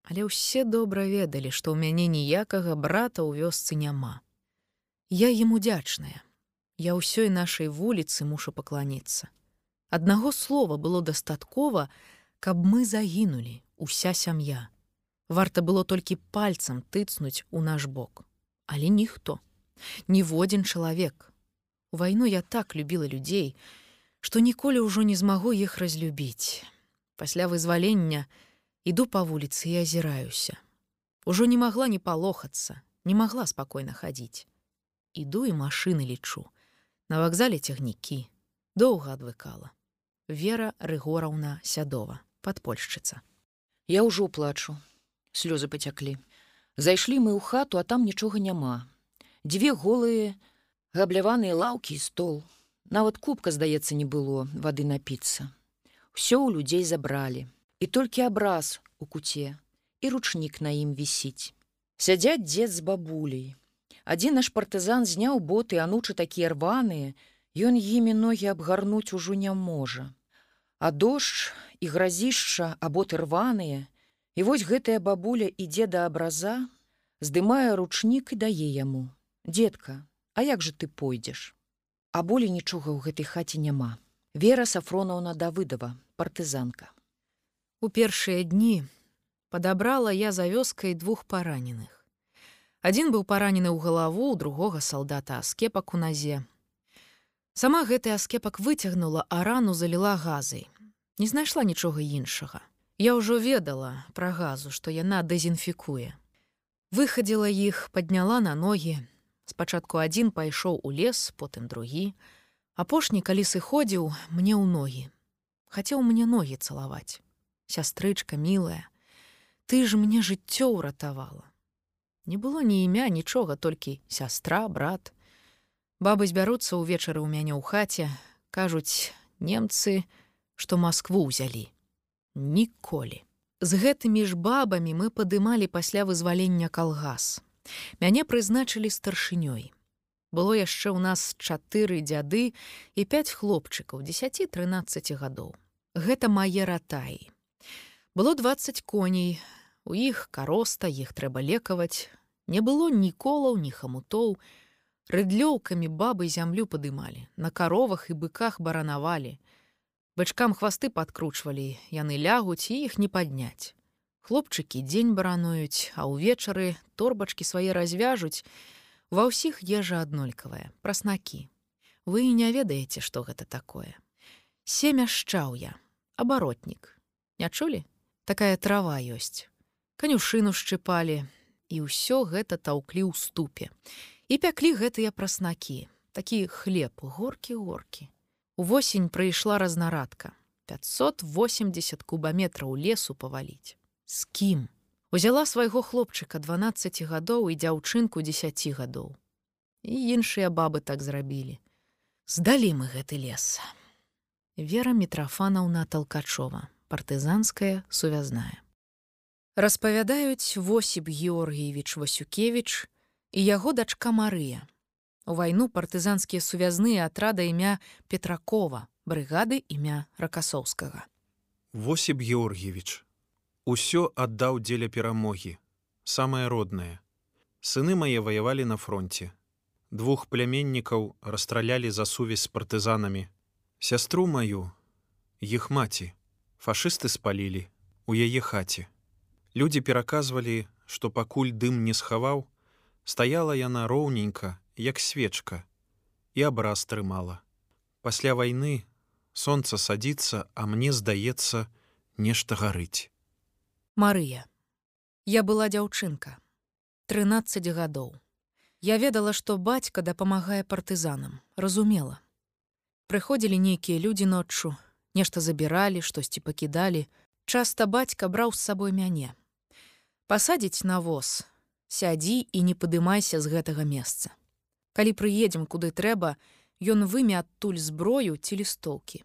Speaker 1: Але ўсе добра ведалі што ў мяне ніякага брата ў вёсцы няма Я ім удзячная. Я ўсёй нашай вуліцы мушу пакланіцца. Аднаго слова было дастаткова, каб мы загінулі уся сям'я. Варта было толькі пальцам тыцнуць у наш бок. Але ніхто, ніводзін чалавек. У вайну я так любіла людзей, што ніколі ўжо не змагу іх разлюбіць. Пасля вызвалення іду па вуліцы і азіраюся. Ужо не магла не палохацца, не магла спакойна хадзіць іду і машыны лічу. На вакзале цягнікі доўга адвыкала. Вера Рыгораўна сядова, падпольшчыца.
Speaker 2: Я ўжо плачу. Слёзы пацяклі. Зайшлі мы ў хату, а там нічога няма. Дзве голыя, габляваныя лаўкі і стол. Нават кубка, здаецца, не было вады напіцца. Усё ў людзей забралі. І толькі абраз у куце, і ручнік на ім вісіць. Сядзяць дзед з бабуляй. Адзін наш партызан зняў боты, анучы такія рваныя, Ён імі ногі абгарнуць ужо не можа. А дождж і гразішча аботы рваныя, І вось гэтая бабуля ідзе да абраза, здымае ручнік і дае яму: Детка, А як жа ты пойдзеш? А болей нічога ў гэтай хаце няма. Вера Сафронаўна Давыдова, партызанка.
Speaker 1: У першыя дні падабрала я за вёскай двух параненых. Адзін быў паранены ў галаву, у другога салдата аскепак у назе, Сама гэты аскепак выцягнула, а рану заліла газай. Не знайшла нічога іншага. Я ўжо ведала пра газу, што яна дэзінфікуе. Выхадзіла іх, падняла на ногі. Спачатку адзін пайшоў у лес, потым другі. Апошні, калі сыходзіў мне ў ногі. Хацеў мне ногі цалаваць. Сястрычка мілая, Ты ж мне жыццё ўратавала. Не было ні імя, нічога, толькі сястра, брат, Бабы збяруцца ўвечары ў мяне ў хаце, кажуць немцы, што Маскву ўзялі. Ніколі. З гэтымі ж бабамі мы падымалі пасля вызвалення калгас. Мяне прызначылі старшынёй. Было яшчэ ў нас чатыры дзяды і пяць хлопчыкаў 10-13 гадоў. Гэта мае ратаі. Было 20 коней, у іх кароста іх трэба лекаваць, не было ні колаў, ні хамутоў, Рыдлёўкамі бабы зямлю падымалі, на каровах і быках баранавалі. Бачкам хвасты падкручвалі, яны лягуць і іх не падняць. Хлопчыкі дзень барануюць, а ўвечары торбачкі свае развяжуць, ва ўсіх ежа аднолькавая, праснакі. Вы не ведаеце, што гэта такое. Семяшчаў я, абаротнік. Не чулі? Такая трава ёсць. Канюшыну шчыпалі, і ўсё гэта таўклі ў ступе. І пяклі гэтыя праснакі. Такі хлеб горкі горкі. Увосень прыйшла разнарадка. 580 кубаметраў лесу паваліць. З кім? Узяла свайго хлопчыка 12 гадоў і дзяўчынку 10 гадоў. І іншыя бабы так зрабілі. Здалі мы гэты лес. Вера мітрафанаўна талкачова партызанская сувязная распавядаюць восіб георгіевич васюкевич і яго дачка Марыя. У вайну партызанскія сувязныя атрада імя Петракова, брыгады імя ракасоўскага.
Speaker 3: Восіб Георгіевич. Усё аддаў дзеля перамогі, самае роднае. Сыны мае ваявалі на фронте. Двух пляменнікаў расстралялі за сувязь з партызанамі. Сястру маю, іх маці, фашысты спалілі у яе хаце. Людзі пераказвалі, што пакуль дым не схаваў, Стаяла яна роўненька, як свечка, і абраз трымала. Пасля вайны сонца садзіцца, а мне здаецца, нешта гарыць.
Speaker 1: Марыя. Я была дзяўчынка. 13 гадоў. Я ведала, што бацька дапамагае партызанам, разумела. Прыходзілі нейкія людзі ноччу, нешта забіралі, штосьці пакідалі. Часта бацька браў з сабой мяне. Пасадзіць на воз, сядзі і не падымайся з гэтага месца. Калі прыедзем куды трэба, ён выме адтуль зброю ці лістоўкі.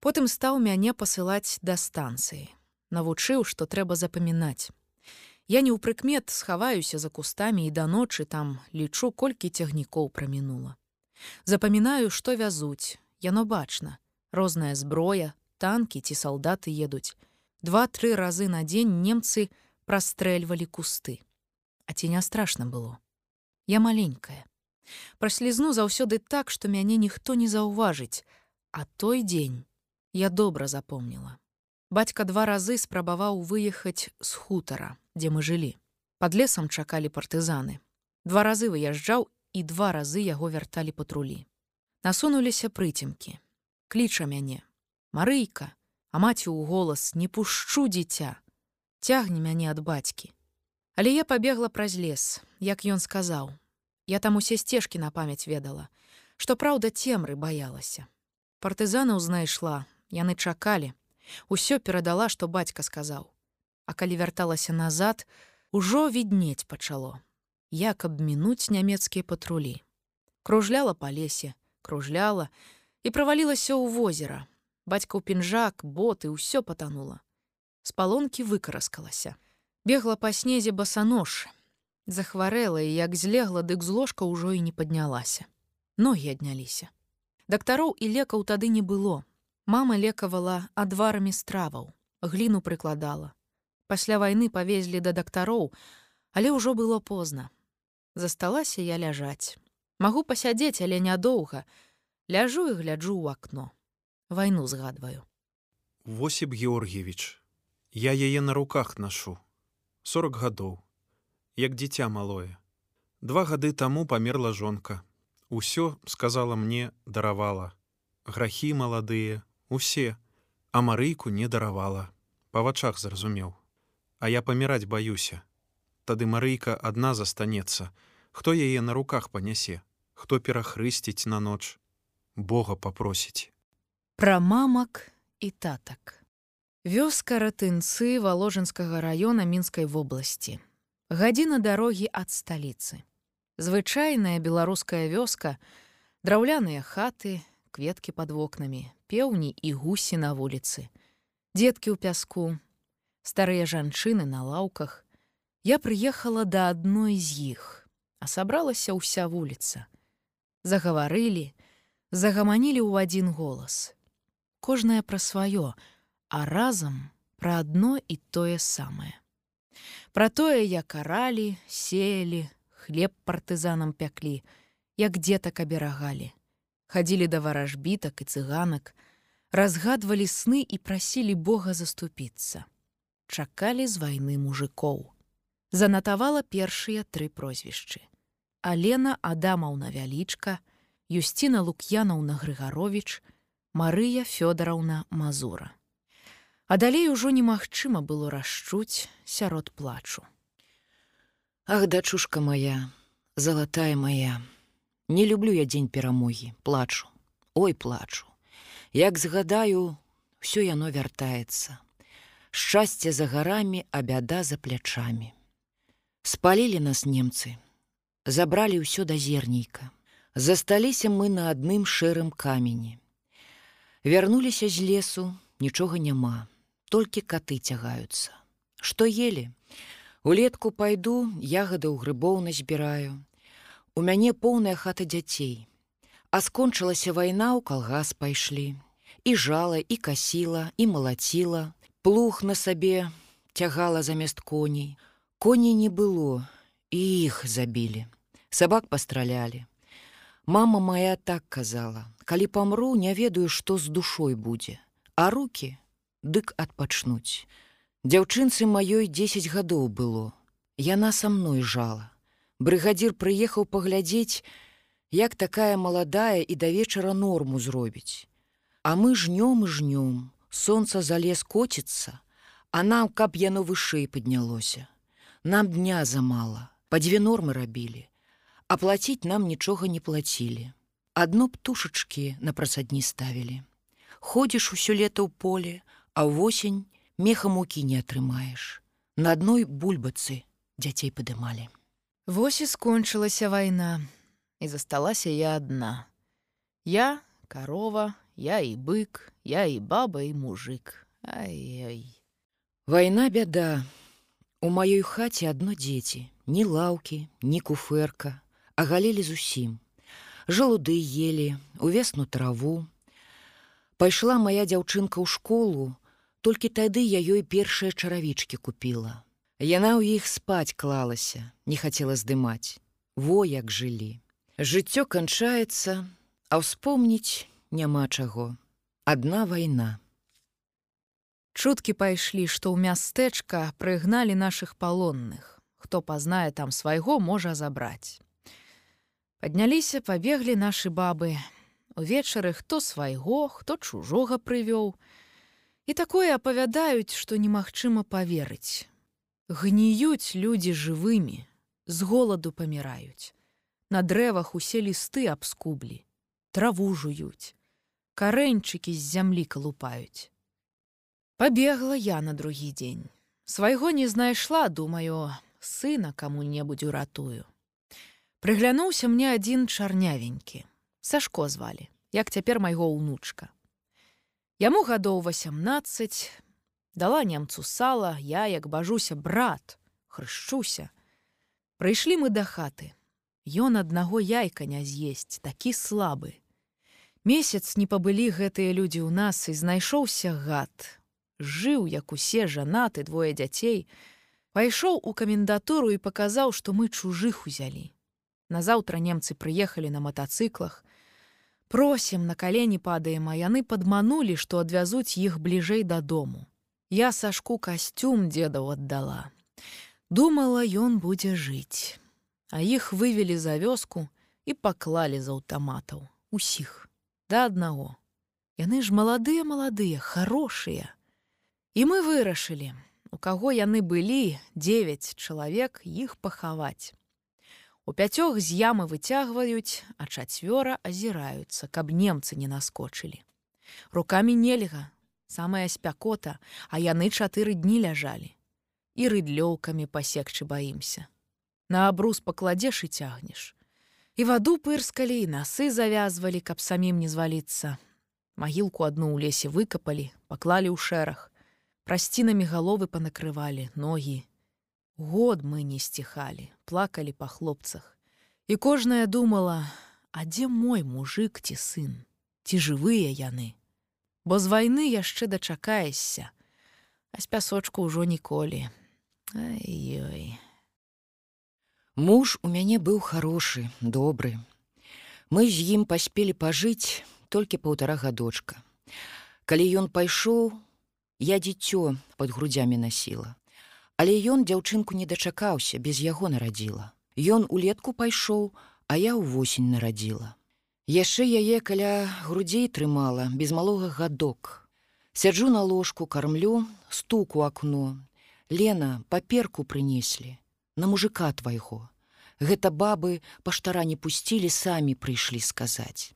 Speaker 1: Потым стаў мяне пасылаць да станцыі. Навучыў, што трэба запамінаць. Я не ў прыкмет схаваюся за кустамі і да ночы там лічу, колькі цягнікоў прамінула. Запамінаю, што вязуць, яно бачна, розная зброя, танкі ці салдаты едуць. Два-тры разы на дзень немцы прастрэльвалі кусты. А ці не страшна было. Я маленькая. Праслізну заўсёды так, што мяне ніхто не заўважыць, а той дзень я добра запомніла. Бацька два разы спрабаваў выехаць з хутара, дзе мы жылі. Пад лесам чакалі партызаны. Два разы выязджаў і два разы яго вярталі патрулі. Насунуліся прыцемкі. Кліча мяне: Марыйка, а маці ў голас не пушчу дзіця, цягне мяне ад бацькі. Але я пабегла праз лес, як ён сказаў. Я там усе сцежкі на памяць ведала, што праўда цемры баялася. Партызанаў знайшла, яны чакалі. Усё перадала, што бацька сказаў. А калі вярталася назад, ужо віднець пачало, як абмінуць нямецкія патрулі. Кружляла па лесе, кружляла і правалілася ў возера. Бацька ў пінжак, боты, ўсё патанула. З палонкі выкараскалася. Бегла па снезе басанож. Захварэла і як злегла, дык з ложка ўжо і не паднялася. Ногі адняліся. Дактароў і лекаў тады не было. Мама лекавала адварамі страваў, гліну прыкладала. Пасля вайны павезлі да дактароў, але ўжо было позна. Засталася я ляжаць. Магу пасядзець, але нядоўга. Ляжу і гляджу ў акно. Вайну згадваю.
Speaker 3: Восіп Георгіевич, я яе на руках нашу. 40 гадоў, як дзіця малое. Два гады таму памерла жонка. Усё, сказала мне, даравала. Грахі маладыя, усе, а марыйку не даравала. Па вачах зразумеў. А я паміраць баюся. Тады марыйка адна застанецца. Хто яе на руках панясе, хто перахрысціць на ноч, Бога папросіць.
Speaker 1: Пра мамак і татак. Вёска ратынцы валожынскага раёна мінскай вобласці. Гадзіна дарогі ад сталіцы. Звычайная беларуская вёска, драўляныя хаты, кветкі пад вокнамі, пеўні і гусі на вуліцы. Дзеткі ў пяску, старыя жанчыны на лаўках. Я прыехала да адной з іх, а сабралася ўся вуліца. Загаварылі, загаманілі ў адзін голас. Кожнае пра сваё, а разам пра адно і тое самае. Пра тое, як аралі, сеялі, хлеб партызанам пяклі, як дзетак аберагалі. Хадзілі да варажбітак і цыганак, разгадвалі сны і прасілі Бога заступіцца. Чакалі з вайны мужикоў. Занатавала першыя тры прозвішчы. Алена Адамаўна вялічка, Юсціна Лук'янаўна Грыгарович, Марыя Фёдараўна Мазура. А далей ужо немагчыма было расчуць сярод плачу.
Speaker 2: Ах, дачушка моя, залатая моя, Не люблю я дзень перамогі, плачу, Ой плачу. Як згадаю, ўсё яно вяртаецца. Шчасце за гарамі, а бяда за плячамі. Спалілі нас немцы, забралі ўсё да зернейка. Засталіся мы на адным шэрым камені. Вярнуліся з лесу, нічога няма, толькі каты цягаюцца. Што елі? Улетку пайду, ягадаў грыбоў назбіраю. У мяне поўная хата дзяцей. А скончылася вайна ў калгас пайшлі. І жала, і касіла, і малаціла, плух на сабе цягала замест коней. Коней не было, і іх забілі. Сабак пастралялі. Мама моя так казала: « Калі памру, не ведаю, што з душой будзе, А руки дык адпачнуць. Дзяўчынцы маёй 10 гадоў было. Яна са мной жала. Брыгадзір прыехаў паглядзець, як такая маладая і да вечара норму зробіць. А мы жнём і жнём, Сонца за лес коціцца, а нам, каб яно вышэй паднялося. Нам дня замала, па дзве нормы рабілі, а плаціць нам нічога не плацілі. Адно птушачкі на прасадні ставілі. Ходзіш усё лета ў поле, а ўвосень, меха мукі не атрымаеш. На адной бульбацы дзяцей падымалі.
Speaker 1: Вось і скончылася вайна, і засталася я адна. Я, карова, я і бык, я і баба і мужик. Ай-ай.
Speaker 2: Вайна бяда. У маёй хаце адно дзеці, ні лаўкі, ні куферка, а галелі зусім. Жалуды елі, увесну траву. Пайшла моя дзяўчынка ў школу, Толькі тады я ёй першыя чаравічкі купіла. Яна ў іх спаць клалася, не хацела здымаць. Во як жылі. Жыццё канчаецца, а ўспомніць няма чаго. Адна вайна.
Speaker 1: Чуткі пайшлі, што ў мястэчка прыгналі нашых палонных. Хто пазнае там свайго можа забраць. Падняліся, пабеглі нашы бабы. Увечары хто свайго, хто чужога прывёў, І такое апавядаюць, што немагчыма паверыць. Гніюць людзі жывымі, з голаду паміраюць. На дрэвах усе лісты абскублі, траву жуюць. карэньчыкі з зямлі калупаюць. Пабегла я на другі дзень. Свайго не знайшла, думаю, сына каму-небудзь уратую. Прыглянуўся мне адзін чарнявенькі. Сашко звалі, як цяпер майго ўнучка. Яму гадоў 18, дала немцу сала, я, як бажуся, брат, хрышчуся. Прыйшлі мы да хаты. Ён аднаго яйка не з'есць, такі слабы. Месяц не пабылі гэтыя людзі ў нас і знайшоўся гад. Жыў, як усе жанаты двое дзяцей, пайшоў у камендатуру і паказаў, што мы чужых узялі. Назаўтра немцы прыехалі на матацыклах. Просім на калені падаем, а яны падманулі, што адвязуць іх бліжэй дадому. Я сашку касцюм дзедаў аддала. Думала, ён будзе жыць. А іх вывелі за вёску і паклалі з аўтаматаў усіх да аднаго. Яны ж маладыя маладыя, хорошыя. І мы вырашылі, у каго яны былі 9 чалавек іх пахаваць. У пяцёх з ямы выцягваюць, а чацвёра азіраюцца, каб немцы не наскочылі. Рукамі нельга, самая спякота, а яны чатыры дні ляжалі. І рыдлёўкамі пасекчы баімся. На абрус пакладзеш і цягнеш. І ваду пырскалі, і насы завязвалі, каб самім не зваліцца. Магілку адну ў лесе выкапалі, паклалі ў шэраг. Прасцінамі галовы панакрывалі, ногі, Год мы не сціхалі, плакалі па хлопцах. І кожная думала: А дзе мой мужик ці сын, ці жывыя яны. Бо з вайны яшчэ дачакаешся, а з пясочку ўжо ніколі. Ай-ёй.
Speaker 2: Муж у мяне быў хорошы, добры. Мы з ім паспелі пажыць толькі паўтара гадочка. Калі ён пайшоў, я дзіцё под грудзямі насіла. Але ён дзяўчынку не дачакаўся, без яго нарадзіла. Ён улетку пайшоў, а я ўвосень нарадзіла. Яшчэ яе каля грудзей трымала без малога гадок. Сяджу на ложку, кармлю, стуку акно. Лена паперку прынеслі на мужика твайго. Гэта бабы паштара не пусцілі, самі прыйшлі сказаць.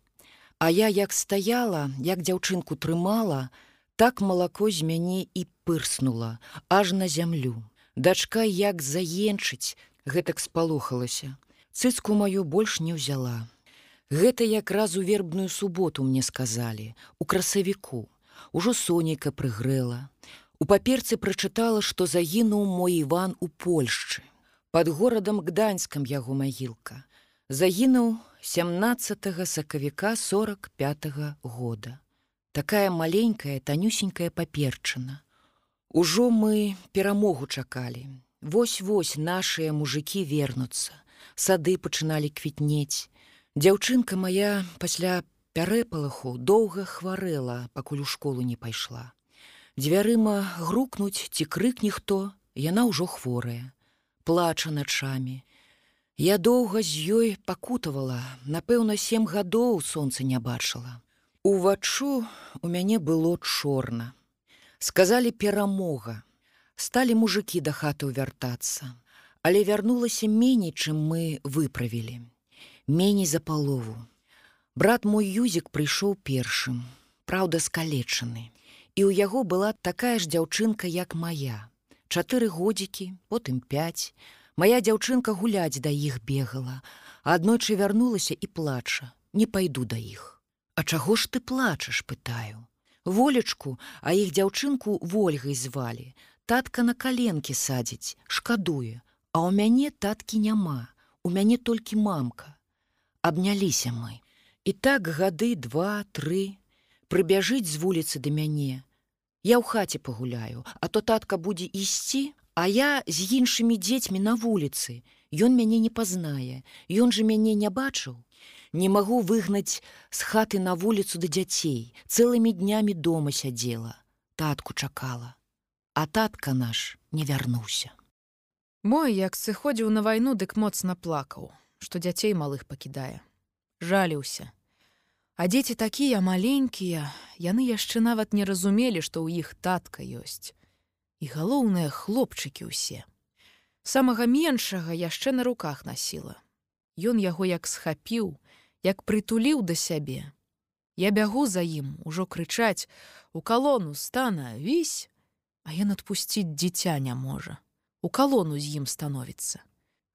Speaker 2: А я як стаяла, як дзяўчынку трымала, так малако з мяне і пырснула, аж на зямлю. Дачка як заенчыць, гэтак спалохалася. Цыцку маю больш не ўзяла. Гэта якраз у вербную суботу мне сказалі, у красавіку. Ужо сонейка прыгрэла. У паперцы прачытала, што загінуў мой Іван у Польшчы. Пад горадам гданьскам яго магілка. Загінуў 17 сакавіка 45 -го года. Такая маленькая танюсенькая паперчына. Ужо мы перамогу чакалі. Вось-вось нашыя мужикі вернуцца. Сады пачыналі квітнець. Дзяўчынка моя пасля пярэпалаху доўга хварэла, пакуль у школу не пайшла. Дзвярыма грукнуць ці крыкне хто, яна ўжо хворая, плача начамі. Я доўга з ёй пакутавала, напэўна, сем гадоў сонца не бачыла. Уваччу у мяне было чорна сказали перамога сталі мужики да хаты вяртацца. Але вярнулася меней чым мы выправілі. Меней за палову. Брат мой юзік прыйшоў першым праўда скалечаны. І ў яго была такая ж дзяўчынка як моя чатыры годзікі потым 5 моя дзяўчынка гуляць да іх бегала аднойчы вярнулася і плача. Не пайду да іх. А чаго ж ты плачаш пытаю волечку, а іх дзяўчынку ольгай звалі. Татка на каленкі садзіць, шкадуе, А ў мяне таткі няма, у мяне толькі мамка. Абняліся мы. І так гады два-тры, прыбяжыць з вуліцы да мяне. Я ў хаце пагуляю, а то татка будзе ісці, а я з іншымі дзецьмі на вуліцы. Ён мяне не пазнае, Ён жа мяне не бачыў, не магу выгнаць з хаты на вуліцу да дзяцей цэлымі днямі дома сядзела татку чакала. А татка наш не вярнуўся
Speaker 1: мой як сыходзіў на вайну дык моцна плакаў што дзяцей малых пакідае. Жаліўся. А дзеці такія маленькія яны яшчэ нават не разумелі што ў іх татка ёсць. І галоўныя хлопчыкі ўсе. Самага меншага яшчэ на руках насіла. Ён яго як схапіў, як прытуліў да сябе. Я бягу за ім, ужо крычаць: « У калону стана, вісь, А ён адпусціць дзіця не можа. У калону з ім становіцца.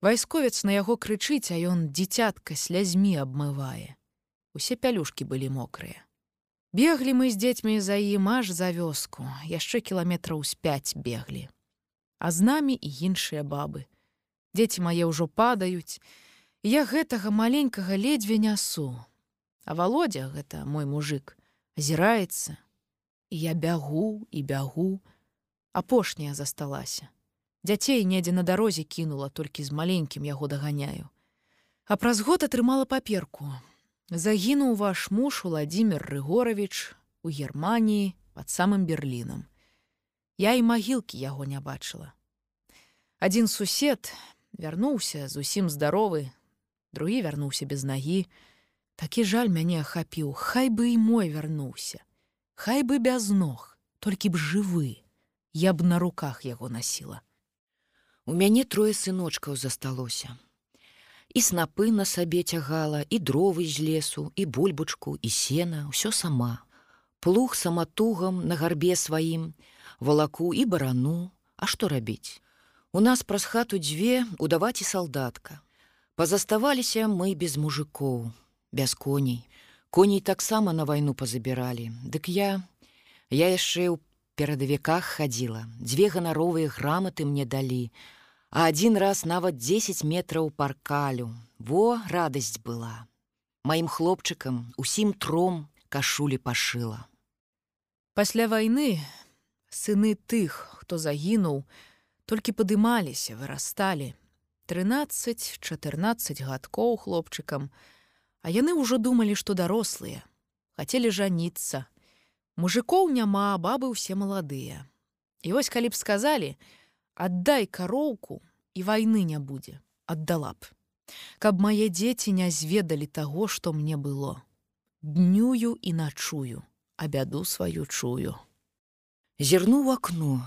Speaker 1: Вайсковец на яго крычыць, а ён дзіцятка слязьмі абмывае. Усе пялюшкі былі мокрыя. Беглі мы з дзецьмі за ім аж за вёску, яшчэ кіламетраў з пяць беглі. А з намі і іншыя бабы. Дзеці мае ўжо падаюць, Я гэтага маленькага ледзьве нясу. А володя гэта мой мужик азіраецца. І я бягу і бягу, апошняя засталася. Дзяцей недзе на дарозе кінула толькі з маленькім яго даганяю. А праз год атрымала паперку. Загінуў ваш муж Владимир Рыгорович у Геррманіі под самым Берлінам. Я і магілкі яго не бачыла. Адзін сусед вярнуўся зусім здаровы, другі вярнуўся без нагі. Такі жаль мяне ахапіў, Хай бы і мой вярнуўся. Хай бы без ног, толькі б жывы, я б на руках яго насіла.
Speaker 2: У мяне трое сыночкаў засталося. І снапы на сабе цягала, і дровы з лесу, і бульбачку, і сена, ўсё сама. Плуг саматугам на гарбе сваім, валаку і барану, А што рабіць? У нас праз хату дзве удаваць і салдатка. Пазаставаліся мы без мужикоў, без коней. Коней таксама на вайну пазабіралі. Дык я, я яшчэ ў перадавіках хадзіла. Дзве ганаровыя граматы мне далі, а адзін раз нават 10 метраў паркалю. Во радасць была. Маім хлопчыкам усім тром кашулі пашыла.
Speaker 1: Пасля вайны сыны тых, хто загінуў, толькі падымаліся, вырасталі. 13-14 гадкоў хлопчыкам, А яны ўжо думалі, што дарослыя, хацелі жаніцца. Мужикоў няма, бабы ўсе маладыя. І вось калі б сказалі: аддай кароўку і вайны не будзе, аддала б. Каб мае дзеці не зведалі таго, што мне было. Днюю і начую, а бяду сваю чую.
Speaker 2: Зірну в акно,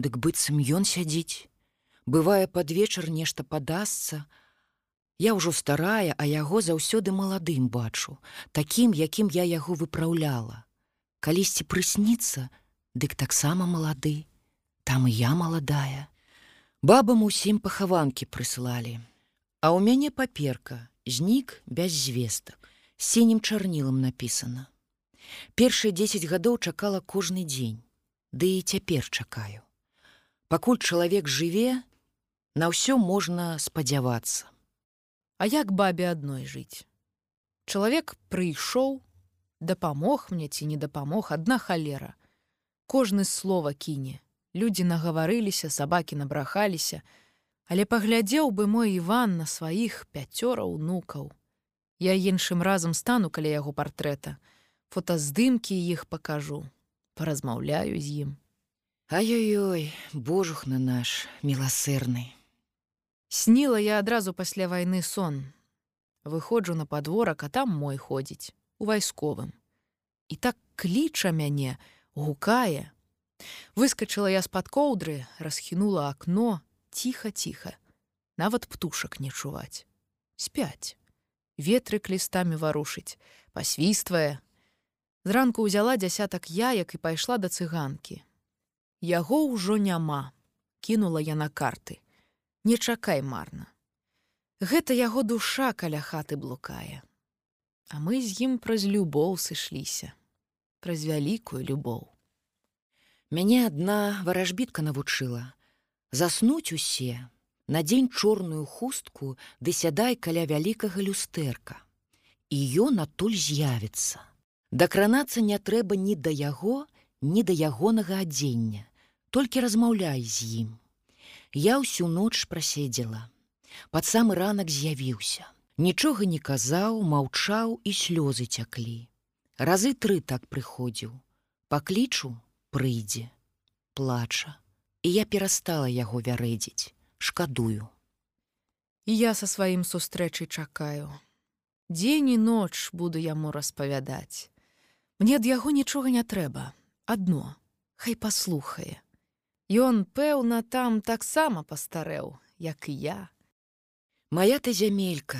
Speaker 2: Дык быццам ён сядзіць. Бывае пад вечар нешта падасца. Я ўжо старая, а яго заўсёды маладым бачу, такім, якім я яго выпраўляла. Калісьці прысніцца, дык таксама малады, там і я маладая. Бабам усім пахаванкі прыслалі. А ў мяне паперка, знік без звестак, сінім чарнілам напісана. Першыя 10 гадоў чакала кожны дзень, ды і цяпер чакаю. Пакуль чалавек жыве, на ўсё можна спадзявацца.
Speaker 1: А як бабе адной жыць? Чалавек прыйшоў, дапамог мне ці не дапамог адна халера. Кожны слова кіне, Людзі нагаварыліся, сабакі набрахаліся, але паглядзеў бы мой Іван на сваіх пяцёра ўнукаў. Я іншым разам стану каля яго партрэта, фотаздымкі іх пакажу, паразмаўляю з ім.
Speaker 2: Ай-ой-ой, божух на наш міласырны.
Speaker 1: Сніла я адразу пасля вайны сон. Выходжу на падворак, а там мой ходзіць у вайсковым. І так кліча мяне, гукае, Выскочыла я з-пад коўдры, расхінула акно, ціха-ціха. Нават птушак не чуваць. Спяць. Ветры клістамі варушыць, пасвіствае. Зранку ўзяла дзясятак яек і пайшла да цыганкі. Яго ўжо няма, кінула я на карты. Не чакай марна. Гэта яго душа каля хаты блукае. А мы з ім праз любоў сышліся, праз вялікую любоў.
Speaker 2: Мяне адна варажбітка навучыла заснуць усе надзень чорную хустку ды сядай каля вялікага люстэрка і ён адтуль з'явіцца дакранацца не трэба ні да яго ні да ягонага адзення толькі размаўляй з ім я ўсю ноч праседзела пад самы ранак з'явіўся нічога не казаў маўчаў і слёзы цяклі разы тры так прыходзіў паклічу прыйдзе, плача, і я перастала яго вярэдзіць, шкадую.
Speaker 1: І я са сваім сустрэчай чакаю. Дзень і ноч буду яму распавядаць. Мне ад яго нічога не трэба, адно, хай паслухае. Ён, пэўна, там таксама пастарэў, як і я.
Speaker 2: Мая ты зямелька,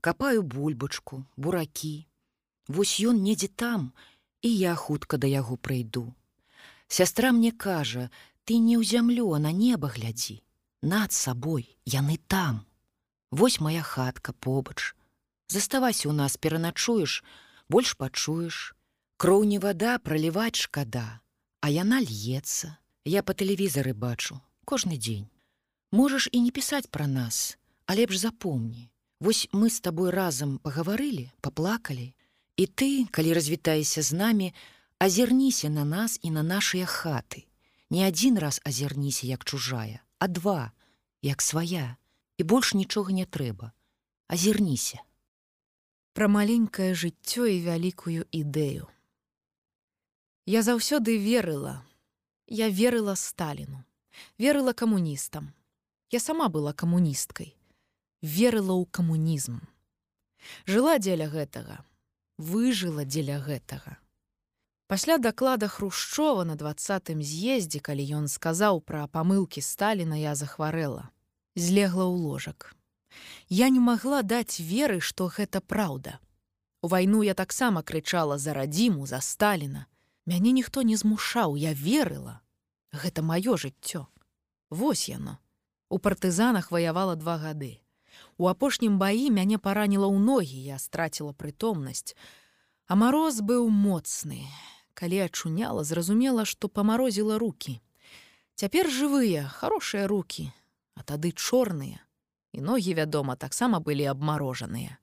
Speaker 2: капаю бульбачку, буракі. Вось ён недзе там, і я хутка да яго прыйду. Сястра мне кажа: ты не ў зямлю, а на неба глядзі. Над сабой яны там. Вось моя хатка побач. Заставайся у нас пераначуеш, больш пачуеш. Кроў не вада праліваць шкада, а яна льецца. Я па тэлевізары бачу кожны дзень. Можаш і не пісаць пра нас, а лепш запомні. Вось мы з табой разам пагаварылі, паплакалі. І ты, калі развітаешся з намі, азірніся на нас і на нашыя хаты. Не адзін раз азірніся як чужая, а два, як свая, і больш нічога не трэба. Азірніся.
Speaker 1: Пра маленькае жыццё і вялікую ідэю. Я заўсёды верыла. Я верыла Сталіну, верыла камуністам. Я сама была камуністкай, верыла ў камунізм. Жыла дзеля гэтага, выжыла дзеля гэтага. Пасля даклада Хрушчова на двадцатым з'ездзе, калі ён сказаў пра памылкі Сталіна, я захварэла, злегла ў ложак. Я не магла даць веры, што гэта праўда. У вайну я таксама крычала за радзіму за Сталіна. Мяне ніхто не змушаў, я верыла. Гэта маё жыццё. Вось яно. У партызанах ваявала два гады. У апошнім баі мяне параніла ў ногі, я страціла прытомнасць. А мароз быў моцны. Калі ачуняла, зразумела, што памарозіла руки. Цяпер жывыя, хорошыя руки, а тады чорныя. І ногі, вядома, таксама былі абмарожаныя.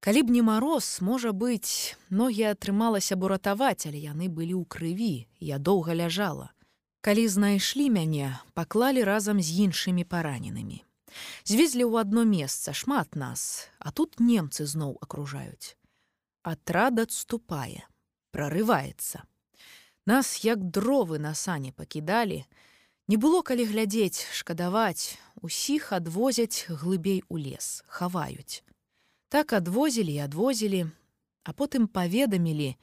Speaker 1: Калі б не мароз, можа быць, ногі атрымалася б уратаваць, але яны былі ў крыві, я доўга ляжала. Калі знайшлі мяне, паклалі разам з іншымі параненымі. Звезлі ў адно месца шмат нас, а тут немцы зноў акружаюць. Атрад адступае, прорываецца. Нас як дровы на сане пакідалі, Не было калі глядзець, шкадаваць, усіх адвозяць глыбей у лес, хаваюць. Так адвозілі і адвозілі, а потым паведамілі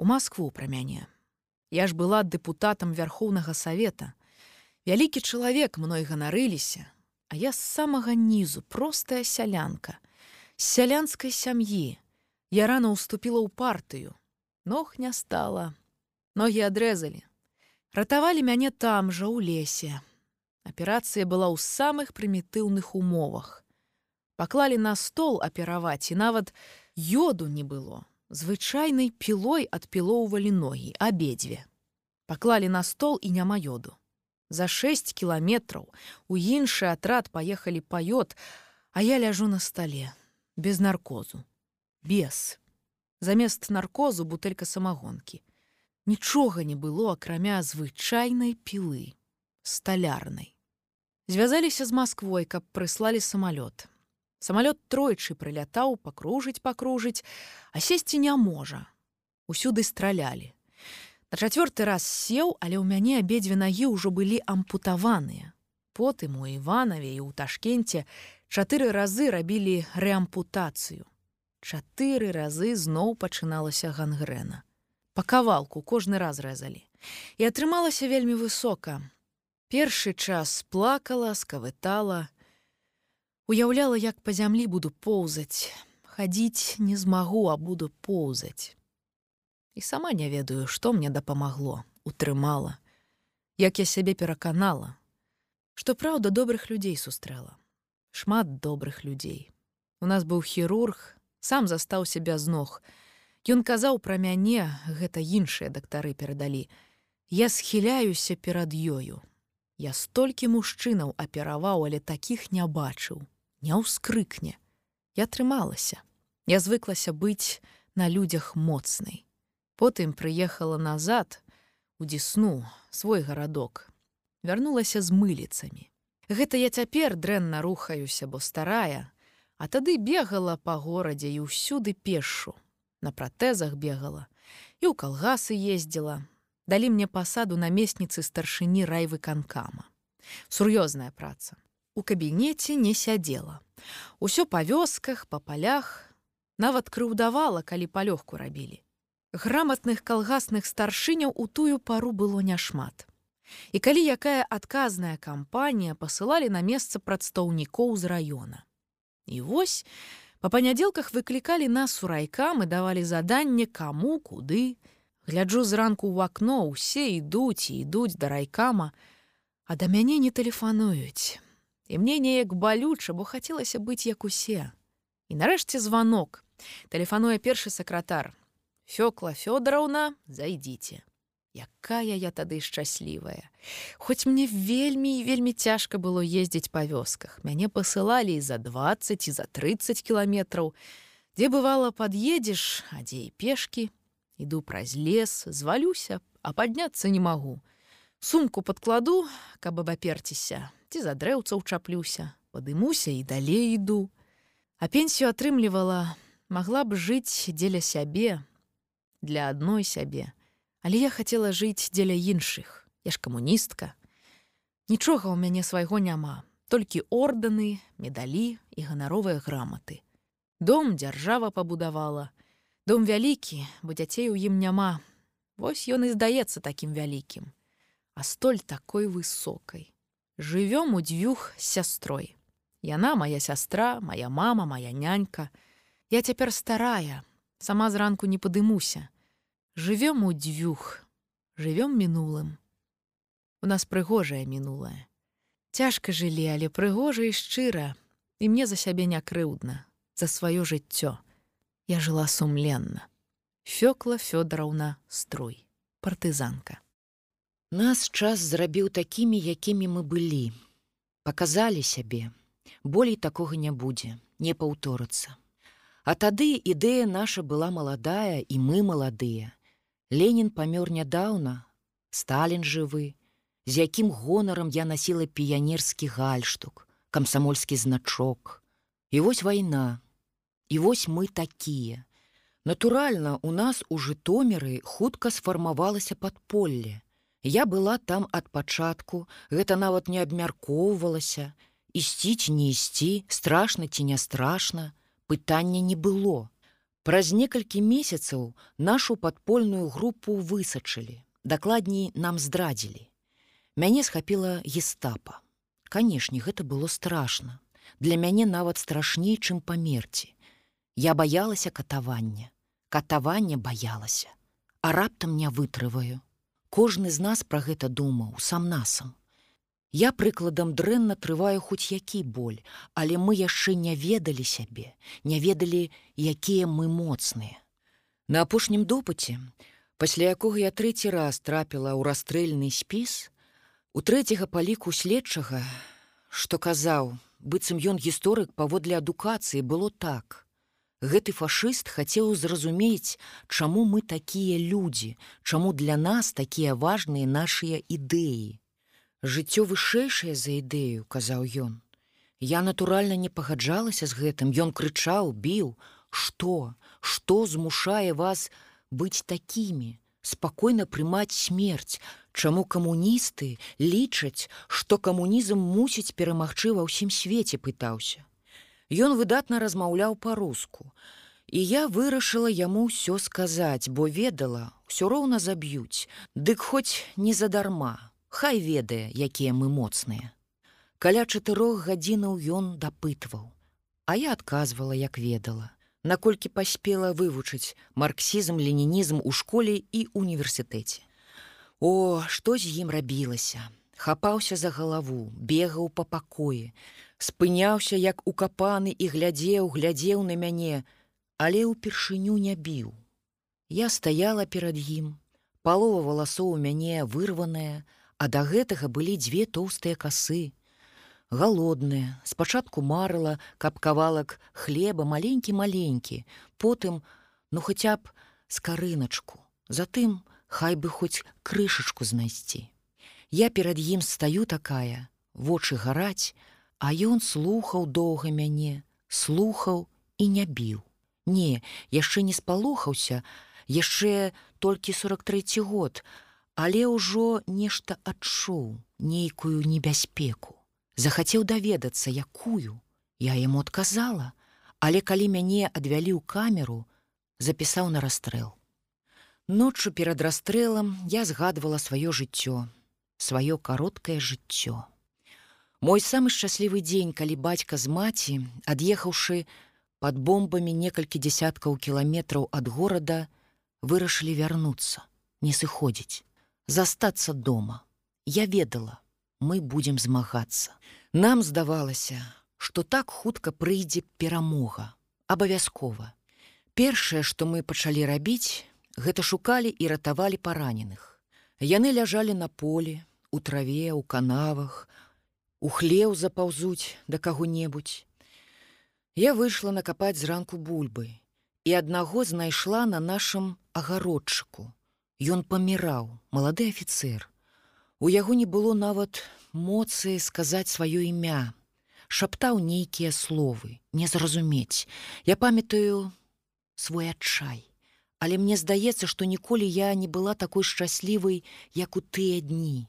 Speaker 1: у Маскву пра мяне. Я ж была дэпутатам вярхоўнага савета. Вялікі чалавек мной ганарыліся, А я з самага нізу простая сялянка, з сялянскай сям'і. Я рано ўступіла ў партыю. Ног не стала. Ногі адрэзалі. Ратавалі мяне там жа ў лесе. Аперацыя была ў самых прымітыўных умовах. Паклалі на стол апераваць і нават йоду не было. Звычайнай пілой адпілоўвалі ногі, абедзве. Паклалі на стол і няма йоду. За 6 кіламетраў у іншы атрад паехалі паёт, а я ляжу на стале, без наркозу, без. Замест наркозу бутэлька самагонкі. Нічога не было, акрамя звычайнай пілы, сталярнай. Звязаліся з Масквой, каб прыслалі самалёт. Самалёт тройчы прылятаў, пакружыць, пакружыць, а сесці не можа. Усюды стралялі. На чацвёрты раз сеў, але ў мяне абедзве нагі ўжо былі ампутаваныя. Потым у Іванаве і ў ташкенце чатыры разы рабілі рэампутацыю. Чатыры разы зноў пачыналася гангрэна. Па кавалку кожны раз рэзалі. І атрымалася вельмі высока. Першы час плакала, скавытала, Уяўляла, як па зямлі буду поўзаць, хадзіць не змагу, а буду поўзаць і сама не ведаю, што мне дапамагло, утрымала, як я сябе пераканала, што праўда добрых людзей сустрэла, шмат добрых людзей. У нас быў хірург, сам застаўся без ног. Ён казаў пра мяне, гэта іншыя дактары перадалі. Я схіляюся перад ёю. Я столькі мужчынаў апераваў, але такіх не бачыў, не ўскрыкне. Я трымалася. Я звыклася быць на людзях моцнай. Потым прыехала назад у дзесну свой гарадок. Вярнулася з мыліцамі. Гэта я цяпер дрэнна рухаюся, бо старая, а тады бегала па горадзе і ўсюды пешу. На пратэзах бегала і ў калгасы ездзіла. Далі мне пасаду намесніцы старшыні райвыканкама. Сур'ёзная праца. У кабінеце не сядзела. Усё па вёсках, па палях, нават крыўдавала, калі палёгку рабілі. Граматных калгасных старшыняў у тую пару было няшмат. І калі якая адказная кампанія пасылалі на месца прадстаўнікоў з раёна. І вось Па панядзелках выклікалі нас у райкам і давалі заданне каму куды. Гляджу зранку ў акно, усе ідуць і ідуць да райкама, а да мяне не тэлефануюць. І мне неяк балюча, бо хацелася быць як усе. І нарэшце званок. Тэлефануе першы сакратар. Фёкла Фёдораўна, зайдзіце. Якая я тады шчаслівая. Хоць мне вельмі і вельмі цяжка было ездзіць па вёсках. Мяне пасылалі і за 20 і за 30 кіламетраў. Дзе бывала пад'едзеш, а дзе і пешкі, іду праз лес, звалюся, а падняцца не магу. Сумку падкладу, каб абаперціся, ці за дрэўцаў чаплюся, падымуся і далей іду. А пенсію атрымлівала, магла б жыць дзеля сябе, для адной сябе. Але я хацела жыць дзеля іншых. Я ж камуністка. Нічога ў мяне свайго няма, толькі ордэны, медалі і ганаровыя граматы. Дом дзяржава пабудавала. Дом вялікі, бо дзяцей у ім няма. Вось ён і здаецца такім вялікім. А столь такой высокай. Жывём у дзвюх з сястрой. Яна моя сястра, моя мама, моя нянька. Я цяпер старая, сама зранку не падымуся. Жывём у дзвюх, жывём мінулым. У нас прыгожае мінулае. Цяжка жылі, але прыгожа і шчыра, і мне за сябе не крыўдна, за сваё жыццё. Я жыла сумленна. Фёкла Фёдораўна струй, партызанка.
Speaker 2: Нас час зрабіў такімі, якімі мы былі. Паказалі сябе. Болей такога не будзе, не паўторыцца. А тады ідэя наша была маладая і мы маладыя. Ленін памёр нядаўна, Сталін жывы, з якім гонарам я насіла піянерскі гальштук, камсамольскі значок. І вось вайна. І вось мы такія. Натуральна, у нас у жытомеры хутка сфармавалася падполле. Я была там ад пачатку, гэта нават не абмяркоўвалася, ісці ці не ісці, страшна ці не страшна, пытання не было. Праз некалькі месяцаў нашу падпольную групу высачылі, дакладней нам здрадзілі. Мяне схапіла гестапа. Канешне, гэта было страшна. Для мяне нават страшней, чым памерці. Я баялася катавання. Катаванне баялася, а раптам не вытрываю. Кожны з нас пра гэта думаў сам насам. Я прыкладам дрэнна трываю хоць які боль, але мы яшчэ не ведалі сябе, не ведалі, якія мы моцныя. На апошнім допыце, пасля якога я трэці раз трапіла ў расстрэльны спіс, у трэцяга паліку следчага, што казаў, быццам ён гісторык паводле адукацыі было так. Гэты фашыст хацеў зразумець, чаму мы такія людзі, чаму для нас такія важныя нашыя ідэі. Жыццё вышэйшае за ідэю, казаў ён. Я натуральна не пагаджалася з гэтым, Ён крычаў, біў: што, што змушае вас быць такімі, спакойна прымаць смерць, Чаму камуністы лічаць, што камунізм мусіць перамагчы ва ўсім свеце пытаўся. Ён выдатна размаўляў па-руску. І я вырашыла яму ўсё сказаць, бо ведала, ўсё роўна заб'юць, Дык хоць не задарма, Хай ведае, якія мы моцныя. Каля чатырох гадзінаў ён дапытваў, А я адказвала, як ведала, наколькі паспела вывучыць марксізм, ленінізм у школе і універсітэце. О, што з ім рабілася, хапаўся за галаву, бегаў па пакоі, спыняўся як укапаны і глядзеў, глядзеў на мяне, але ўпершыню не біў. Я стаяла перад ім, палова валасоў у мяне вырваная, А да гэтага былі дзве тоўстыя касы. Галодныя, спачатку марыла, каб кавалак хлеба маленькі маленькі, потым, ну хаця б скарыначку, Затым хай бы хоць крышачку знайсці. Я перад ім стаю такая, вочы гараць, а ён слухаў доўга мяне, слухаў і не біў. Не, яшчэ не спалохаўся, яшчэ толькі 43 год, але ўжо нешта адчуў нейкую небяспеку. Захацеў даведацца якую. Я яму адказала але калі мяне адвялі ў камеру запісаў на расстрэл. Ноччу перад расстрэлам я згадвала сваё жыццё сваё кароткае жыццё мой самы шчаслівы дзень калі бацька з маці ад'ехаўшы под бомбамі некалькі дзясяткаў кіламетраў ад горада вырашылі вярнуцца, не сыходзіць, застацца дома. Я ведала, мы будзем змагацца. Нам здавалася, што так хутка прыйдзе перамога, абавязкова. Першае, што мы пачалі рабіць, гэта шукалі і ратавалі параненых. Яны ляжалі на полі, у траве, у канавах, у хлеў запаўзуць да каго-небудзь. Я выйшла накапаць зранку бульбы і аднаго знайшла на нашым агародчыку. Ён паміраў, малады афіцэр. У яго не было нават моцы сказаць сваё імя. Шаптаў нейкія словы, не зразумець. Я памятаю свой адчай. Але мне здаецца, што ніколі я не была такой шчаслівай, як у тыя дні.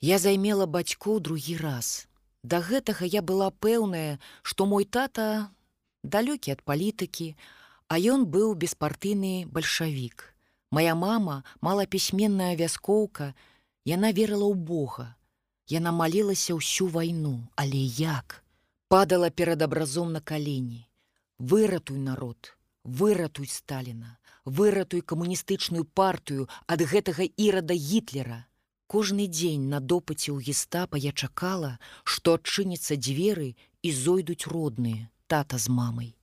Speaker 2: Я займела бацькоў другі раз. Да гэтага я была пэўная, што мой тата далёкі ад палітыкі, а ён быў беспартыйны бальшавік. Мая мама, малапісьменная вяскоўка, яна верыла ў Бога. Яна малілася ўсю вайну, але як? Падала перад абразом на калені. Выратуй народ, выратуй Сталіна, выратуй камуністычную партыю ад гэтага ірада гітлера. Кожны дзень на допыце ў гестапа я чакала, што адчыніцца дзверы і зойдуць родныя, тата з мамай.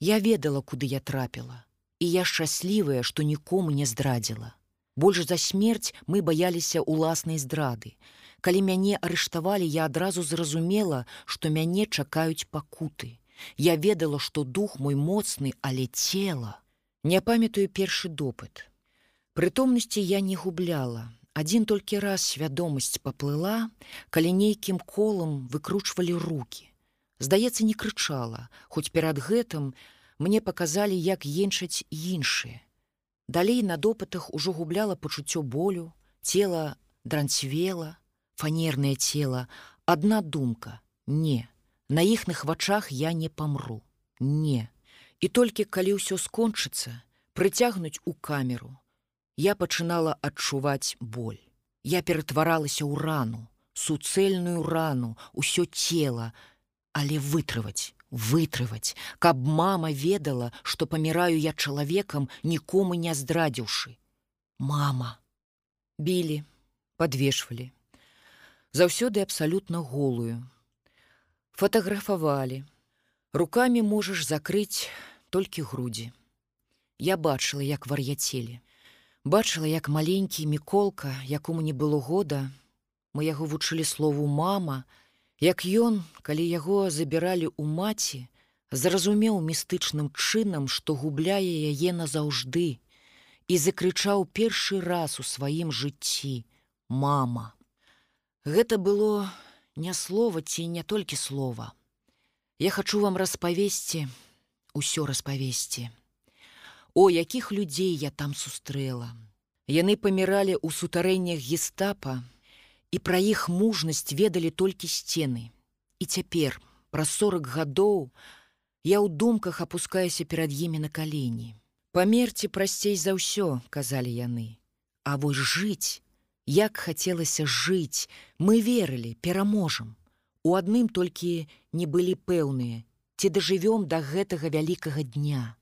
Speaker 2: Я ведала, куды я трапіла, і я шчаслівая, што нікому не здрадзіла. Больш за смерць мы баяліся ўласнай здрады. Калі мяне арыштавалі, я адразу зразумела, што мяне чакаюць пакуты. Я ведала, што дух мой моцны, але цела. Не памятаю першы допыт. Прытомнасці я не губляла. Адзін толькі раз свядомасць паплыла, калі нейкім колам выкручвалі руки. Здаецца, не крычала, хоць перад гэтым мне паказалі, як енчаць іншыя. Далей на допытах ужо губляла пачуццё болю, цела дранцвела, фанернае цела, адна думка: не, На іхных вачах я не памру, не. І толькі калі ўсё скончыцца, прыцягнуць у камеру. Я пачынала адчуваць боль. Я ператваралася ў рану, суцэльную рану, усё цела, але вытрываць, вытрываць, каб мама ведала, што паміраю я чалавекам, нікому не здрадзіўшы. Мама. Білі, подвешвалі. Заўсёды абсалютна голую. Фатаграфавалі. Рукамі можаш закрыць толькі грудзі. Я бачыла, як вар'яцелі. Бачыла, як маленькі міколка, якому не было года, мы яго вучылі слову мама, як ён, калі яго забіралі ў маці, зразумеў містычным чынам, што губляе яе назаўжды і закрычаў першы раз у сваім жыцці: мама. Гэта было не слова ці не толькі слова. Я хачу вам распавесці, усё распавесці. О, якіх людзей я там сустрэла. Яны паміралі ў сутарэннях гестапа, і пра іх мужнасць ведалі толькі сцены. І цяпер, праз сорок гадоў, я ў думках апускаюся перад імі на калені. Памерці прасцей за ўсё, казалі яны. А вось жыць, як хацелася жыць, мы верылі, пераможам. У адным толькі не былі пэўныя, ці дажывём да гэтага вялікага дня.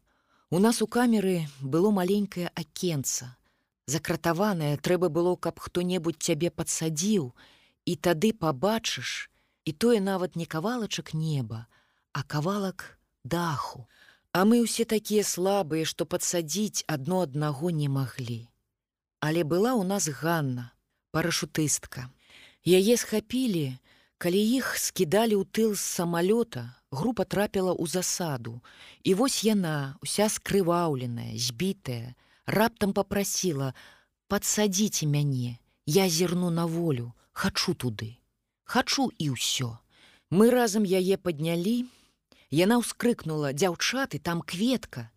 Speaker 2: У нас у камеры было маленькае акенца. Закратаванае трэба было, каб хто-небудзь цябе падсадзіў, і тады пабачыш, і тое нават не кавалачак неба, а кавалак даху. А мы ўсе такія слабыя, што падсадзіць адно аднаго не маглі. Але была ў нас Ганна, парашутыстка. Яе схапілі, калі іх скідалі ў тыл з самалёта, група трапіла ў засаду. І вось яна, уся скрываўленая, збітая, раптам попрасіла: подсадзіце мяне, я зірну на волю, хачу туды. Хачу і ўсё. Мы разам яе паднялі. Яна ўскрыкнула: дзяўчаты, там кветка.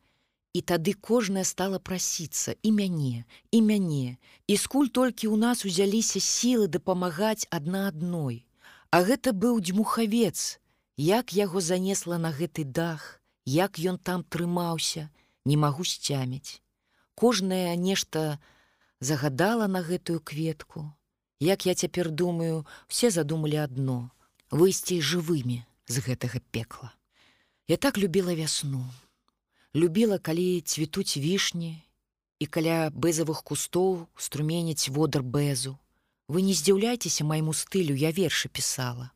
Speaker 2: І тады кожная стала прасіцца і мяне, і мяне, і скуль толькі ў нас узяліся сілы дапамагаць адна адной. А гэта быў дзьмухавец, як яго занесла на гэты дах, як ён там трымаўся, не магу сцяміць. Кожная нешта загадала на гэтую кветку. Як я цяпер думаю, все задумалі адно: выйсці жывымі з гэтага пекла. Я так любіла вясну. Любіла, калі цвітуць вішні і каля бэзавых кустоў струменяць водар бэзу. Вы не здзіўляйцеся майму стылю, я вершы пісала.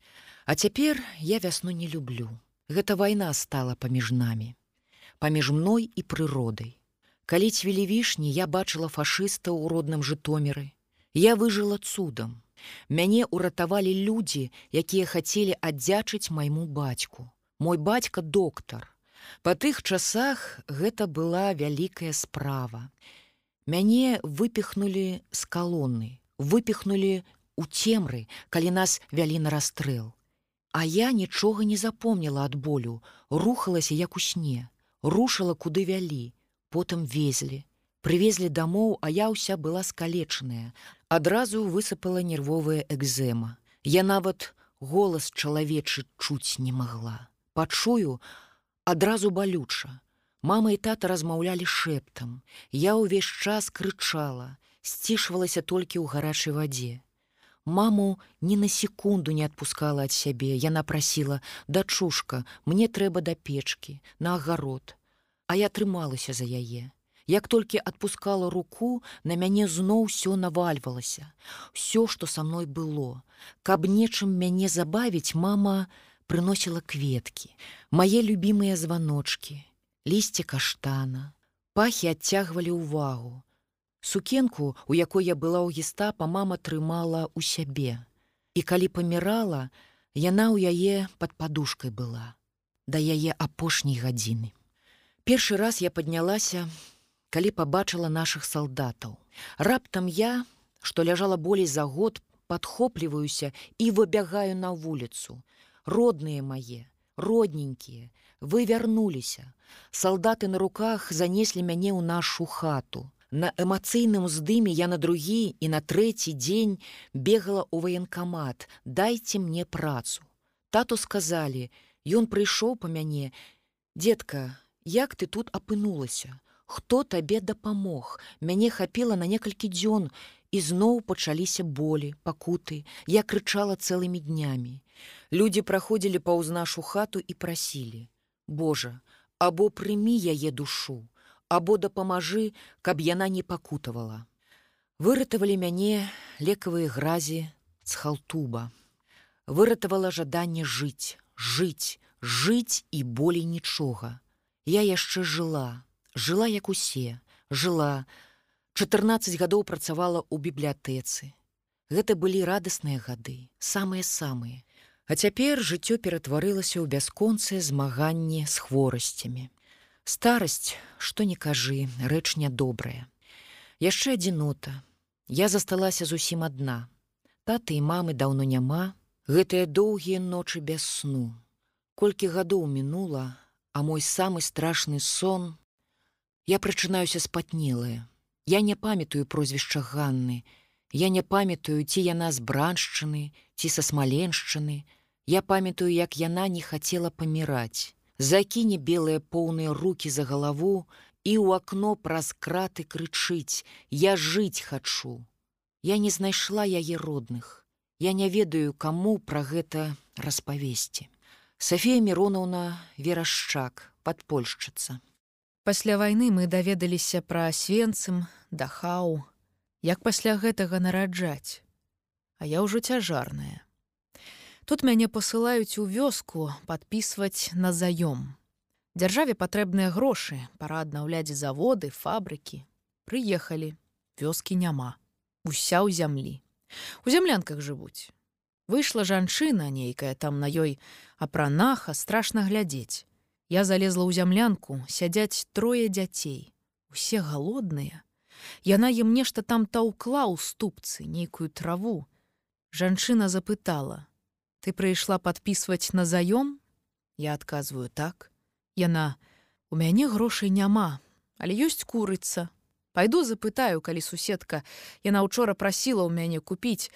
Speaker 2: А цяпер я вясну не люблю. Гэта вайна стала паміж намі, паміж мной і прыродай. Калі цвілі вішні, я бачыла фашыста ў родным жытомеры. Я выжыла цудам. Мяне ўратавалі людзі, якія хацелі аддзячыць майму бацьку. Мой бацька доктар. Па тых часах гэта была вялікая справа. Мяне выпіхнулі з калоны, выпіхнулі ў цемры, калі нас вялі на расстрэл. А я нічога не запомніла ад болю, рухалася як у сне, рушыла куды вялі, потым везлі. Прывезлі дамоў, а я ўся была скалечаная. Адразу высыпала нервовая экзэма. Я нават голас чалавечы чуць не магла. Пачую, адразу балюча. Мама і тата размаўлялі шэптам. Я ўвесь час крычала, сцішвалася толькі ў гарачай вадзе. Маму ні на секунду не адпускала ад сябе. Яна прасіла: « Дачушка, мне трэба да печкі, на агарод. А я трымалася за яе. Як толькі адпускала руку, на мяне зноў усё навальвалася. Усё, што са мной было. Каб нечым мяне забавіць, мама прыносіла кветкі, мае любімыя званочки, лісце каштана. Пахі адцягвалі ўвагу. Сукенку, у якой я была ў гестапа, мама трымала ў сябе. І калі памірала, яна ў яе пад падушкай была, да яе апошняй гадзіны. Першы раз я паднялася, калі пабачыла нашых салдатаў. Раптам я, што ляжала болей за год, падхопліваюся і выбягаю на вуліцу. Родныя мае, родненькія, вы вярнуліся. Салдаты на руках занеслі мяне ў нашу хату. На эмацыйным здыме я на другі і на трэці дзень бегала ў ваенкамат, дайце мне працу. Тату сказалі, ён прыйшоў па мяне: Детка, як ты тут апынулася? Хто табе дапамог? Мяне хапіла на некалькі дзён, і зноў пачаліся болі, пакуты. Я крычала цэлымі днямі. Людзі праходзілі паўз нашу хату і прасілі: « Божа, або прымі яе душу, або дапамажы, каб яна не пакутавала. Выратавалі мяне лекавыя гразі з халтуба. Выратавала жаданне жыць, жыць, жыць і болей нічога. Я яшчэ жыла, жыла як усе, жыла. 14 гадоў працавала ў бібліятэцы. Гэта былі радасныя гады, самыя самыя. А цяпер жыццё ператварылася ў бясконцыя змаганні з хворасцямі. Старасць, што не кажы, рэч нядобрая. Яшчэ адзінота. Я засталася зусім адна. Таты і мамы даўно няма, гэтыя доўгія ночы без сну. Колькі гадоў мінула, а мой самы страшны сон, Я прачынаюся спатнелая. Я не памятаю прозвішча Ганны. Я не памятаю, ці яна з браншчыны, ці са смаленшчыны. Я памятаю, як яна не хацела паміраць закіне белыя поўныя руки за галаву і ў акно праз краты крычыць: Я жыць хачу. Я не знайшла яе родных. Я не ведаю, каму пра гэта распавесці. Сафія Міронаўна верашчак, падпольшчыца.
Speaker 1: Пасля вайны мы даведаліся пра свенцам, дахау, як пасля гэтага нараджаць. А я ўжо цяжарная. Тут мяне пасылаюць у вёску падпісваць на заём. Дзяржаве патрэбныя грошы, пара аднаўляць заводы, фабрыкі. Прыехалі, вёскі няма, уся ў зямлі. У зямлянках жывуць. Выйшла жанчына нейкая там на ёй апранаха страшна глядзець. Я залезла ў зямлянку, сядзяць трое дзяцей. Усе галодныя. Яна ім нешта там таўкла ў ступцы, нейкую траву. Жанчына запытала: ты прыйшла подписывать на заём? Я адказваю так яна у мяне грошай няма але ёсць курыца пойду запытаю калі суседка. Яна учора прасіла ў мяне купіць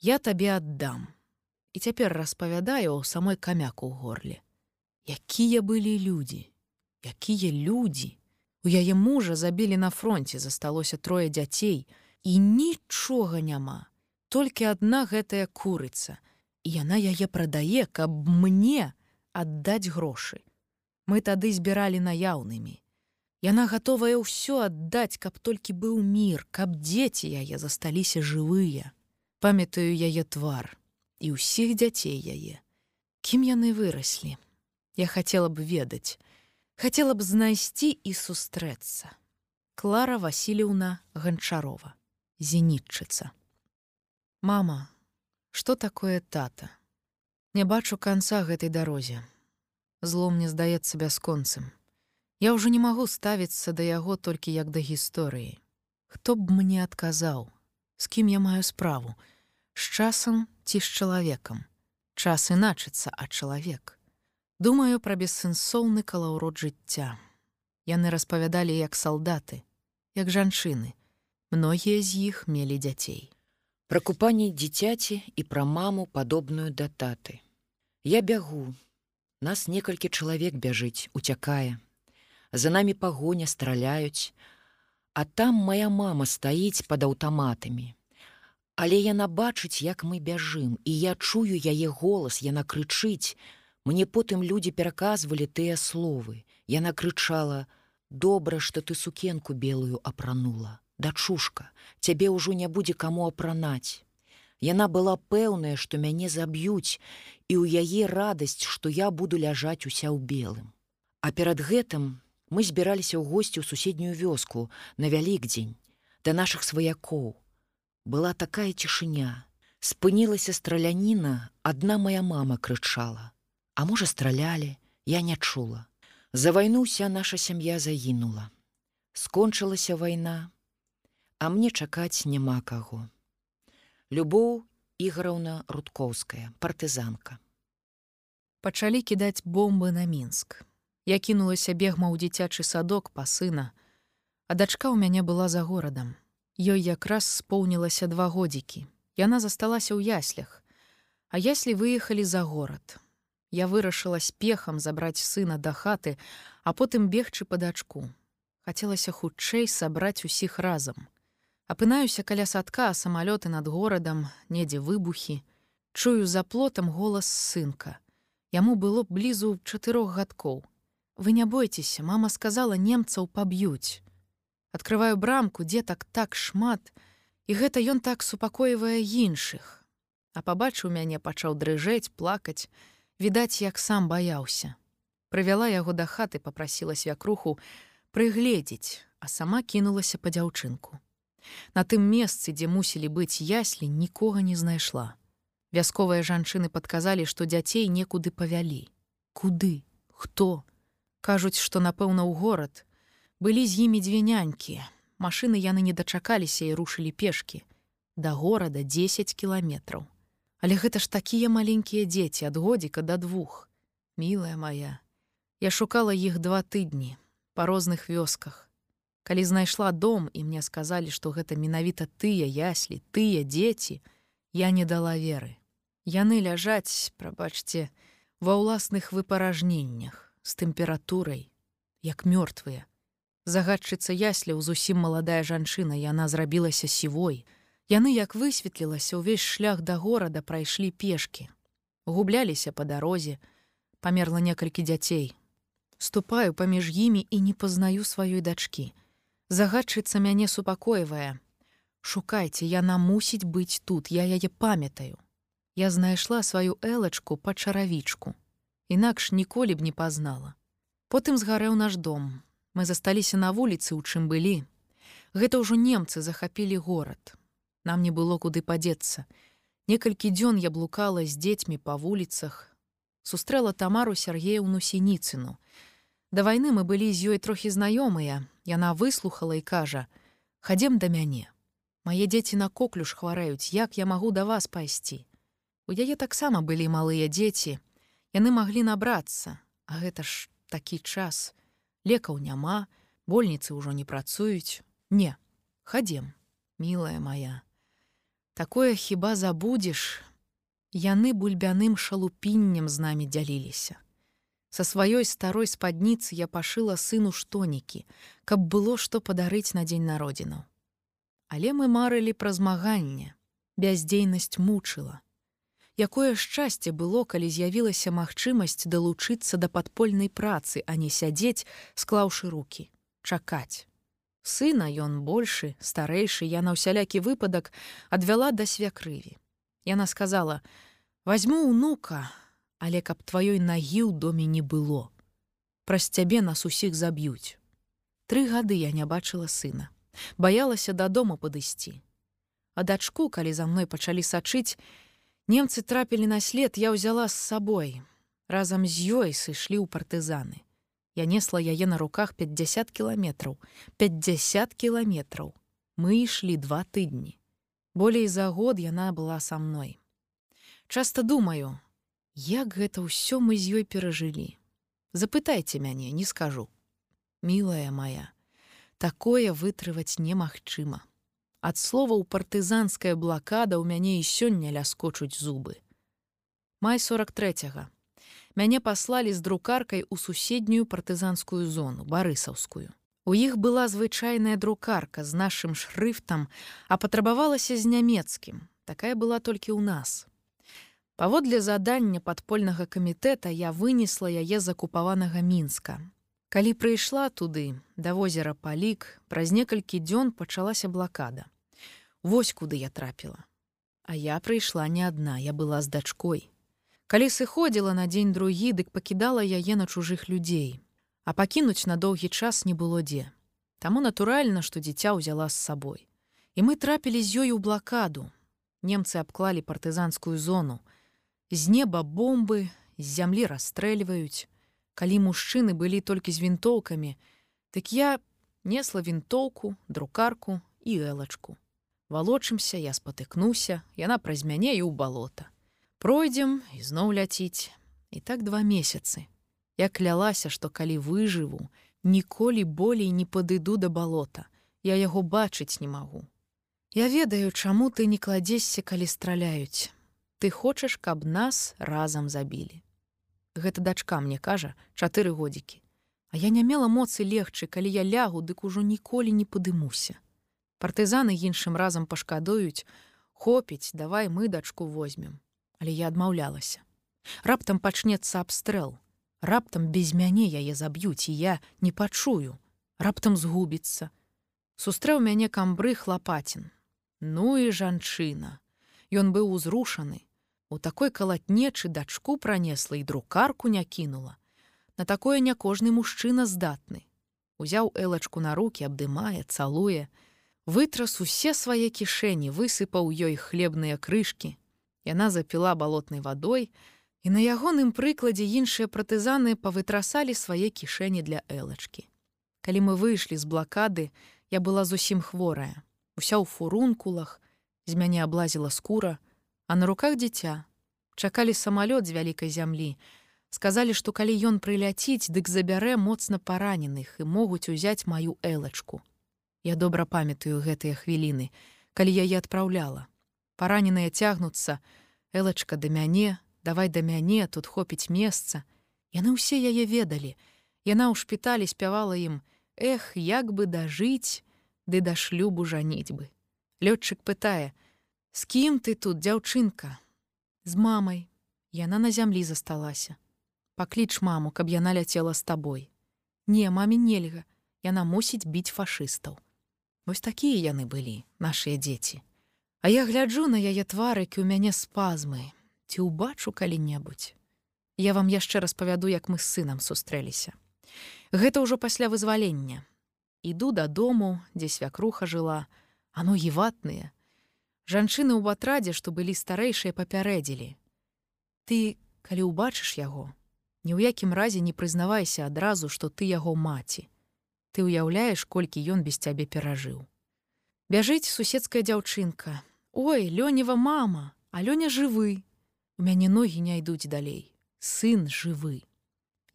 Speaker 1: я табе аддам і цяпер распавядаю у самой камяку ў горле. Якія былі людзі якія людзі у яе мужа забілі на фронте засталося трое дзяцей. І нічога няма толькі адна гэтая курыца — і яна яе прадае, каб мне аддаць грошы. Мы тады збіралі наяўнымі. Яна гатовая ўсё аддаць, каб толькі быў мір, каб дзеці яе засталіся жывыя. Памятаю яе твар і ўсіх дзяцей яе. Кім яны выраслі? Я хацела б ведаць, хацела б знайсці і сустрэцца. Клара Васильевна Ганчарова, зенітчыца. Мама, што такое тата? Не бачу канца гэтай дарозе. Зло мне здаецца бясконцым. Я ўжо не магу ставіцца да яго толькі як да гісторыі. Хто б мне адказаў, з кім я маю справу, з часам ці з чалавекам. Час іначыцца, а чалавек. Думаю пра бессэнсоўны калаўрот жыцця. Яны распавядалі як салдаты, як жанчыны. Многія з іх мелі дзяцей.
Speaker 2: Пра купанне дзіцяці і пра маму падобную да таты. Я бягу. Нас некалькі чалавек бяжыць, уцякае. За намі пагоня страляюць, А там моя мама стаіць пад аўтаматамі. Але яна бачыць, як мы бяжым, і я чую яе голас, яна крычыць. Мне потым людзі пераказвалі тыя словы. Яна крычала: « Добра, што ты сукенку белую апранула. Дачушка, цябе ўжо не будзе каму апранаць. Яна была пэўная, што мяне заб'юць, і ў яе радасць, што я буду ляжаць уся ў белым. А перад гэтым мы збіраліся ў госці ў суседнюю вёску на вялікдзень да нашых сваякоў. Была такая цішыня. Спынілася страляніна адна моя мама крычала. А можа стралялі я не чула. За вайну уся наша сям'я загінула. Скончылася вайна а мне чакаць няма каго любоў іграўна рудкоўская партызанка
Speaker 1: пачалі кідаць бомбы на мінск я кінулася бегма ў дзіцячы садок па сына а дачка ў мяне была за горадам Ёй якраз споўнілася два годзікі. Яна засталася ў яслях. А яслі выехалі за горад. Я вырашыла спехам забраць сына да хаты, а потым бегчы па дачку. Хацелася хутчэй сабраць усіх разам. Апынаюся каля садка, самалёты над горадам, недзе выбухі. Чую за плотам голас сынка. Яму было блізу чатырох гадкоў. Вы не бойцеся, мама сказала немцаў паб'юць открываю брамку дзетак так шмат і гэта ён так супакойвае іншых а пабачыў мяне пачаў дрыжэць плакаць відаць як сам баяўся прывяла яго да хаты попрасіла свякруху прыгледзець а сама кінулася па дзяўчынку на тым месцы дзе мусілі быць яслі нікога не знайшла. Вясковыя жанчыны падказалі што дзяцей некуды павялі. Куды? Хто? Кажуць што напэўна ў горад. Былі з імі дзве нянькі. Машыны яны не дачакаліся і рушылі пешкі. Да горада 10 кіламетраў. Але гэта ж такія маленькія дзеці ад годзіка да двух. Мілая моя я шукала іх два тыдні па розных вёсках калі знайшла дом і мне сказалі што гэта менавіта тыя яслі тыя дзеці я не дала веры яны ляжаць прабачце ва ўласных выпаражненнях з тэмпературай як мёртвыя Загадчыца ясляў зусім маладая жанчына, яна зрабілася сівой. Яны, як высветлілася, увесь шлях да горада прайшлі пешкі. Губляліся па дарозе, памерла некалькі дзяцей. Ступаю паміж імі і не пазнаю сваёй дачкі. Загадчыца мяне супакойвае. Шукайце, яна мусіць быць тут, я яе памятаю. Я знайшла сваю элачку па чаравічку. Інакш ніколі б не пазнала. Потым згарэў наш дом, Мы засталіся на вуліцы, у чым былі. Гэта ўжо немцы захапілі горад. Нам не было куды падзецца. Некалькі дзён я блукала з дзецьмі па вуліцах. Сустрэла тамару Сергеевну сініцыну. Да вайны мы былі з ёй трохі знаёмыя. Яна выслухала і кажа: « Хадзем да мяне. Мае дзеці на коклюш хварэюць, як я магу да вас пайсці. У яе таксама былі малыя дзеці. Яны маглі набрацца, А гэта ж такі час, лекаў няма, больніцы ўжо не працуюць. Не, хадзем, мілая моя. Такое хіба забудзеш, яны бульбяным шалупіннем з намі дзяліліся. Са сваёй старой спадніцы я пашыла сыну штонікі, каб было што падарыць на дзень народзінаў. Але мы марылі пра змаганне, бяздзейнасць мучыла. Якое шчасце было, калі з'явілася магчымасць далучыцца да падпольнай працы, а не сядзець, склаўшы руки, чакаць. Сына ён большы, старэйшы, я на ўсялякі выпадак адвяла да свякрыві. Яна сказала: « возьму унука, але каб тваёй нагі ў доме не было. Праз цябе нас усіх заб'юць. Тры гады я не бачыла сына, баялася дадому падысці. А дачку, калі за мной пачалі сачыць, немцы трапілі на след, я ўзяла з сабой. Разам з ёй сышлі ў партызаны. Я несла яе на руках 50 кіламетраў, 50 кіламетраў. Мы ішлі два тыдні. Болей за год яна была са мной. Часта думаю, як гэта ўсё мы з ёй перажылі. Запытайце мяне, не скажу. Мілая моя, такое вытрываць немагчыма. Ад словаў партызанская блакада ў мяне і сёння ляскочуць зубы. Май 43. -го. Мяне паслалі з друкаркай у суседнюю партызанскую зону, барысаўскую. У іх была звычайная друкарка з нашым шрыфтам, а патрабавалася з нямецкім. Такая была толькі ў нас. Паводле задання падпольнага камітэта я вынесла яе з акупаванага мінска. Калі прыйшла туды, да возера палік, праз некалькі дзён пачалася блакада. Вось куды я трапіла. А я прыйшла не адна, я была з дачкой. Калі сыходзіла на дзень другі, дык пакідала яе на чужых людзей. А пакінуць на доўгі час не было дзе. Таму натуральна, што дзіця ўзяла з сабой. І мы трапілі з ёй у блакаду. Немцы абклалі партызанскую зону, з неба бомбы з зямлі расстрэльваюць калі мужчыны былі толькі з вінтоўкамі дык я несла вінтоўку друкарку і элачку. Валочымся я спатыкнуся яна праз мяне і ў балота. Пройдзем ізноў ляціць. І так два месяцы. Я клялася што калі выжыву ніколі болей не падыду да балота. Я яго бачыць не магу. Я ведаю чаму ты не кладзешся калі страляюць ты хочаш каб нас разам забілі гэта дачка мне кажа чатыры годзікі. А я не мела моцы легчы калі я лягу дык ужо ніколі не падымуся. Партызаны іншым разам пашкадуюць хопіць давай мы дачку возьмем але я адмаўлялася. Раптам пачнецца абстрэл. Раптам без мяне яе заб'юць і я не пачую. Раптам згубіцца. Сустрэў мяне камбры хлапацін. Ну і жанчына. Ён быў узрушаны У такой калатнечы дачку пранесла і друкарку не кінула. На такое не кожны мужчына здатны. Узяў элачку на руки, абдымае, цалуе, вытрас усе свае кішэні, высыпаў ёй хлебныя крышкі. Яна запіла балотнай вадой, і на ягоным прыкладзе іншыя пратызаны павытрасалі свае кішэні для элачкі. Калі мы выйшлі з блакады, я была зусім хворая, уся ў фурункулах, з мяне аблазіла скура, а на руках дзіця чакалі самалёт з вялікай зямлі. Сказалі што калі ён прыляціць дык забярэ моцна параненых і могуць узяць маю элачку. Я добра памятаю гэтыя хвіліны калі яе адпраўляла. Параненыя цягнуцца. Элачка да мяне давай да мяне тут хопіць месца. Яны ўсе яе ведалі. Яна ў шпіталі спявала ім эх як бы дажыць ды да шлюбу жаніць бы лётчык пытае З кім ты тут, дзяўчынка? З мамай. Яна на зямлі засталася. Пакліч маму, каб яна ляцела з табой. Не, маме нельга, яна мусіць біць фашыстаў. Вось такія яны былі, нашыя дзеці. А я гляджу на яе тварыкі ў мяне спазмы, ці ўбачу калі-небудзь. Я вам яшчэ распавяду, як мы з сынам сустрэліся. Гэта ўжо пасля вызвалення. Іду дадому, дзе свякруха жыла, ано еватныя, Жанчыны ў батрадзе, што былі старэйшыя папярэдзілі. Ты, калі ўбачыш яго, ні ў якім разе не прызнавайся адразу, што ты яго маці. Ты ўяўляеш, колькі ён без цябе перажыў. Бяжыць суседская дзяўчынка. Ой, лёнева мама, а лёня жывы. У мяне ногі не ідуць далей. Сын жывы.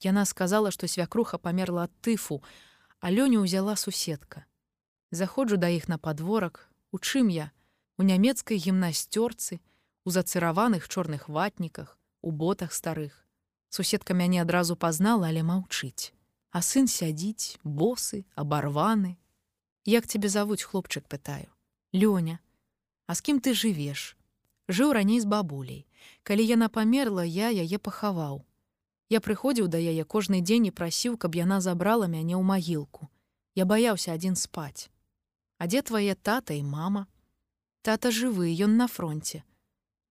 Speaker 1: Яна сказала, што свякруха памерла ад тыфу, а лёню ўзяла суседка. Заходжу да іх на падворак, у чым я, у нямецкай гімнасцёрцы, у зацыраваных чорных ватніках, у ботах старых. Суседка мяне адразу пазнала, але маўчыць. А сын сядзіць, босы, абарваны. Як цябе завуць хлопчык пытаю. Лёня, А з кім ты жывеш? Жыў раней з бабуляй. Калі яна памерла, я яе пахаваў. Я прыходзіў да яе кожны дзень і прасіў, каб яна забрала мяне ў магілку. Я баяўся адзін спаць. А дзе твае тата і мама? Тата жывы, ён на фронте.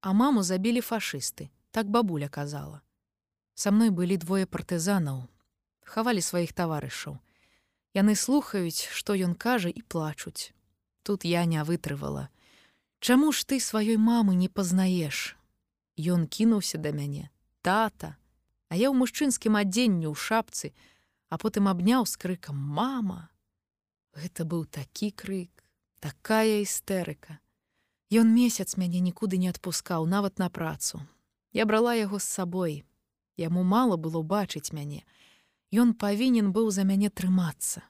Speaker 1: А маму забілі фашысты, так бабуля казала. Са мной былі двое партызанаў, хавалі сваіх таварышаў. Яны слухаюць, што ён кажа і плачуць. Тут я не вытрывала. Чаму ж ты сваёй мамы не пазнаеш? Ён кінуўся да мяне, тата, А я ў мужчынскім адзенні ў шапцы, а потым абняў з крыкам мама. Гэта быў такі крык, такая істэрыка. Ён месяц мяне нікуды не адпускаў нават на працу. Я брала яго з сабой. Яму мала было бачыць мяне. Ён павінен быў за мяне трымацца.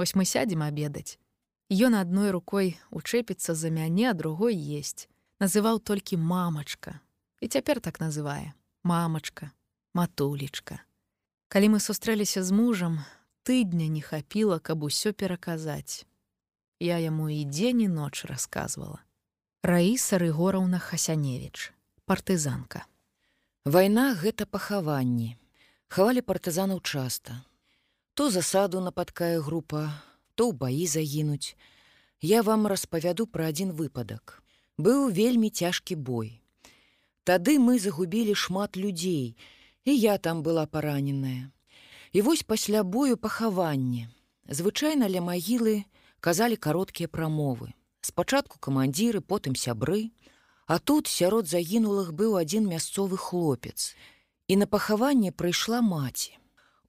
Speaker 1: Вось мы сядзем абедаць. Ён адной рукой учэпіцца за мяне, а другой есть. Называў толькі мамачка. І цяпер так называе: мамачка, матулечка. Калі мы сустрэліся з мужам, тыдня не хапіла, каб усё пераказаць. Я яму і дзень і ноч расказвала. Раіса Рыгораўна Хасяневіч, партызанка.
Speaker 2: Вайна гэта пахаванні. Хавалі партызанаў часта. То засаду нападкае група, то ў баі загінуць. Я вам распавяду пра адзін выпадак. Быў вельмі цяжкі бой. Тады мы загубілі шмат людзей, і я там была параненая. І вось пасля бою пахаванне. Звычайна ля магілы казалі кароткія прамовы. Спачатку камандзіры, потым сябры, А тут сярод загінулых быў адзін мясцовы хлопец. І на пахаванне прыйшла маці.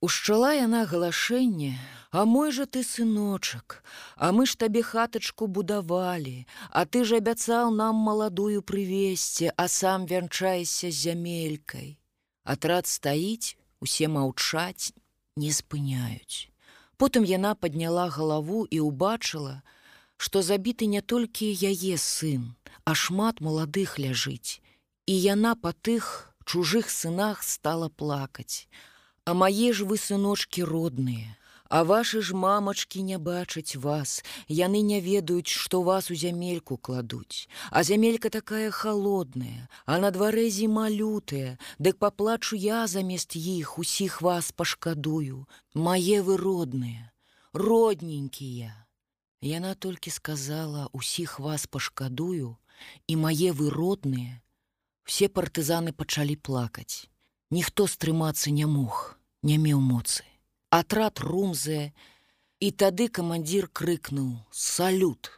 Speaker 2: Ушчала яна галашэнне, А мой жа ты сыночак, А мы ж табе хатачку будавалі, А ты ж абяцаў нам маладую прывесці, а сам вянчайся з зямелькай. Атрад стаіць, усе маўчаць, не спыняюць. Потым яна падняла галаву і ўбачыла, што забіты не толькі яе сын, а шмат маладых ляжыць. І яна па тых чужых сынах стала плакаць. А мае ж вы сыночки родныя, А ваши ж мамачки не бачаць вас, яны не ведаюць, што вас у зямельку кладуць. А зямелька такая холодная, а на дварэ зіма лютая, Дык паплачу я замест іх усіх вас пашкадую. Мае вы родныя, родненькія. Яна толькі сказала усіх вас пашкадую, і мае вы родныя, все партызаны пачалі плакаць. Ніхто стрымацца не мог, не меў моцы атрад румзе і тады камандзір крыкнуў салют!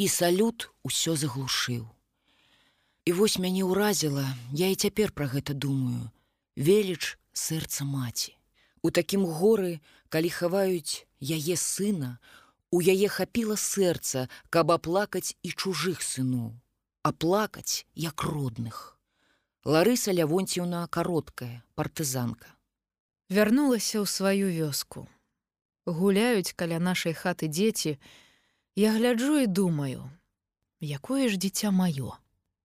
Speaker 2: І салют усё заглушыў і вось мяне ўразіла я і цяпер пра гэта думаю. Веліч сэрца маці. У такім горы калі хаваюць яе сына у яе хапіла сэрца каб аплакаць і чужых сыноў аплакаць як родных Ларыса лявонціўна кароткая партызанка
Speaker 1: вярнулася ў сваю вёску. Гуляюць каля нашай хаты дзеці, Я гляджу і думаю, якое ж дзіця маё.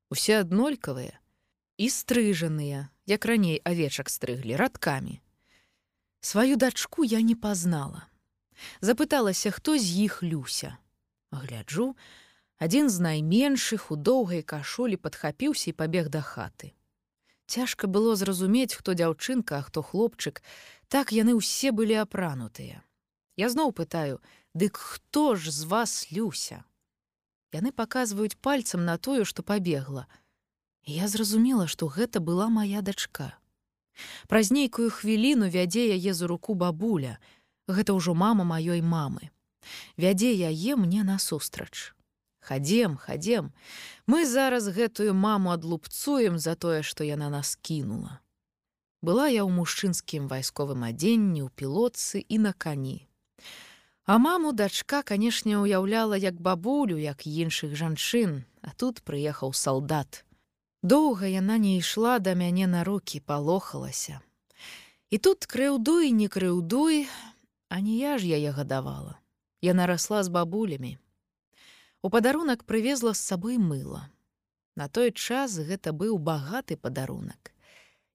Speaker 1: Усе аднолькавыя і стрыжаныя, як раней авечак стрыглі радкамі. Сваю дачку я не пазнала. Запыталася, хто з іх люся. Гляджу, адзін з найменшых у доўгай кашулі падхапіўся і пабег да хаты. Цяжка было зразумець, хто дзяўчынка, а хто хлопчык, так яны ўсе былі апранутыя. Я зноў пытаю: Дык хто ж з вас люся? Яны паказваюць пальцам на тое, што пабегла. І я зразумела, што гэта была моя дачка. Праз нейкую хвіліну вядзе яе за руку бабуля. Гэта ўжо мама маёй мамы. Вядзе яе мне насустрач. Хадзем хадзем. Мы зараз гэтую маму адлупцуем за тое што яна нас кінула. Была я ў мужчынскім вайсковым адзенні ў пілотцы і на кані. А маму дачка канешне уяўляла як бабулю як іншых жанчын а тут прыехаў салдат. Доўга яна не ішла да мяне на руки палохалася. І тут крыўдуй не крыўдуй а не я ж яе гадавала яна расла з бабулямі У падарунак прывезла з сабой мыла. На той час гэта быў багаты падарунак.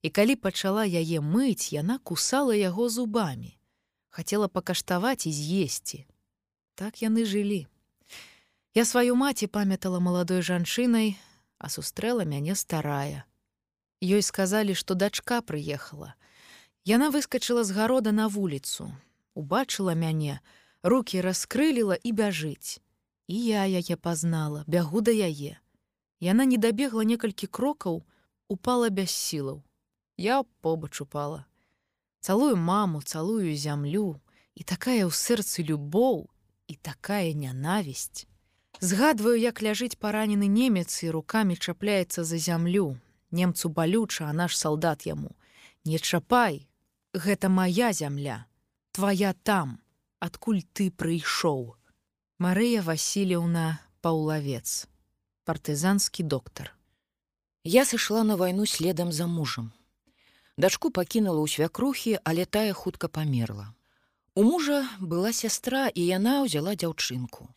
Speaker 1: І калі пачала яе мыць, яна кусала яго зубамі, хацела пакаштаваць і з'есці. Так яны жылі. Я сваю маці памятала маладой жанчынай, а сустрэла мяне старая. Ёй сказалі, што дачка прыехала. Яна выскачыла з гарода на вуліцу, убачыла мяне, руки раскрыліла і бяжыць. І я яе пазнала, бягу да яе. Яна не дабегла некалькі крокаў, упала без сілаў. Я побач упала. Цалую маму, цалую зямлю, і такая ў сэрцы любоў і такая нянавісць. Згадваю, як ляжыць паранены немец і руками чапляецца за зямлю. Немцу балюча, а наш салдат яму. Не чапай, гэта моя зямля, твоя там, адкуль ты прыйшоў. Марыя Васильевна Паўлавец, партызанскі доктар.
Speaker 2: Я сышла на вайну следам за мужам. Дачку пакінула ў свякрухі, але тая хутка памерла. У мужа была сястра і яна ўзяла дзяўчынку.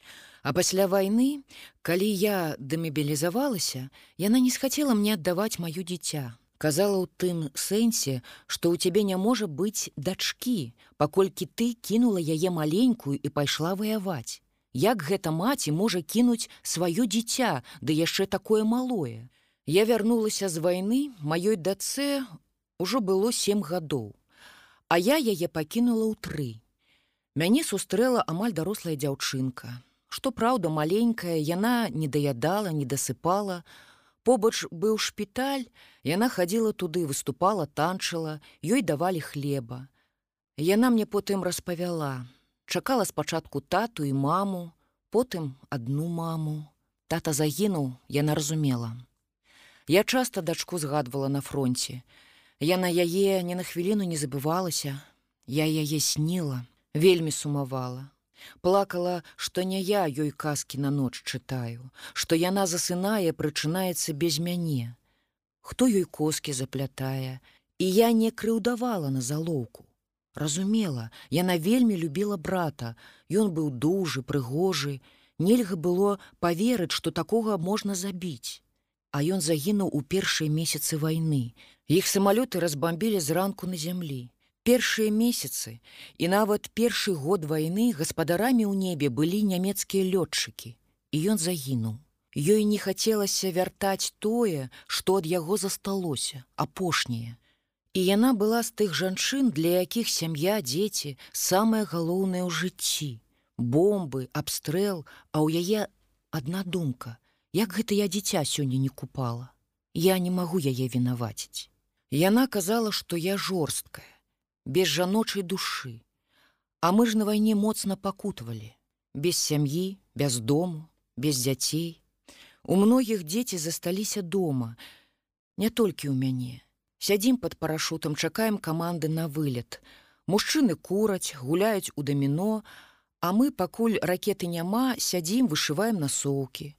Speaker 2: А пасля вайны, калі я дэмабілізавалася, яна не схацела мне аддаваць маё дзіця. Казала ў тым сэнсе, што ў цябе не можа быць дачкі, паколькі ты кінула яе маленькую і пайшла ваяваць. Як гэта маці можа кінуць сваё дзіця, ды яшчэ такое малое. Я вярнулася з вайны, маёй дацэ ўжо было сем гадоў, а я яе пакінула ў тры. Мяне сустрэла амаль дарослая дзяўчынка. Што праўда, маленькая, яна не даядала, не дасыпала. Побач быў шпіталь, яна хадзіла туды, выступала, танчыла, ёй давалі хлеба. Яна мне потым распавяла, чакала спачатку тату і маму, потым адну маму. Тата загінуў, яна разумела. Я часта дачку згадвала на фронте. Я на яе ні на хвіліну не забывалася. Я яе сніла, вельмі сумавала плакала, што не я ёй казкі на ноч чытаю, што яна засынае, прычынаецца без мяне. Хто ёй коскі заплятае, і я не крыўдавала на залоўку. Разумела, яна вельмі любіла брата, Ён быў дужы, прыгожы, нельга было паверыць, што такога можна забіць. А ён загінуў у першыя месяцы вайны. Іх самалёты разбамбілі зранку на зямлі першыя месяцы і нават першы год вайны гаспадарамі ў небе былі нямецкія лётчыкі і ён загінуў. Ёй не хацелася вяртаць тое што ад яго засталося апошняе. І яна была з тых жанчын для якіх сям'я дзеці самае галоўнае ў жыцці. Бомбы абстрэл а ў яе адна думка як гэта я дзіця сёння не купала? Я не магу яе вінаваціць. Яна казала што я жорсткая без жаночай душы. А мы ж на вайне моцна пакутавалі, без сям'і, без дому, без дзяцей. У многіх дзеці засталіся дома, не толькі ў мяне. Сядзім под парашутам, чакаем каманды на вылет. Мужчыны кураць, гуляюць у даміно, а мы, пакуль ракеты няма, сядзім, вышываем насоўкі.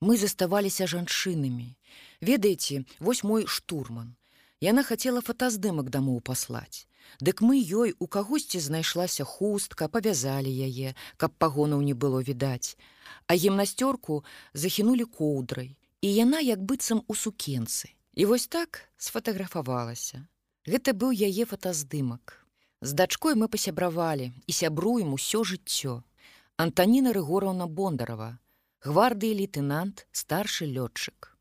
Speaker 2: Мы заставаліся жанчынамі. Ведаеце, вось мой штурман. Яна хацела фотаздымак дамоў паслаць. Дык мы ёй у кагосьці знайшлася хустка, павязалі яе, каб пагонаў не было відаць. А гімнасцёрку захінулі коўдрай, і яна як быццам у сукенцы. І вось так сфатаграфавалася. Гэта быў яе фотаздымак. З дачкой мы пасябравалі і сябруем усё жыццё. Антаніна Рыгораўна Бондарова, гвардыі лейтенант, старшы лётчык.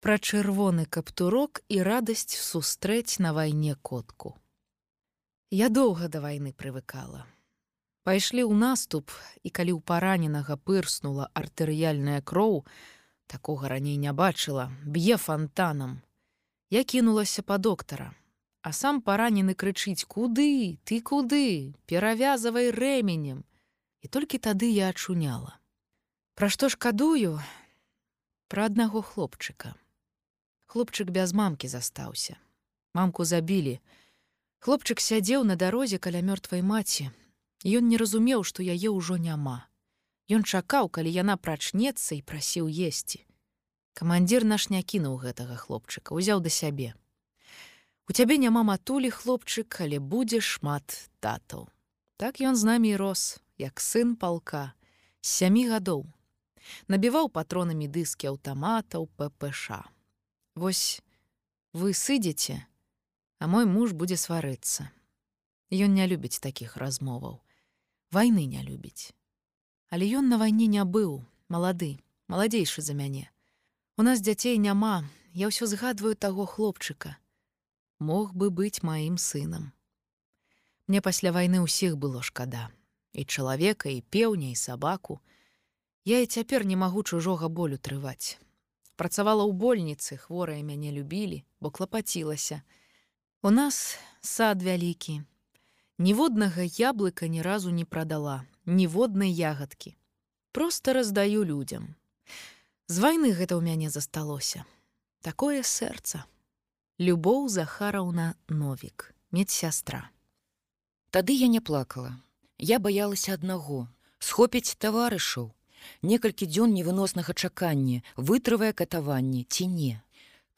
Speaker 1: Пра чырвоны каптурок і радасць сустрэць на вайне котку. Я доўга да вайны прывыкала. Пайшлі ў наступ, і калі ў параненага пырснула артэрыяльная кроў, такога раней не бачыла, б'е фонтанам. Я кінулася па доктара, А сам паранены крычыць: куды, ты куды, перавязавай рэменем. І толькі тады я ачуняла. Пра што шкадую пра аднаго хлопчыка. Хлопчык без мамкі застаўся. Мамку забілі, Хлопчык сядзеў на дарозе каля мёртвай маці. Ён не разумеў, што яе ўжо няма. Ён чакаў, калі яна прачнецца і прасіў есці. Камандзір наш не кінуў гэтага хлопчыка, узяў да сябе. У цябе няма матулі хлопчык, але будзе шмат татаў. Так ён з намі рос, як сын палка, з сямі гадоў. Набіваў патронамі дыскі аўтаматаў ППШ. Вось вы сыдзеце, а мой муж будзе сварыцца. Ён не любіць такіх размоваў. Вайны не любіць. Але ён на вайне не быў, малады, маладзейшы за мяне. У нас дзяцей няма, я ўсё згадваю таго хлопчыка. Мог бы быць маім сынам. Мне пасля вайны ўсіх было шкада і чалавека і пеўня і сабаку. Я і цяпер не магу чужога болю трываць. Працавала ў больніцы, хворыя мяне любілі, бо клапацілася. У нас сад вялікі. Ніводнага яблыка ні разу не прадала, ніводнай ягадкі. Просто раздаю людзям. З вайны гэта ў мяне засталося. Такое сэрца. Любоў Захараўна Новік, медсястра.
Speaker 2: Тады я не плакала. Я баялася аднаго. Схопяць таварышаў. Некалькі дзён невыноснага чакання, вытрывае катаванне ці не.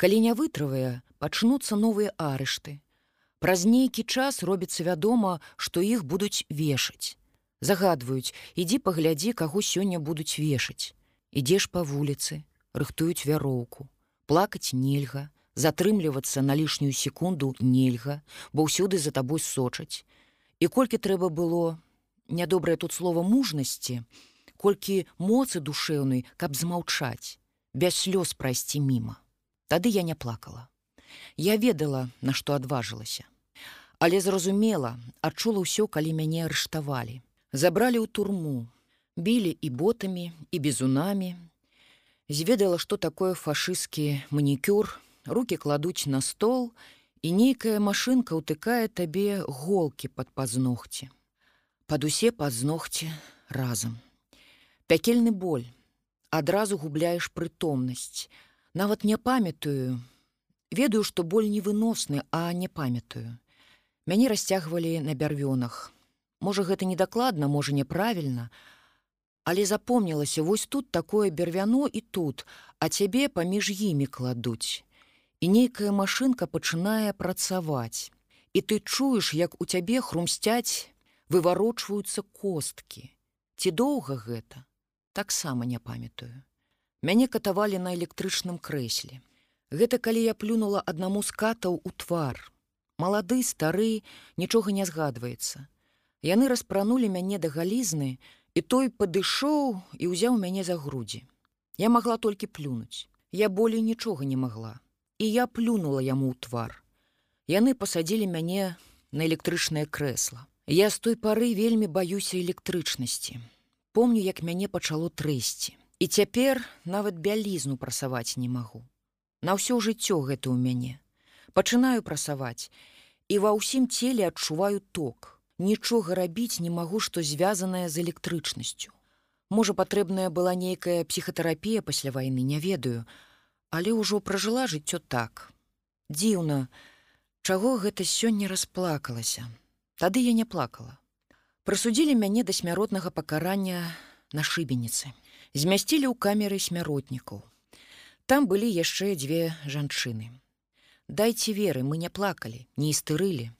Speaker 2: Калі не вытрывае, пачнуцца новыя арышты. Праз нейкі час робіцца вядома, што іх будуць вешаць. Загадваюць, ідзі паглядзі, каго сёння будуць вешаць. Ідзеш па вуліцы, рыхтуюць вяроўку. Плакаць нельга, затрымлівацца на лішнюю секунду нельга, бо ўсюды за табой сочаць. І колькі трэба было, нядобрае тут слова мужнасці, колькі моцы душэўнай, каб змаўчаць, без слёз прайсці міма. Тады я не плакала. Я ведала, на што адважылася. Але зразумела, адчула ўсё, калі мяне арыштавалі. Забралі ў турму, білі і ботамі і бізунамі. Зведала, што такое фашысцкі манікюр, руки кладуць на стол, і нейкая машынка ўтыкае табе голкі пад пазногці пад усе пазногці разам. Пякельны боль, адразу губляеш прытомнасць. Нават не памятаю, ведаю, што боль невыносны, а не памятаю. Мяне расцягвалі на бярвёнах. Можа, гэта недакладна, можа няправільна, Але запомнілася вось тут такое бервяно і тут, а цябе паміж імі кладуць. І нейкая машынка пачынае працаваць. І ты чуеш, як у цябе хрумсцяць выварочваюцца косткі. Ці доўга гэта? Таксама не памятаю. Мяне катавалі на электрычным крэсле. Гэта калі я плюнула аднаму з катаў у твар. Малады, стары, нічога не згадваецца. Яны распранулі мяне да галізны, і той падышоў і ўзяў мяне за грудзі. Я магла толькі плюнуць. Я болей нічога не магла. І я плюнула яму ў твар. Яны пасадзілі мяне на электрычнае крэсла. Я з той пары вельмі баюся электрычнасці. Помню, як мяне пачало трэсці. І цяпер нават бялізну прасаваць не магу. На ўсё жыццё гэта ў мяне. Пачынаю прасаваць і ва ўсім целе адчуваю ток. Нічога рабіць не магу, што звязанае з электрычнасцю. Можа, патрэбная была нейкая псіхатэрапія пасля вайны, не ведаю, але ўжо пражыла жыццё так. Дзіўна, чаго гэта сёння расплакалася. Тады я не плакала. Прасудзілі мяне да смяротнага пакарання на шыбеніцы. Змясцілі ў камеры смяротнікаў. Там былі яшчэ дзве жанчыны. Дайце веры, мы не плакалі, не істырылі.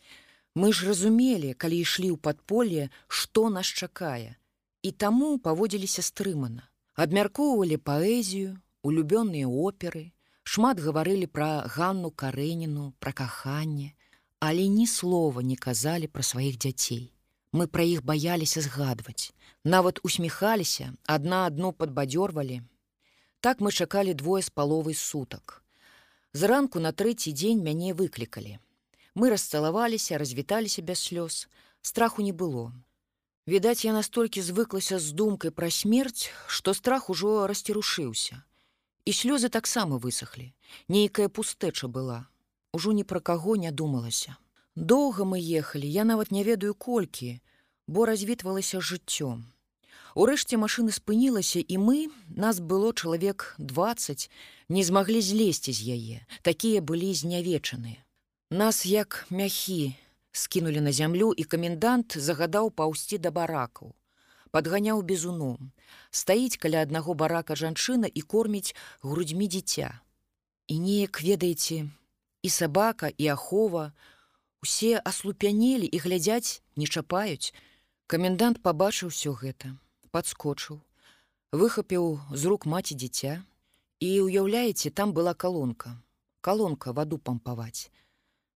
Speaker 2: Мы ж разумелі, калі ішлі ў падполе, што нас чакае. І таму паводзіліся стрымана. Абмяркоўвалі паэзію, улюбёныя оперы, шмат гаварылі пра Ганну карэніну, пра каханне, але ні слова не казалі пра сваіх дзяцей. Мы пра іх баяліся згадваць. Нават усміхаліся, адна адну падбадзёрвалі. Так мы чакалі двое з паловай сутак. Зранку на трэці дзень мяне выклікалі. Мы расцалаваліся, развіталіся без слёз. Страху не было. Відаць, я настолькі звыклася з думкай пра смерць, што страх ужо расцерушыўся. І слёзы таксама высохлі. Нейкая пустэча была ужо ні пра каго не думалася. Доўга мы ехалі, я нават не ведаю колькі, бо развітвалася жыццём. Урэшце машыны спынілася і мы, нас было чалавек 20, не змаглі злезці з яе. Такія былі знявечаныя. Нас як мяхі скінулі на зямлю і камендант загадаў паўсці да баракаў. Падганяў безуном. Стаіць каля аднаго барака жанчына і корміць грудзьмі дзіця. І неяк ведаеце, і сабака і ахова усе аслупянелі і глядзяць не чапаюць. Камендант пабачыў усё гэта подскочыў выхапіў з рук маці дзіця. І уяўляеце там была калонка. Калонка ваду пампаваць.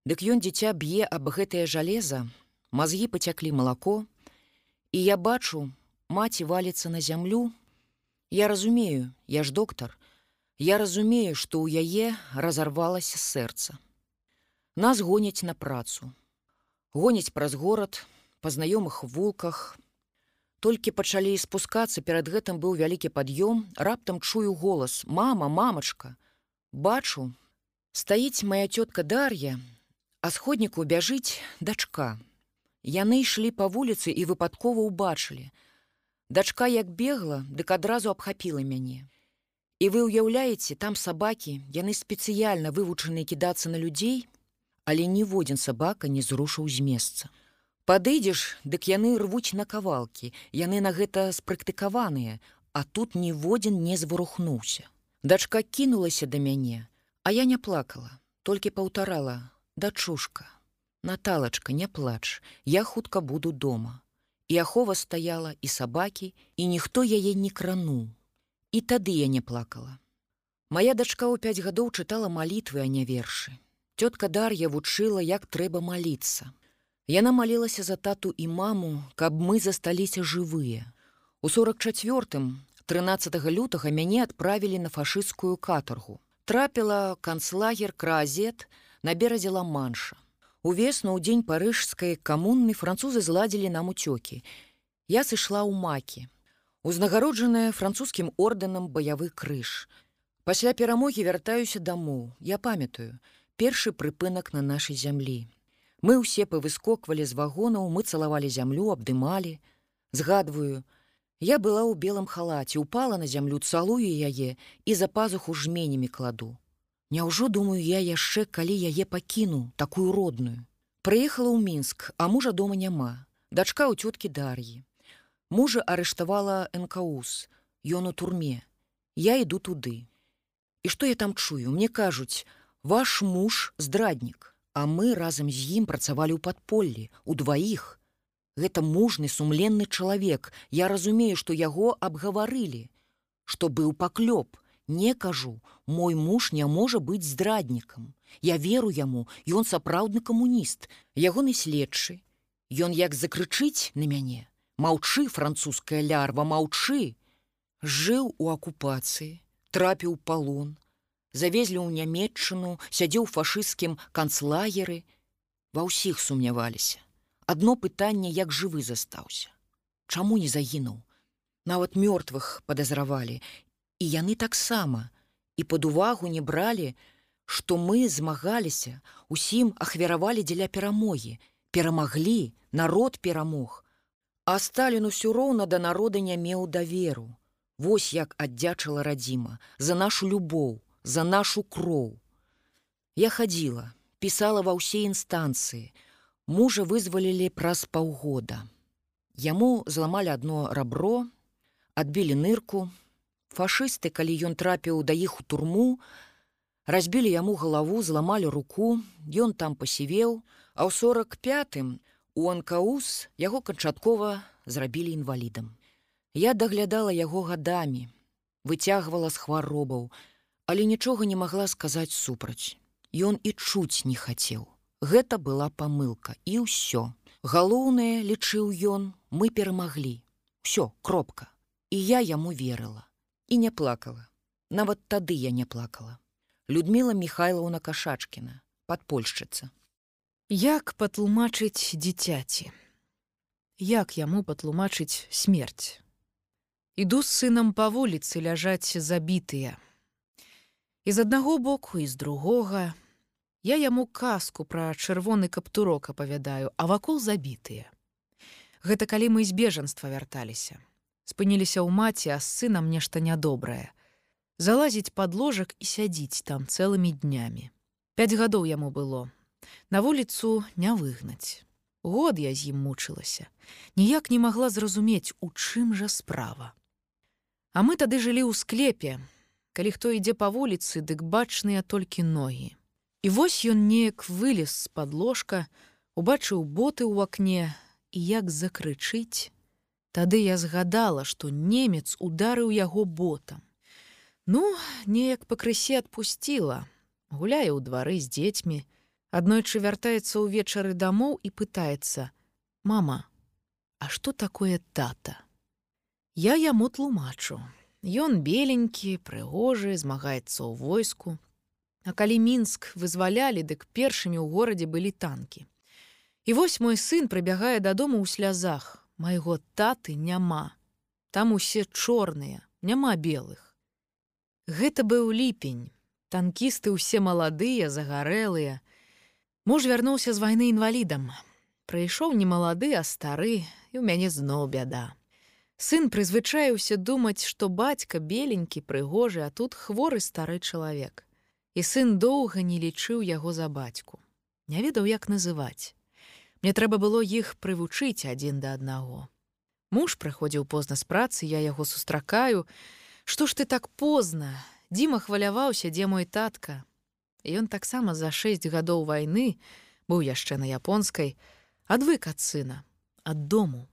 Speaker 2: Дык ён дзіця б'е аб гэтае жалеза мазгі пацяклі малако. І я бачу маці валіцца на зямлю. Я разумею я ж доктар. Я разумею, што ў яе разарвалася сэрца. Нас гоняць на працу. Гоняць праз горад, па знаёмых вулках. Толькі пачалі спускацца, перад гэтым быў вялікі пад'ём, раптам чую голас: « Мама, мамачка, бачу, стаіць моя цётка Дар'я, а сходніку бяжыць дачка. Яны ішлі па вуліцы і выпадкова ўбачылі. Дачка як бегла, дык адразу абхапіла мяне. І вы ўяўляеце, там сабакі, яны спецыяльна вывучаныя кідацца на людзей, але ніводзін сабака не зрушыў з месца. Падыдзеш, дык яны рвуць на кавалкі, яны на гэта спрактыкаваныя, а тут ніводзін не зварухнуўся. Дачка кінулася да мяне, а я не плакала, толькі паўтарала: дачушка, Наталачка, не плач, я хутка буду дома. І ахова стаяла і сабакі, і ніхто яе не крануў. І тады я не плакала. Мая дачка ў пяць гадоў чытала малітвы, а не вершы. Тётка Дар'я вучыла, як трэба маліцца. Яна малілася за тату і маму, каб мы засталіся жывыя. У 44 13 лютага мяне адправілі на фашысцкую катаргу. Трапіла канцлагер кразет на беразе ла-манша. Увесну ў дзень парыжскай камунны французы зладзілі нам уцёкі. Я сышла ў макі. Узнагароджаная французскім ордэнам баявы крыж. Пасля перамогі вяртаюся дамоў. Я памятаю, першы прыпынак на нашай зямлі. Мы ўсе павыскоквалі з вагонаў, мы цалавалі зямлю, абдымалі. Згадваю, я была ў белым халаце, упала на зямлю, цалую яе і за пазуху жменямі кладу. Няўжо думаю я яшчэ, калі яе пакіну, такую родную. Прыехала ў мінск, а мужа дома няма. Дачка ў цёткі дар'і. Мужа арыштавала НКУс, Ён у турме. Я іду туды. І што я там чую, мне кажуць, Ваш муж здраднік, а мы разам з ім працавалі ў падполлі, у дваіх. Гэта мужны сумленны чалавек. Я разумею, што яго абгаварылі, што быў паклёп. Не кажу, мой муж не можа быць здраднікам. Я веру яму, ён сапраўдны камуніст, ягоны следчы. Ён як закрычыць на мяне. Маўчы, французская лярва, маўчы. Жыў у акупацыі, трапіў палон, завезлі ў нямметчыну, сядзеў фашысцкім канцлагеры, ва ўсіх сумняваліся. Адно пытанне, як жывы застаўся. Чаму не загінуў? Нават мёртвых падазравалі, і яны таксама і пад увагу не бралі, што мы змагаліся, усім ахвяравалі дзеля перамогі, перамаглі, народ перамог. А Сталін усё роўна да народа не меў даверу. Вось як аддзячыла радзіма за нашу любоў, за нашу кроў. Я хадзіла, пісала ва ўсе інстанцыі. Мужа вызвалілі праз паўгода. Яму зламалі адно рабро, адбілі нырку. Фашысты, калі ён трапіў да іх у турму, разбілі яму галаву, зламалі руку, Ён там пасівеў, а ў 45 у анкаус яго канчаткова зрабілі інвалідам. Я даглядала яго гадамі, выцягвала з хваробаў, але нічога не магла сказаць супраць. Ён і чуць не хацеў. Гэта была памылка і ўсё. Галоўнае, лічыў ён, мы перамаглі. Всё, кропка. І я яму верыла і не плакала. Нават тады я не плакала. Людміла Михайлаўна Кашачкіна, падпольшчыца.
Speaker 1: Як патлумачыць дзіцяці? Як яму патлумачыць смерць? Іду з сынам па вуліцы ляжаць забітыя і з аднаго боку і з другога. Я яму казку пра чырвоны каптурок апавядаю а вакол забітыя. Гэта калі мы з бежанства вярталіся. Спыніліся ў маці а з сынам нешта нядобрае. Залазіць под ложак і сядзіць там цэлымі днямі. Пять гадоў яму было. На вуліцу не выгнаць. Год я з ім мучылася. Ніяк не магла зразумець у чым жа справа. А мы тады жылі ў склепе калі хто ідзе па вуліцы, дык бачныя толькі ногі. І вось ён неяк вылез з-пад ложка, убачыў боты ў акне і як закрычыць. Тады я згадала, што немец ударыў яго ботам. Ну, неяк пакрысе адпусціла, гуляе ў двары з дзецьмі, аднойчы вяртаецца ўвечары дамоў і пытаецца: « Мама, а што такое тата? Я яму тлумачу. Ён беленькі, прыгожы, змагаецца ў войску. А калі мінск вызвалялі, дык першымі ў горадзе былі танкі. І вось мой сын прыбягае дадому ў слязах. Майго таты няма. Там усе чорныя, няма белых. Гэта быў ліпень. Танкісты ўсе маладыя, загарэлыя. Муж вярнуўся з вайны інвалідам. Прыйшоў не малады, а стары, і ў мяне зноў бяда. Сын прызвычаіўся думаць, што бацька беленькі, прыгожы, а тут хворы стары чалавек. І сын доўга не лічыў яго за бацьку. Не ведаў, як называць. Мне трэба было іх прывучыць адзін да аднаго. Муж прыходзіў позна з працы, я яго сустракаю. Што ж ты так позна? Дзіма хваляваўся, дзе мой татка. Ён таксама за шэсць гадоў вайны быў яшчэ на японскай, адвык ад сына, ад дому.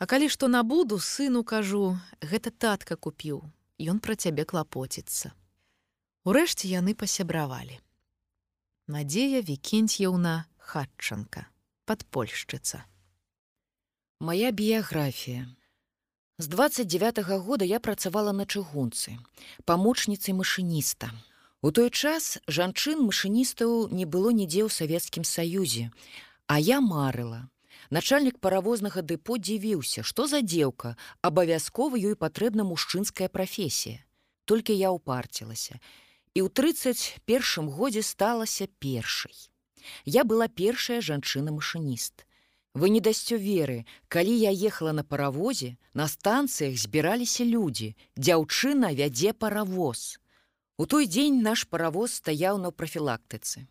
Speaker 1: А калі што набуду сыну кажу, гэта татка купіў, Ён пра цябе клапоціцца. Урэшце яны пасябравалі. Надзея Вкенцьеўна хатчанка, падпольшчыца.
Speaker 2: Мая біяграфія. З 29 -го года я працавала на чыгунцы, памочніцай машыніста. У той час жанчын машыністаў не было нідзе ў савецкім саюзе, а я марыла, Начальнік паравознага дэпо дзівіўся, што за дзеўка, абавязкова ёй патрэбна мужчынская прафесія. Толькі я ўпарцілася. І ў 31 годзе сталася першай. Я была першая жанчына-машыніст. Вы не дасцё веры, калі я ехала на паравозе, на станцыях збіраліся людзі, дзяўчына вядзе паравоз. У той дзень наш паравоз стаяў на прафілактыцы.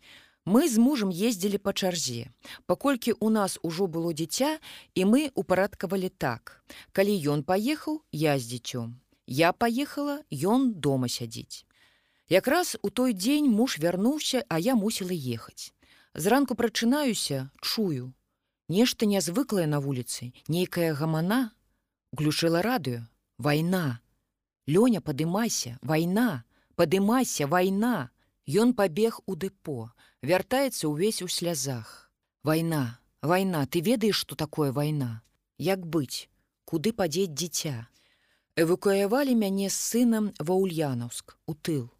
Speaker 2: Мы з мужам ездзілі па чарзе. Паколькі ў нас ужо было дзіця і мы упарадкавалі так. Калі ён паехаў, я з дзіцём. Я паехала, ён дома сядзіць. Якраз у той дзень муж вярнуўся, а я мусіла ехаць. Зранку прачынаюся, чую. Нешта нязвыклае на вуліцы, нейкая гамана уключыла радыё, вайна. Лёня, падымайся, вайна, падымайся, вайна. Ён пабег у дэпо вяртаецца ўвесь у слязах. Вайна, вайна, ты ведаеш, што такое вайна. Як быць, куды падзець дзіця. Эвакуявалі мяне з сынам ва Ульянаўск, у тыл.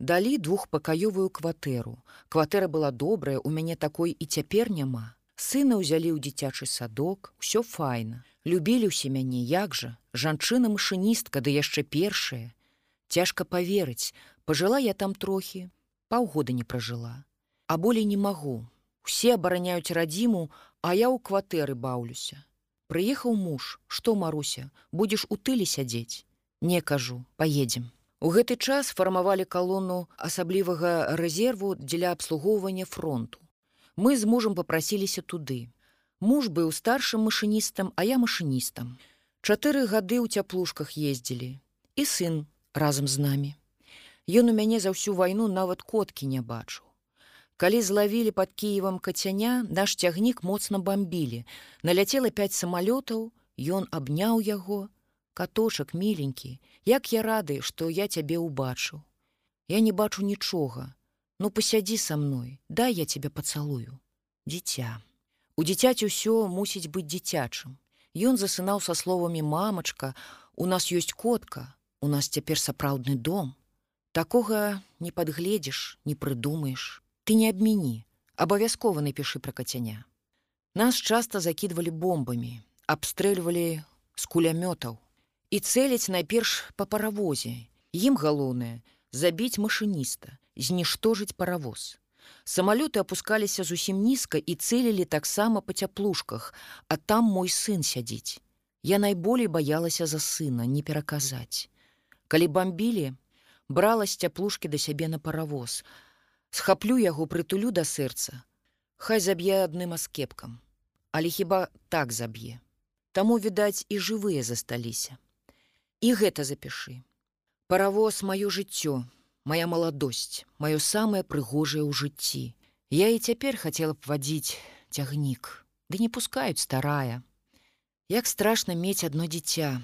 Speaker 2: Далі двухпакаёвую кватэру. Кватэра была добрая, у мяне такой і цяпер няма. Сына ўзялі ў дзіцячы садок, усё файна. Любілі ўсе мяне, як жа, жанчына-машыністка, ды яшчэ першая. Цяжка паверыць, пажыла я там трохі, паўгода не пражыла а болей не магу. Усе абараняюць радзіму, а я ў кватэры баўлюся. Прыехаў муж, што маруся, будзеш у тыле сядзець. Не кажу, поедем. У гэты час фармавалі калону асаблівага рэзерву дзеля абслугоўвання фронту. Мы з мужам попрасіліся туды. Муж быў старшым машыністам, а я машыністам. Чатыры гады ў цяплушках ездзілі. І сын разам з намі. Ён у мяне за ўсю вайну нават коткі не бачыў. Калі злавілі пад Кіевам кацяня, наш цягнік моцна бамбілі. Наляцела пяць самалётаў, Ён абняў яго, каточак міленькі, як я рады, што я цябе ўбачыў. Я не бачу нічога. Ну пасядзі са мной, дай я цябе пацалую. Дзіця. У дзіцяці ўсё мусіць быць дзіцячым. Ён засынаў са словамі мамачка, у нас ёсць котка, у нас цяпер сапраўдны дом. Такога не падгледзіш, не прыдумаеш ты не абмяні абавязкова напішы пра кацяня нас часта закідвалі бомбамі абстрэльвалі з кулямётаў і цэляць найперш па паравозе ім галоўнае забіць машыніста зніштожыць паравоз самалёты апускаліся зусім нізка і цэлілі таксама па цяплушках а там мой сын сядзіць я найболей баялася за сына не пераказаць калі бамбілі брала з цяплушкі да сябе на паравоз. Схаплю яго прытулю да сэрца. Хай заб'е адным аскепкам. Але хіба так заб'е? Таму відаць і жывыя засталіся. І гэта запішы. Паравоз маё жыццё моя маладосць маё самае прыгожае ў жыцці. Я і цяпер хацела б вадзіць цягнік. Ды не пускаюць старая. Як страшна мець адно дзіця.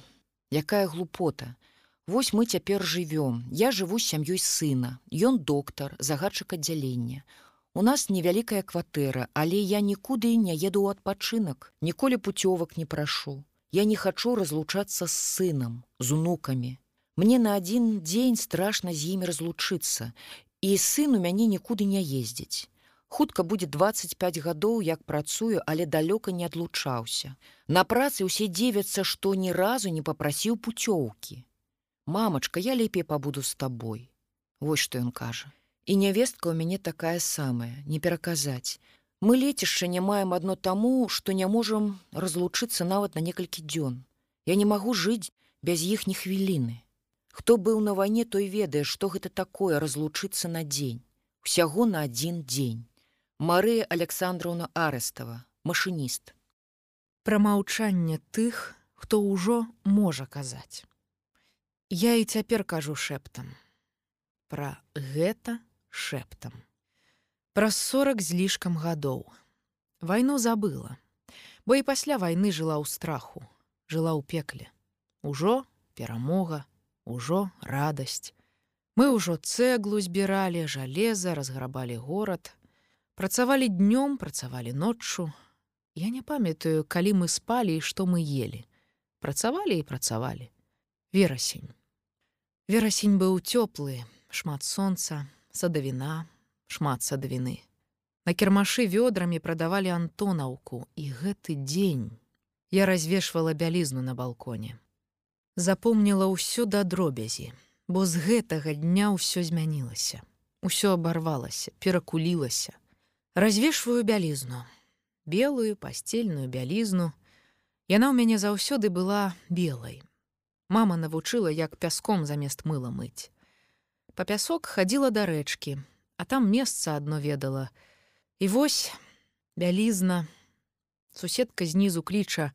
Speaker 2: Якая глупота Вось мы цяпер жывём. Я жыву з сям'ёй сына. Ён доктар, загадчык аддзялення. У нас невялікая кватэра, але я нікуды не еду ў адпачынак, ніколі пуцёвак не прашу. Я не хачу разлучацца з сынам, з унукамі. Мне на адзін дзень страшна з імі разлучыцца, і сын у мяне нікуды не ездзіць. Хутка будзе 25 гадоў, як працую, але далёка не адлучаўся. На працы ўсе дзівяцца, што ні разу не папрасіў пуцёўкі. Мамачка, я лепей пабуду з табой. Вось што ён кажа. І нявестка ў мяне такая самая, не пераказаць. Мы лецішча не маем адно таму, што не можам разлучыцца нават на некалькі дзён. Я не магу жыць без іхні хвіліны. Хто быў на вайне, той ведае, што гэта такое разлучыцца на дзень. Усяго на адзін дзень. Марыя Александраўна Арестава, машыніст.
Speaker 1: Пра маўчанне тых, хто ўжо можа казаць. Я і цяпер кажу шэптам. Пра гэта шэптам. Праз сорак з лішкам гадоў. Вайну забыла, бо і пасля вайны жыла ў страху, жыла ў пекле. Ужо перамога, ужо радасць. Мы ўжо цэглу збіралі, жалеза, разграбалі горад, Працавалі днём, працавалі ноччу. Я не памятаю, калі мы спалі і што мы ели. Працавалі і працавалі. Верасень. Верасень быў цёплы, шмат сонца, садавіна, шмат садавіны. На кірмашы вёдрамі прадавалі антонаўку, і гэты дзень я развешвала бялізну на балконе. Запомніла ўсё да дробязі, бо з гэтага дня ўсё змянілася. Усё абарвалася, перакулілася. Развешваю бялізну, белую пасцельную бялізну. Яна ў мяне заўсёды была белай. Мама навучыла, як пяском замест мыла мыць. Па пясок хадзіла да рэчкі, а там месца адно ведала. І вось бялізна, суседка знізу кліча,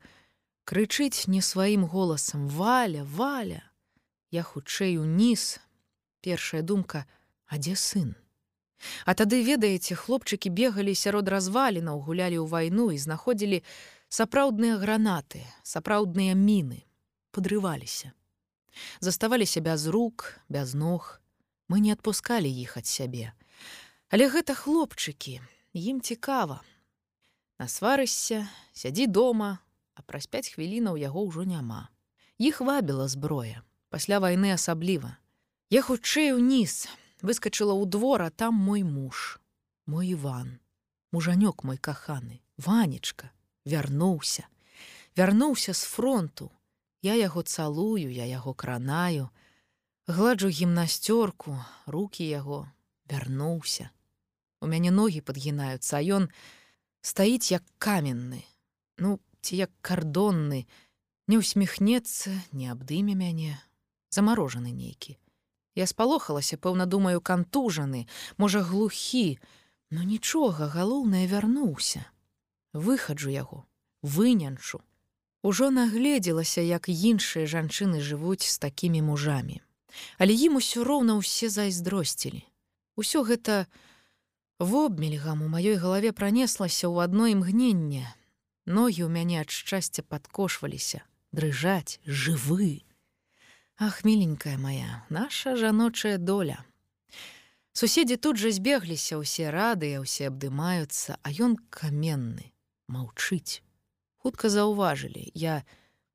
Speaker 1: крычыць не сваім голасам: валя, валя. Я хутчэй уніз. Першая думка: а дзе сын? А тады ведаеце, хлопчыкі бегалі сярод развалінаў, гулялі ў вайну і знаходзілі сапраўдныя гранаты, сапраўдныя міны, падрываліся. Заставаліся без рук, без ног. Мы не адпускалі іх ад сябе. Але гэта хлопчыкі, ім цікава. Насварышся, сядзі дома, а праз пяць хвілінаў яго ўжо няма. Іх вабіла зброя, пасля вайны асабліва. Я хутчэй уніз, выскочыла ў двора там мой муж мой иван мужанёк мой каханы ванечка вярнуўся вярнуўся з фронту я яго цалую я яго кранаю гладжу гімнасцёрку руки яго вярнуўся у мяне ногі подгінаюцца ён стаіць як каменны ну ці як кардонны не усміхнецца не абдыме мяне замарожаны нейкі Я спалохалася, пэўна думаю, кантужаны, можа глухі, но нічога, галоўнае вярнуўся. Выхаджу яго, вынянчу. Ужо нагледзелася, як іншыя жанчыны жывуць з такімі мужамі. Але ім усё роўна ўсе зайздросцілі. Усё гэта вобмельгам у маёй галаве пранеслася ў адно імгненне. Ногі ў мяне ад шчасця падкошваліся, дрыжаць, жывы. Ах, миленькая моя, наша жаночая доля. Суседзі тут жа збегліся, усе радыя, усе абдымаюцца, а ён каменны, маўчыць. Хутка заўважылі, я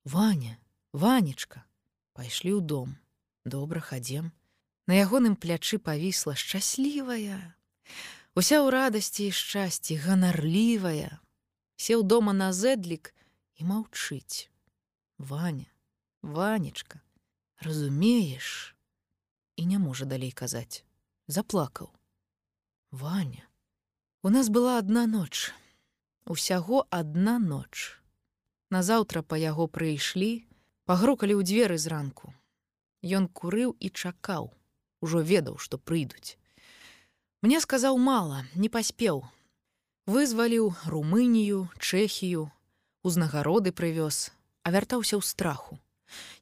Speaker 1: Ваня, ванечка, пайшлі ў дом, добра хадзем. На ягоным плячы павісла шчаслівая. Уся ў радасці і шчасці, ганарлівая, сеў дома на зэдлік і маўчыць. Ваня, ванечка, разумееш? І не можа далей казаць. Заплакаў. Ваня у нас была одна ноч. Усяго одна ноч назаўтра па яго прыйшлі пагрукалі ў дзверы зранку ён курыў і чакаў ужо ведаў што прыйдуць мне сказаў мала не паспеў вызваліў румынію чэхію узнагароды прывёз а вяртаўся ў страху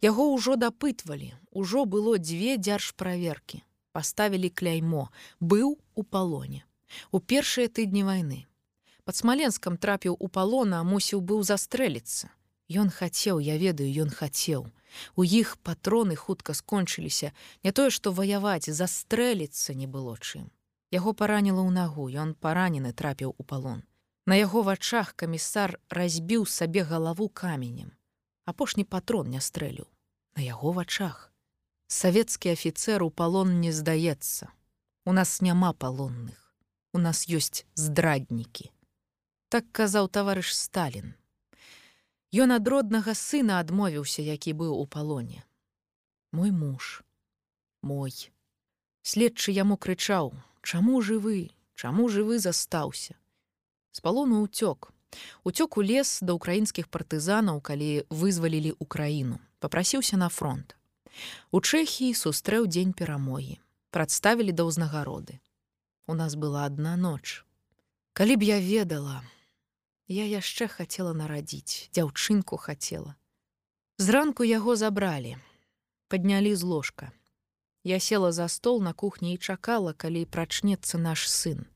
Speaker 1: Яго ўжо дапытвалі, ужо было дзве дзяржправеркі. Паставілі кляймо, быў у палоне. У першыя тыдні вайны. Пад смаленскам трапіў у палона, мусіў быў застрэліцца. Ён хацеў, я ведаю, ён хацеў. У іх патроны хутка скончыліся, не тое, што ваяваць, застрэліцца не было чым. Яго параніла ў нагу, ён паранены трапіў у палон. На яго вачах камісар разбіў сабе галаву каменем апошні патрон не стрэліў на яго вачах Савецкі афіцэр у палон не здаецца. У нас няма палонных. У нас ёсць здраднікі. Так казаў таварыш Сталін. Ён ад роднага сына адмовіўся, які быў у палоне. Мой муж, мой. Следчы яму крычаў: « Чаму жывы, Чаму жывы застаўся? З палону ўцёк. Уцёк у лес да ўкраінскіх партызанаў, калі вызвалілі ўкраіну, попрасіўся на фронт. У Чэхіі сустрэў дзень перамогі, прадставілі да ўзнагароды. У нас была адна ноч. Калі б я ведала, Я яшчэ хацела нарадзіць, дзяўчынку хацела. Зранку яго забралі, паднялі з ложка. Я села за стол на кухні і чакала, калі прачнецца наш сын.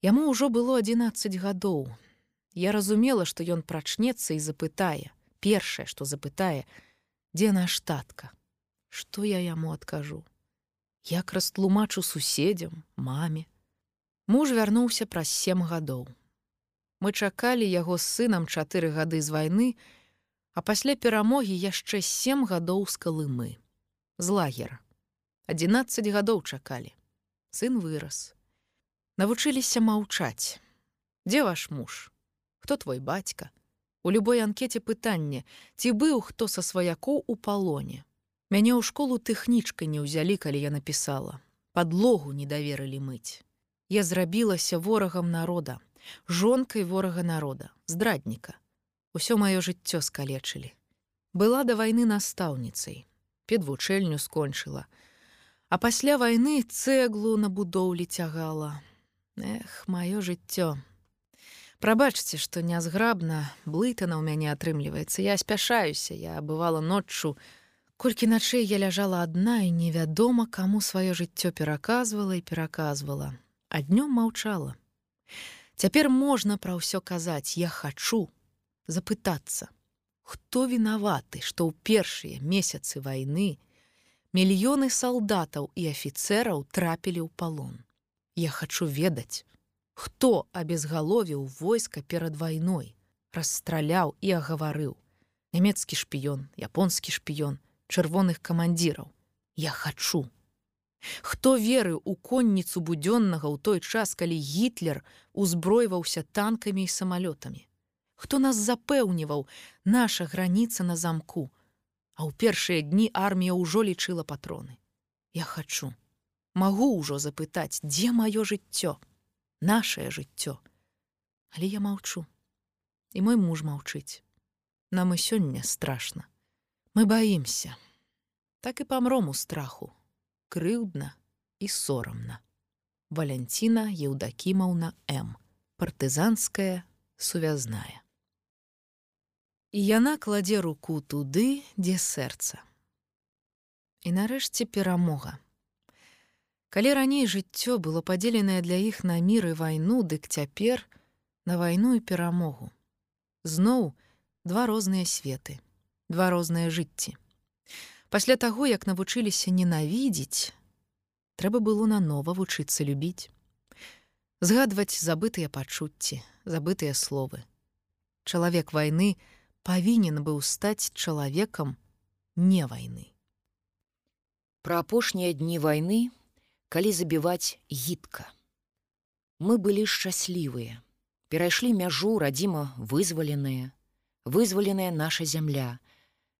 Speaker 1: Яму ўжо было 11 гадоў. Я разумела, што ён прачнецца і запытае, першае, што запытае, дзе наш татка. Што я яму адкажу? Як растлумачу суседзям, маме. Муж вярнуўся праз сем гадоў. Мы чакалі яго з сынам чатыры гады з вайны, а пасля перамогі яшчэ сем гадоў з калымы. З лагера. 11 гадоў чакалі. Сын вырас. Навучыліся маўчаць. Дзе ваш муж? Хто твой бацька? У любой анкеце пытанне, ці быў хто са сваякоў у палоне. Мяне ў школу тэхнічкай не ўзялі, калі я напісала. Падлогу не даверылі мыць. Я зрабілася ворагам народа жонкай ворага народа, здрадніка. Усё маё жыццё скалечылі. Была да вайны настаўніцай, педвучэльню скончыла. А пасля вайны цэглу на будоўлі цягала. Эх, маё жыццё. Прабачце, што нязграбна, блытана ў мяне атрымліваецца. Я спяшаюся, я бывала ноччу. Колькі начэй я ляжала адна і невядома, каму сваё жыццё пераказвала і пераказвала. А днём маўчала. Цяпер можна пра ўсё казаць, я хачу запытацца, хто вінаваты, што ў першыя месяцы вайны мільёны салдатаў і афіцэраў трапілі ў палон. Я хачу ведаць, хто абезгаловіў войска перад вайной, расстраляў і агаварыў нямецкі шпіён, японскі шпіён, чырвоных камандзіраў. Я хачу Хто верыў у конніцу будзённага ў той час, калі гітлер узбройваўся танкамі і самалётамі? Хто нас запэўніваў наша граніца на замку, А ў першыя дні армія ўжо лічыла патроны. Я хачу, магу ўжо запытаць, дзе маё жыццё, нашее жыццё. Але я маўчу. І мой муж маўчыць. Нам і сёння страшна. Мы баімся. Так і памром у страху, крыўдна і сорамна. Валянціна Еўдакімаўна М. партызанская сувязная. І яна кладзе руку туды, дзе сэрца. І нарэшце перамога. Калі раней жыццё было падзеленае для іх на мір і вайну, дык цяпер на вайну і перамогу. Зноў два розныя светы, два розныя жыцці. Пасля таго, як навучыліся ненавідзець, трэба было нанова вучыцца любіць. Згадваць забытыя пачуцці, забытыя словы. Чалавек вайны павінен быў стаць чалавекам не вайны.
Speaker 2: Пра апошнія дні вайны, калі забіваць гідка. Мы былі шчаслівыя, перайшлі мяжу радзіма вызваленыя, вызваленая наша зямля,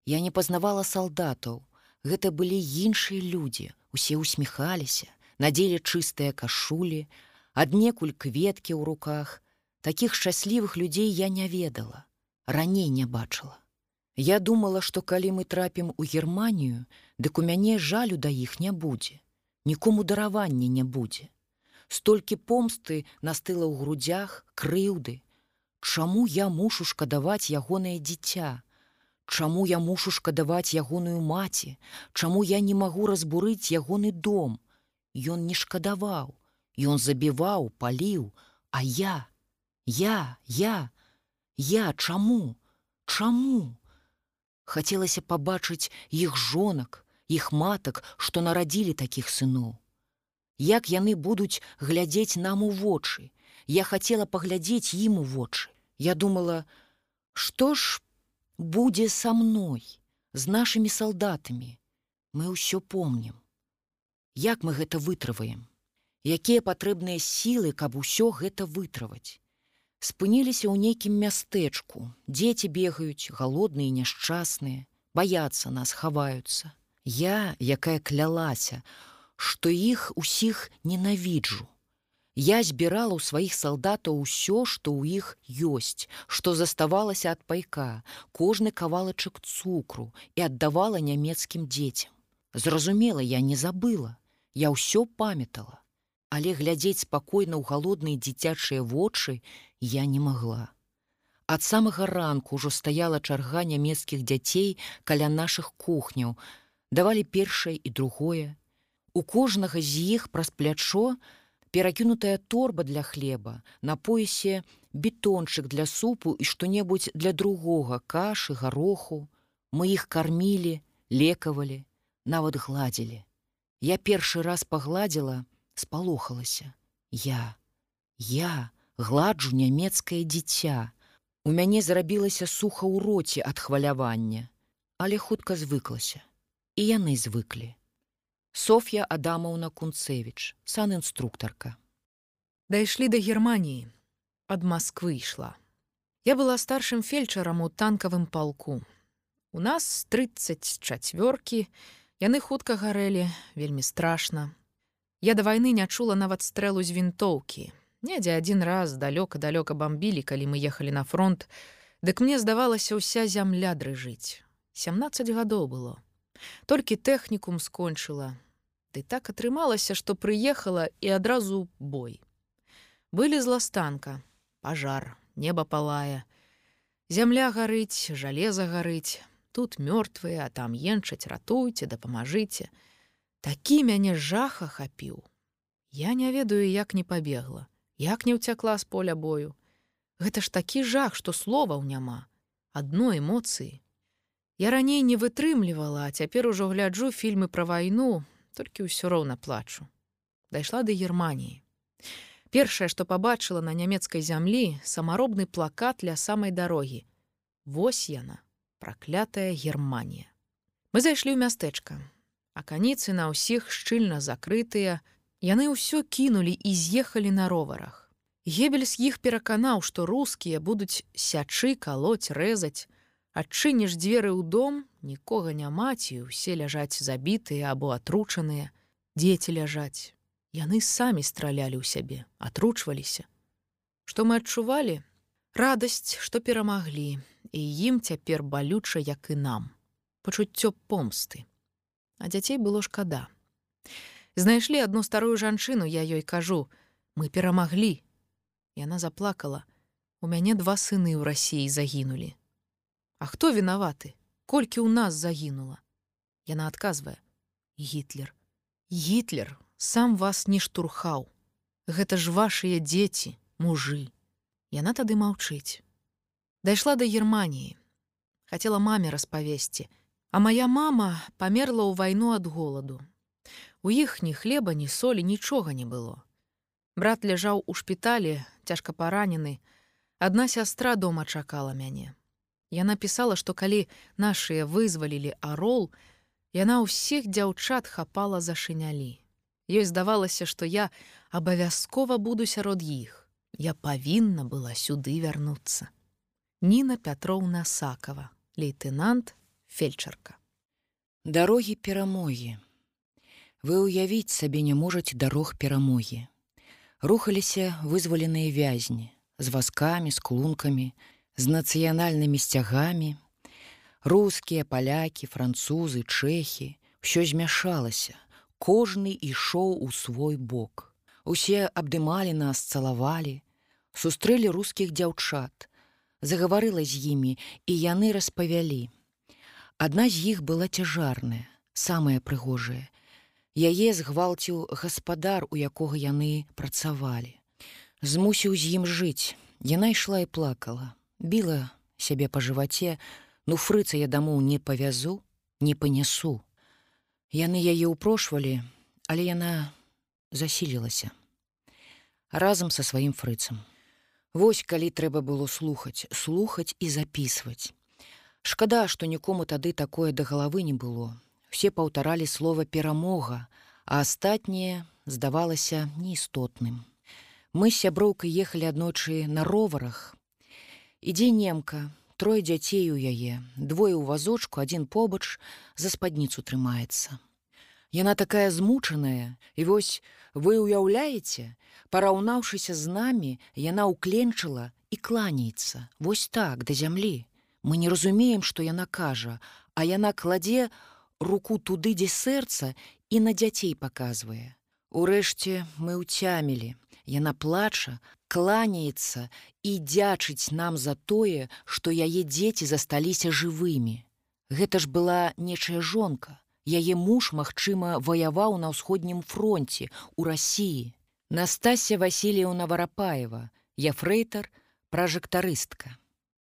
Speaker 2: Я не пазнавала салдатаў. Гэта былі іншыя людзі, усе усміхаліся, надзелі чыстыя кашулі, аднекуль кветкі ў руках. Такіх шчаслівых людзей я не ведала, раней не бачыла. Я думала, што калі мы трапім у Германію, дык у мяне жалю да іх не будзе. Нікому даравання не будзе. Столькі помсты настыла ў грудзях, крыўды. Чаму я мушу шкадаваць ягонае дзіця? Чаму я мушу шкадаваць ягоную маці, Чаму я не магу разбурыць ягоны дом? Ён не шкадаваў, Ён забіваў, паліў, а я, я, я, я чаму, Чаму? Хацелася пабачыць іх жонак, іх матак, што нарадзілі такіх сыноў. Як яны будуць глядзець нам у вочы, Я хацела паглядзець ім у вочы. Я думала, што ж будзе са мной з нашими салдатамі мы ўсё помнім. Як мы гэта вытрываем? Якія патрэбныя сілы, каб усё гэта вытрываць? Спыніліся ў нейкім мястэчку. Дзеці бегаюць, галодныя, няшчасныя, баяцца нас хаваюцца. Я, якая клялася, што іх усіх ненавіджу. Я збірала ў сваіх салдатаў усё, што ў іх ёсць, што заставалася ад пайка, кожны кавалачак цукру і аддавала нямецкім дзецям. Зразумела, я не забыла, я ўсё памятала, але глядзець спакойна ў галодныя дзіцячыя вочы я не магла. Ад самага ранку ўжо стаяла чарга нямецкіх дзяцей каля нашых кухняў, давалі першае і другое. У кожнага з іх праз плячо перакінутая торба для хлеба, на поясе бетончык для супу і што-небудзь для другога кашы, гароху. Мы іх кармілі, лекавалі, нават гладзілі. Я першы раз пагладзіла, спалохалася. Я, я гладжу нямецкае дзіця. У мяне зрабілася суха ў роце ад хвалявання, але хутка звыклася. І яны звыклі. Софья Адамаўна Кунцевіч, сан-інструктарка.
Speaker 1: Дайшлі да Геррманіі. Ад Масквы ішла. Я была старшым фельчарам у танкавым палку. У нас 34кі, Яны хутка гарэлі, вельмі страшна. Я да вайны не чула нават стрэлу з вінтоўкі. Недзе адзін раз далёка-далёка бамбілі, калі мы ехалі на фронт, Дык мне здавалася ўся зямля дрыжыць. 17 гадоў было. Толькі тэхнікум скончыла. Ды так атрымалася, што прыехала і адразу бой. Былі зластанка, пажар, неба палае. Зямля гарыць, жалеза гарыць, тут мёртвыя, а там енчаць, ратуйце, дапамажыце. Такі мяне жаха хапіў. Я не ведаю, як не пабегла, як не ўцякла з поля бою. Гэта ж такі жах, што словаў няма, адно эмоцыі. Я раней не вытрымлівала, а цяпер ужо гляджу фільмы пра вайну, толькі ўсё роўна плачу. Дайшла да Геррманіі. Першае, што пабачыла на нямецкай зямлі самаробны плакат ля самай дарогі. Вось яна праклятая Германія. Мы зайшлі ў мястэчка. Аканіцы на ўсіх шчыльна закрытыя, яны ўсё кінулі і з'ехалі на роварах. Гебель з іх пераканаў, што рускія будуць сячы калоць рэзаць, адчыніш дзверы ў дом, нікога няма ці ўсе ляжаць забітыя або атручаныя, дзеці ляжаць. Яны самі стралялі ў сябе, атручваліся. Што мы адчувалі? Радасць, што перамаглі, і ім цяпер балюча як і нам. Пачуццё помсты. А дзяцей было шкада. Знайшлі одну старую жанчыну я ёй кажу мы перамаглі яна заплакала. У мяне два сыны ў рассіі загінулі а хто вінаваты колькі ў нас загінула яна адказвае гітлер гітлер сам вас не штурхаў гэта ж вашыя дзеці мужы яна тады маўчыць Дайшла да Геррманіі. Хацела маме распавесці, А моя мама памерла ў вайну ад голаду. У іх ні хлеба, ні солі нічога не было. Брат ляжаў у шпіталі, цяжка паранены. Адна сястра дома чакала мяне. Яна пісала, што калі нашыя вызвалілі арол, яна ўсіх дзяўчат хапала за шынялі. Ёй здавалася, што я абавязкова буду сярод іх. Я павінна была сюды вярнуцца. Ніна Пятроўна Сакава, лейтенант фельчарка.
Speaker 2: Дарогі перамогі. Вы ўявіць сабе не можаце дарог перамогі. Рухаліся вызваленыя вязні, з вазкамі, з клункамі, з нацыянальнымі сцягамі. Рускія, палякі, французы, чэхі, ўсё змяшалася. Кожны ішоў у свой бок. Усе абдымалі нас, цалавалі, сустрэлі рускіх дзяўчат, загаварыла з імі і яны распавялі. Адна з іх была цяжарная, самая прыгожая. Яе згвалціў гаспадар, у якога яны працавалі. Змусіў з ім жыць. Яна ішла і плакала, біла сябе па жываце, ну фрыца я дамоў не павязу, не панясу. Яны яе ўпрошвалі, але яна засілілася разам са сваім фрыцам. Вось калі трэба было слухаць, слухаць і записываць. Шкада, што нікому тады такое да галавы не было. все паўтаралі слова перамога, а астатняе здавалася неістотным. Мы з сяброўкай ехалі аднойчы на роварах. Ідзе немка, трое дзяцей у яе, двое ў вазочку, адзін побач за спадніцу трымаецца. Яна такая змучаная, і вось вы ўяўляеце, параўнаўшыся з намі, яна ўкленчыла і кланяецца, вось так да зямлі. Мы не разумеем, што яна кажа, а яна кладзе руку туды, дзе сэрца і на дзяцей паказвае. Урэшце мы ўцямілі. Яна плача, кланяецца і дзячыць нам за тое, што яе дзеці засталіся жывымі. Гэта ж была нечая жонка. Яе муж, магчыма, ваяваў на ўсходнім фронте у рассіі. Настасья Васильевна Варапаева, яфрэйтар, пражэктарыстка.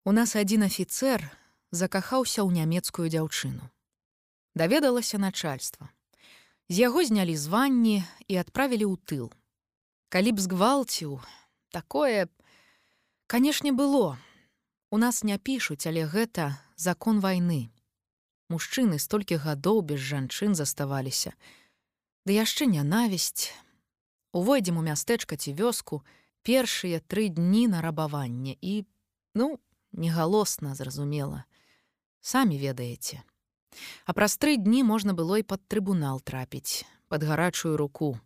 Speaker 1: У нас адзін афіцэр закахаўся ў нямецкую дзяўчыну. Даведалася начальства. З яго знялі званні і адправілі ў тыл. Калі б згвалціў, такое, канешне, было. У нас не пішуць, але гэта закон вайны мужчыны столькі гадоў без жанчын заставаліся. Ды яшчэ нянавісць. Увойдзем у мястэчка ці вёску першыя тры дні на рабаванне і, ну, негалосна зразумела. Самі ведаеце. А праз тры дні можна было і пад трыбунал трапіць, пад гарачую руку.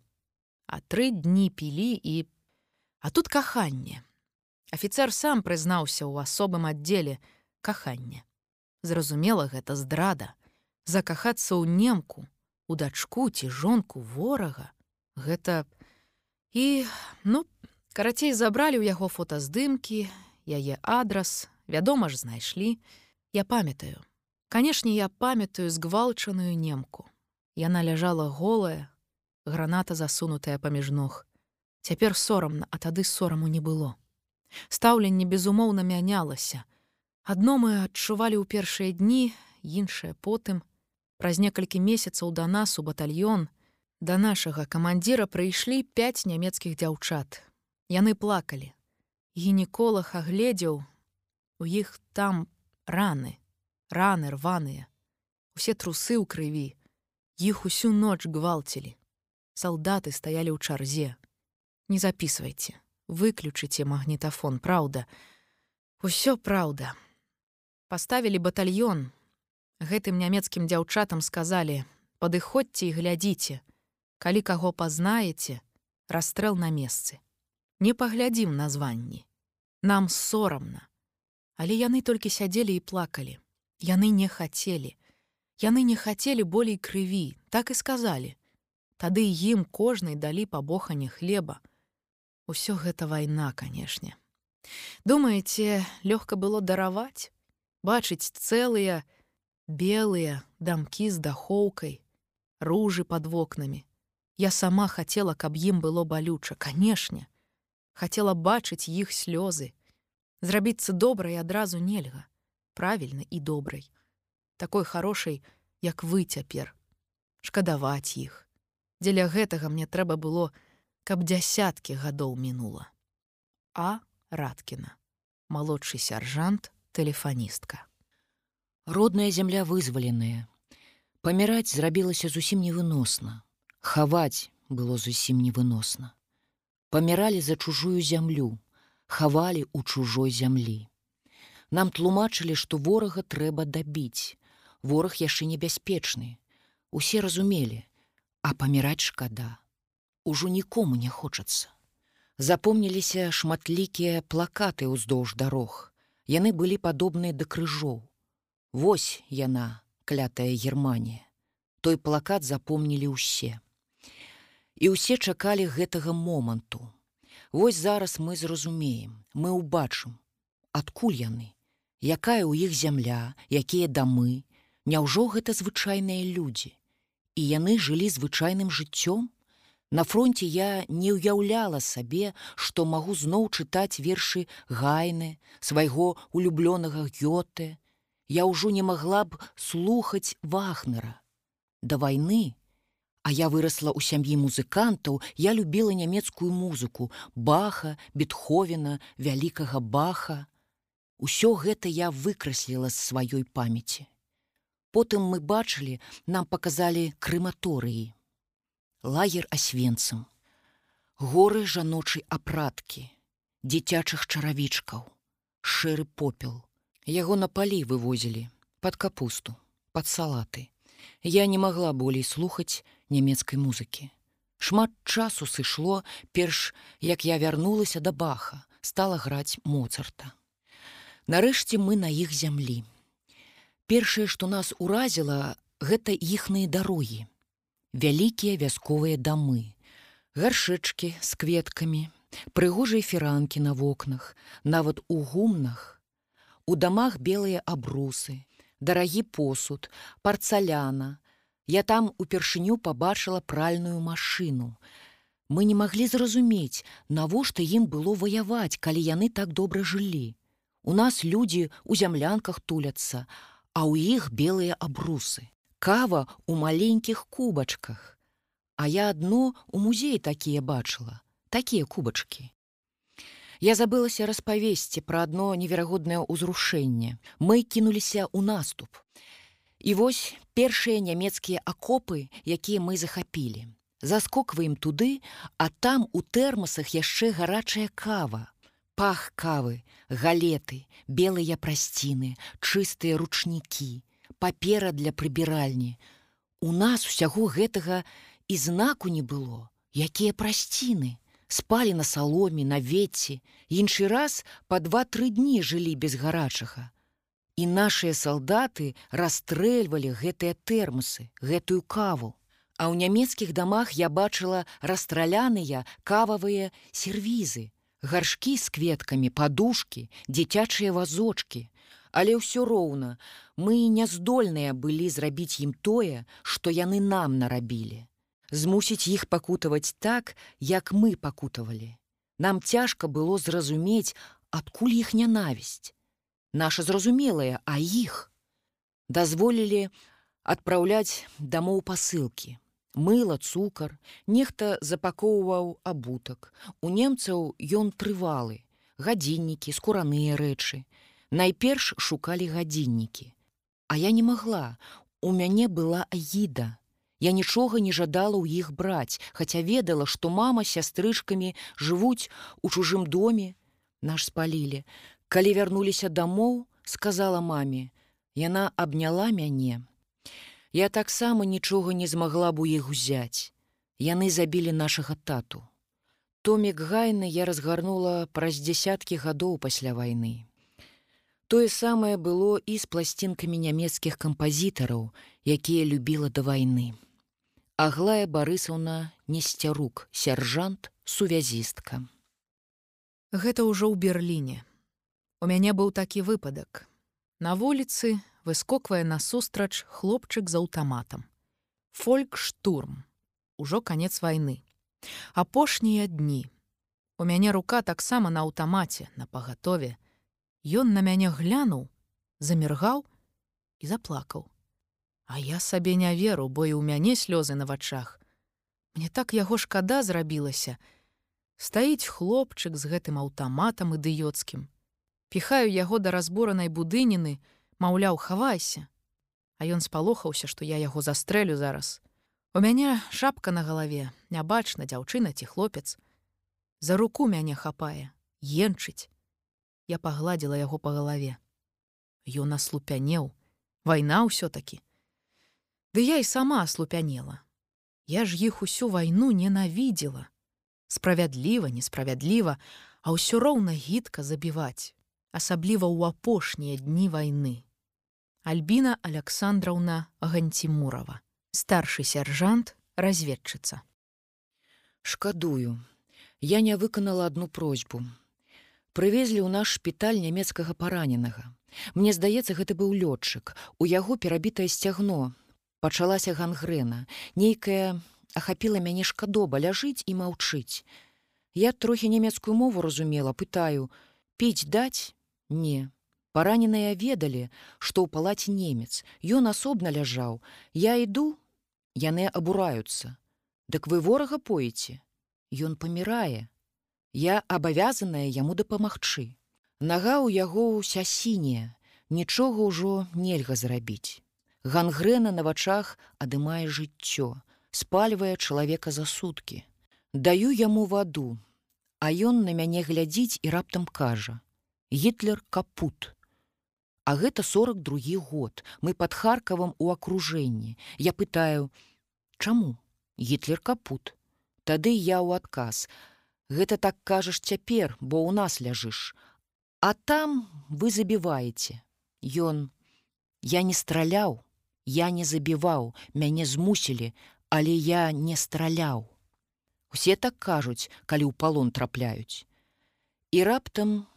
Speaker 1: А тры дні пілі і... А тут каханне. Афіцэр сам прызнаўся ў асобым аддзеле кахання. Зразумела, гэта здрада. Закахацца ў немку, у дачку ці жонку ворага. Гэта і ну, карацей забралі ў яго фотаздымкі, яе адрас, вядома ж, знайшлі. Я памятаю. Канешне, я памятаю згвалчаную немку. Яна ляжала голая, граната засунутая паміж ног. Цяпер сорамна, а тады сораму не было. Стаўленне безумоўна мянялася. Адно мы адчувалі ў першыя дні, іншае потым. Праз некалькі месяцаў да нас у батальён да нашага камандзіра прыйшлі пяць нямецкіх дзяўчат. Яны плакалі. Гінеколог агледзеў у іх там раны, раны рваныя, усе трусы ў крыві, іх усю ноч гвалцілі. Салдаты стаялі ў чарзе. Не записывайте, выключыце магнітафон, праўда. Усё праўда паставілі батальён гэтым нямецкім дзяўчатам сказалі падыходзьце і глядзіце. Калі каго пазнаеце расстрэл на месцы. Не паглядзім названні нам сорамна але яны толькі сядзелі і плакалі. Яны не хацелі. Яны не хацелі болей крыві так і сказалі. Тады ім кожнай далі пабохані хлеба усё гэта вайна канешне. Думаеце лёгка было дараваць? Бачыць цэлыя белыя дамкі з дахоўкай, ружы под вокнамі. Я сама хацела, каб ім было балюча, канешне, хацела бачыць іх слёзы, зрабіцца добрай адразу нельга, правільна і добрай, такой хорошай, як вы цяпер, шкадаваць іх. Дзеля гэтага мне трэба было, каб дзясяткі гадоў мінула. А радкіна, малодшы сяржант, тэлефаністка.
Speaker 2: Родная зямля вызваленая. Паміраць зрабілася зусім невыносна. Хаваць было зусім невыносна. Паміралі за чужую зямлю, хавалі ў чужой зямлі. Нам тлумачылі, што ворага трэба дабіць. Вораг яшчэ небяспечны. Усе разумелі, а паміраць шкада. Ужо нікому не хочацца. Запомніліся шматлікія плакаты ўздоўж дарог. Яны былі падобныя да крыжоў. Вось яна, клятая Германія. Той плакат запомнілі ўсе. І ўсе чакалі гэтага моманту. Вось зараз мы зразумеем, мы ўбачым, адкуль яны, якая ў іх зямля, якія дамы, Няўжо гэта звычайныя людзі. І яны жылі звычайным жыццём, На фронте я не ўяўляла сабе, што магу зноў чытаць вершы гайны, свайго улюблёнага гёты. Я ўжо не магла б слухаць вахнера. Да вайны, А я вырасла ў сям'і музыкантаў, я любіла нямецкую музыку, баха, бетховена, вялікага баха. Усё гэта я выкрасліла з сваёй памяці. Потым мы бачылі, нам паказалі крэматорыі. Лагер асвенцам. Горы жаночай апраткі, дзіцячых чаравічкаў, шэры попел. Яго на палі вывозілі под капусту, под салаты. Я не магла болей слухаць нямецкай музыкі. Шмат часу сышло, перш як я вярнулася да баха, стала граць моцарта. Нарэшце мы на іх зямлі. Першае, што нас уразіла, гэта іхныя дарогі. Вялікія вясковыя дамы, гаршэчкі з кветкамі, прыгожыя фіранкі на вокнах, нават у гумнах. У дамах белыя абрусы, дарагі посуд, парцаляна. Я там упершыню пабачыла пральную машыну. Мы не маглі зразумець, навошта ім было ваяваць, калі яны так добра жылі. У нас людзі ў зямлянках туляцца, а ў іх белыя абрусы. Кава ў маленькіх кубачках. А я адно у музеі такія бачыла, такія кубачкі. Я забылася распавесці пра адно неверагоднае ўзрушэнне. Мы кінуліся ў наступ. І вось першыя нямецкія акопы, якія мы захапілі. Заскокваем туды, а там у тэрмасах яшчэ гарачая кава, пах кавы, галеты, белыя прасціны, чыстыя ручнікі, папера для прыбіральні. У нас усяго гэтага і знаку не было, якія прасціны, спалі на саломе, на ветці, іншы раз па два-тры дні жылі без гарачага. І нашыя салдаты расстрэльвалі гэтыя тэрмасы, гэтую каву. А ў нямецкіх дамах я бачыла расстраляныя кававыя сервізы, гаршкі з кветкамі, падушкі, дзіцячыя вазочки. Але ўсё роўна, мы не здольныя былі зрабіць ім тое, што яны нам нарабілі. Змусіць іх пакутаваць так, як мы пакутавалі. Нам цяжка было зразумець, адкуль іх нянавісць. Наша зразумелая, а іх дазволілі адпраўляць дамоў пасылкі мыла цукар нехта запакоўваў абутак у немцаў ён трывалы гадзіннікі скураныя рэчы найперш шукалі гадзіннікі а я не магла у мяне была агіда я нічога не жадала ў іх браць хаця ведала што мама сястрычкамі жывуць у чужым доме наш спалілі калі вярнуліся дамоў сказала маме яна абняла мяне Я таксама нічога не змагла б у іх узяць. Яны забілі нашага тату. Томік гайны я разгарнула праз дзясяткі гадоў пасля вайны. Тое самае было і з пласцінкамі нямецкіх кампазітараў, якія любіла да вайны. Аглая барысаўна несцярук, сяржант, сувязістка.
Speaker 1: Гэта ўжо ў Берліне. У мяне быў такі выпадак. На вуліцы выскоквае насустрач хлопчык з аўтаматам. Фольк штурм. Ужо канец вайны. Апошнія дні. У мяне рука таксама на аўтамаце, на пагатове. Ён на мяне глянуў, заміргаў і заплакаў. А я сабе не веру, бо і ў мяне слёзы на вачах. Мне так яго шкада зрабілася. Стаіць хлопчык з гэтым аўтаматам ідыёцкім. Піхаю яго да разборанай будыніны, маўляў хавайся а ён спалохаўся што я яго застрэлю зараз у мяне шапка на галаве нябачна дзяўчына ці хлопец за руку мяне хапае енчыць я пагладзіла яго па галаве ён аслупянеў вайна ўсё-такі ды я і сама аслупянела я ж іх усю вайну ненавідзела справядліва несправядліва а ўсё роўна гідка забіваць асабліва ў апошнія дні вайны Альбіна Александраўна Ганцімурава, старшы сяржант, разведчыца.
Speaker 2: Шкадую, я не выканала одну просьбу. Прывезлі ў наш шпіталь нямецкага параненага. Мне здаецца, гэта быў лётчык. У яго перабітае сцягно. Пачалася гангрэна. Нейкая ахапіла мяне шкадоба ляжыць і маўчыць. Я трохі нямецкую мову разумела, пытаю: піць даць? Не, Параненыя ведалі, што ў палаце немец, Ён асобна ляжаў. Я іду, яны абураюцца. Дык вы ворага поеце. Ён памірае. Я абавязаная яму дапамагчы. Нага ў яго ўся сіняя, нічога ўжо нельга зрабіць. Гангрэна на вачах адымае жыццё, спальвае чалавека за суткі. Даю яму ваду, а ён на мяне глядзіць і раптам кажа: Гітлер капут. А гэта 42 год. Мы пад харкавам у акружэнні. Я пытаю: Чаму? Гітлер капут. Тады я ў адказ. Гэта так кажаш цяпер, бо ў нас ляжыш. А там вы забіваеце. Ён: Я не страляў, я не забіваў, мяне змусілі, але я не страляў. Усе так кажуць, калі ў палон трапляюць. І раптам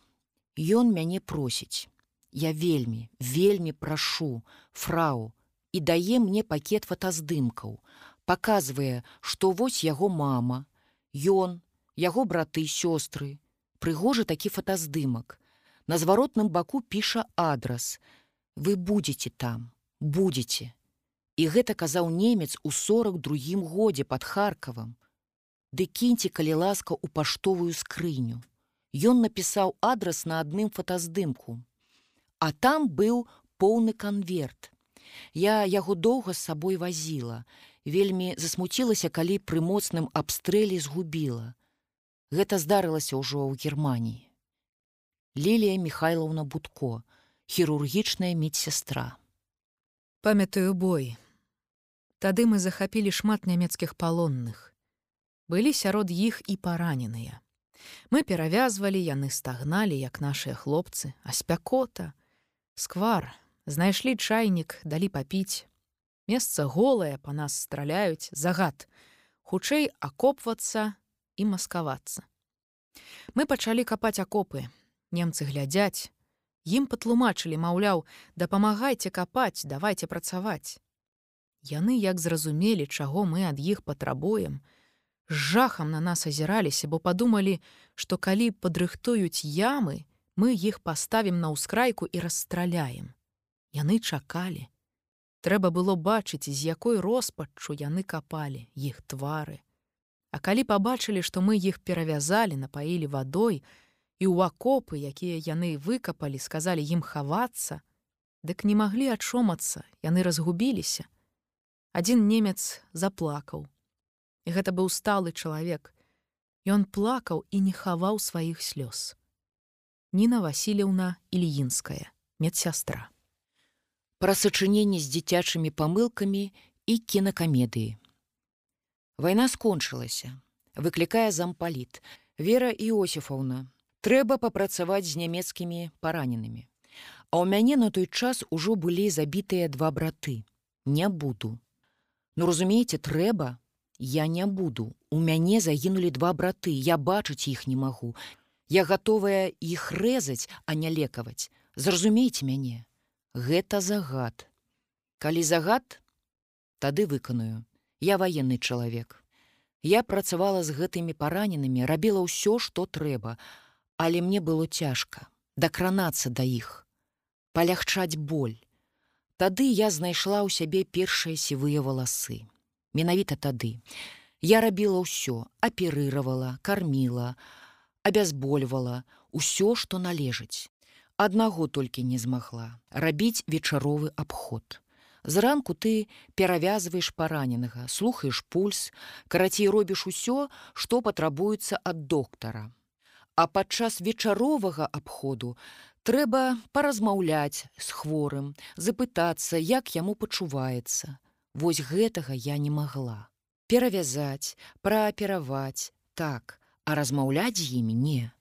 Speaker 2: ён мяне просіць. Я вельмі, вельмі прашу фрау і дае мне пакет фотаздымкаў, паказвае, што вось яго мама, ён, яго браты, сёстры, прыгожы такі фотаздымак. На зваротным баку піша адрас: Вы будете там, будете. І гэта казаў немец у 42 годзе пад харкавам. Ды кіньце, калі ласка ў паштовую скрыню. Ён напісаў адрас на адным фотаздымку, А там быў поўны канверт. Я яго доўга з сабой вазіла, вельмі засмуцілася, калі пры моцным абстрэлі згубіла. Гэта здарылася ўжо ў Геррманіі. Лілія Михайлаўна Будко, хірургічная медсястра.
Speaker 1: Памятаю бой. Тады мы захапілі шмат нямецкіх палонных. Былі сярод іх і параненыя. Мы перавязвалі, яны стагналі, як нашыя хлопцы, а спякота, сквар знайшлі чайнік далі папіць месца голае па нас страляюць загад хутчэй акопвацца і маскавацца мы пачалі капаць акопы немцы глядзяць ім патлумачылі маўляў дапамагайце капаць давайте працаваць яны як зразумелі чаго мы ад іх патрабуем з жахам на нас азіраліся бо падумалі што калі падрыхтуюць ямы мы іх паставім на ўскрайку і расстраляем. Яны чакалі. Трэба было бачыць, з якой роспаччу яны капалі іх твары. А калі пабачылі, што мы іх перавязалі, напаілі вадой і ў акопы, якія яны выкапалі, сказалі ім хавацца, дык не маглі ачомацца, яны разгубіліся. Адзін немец заплакаў. І гэта быў сталы чалавек. Ён плакаў і не хаваў сваіх слёз. Ніна Васильевна Ільінская, медсястра.
Speaker 2: Пра сачыненне з дзіцячымі памылкамі і кінакамедыі. Вайна скончылася, выклікае зампаліт. Вера Іосифаўна, трэба папрацаваць з нямецкімі параненымі. А ў мяне на той час ужо былі забітыя два браты. Не буду. Ну разумееце, трэба, я не буду. У мяне загінулі два браты, я бачыць іх не магу. Я гатовая іх рэзаць, а не лекаваць. Зразумейце мяне, гэта загад. Калі загад, тады выканую. Я ваенны чалавек. Я працавала з гэтымі параненымі, рабіла ўсё, што трэба, але мне было цяжка дакранацца да іх, палягчаць боль. Тады я знайшла ў сябе першыя сівыя валасы. Менавіта тады. Я рабіла ўсё, аперыравала, карміла, абязбольвала ўсё, што належыць. Аднаго толькі не змагла рабіць вечаровы абход. Зранку ты перавязваеш параненага, слухаеш пульс, карацей робіш усё, што патрабуецца ад доктара. А падчас вечаровага абходу трэба паразмаўляць з хворым, запытацца, як яму пачуваецца. Вось гэтага я не магла. Перавязаць, праапераваць, так, а размаўляць з імі не.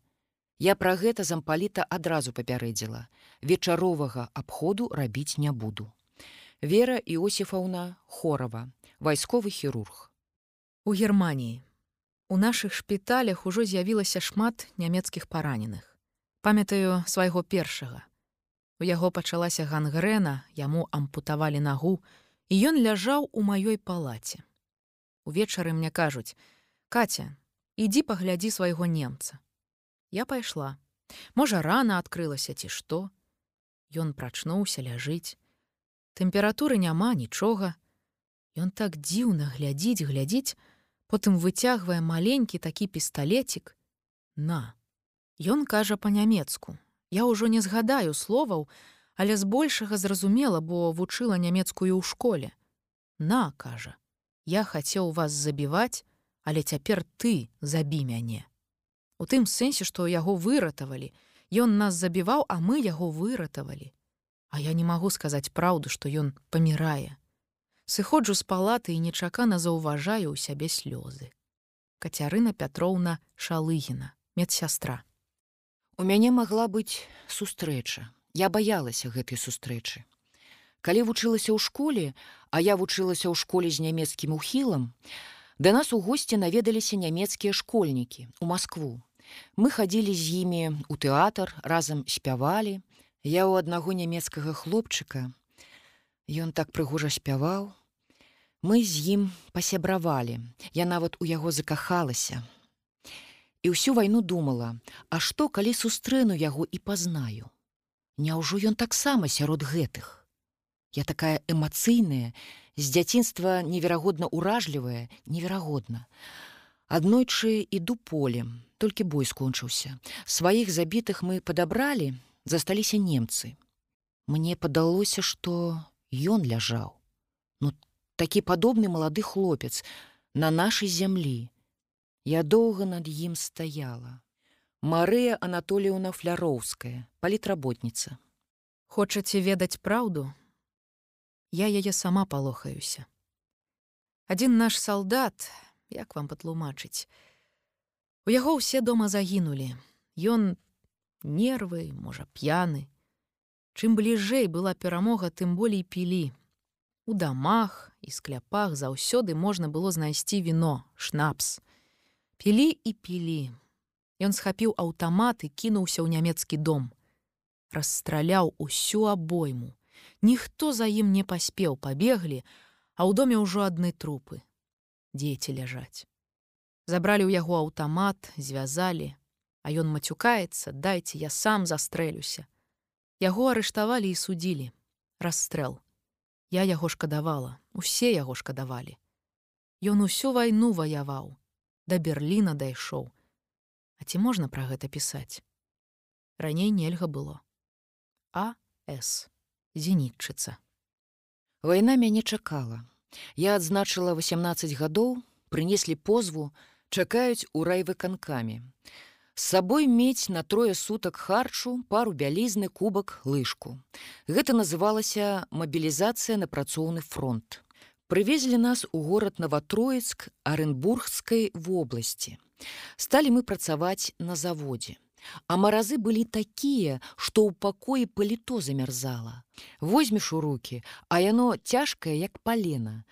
Speaker 2: Я пра гэта зампаліта адразу папярэдзіла. Вечаровага абходу рабіць не буду. Вера Іосифаўна Хорава, вайсковы хірург.
Speaker 1: У Геррманіі. У нашых шпіталях ужо з'явілася шмат нямецкіх параненых. Памятаю свайго першага. У яго пачалася гангрэна, яму ампутавалі нагу, і ён ляжаў у маёй палаце. Увечары мне кажуць: « Каця, ідзі паглядзі свайго немца. Я пайшла. Можа, рана адкрылася ці што. Ён прачнуўся ляжыць. Тэмпературы няма нічога. Ён так дзіўна глядзіць, глядзіць, потым выцягвае маленькі такі пісталетик. На. Ён кажа па-нямецку. Я ўжо не згадаю словаў, але збольшага зразумела, бо вучыла нямецкую ў школе. На, кажа, я хацеў вас забіваць, але цяпер ты забі мяне. У тым сэнсе, што яго выратавалі, Ён нас забіваў, а мы яго выратавалі. А я не магу сказаць праўду, што ён памірае. Сыходжу з палаты і нечакана заўважаю ў сябе слёзы. Кацярына Пятроўна Шалыгіна, медсястра.
Speaker 2: У мяне магла быць сустрэча. Я баялася гэтай сустрэчы. Калі вучылася ў школе, а я вучылася ў школе з нямецкім ухілам, да нас у госці наведаліся нямецкія школьнікі у Маскву. Мы хадзілі з імі ў тэатр, разам спявалі. Я ў аднаго нямецкага хлопчыка. Ён так прыгожа спяваў. Мы з ім пасябравалі. Я нават у яго закахалася. І ўсю вайну думала, А што, калі сустрэну яго і пазнаю? Няўжо ён таксама сярод гэтых? Я такая эмацыйная, з дзяцінства неверагодна ўражлівая, неверагодна. Аднойчы іду полем, толькі бой скончыўся. Сваіх забітых мы падабралі, засталіся немцы. Мне падалося, што ён ляжаў. Ну такі падобны малады хлопец на нашай зямлі. Я доўга над ім стаяла. Марыя Анатоліўна фляроўская, палітработніца.
Speaker 1: Хочаце ведаць праўду? Я яе сама палохаюся. Адзін наш салдат, як вам патлумачыць. У яго ўсе дома загінулі. Ён нервы, можа, п'яны. Чым бліжэй была перамога, тым болей пілі. У дамах і скляпах заўсёды можна было знайсці віно, шнапс. Пілі і пілі. Ён схапіў аўтамат і кінуўся ў нямецкі дом. Расстраляў усю абойму. Ніхто за ім не паспеў, пабеглі, а ў доме ўжо адны трупы дзеці ляжаць. Забралі ў яго аўтамат, звязалі, а ён мацюкаецца, дайце я сам застрэлюся. Яго арыштавалі і судзілі. расстрэл. Я яго шкадавала, усе яго шкадавалі. Ён усю вайну ваяваў, да Берліна дайшоў. А ці можна пра гэта пісаць? Раней нельга было. А С зенітчыца.
Speaker 2: Вайна мяне чакала. Я адзначыла 18 гадоў, прынеслі позву, чакаюць у райвыканкамі. З сабой мець на трое сутак харчу, пару бялізны кубак лыжку. Гэта называлася мабілізацыя на працоўны фронт. Прывезлі нас у горад Наватроецк Арэнбургскай вобласці. Сталі мы працаваць на заводзе. А маразы былі такія, што ў пакоі паліто замярзала. Возьмеш у руки, а яно цяжкае, як палена.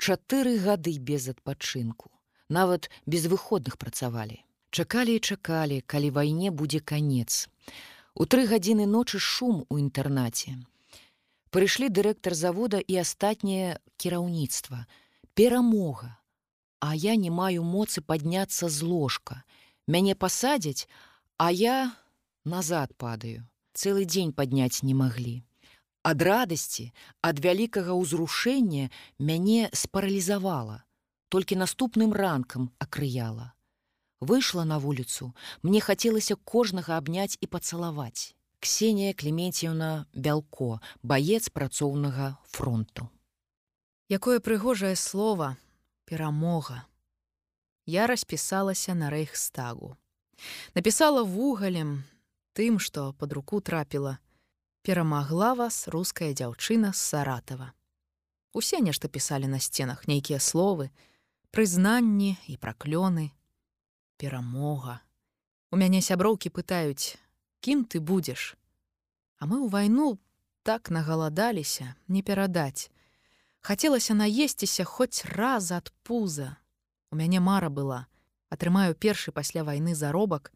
Speaker 2: Чатыры гады без адпачынку. Нават без выходных працавалі. Чакалі і чакалі, калі вайне будзе канец. У тры гадзіны ночы шум у інтэрнаце. Прыйшлі дырэктар завода і астатняе кіраўніцтва. Перамога. А я не маю моцы падняцца з ложка. Мяне пасадзяць, А я назад падаю, цэлы дзень падняць не маглі. Ад радасці, ад вялікага ўзрушэння мяне спаралізавала, толькі наступным ранкам акрыяла. Выйшла на вуліцу, мне хацелася кожнага абняць і пацалаваць. Ксенія Клеменціўна бялко, баец працоўнага фронту.
Speaker 1: Якое прыгожае слово, перамога. Я распісалася на рэйхстагу. Напісала вугалем тым, што пад руку трапіла. Перамагла вас руская дзяўчына з саратава. Усе нешта пісалі на сценах нейкія словы, прызнанні і праклёны, перамога. У мяне сяброўкі пытаюць: кім ты будзеш? А мы ў вайну так нагаладаліся, не перадаць. Хацелася наесціся хоць раз ад пуза. У мяне мара была, атрымаю першы пасля вайны заробак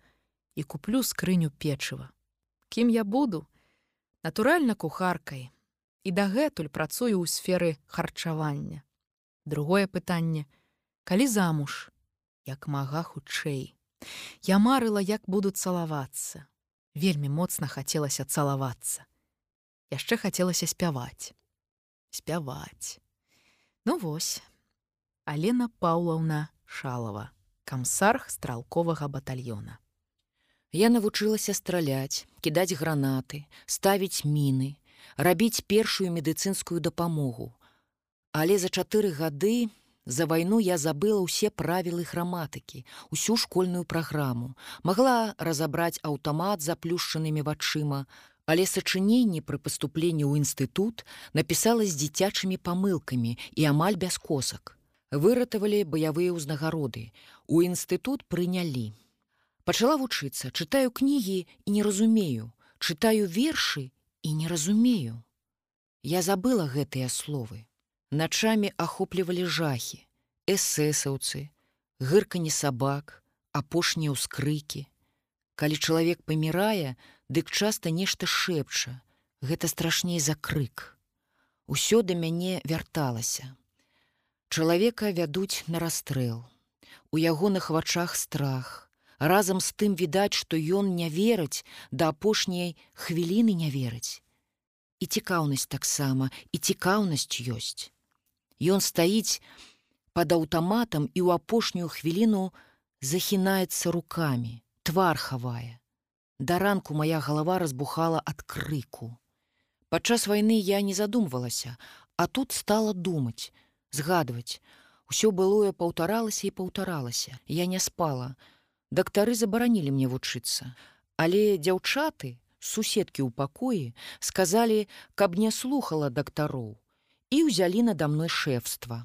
Speaker 1: і куплю скрыню печыва. Кім я буду? Натуральна кухаркай і дагэтуль працую ў сферы харчавання. Другое пытанне: калі замуж, як мага хутчэй. Я марыла, як буду цалавацца. Вельмі моцна хацелася цалавацца. Яшчэ хацелася спяваць. Спяваць. Ну вось, Алена Паўлаўна Шалава камсарх стралковага батальёна.
Speaker 2: Я навучылася страляць, кідаць гранаты, ставіць міны, рабіць першую медыцынскую дапамогу. Але за чатыры гады за вайну я забыла ўсе правілы граматыкі, усю школьную праграму, магла разабраць аўтамат заплюшчанымі вачыма, але сачыненні пры паступленні ў інстытут напісала з дзіцячымі памылкамі і амаль без косак. Выратавалі баявыя ўзнагароды. У інстытут прынялі. Пачала вучыцца, чытаю кнігі і не разумею, чытаю вершы і не разумею. Я забыла гэтыя словы. Начамі ахоплівалі жахі, эсэсаўцы, гыркані сабак, апошнія ўскрыкі. Калі чалавек памірае, дык часта нешта шэпча, гэта страшней за крык. Усё да мяне вярталася. Чалавека вядуць на расстрэл. У ягоных вачах страх, разам з тым відаць, што ён не верыць да апошняй хвіліны не верыць. І цікаўнасць таксама і цікаўнасць ёсць. Ён стаіць пад аўтаматам і ў апошнюю хвіліну захінаецца руками, твар хавае. Да ранку моя галава разбухала ад крыку. Падчас вайны я не задумвалася, а тут стала думаць, згадваць. Усё былое паўтаралася і паўтаралася. Я не спала, Дактары забаранілі мне вучыцца. Але дзяўчаты, суседкі ў пакоі, сказалі, каб не слухала дактароў і ўзялі надо мной шэфства.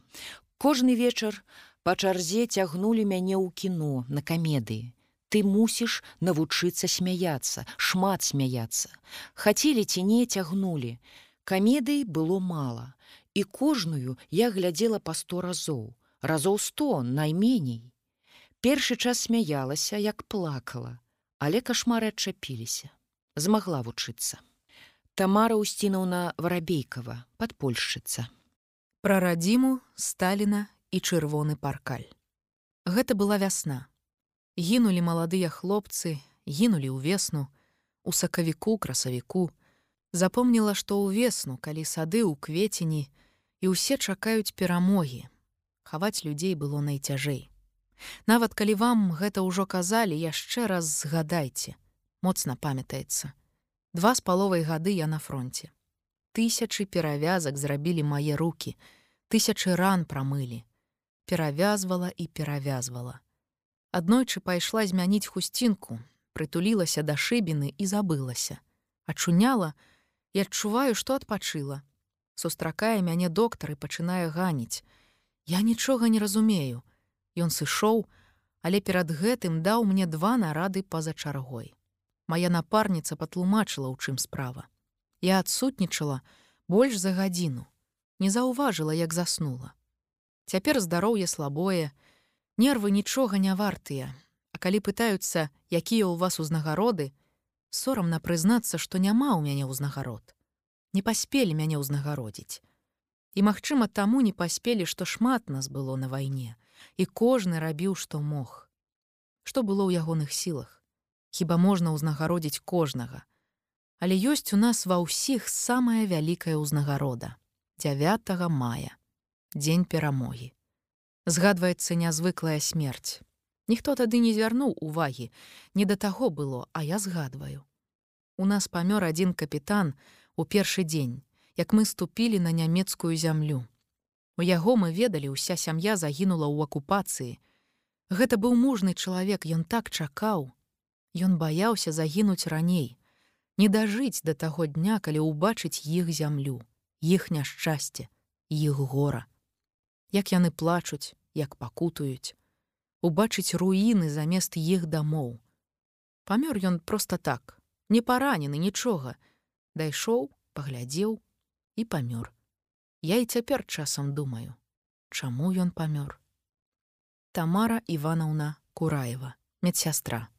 Speaker 2: Кожны вечар па чарзе цягнулі мяне ў кіно на камедыі. Ты мусіш навучыцца смяяцца, шмат смяяцца. Хацелі ці не цягнулі. Камедый было мала. І кожную я глядзела па сто разоў, разоў сто найменей. Першы час смяялася, як плакала, але кашмары адчапіліся, змагла вучыцца. Тамара Усцінаўна Варабейкава, падпольшчыца.
Speaker 1: Пра радзіму, Сталіна і чырвоны паркаль. Гэта была вясна. Гінулі маладыя хлопцы, гінулі ўвесну, у сакавіку, красавіку. Запомніла, што ўвесну, калі сады ў кветені і ўсе чакаюць перамогі. Хаваць людзей было найцяжэй. Нават калі вам гэта ўжо казалі, яшчэ раз згадайце, моцна памятаецца. Два з паловай гады я на фронте. Тысячы перавязак зрабілі мае руки, тысячы ран прамылі. Перавязвала і перавязвала. Аднойчы пайшла змяніць хусцінку, прытулілася да шыбіны і забылася. Ачуняла і адчуваю, што адпачыла. Сустракае мяне доктар і пачынае ганіць. Я нічога не разумею. Ён сышоў, але перад гэтым даў мне два нарады па-за чаргой. Мая напарніца патлумачыла, у чым справа. Я адсутнічала больш за гадзіну, не заўважыла, як заснула. Цяпер здароўе слабое, нервы нічога не вартыя, А калі пытаюцца, якія ў вас узнагароды, сорамна прызнацца, што няма ў мяне ўзнагарод. Не паспелі мяне ўзнагародзіць. І магчыма, таму не паспелі, што шмат нас было на вайне і кожны рабіў што мог. Што было ў ягоных сілах? Хіба можна ўзнагародзіць кожнага. Але ёсць у нас ва ўсіх самая вялікая ўзнагарода 9 мая дзень перамогі. Згадваецца нязвыклая смерць. Ніхто тады не звярнуў увагі, не да таго было, а я згадваю. У нас памёр адзін капітан у першы дзень, як мы ступілі на нямецкую зямлю. У яго мы ведалі, уся сям'я загінула ў акупацыі. Гэта быў мужны чалавек, ён так чакаў. Ён баяўся загінуць раней, не дажыць да таго дня, калі ўбачыць іх зямлю, іх няшчасце, іх гора. Як яны плачуць, як пакутаюць, убачыць руіны замест іх дамоў. Памёр ён проста так, не паранены нічога, дайшоў, паглядзеў і памёр. Я і цяпер часам думаю, чаму ён памёр. Тамара Іванаўна Кураева, медсястра.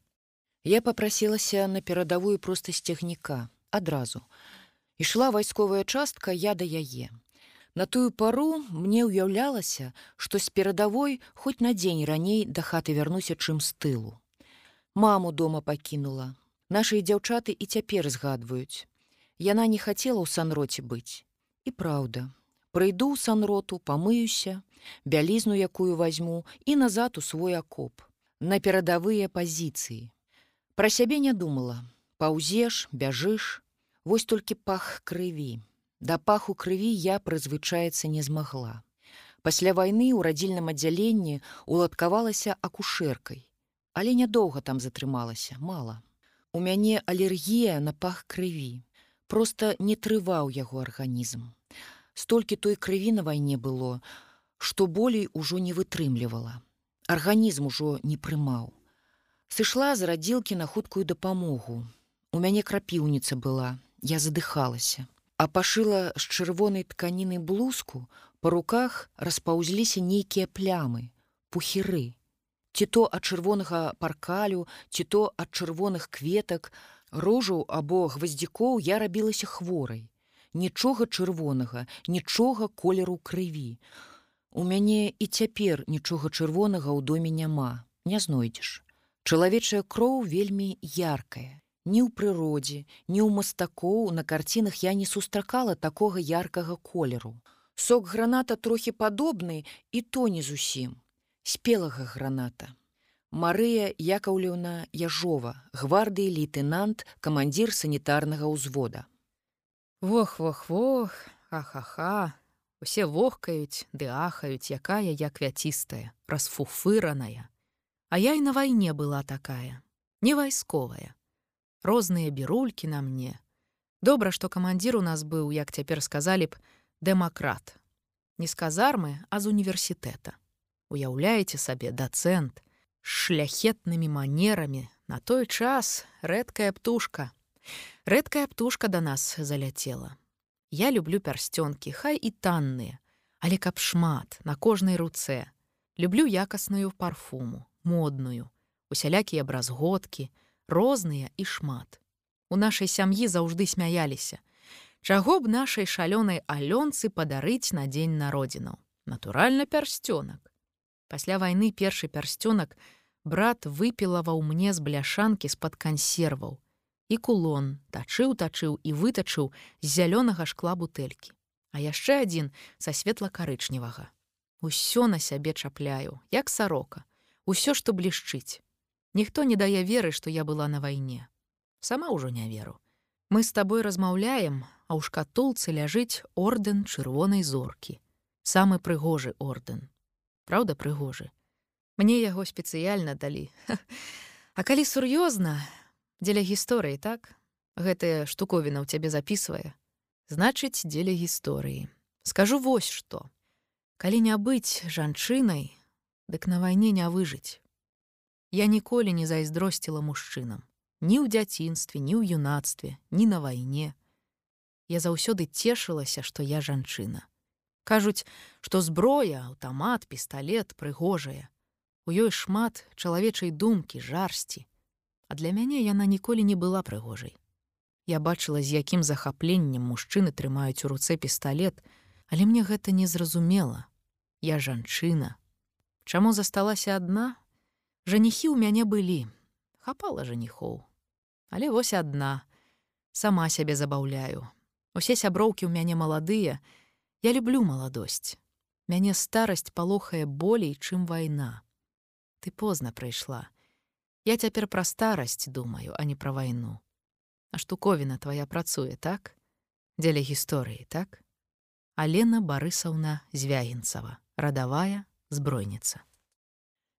Speaker 2: Я попрасілася на перадавую проста сцягніка адразу. Ішла вайсковая частка я да яе. На тую пару мне ўяўлялася, што з перадавой хоць на дзень раней да хаты вярнуся чым з тылу. Маму дома пакінула. Нашыя дзяўчаты і цяпер згадваюць. Яна не хацела ў санроце быць. І праўда, Прыйду ў санроту, памыюся, бялізну, якую возьму і назад у свой акоп, на перадавыя пазіцыі. Пра сябе не думала. Паўзеш, бяжыш, Вось толькі пах крыві. Да паху крыві я прызвычаецца не змагла. Пасля вайны ў радзільным аддзяленні уладкавалася акушэркай, але нядоўга там затрымалася, мала. У мяне алергія на пах крыві. Проста не трываў яго арганізм. Столькі той крыві на вайне было, што болей ужо не вытрымлівала. Арганізм ужо не прымаў. Сышла з радзілкі на хуткую дапамогу. У мяне крапіўніца была, я задыхалася а пашыла з чырвонай тканіны блузку. Па руках распаўзліся нейкія плямы. Пухеры ці то ад чырвонага паркалю ці то ад чырвоных кветак рожаў або гваздзікоў я рабілася хворай. Нічога чырвонага нічога колеру крыві. У мяне і цяпер нічога чырвонага ў доме няма. Не знойдзеш чалавечая кроў вельмі яркая Ні ў прыродзе, ні ў мастакоў на карцінах я не сустракала такога яркага колеру. Сок граната трохі падобны і то не зусім. спелага граната. Марыя Якаўлеўна Яжова, гвардыі лейтенант, камандзір санітарнага ўзвода.
Speaker 1: Вох, вох, вох, ха-ха-ха, Усе вохкаюць, ды ахаюць, якая я квяцістая, расфуфыраная. А я і на вайне была такая, не вайсковая розныя бірулькі на мне. Добра, што камандзір у нас быў, як цяпер сказалі б, дэмакрат. Не з казармы, а з універсітэта. Уяўляеце сабе дацэнт, шляхетнымі манерамі, на той час рэдкая птушка. Рэдкая птушка да нас заляцела. Я люблю пярсцёнкі, хай і танныя, але каб шмат на кожнай руцэ. Люблю якасную парфуму, модную, усялякія бразготкі, розныя і шмат. У нашай сям'і заўжды смяяліся. Чаго б нашай шалёнай алёнцы падарыць на дзень народзінаў. Натуральна пярсцёнак. Пасля вайны першы пярсцёнак брат выпілаваў мне з бляшанкі з-пад кансерваў. І кулон тачыў тачыў і вытачыў з зялёнага шкла бутэлькі. А яшчэ адзін са светла-карычневага. Усё на сябе чапляю, як сарока, усё, што блішчыць. Ніхто не дае веры, што я была на вайне. Сама ўжо не веру. Мы з табой размаўляем, а ў шкатулцы ляжыць ордэн чырвонай зоркі. Самы прыгожы ордэн. Праўда, прыгожы. Мне яго спецыяльна далі. (laughs) А калі сур'ёзна, дзеля гісторыі так, гэтая штуковіна ў цябе запісвае, значыць, дзеля гісторыі. Скажу вось што. Калі не быць жанчынай, дык на вайне не выжыць. Я ніколі не зайздросціла мужчынам, ні ў дзяцінстве, ні ў юнацтве, ні на вайне. Я заўсёды цешылася, што я жанчына. Кажуць, што зброя, аўтамат, пісталлет прыгожая. У ёй шмат чалавечай думкі, жарсці. А для мяне яна ніколі не была прыгожай. Я бачыла, з якім захапленнем мужчыны трымаюць у руцэ пісталлет, але мне гэта не зразумела. Я жанчына. Чаму засталася адна, Жаніхі ў мяне былі, хапала жаніхоў. Але вось адна, сама сябе забаўляю. Усе сяброўкі ў мяне маладыя, я люблю маладосць. Мяне старасць палохае болей, чым вайна. Ты позна прыйшла. Я цяпер пра старасць думаю, а не пра вайну. А штуковіна твая працуе так? Дзеля гісторыі, так? Алена Барысаўна Звягінцава, радавая збройніца.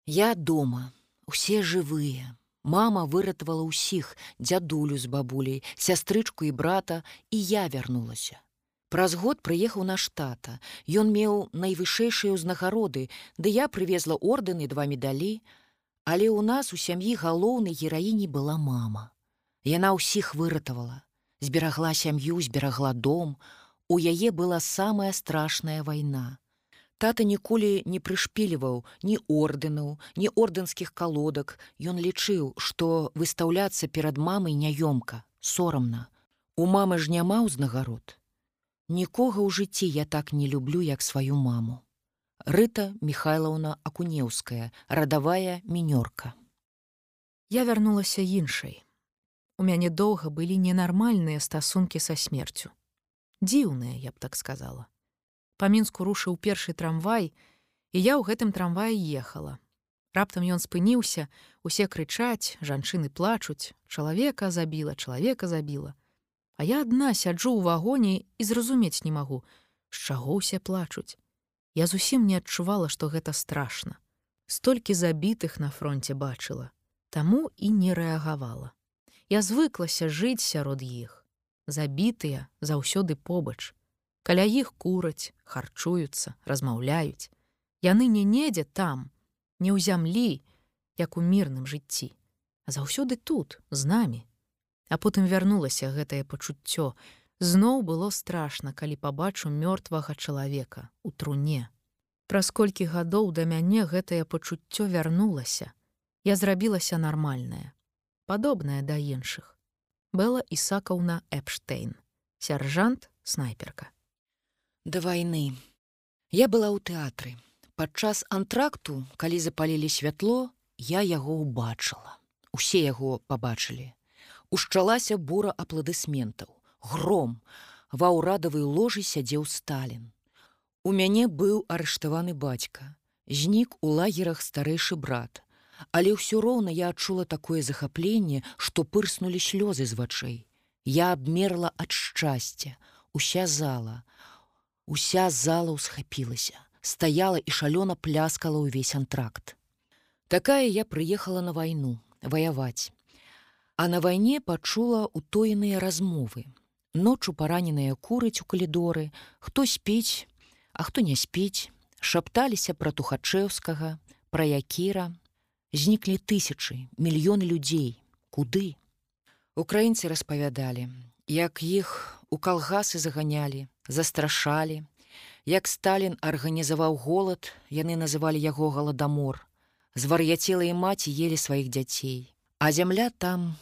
Speaker 2: Я дома, усе жывыя. Мама выратавала ўсіх дзядулю з бабуляй, сястрычку і брата, і я вярнулася. Праз год прыехаў наш тата. Ён меў найвышэйшыя ўзнагароды, ды я прывезла ордэны два медалі, Але ў нас у сям'і галоўнай гераіні была мама. Яна ўсіх выратавала, зберагла сям'ю, зберагла дом. У яе была самая страшная вайна. Тата ніколі не прышпіліваў ні ордэнаў, ні ордэнскіх калодак. Ён лічыў, што выстаўляцца перад мамай няёмка, сорамна. У мамы ж няма ўзнагарод. Нікога ў жыцці я так не люблю, як сваю маму. Рыта Михайлаўна Акунеўская, радавая мінёрка.
Speaker 1: Я вярнулася іншай. У мяне доўга былі ненармальныя стасункі са смерцю. Дзіўныя, я б так сказала па мінску рушыў першы трамвай і я ў гэтым трамваі ехала Раптам ён спыніўся, усе крычаць, жанчыны плачуць, чалавека забіла, чалавека забіла. А я адна сяджу ў вагоне і зразумець не магу, з чаго ўсе плачуць. Я зусім не адчувала, што гэта страшна. Столькі забітых на фронте бачыла, таму і не рэагавала. Я звыклася жыць сярод іх. Забітыя заўсёды побач. Каля іх кураць, харчуюцца, размаўляюць. Яны не недзе там, не ў зямлі, як у мірным жыцці, а заўсёды тут з намі. А потым вярнулася гэтае пачуццё. Зноў было страшна, калі пабачу мёртвага чалавека у труне. Праз колькі гадоў да мяне гэтае пачуццё вярнулася. Я зрабілася нармальная, падобная да іншых. Была Ісакаўна Эпштейн, сяржант снайперка.
Speaker 2: Да вайны. Я была ў тэатры. Падчас антракту, калі запалілі святло, я яго ўбачыла. Усе яго пабачылі. Ушчалася бура апладысментаў. Гром. Ва ўрадавай ложы сядзеў Сталін. У мяне быў арыштаваны бацька. Знік у лагерах старэйшы брат. Але ўсё роўна я адчула такое захапленне, што пырснулі слёзы з вачэй. Я абмерла ад шчасця. Уся зала. Уся зала ўсхапілася стаяла і шалёна пляскала ўвесь антракт. Такая я прыехала на вайну ваяваць. А на вайне пачула утоеныя размовы. Ночу параненыя курыць у калідоры, хто спіць, а хто не спіць, шапталіся пра тухачэўскага, пра якіра, зніклі тысячы, мільёны людзей, куды. Украінцы распавядалі, як іх у калгасы заганялі, застрашалі, Як Сталін арганізаваў голад, яны называлі яго галадамор. Звар'яцелыя маці елі сваіх дзяцей. А зямля там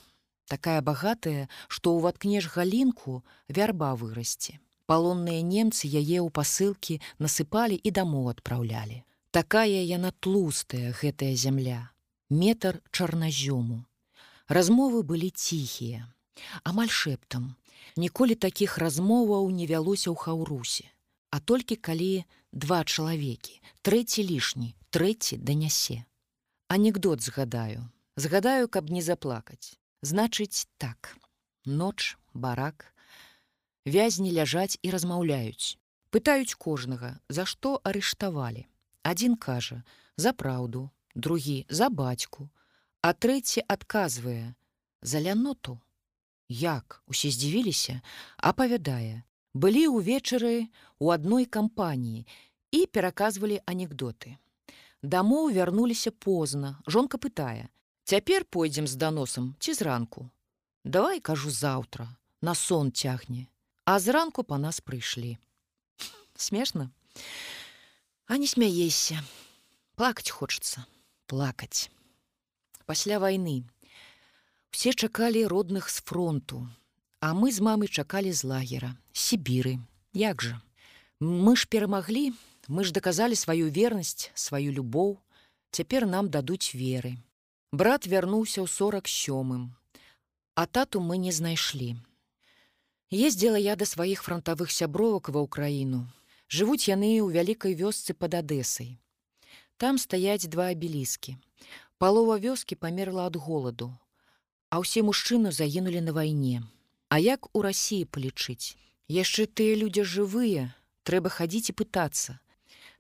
Speaker 2: такая багатая, што ўваткнеш галінку вярба вырасце. Палонныя немцы яе ў пасылкі насыпалі і дамоў адпраўлялі. Такая яна тлустая гэтая зямля, метр чарназёму. Размовы былі ціхія, амаль шэптам. Ніколі такіх размоваў не вялося ў хаўрусе а толькі калі два чалавекі, трэці лішні, трэці данясе. Анекдот згадаю, згадаю, каб не заплакаць. Значыць так: ноч, барак, вязні ляжаць і размаўляюць. Пытаюць кожнага, за што арыштавалі. Адзін кажа: за праўду, другі за бацьку, а трэці адказвае: за ляноту. Як усе здзівіліся, апавядае: былі ўвечары у адной кампаніі і пераказвалі анекдоты. Дамоў вярнуліся позна. Жонка пытае: Цяпер пойдзем з даносам ці зранку. Давай кажу заўтра, на сон цягне, А зранку па нас прыйшлі. (laughs) Смешна. А не смяешся. Плакаць хочацца, плакаць. Пасля вайны. Усе чакалі родных з фронту, А мы з мамай чакалі з лагера, Сібіры. Як жа? Мы ж перамаглі, мы ж даказалі сваю вернасць, сваю любоў, Цяпер нам дадуць веры. Брат вярнуўся ў сорок сёмым. А тату мы не знайшлі. Ездзіла я да сваіх фронтавых сябровак ва ўкраіну. Жывуць яны ў вялікай вёсцы пад адэсай. Там стаяць два абеліскі. Палова вёскі памерла ад голаду, а ўсе мужчыны загінулі на вайне. А як у рассіі палічыць? Яшчэ тыя людзі жывыя, трэба хадзіць і пытацца.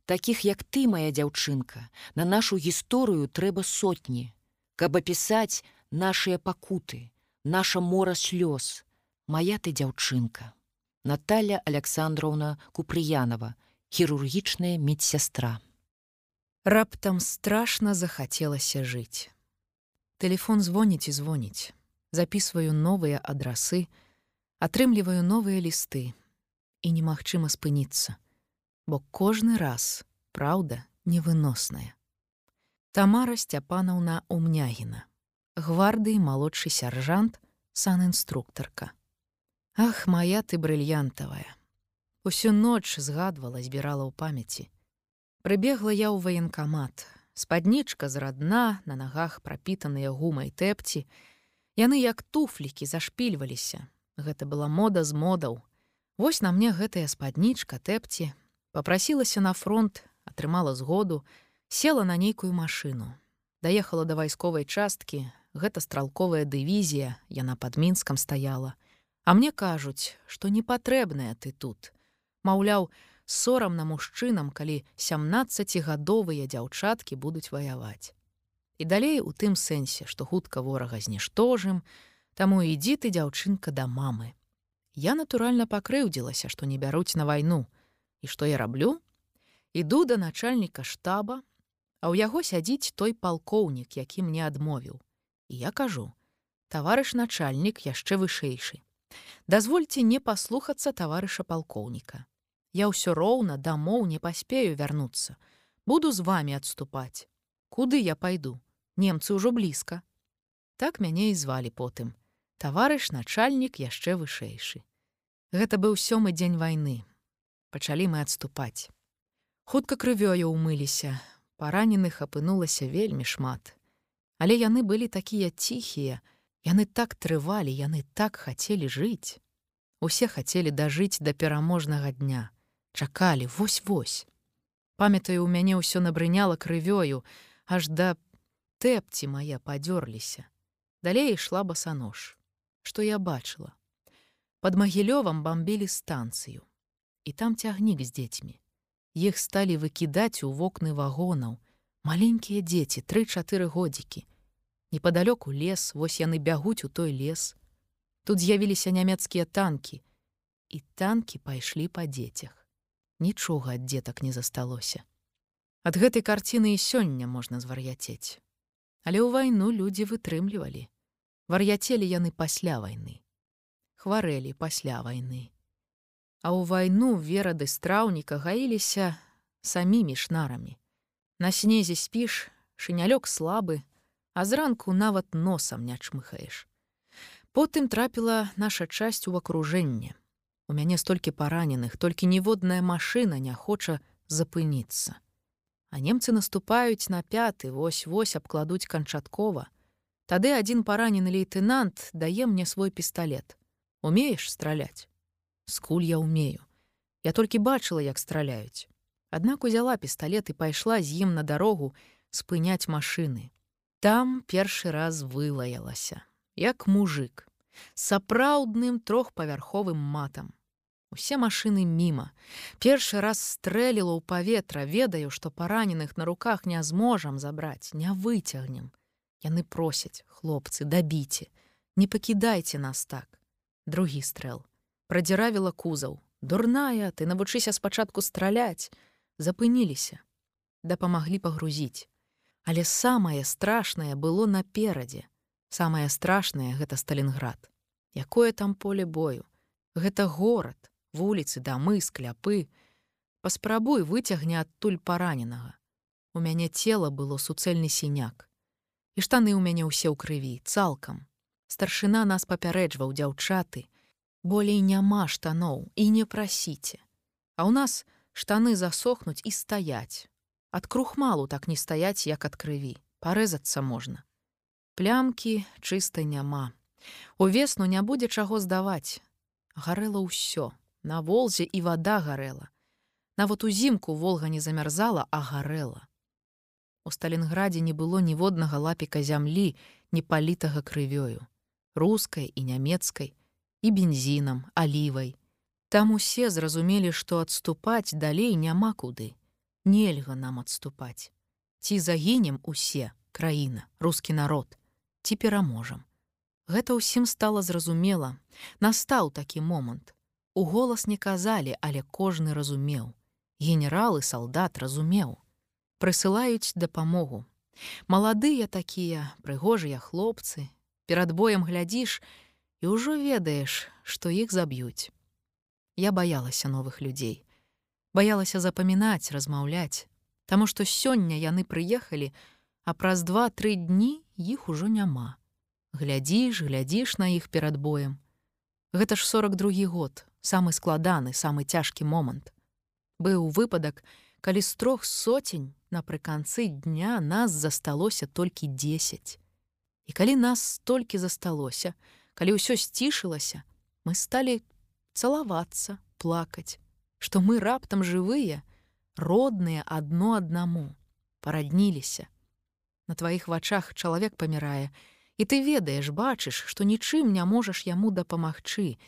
Speaker 2: Такіх як ты, моя дзяўчынка, на нашу гісторыю трэба сотні, каб апісаць нашыя пакуты, наша мора слёз, моя ты дзяўчынка. Наталя Александровна Купрыянова, хірургічная медсястра.
Speaker 1: Раптам страшна захацелася жыць. Тэлефон звоніць і звоніць записываю новыя адрасы, атрымліваю новыя лісты і немагчыма спыніцца, бо кожны раз праўда невыносная. Тамара сцяпанаўна умнягіна, гвардыі малодшы сяржант, санінструктарка. Ах, моя ты брыльянтавая. Усю ноч згадвала, збірала ў памяці. Прыбегла я ў ваенкамат, спаднічка з радна, на нагах прапітаныя гумай тэпці, Яны як туфлікі зашпільваліся. Гэта была мода з модаў. Вось на мне гэтая спаднічка тэпці, попрасілася на фронт, атрымала згоду, села на нейкую машыну. Даехала да вайсковай часткі, гэта стралковая дывізія, яна пад мінскам стаяла. А мне кажуць, што не патрэбная ты тут. Маўляў, сорамна мужчынам, калі 17гадовыя дзяўчаткі будуць ваяваць. І далей у тым сэнсе, што хутка ворага зніштожым, таму ідзі ты дзяўчынка да мамы. Я натуральна пакрыўдзілася, што не бяруць на вайну. І што я раблю? Іду да начальніка штаба, а ў яго сядзіць той палкоўнік, які мне адмовіў. І я кажу: таварыш начальнік яшчэ вышэйшы. Дазвольце не паслухацца таварыша палкоўніка. Я ўсё роўна дамоў не паспею вярнуцца. Буду з вами адступаць. Куды я пайду? Немцы ўжо блізка. Так мяне і звалі потым. Таварыш начальнік яшчэ вышэйшы. Гэта быў сёмы дзень вайны. Пачалі мы адступаць. Хутка крывёю ўмыліся, параненых апынулася вельмі шмат. Але яны былі такія ціхія, яны так трывалі, яны так хацелі жыць. Усе хацелі дажыць да пераможнага дня чакалі вось-вось. Памятаю, у мяне ўсё набрыняла крывёю, аж да тэпці мая падзёрліся. Далей ішла басанож. Што я бачыла. Пад магілёвам бамбілі станцыю. І там цягнік з дзецьмі. Іх сталі выкідаць у вокны вагонаў, маленькія дзеці, тры-чатыры годзікі. Непадалёку лес, вось яны бягуць у той лес. Тут з'явіліся нямецкія танкі, і танкі пайшлі па дзецях нічога ад дзетак не засталося. Ад гэтай карціны і сёння можна звар'яцець. Але ў вайну людзі вытрымлівалі. Вар'яцелі яны пасля вайны. Хварэлі пасля вайны. А ў вайну верады страўніка гаіліся самімі шнарамі. На снезе спіш, шынялёк слабы, а зранку нават носам не чмыхаеш. Потым трапіла наша часць у акружэнне. У мяне столькі параненых, толькі ніводная машына не хоча запыніцца. А немцы наступаюць на пяты, вось-вось абкладуць канчаткова. Тады адзін паранены лейтенант дае мне свой пісталлет. Умееш страляць. Скуль я умею. Я толькі бачыла, як страляюць. Аднак узяла пісталлет і пайшла з ім на дарогу спыняць машыны. Там першы раз вылаялася, як мужик, сапраўдным трохпавярховым матам. Усе машыны міма. Першы раз стрэліла ў паветра, ведаю, што параненых на руках не зможам забраць, не выцягнем. Яны просяць, хлопцы, дабіце, не пакідайце нас так. Другі стрэл. Прадзіравіла кузаў. Дурная, ты навучыся спачатку страляць, запыніліся. Дапамаглі пагрузіць. Але самае страшнае было наперадзе. Самае страшнае гэта Сталінград. Якое там поле бою? Гэта горад, вуліцы, дамы, скляпы. Паспрабуй выцягне адтуль параненага. У мяне цела было суцэльны сіняк. І штаны ў мяне ўсе ў крыві, цалкам. Старшына нас папярэджваў дзяўчаты. Болей няма штаноў і не прасіце. А ў нас штаны засохнуць і стаяць. Ад крухмалу так не стаяць, як ад крыві. Парэзацца можна. Плямкі чыста няма. Увесну не будзе чаго здаваць. Гарэла ўсё, На волзе і вада гарэла. Нават узімку волга не замярзала, а гарэла. У Сталінградзе не было ніводнага лапіка зямлі, не палітага крывёю, рускай і нямецкай, і бензінам, алівай. Там усе зразумелі, што адступаць далей няма куды. Нельга нам адступаць. Ці загінем усе, краіна, рускі народ, ці пераможам. Гэта ўсім стала зразумела, настаў такі момант. У голас не казалі, але кожны разумеў. Генералы салдат разумеў. Прысылаюць дапамогу. Маладыя такія, прыгожыя хлопцы, перад боем глядзіш і ўжо ведаеш, што іх заб'юць. Я баялася новых людзей. Баялася запамінаць, размаўляць, Таму што сёння яны прыехалі, а праз два-тры дні іх ужо няма. Глядзіш, глядзіш на іх перад боем. Гэта ж 42 год, самы складаны, самы цяжкі момант. Быў выпадак, калі з трох соцень напрыканцы дня нас засталося толькі 10. І калі нас столькі засталося, калі ўсё сцішылася, мы сталі цалавацца, плакаць, што мы раптам жывыя, родныя адно аднаму, парадніліся. На тваіх вачах чалавек памірае, і ты ведаеш, бачыш, што нічым не можаш яму дапамагчы.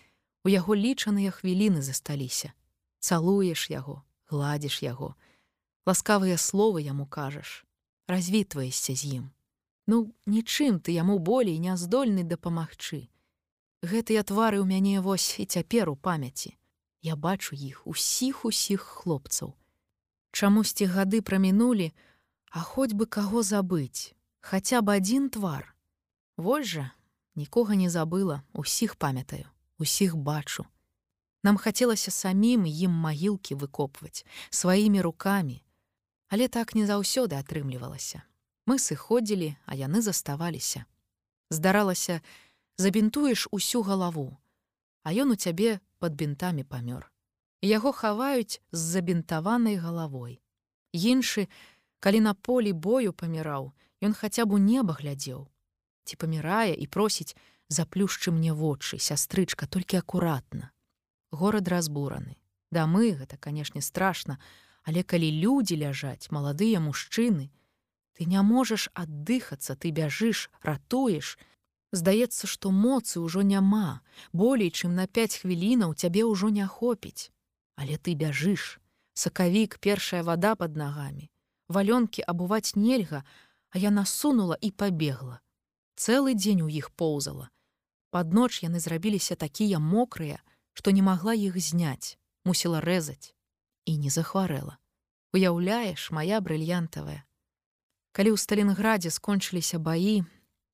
Speaker 1: У яго лічаныя хвіліны засталіся. Цалуеш яго, гладзіш яго. Ласкавыя словы яму кажаш, развітваешся з ім. Ну, нічым ты яму болей не здольны дапамагчы. Гэтыя твары ў мяне вось і цяпер у памяці. Я бачу іх усіх усіх хлопцаў. Чамусьці гады прамінулі, а хоць бы каго забыць, хаця б адзін твар. Вось жа, нікога не забыла, усіх памятаю, усіх бачу. Нам хацелася самім ім магілкі выкопваць сваімі рукамі, але так не заўсёды атрымлівалася. Мы сыходзілі, а яны заставаліся. Здаралася, забінтуеш усю галаву, а ён у цябе пад бінтамі памёр. Яго хаваюць з забінтаванай галавой. Іншы, калі на полі бою паміраў, ён хаця б у неба глядзеў. Ці памірае і просіць, заплюшчы мне вочы, сястрычка толькі акуратна. Горад разбураны. Дамы гэта, канешне, страшна, але калі людзі ляжаць, маладыя мужчыны, ты не можаш аддыхацца, ты бяжыш, ратуеш, Здаецца, што моцы ўжо няма, болей, чым на 5 хвілінаў цябе ўжо не хопіць. Але ты бяжыш. Сакавік, першая вада под нагамі. Валёнкі абуваць нельга, а яна сунула і пабегла. Цэлы дзень у іх поўзала. Пад ноч яны зрабіліся такія мокрыя, што не магла іх зняць, мусіла рэзаць і не захварэла. Уяўляеш, моя брыльянтавая. Калі ў Сталінградзе скончыліся баі,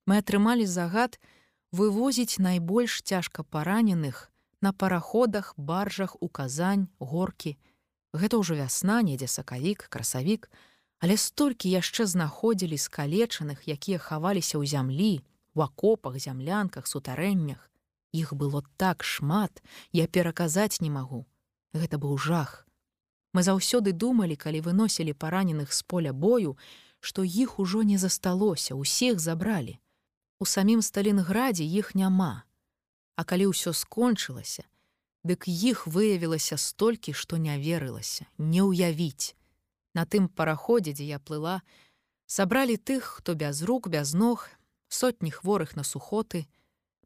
Speaker 1: мы атрымалі загад вывозіць найбольш цяжка параненых на параходах, баржах у казань, горкі. Гэта ўжо вясна, недзе сакавік, красавік, але столькі яшчэ знаходзілі скалечаных, якія хаваліся ў зямлі, у акопах, зямлянках, сутарэннях. Іх было так шмат, я пераказаць не магу. Гэта быў жах. Мы заўсёды думалі, калі выносілі параненых з поля бою, што іх ужо не засталося, усіх забралі. У самім Сталінградзе іх няма. А калі ўсё скончылася, дык іх выявілася столькі, што не верылася, не ўявіць. На тым параходзе, дзе я плыла, сабралі тых, хто без рук, без ног, сотні хворых на сухоты,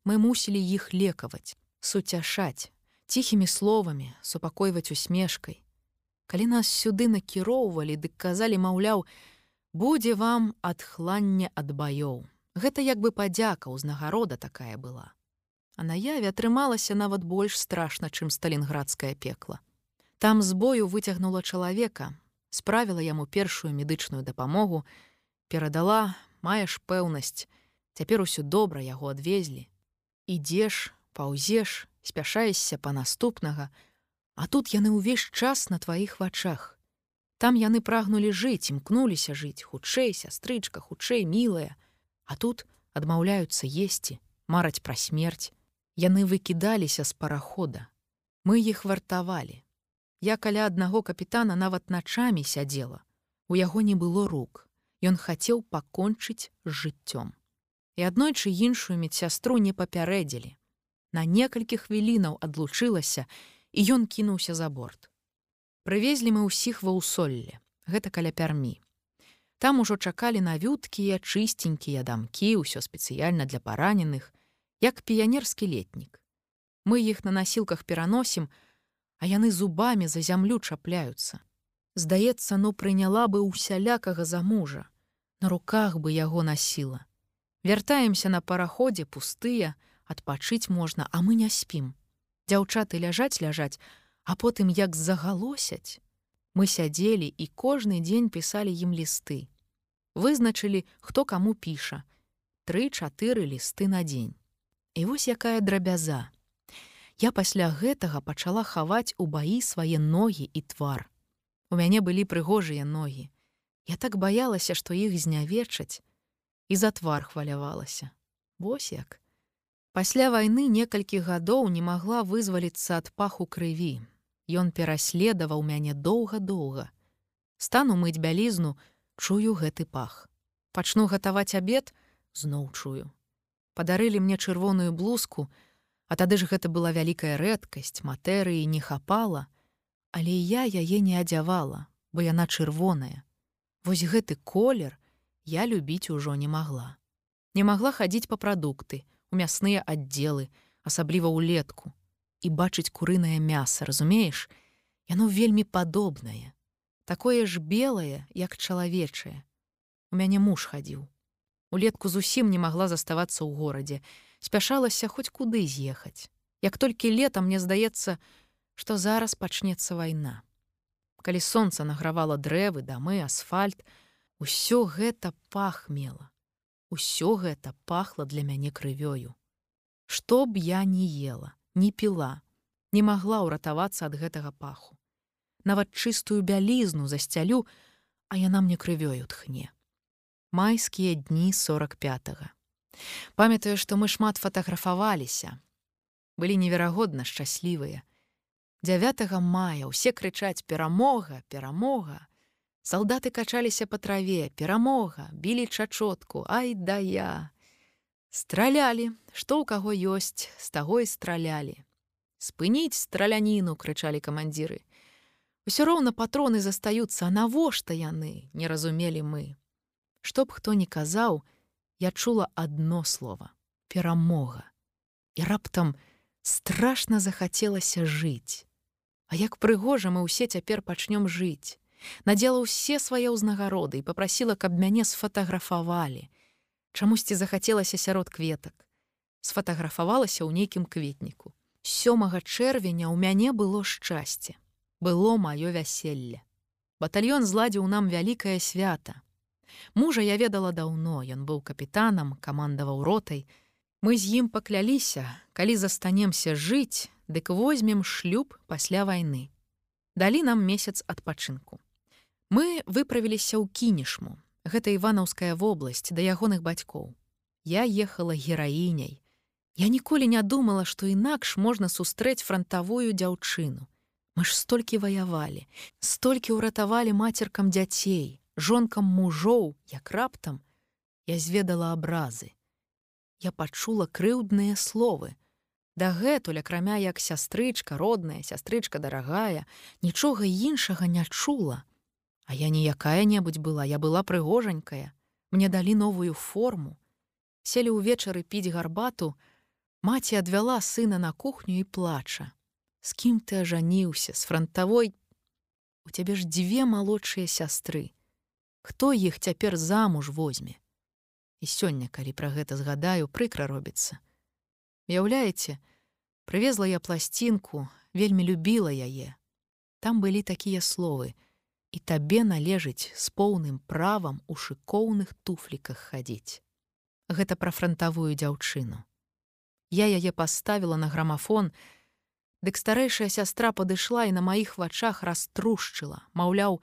Speaker 1: мы мусілі іх лекаваць, суцяшаць, ціхімі словамі, супакойваць усмешкай. Калі нас сюды накіроўвалі, дык казалі, маўляў, будзе вам адхланне ад баёў. Гэта як бы падзяка ўзнагарода такая была. А наяве атрымалася нават больш страшна, чым сталінградскае пекла. Там з бою выцягнула чалавека, справіла яму першую медычную дапамогу, перадала, маеш пэўнасць, цяпер усё добра яго адвезлі. Ідзеш, паўзеш, спяшаешся па наступнага, а тут яны ўвесь час на тваіх вачах. Там яны прагнулі жыць, імкнуліся жыць, хутчэй, сястрычка, хутчэй, мілая, А тут адмаўляюцца есці, мараць пра смерць. Яны выкідаліся з парахода. Мы іх вартавалі. Я каля аднаго капітана нават начамі сядзела. У яго не было рук. Ён хацеў пакончыць з жыццём. І аднойчы іншую медсястру не папярэдзілі. На некалькі хвілінаў адлучылася, і ён кінуўся за борт. Прывезлі мы ўсіх ва ўсолле, гэта каля пярмі. Там ужо чакалі навюткія чыстенькія дамкі, ўсё спецыяльна для параненых, як піянерскі летнік. Мы іх на насілках пераносім, а яны зубамі за зямлю чапляюцца. Здаецца, ну прыняла бы усялякага за мужа. На руках бы яго насіла. Вяртаемся на параходзе пустыя, адпачыць можна, а мы не спім. Дзяўчаты ляжаць ляжаць, а потым як загалосяць. Мы сядзелі і кожны дзень пісалі ім лісты вызначылі, хто каму піша. Тры-чатыры лісты на дзень. І вось якая драбяза. Я пасля гэтага пачала хаваць у баі свае ногі і твар. У мяне былі прыгожыя ногі. Я так баялася, што іх знявечаць і за твар хвалявалася. Вось як. Пасля вайны некалькі гадоў не магла вызваліцца ад паху крыві. Ён пераследаваў мяне доўга-доўга. Стану мыць бялізну, чую гэты пах. Пачну гатаваць абед, зноў чую. Падарылі мне чырвоную блузку, а тады ж гэта была вялікая рэдкасць, матэрыі не хапала, але я яе не адзявала, бо яна чырвоная. Вось гэты колер я любіць ужо не магла. Не магла хадзіць па прадукты, у мясныя аддзелы, асабліва ўлетку і бачыць курынае мяса, разумееш, Яно вельмі падобнае, такое ж белае, як чалавечае. У мяне муж хадзіў. Улетку зусім не магла заставацца ў горадзе, спяшалася хоць куды з'ехаць. Як толькі летам мне здаецца, што зараз пачнецца вайна. Калі сонца награвала дрэвы, дамы, асфальт, усё гэта пах мела. Усё гэта пахла для мяне крывёю. Што б я не ела, не піла, не магла ўратавацца ад гэтага паху. Нават чыстую бялізну засцялю, а яна мне крывёю тхне. Майскія дні 45. -го. Памятаю, што мы шмат фатаграфаваліся. Былі неверагодна шчаслівыя. 9 мая ўсе крычаць перамога, перамога. Салдаты качаліся па траве, перамога, білі чачотку, ай да я. Стралялі, што ў каго ёсць, з таго і стралялі. Спыніць страляніну, крычалі камандзіры. Усё роўна патроны застаюцца, а навошта яны, не разумелі мы. Што б хто ні казаў, я чула адно слово: перамога. І раптам страшна захацелася жыць. А як прыгожа мы ўсе цяпер пачнём жыць. Надзела ўсе свае ўзнагароды і попрасіла, каб мяне сфатаграфавалі. Чамусьці захацелася сярод кветак. Сфатаграфавалася ў нейкім кветніку. Сёмага чэрвеня ў мяне было шчасце. Было маё вяселле. Батальён зладзіў нам вялікае свята. Мужа я ведала даўно, ён быў капітанам, камандаваў ротай. Мы з ім пакляліся, калі застанемся жыць, дык возьмем шлюб пасля вайны. Далі нам месяц адпачынку. Мы выправіліся ў кінішму. Гэта іванаўская вобласць да ягоных бацькоў. Я ехала гераіняй. Я ніколі не думала, што інакш можна сустрэць франтавую дзяўчыну. Мы ж столькі ваявалі, столькі ўратавалі мацеркам дзяцей, жонкам мужоў, як раптам я зведала абразы. Я пачула крыўдныя словы, Дагэтуль, акрамя як сястрычка родная, сястрычка дарагая, нічога іншага не чула. А я не якая-небудзь была, я была прыгожанькая. Мне далі новую форму. Селі ўвечары піць гарбату, маці адвяла сына на кухню і плача. З кім ты ажаніўся з франтавой? У цябе ж дзве малодшыя сястры. Хто іх цяпер замуж возьме? І сёння, калі пра гэта згадаю, прыкра робіцца. Уяўляеце, прывезла я пласцінку, вельмі любіла яе. Там былі такія словы: і табе належыць з поўным правам у шыкоўных туфліках хадзіць. Гэта пра франтавую дзяўчыну. Я яе паставіла на грамафон, Дык старэйшая сястра падышла і на маіх вачах раструшчыла, маўляў,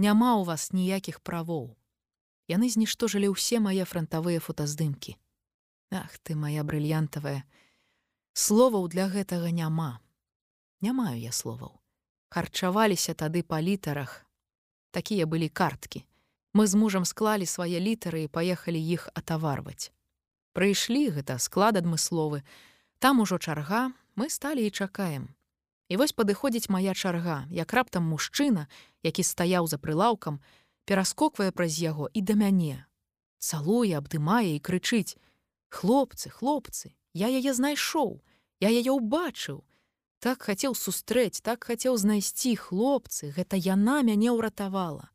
Speaker 1: няма ў вас ніякіх правоў. Яны зніштожылі ўсе мае франтавыя фотаздымкі. Ах ты моя брыльянтавая, Словаў для гэтага няма. Не маю я словаў. Харчаваліся тады па літарах. Такія былі карткі. Мы з мужам склалі свае літары і паехалі іх атаварваць. Прыйшлі гэта склад адмысловы. Там ужо чарга, мы сталі і чакаем. І вось падыходзіць моя чарга, як раптам мужчына, які стаяў за прылаўкам, пераскоквае праз яго і да мяне. Цалуе, абдымае і крычыць: « Хлопцы, хлопцы, я яе знайшоў. Я яе ўбачыў. Так хацеў сустрэць, так хацеў знайсці хлопцы, гэта яна мяне ўратавала.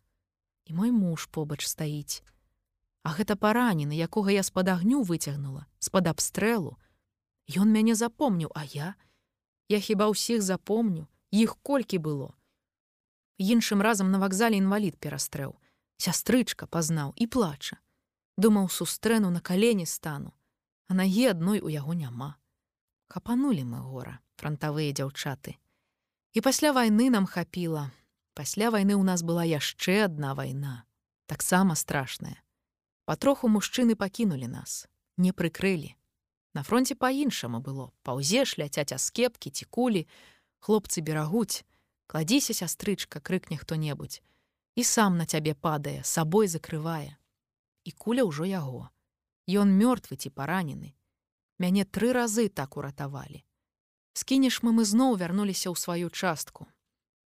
Speaker 1: І мой муж побач стаіць. А гэта паранены, якога я з-пад агню выцягнула, з-пад абстрэлу. Ён мяне запомніў, а я, Я хіба ўсіх запомню, іх колькі было. Іншым разам на вакзале інвалід перастрэў. Сястрычка пазнаў і плача. Думаў сустрэну на калені стану, а нагі адной у яго няма хапанулі мы гора фронтавыя дзяўчаты і пасля вайны нам хапіла пасля вайны ў нас была яшчэ адна вайна таксама страшная. Патроху мужчыны пакінулі нас не прыкрылі на фронте по-іншаму было. Паўзеш ляцяць аскепкі ці кулі хлопцы берагуць кладзіся сястрычка крыкне хто-небудзь і сам на цябе падае сабой закрывае і куля ўжо яго. Ён мёртвы ці паранены мяне тры разы так уратавалі. Скінеш мы мы зноў вярнуліся ў сваю частку.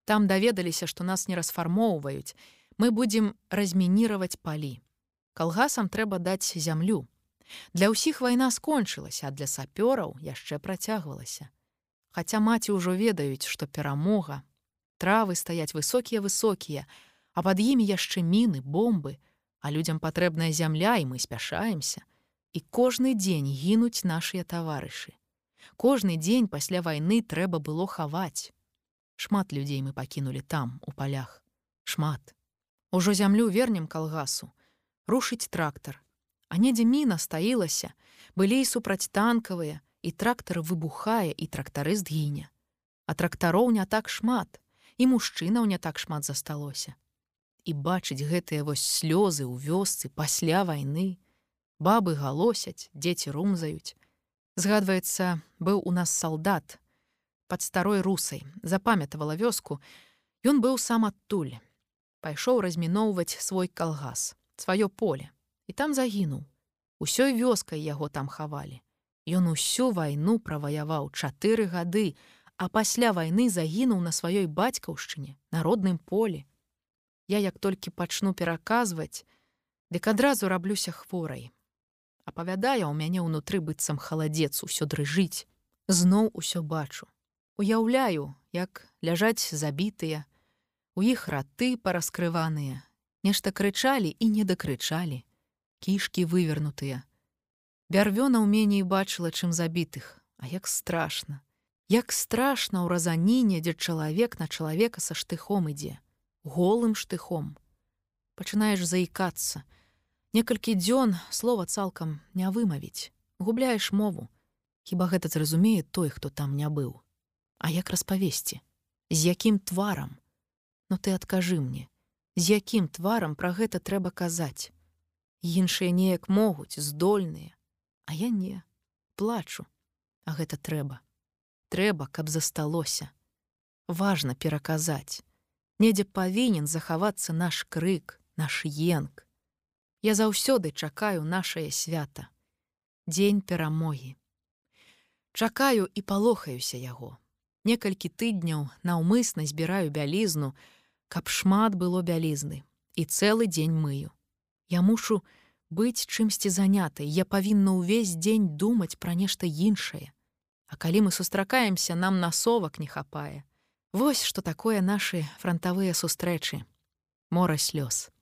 Speaker 1: Там даведаліся, што нас не расфармоўваюць, мы будзем размініраваць палі. Калгасам трэба даць зямлю. Для ўсіх вайна скончылася, а для сапёраў яшчэ працягвалася. Хаця маці ўжо ведаюць, што перамога, травы стаяць высокія высокія, а пад імі яшчэ міны, бомбы, а людзям патрэбная зямля і мы спяшаемся. І кожны дзень гінуць нашыя таварышы. Кожны дзень пасля вайны трэба было хаваць. Шмат людзей мы пакінулі там, у палях. Шмат. Ужо зямлю вернем калгасу. Рушыць трактар. А недзе міна стаілася, былі і супрацьтанкавыя, і трактар выбухае і трактарыст гіне. А трактароў не так шмат, і мужчынаў не так шмат засталося. І бачыць гэтыя вось слёзы ў вёсцы пасля вайны, бабы галосяць, дзеці румзаюць. Згадваецца, быў у нас салдат пад старой русай, запамятавала вёску, Ён быў сам адтуль. Пайшоў разміноўваць свой калгас, сваё поле, і там загінуў. Усёй вёскай яго там хавалі. Ён усю вайну праваяваў чатыры гады, а пасля вайны загінуў на сваёй бацькаўшчыне, народным полі. Я як толькі пачну пераказваць, дык адразу раблюся хворай. Апавядае ў мяне ўнутры быццам халадзец усё дрыжыць, зноў усё бачу. Уяўляю, як ляжаць забітыя, У іх раты параскрываныя, нешта крычалі і не дакрычалі, кішкі вывернутыя, Бярвёна ў меней бачыла, чым забітых, А як страшна. Як страшна ў разаніне, дзе чалавек на чалавека са штыхом ідзе, голым штыхом. Пачынаеш заікацца. Некалькі дзён слова цалкам не вымавіць, губляеш мову. Хіба гэта зразумее той, хто там не быў. А як распавесці, з якім тварам? Ну ты адкажы мне, з якім тварам пра гэта трэба казаць. Іншыя неяк могуць, здольныя, А я не плачу, а гэта трэба. Трэба, каб засталося. Важна пераказаць. Недзе павінен захавацца наш крык, наш енк. Я заўсёды чакаю нашае свята. Дзень перамогі. Чакаю і палохаюся яго. Некалькі тыдняў наўмысна збіраю бялізну, каб шмат было бялізны і цэлы дзень мыю. Я мушу, быць чымсьці занятай я павінна ўвесь дзень думаць пра нешта іншае А калі мы сустракаемся нам насовак не хапае Вось што такое нашы франтавыя сустрэчы мора слёз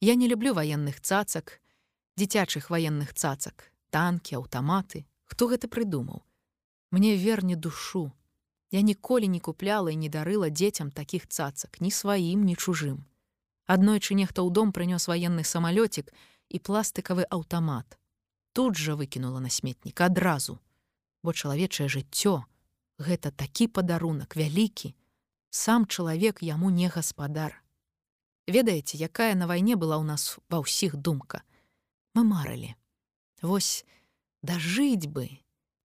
Speaker 1: Я не люблю ваенных цацак дзіцячых ваенных цацак. Танки аўтаматы хто гэта прыдумаў мне верне душу. Я ніколі не купляла і не дарыла дзецям такіх цацак. Ні сваім ні чужым аднойчы нехта ў дом прынёс ваенны самалёцік і пластыкавы аўтамат. Тут жа выкінула на сметнік адразу, бо чалавечае жыццё гэта такі падарунак вялікі, сам чалавек яму не гаспадар. Ведаеце, якая на вайне была ў нас ва ўсіх думка. Мы марылі. Вось дажыць бы,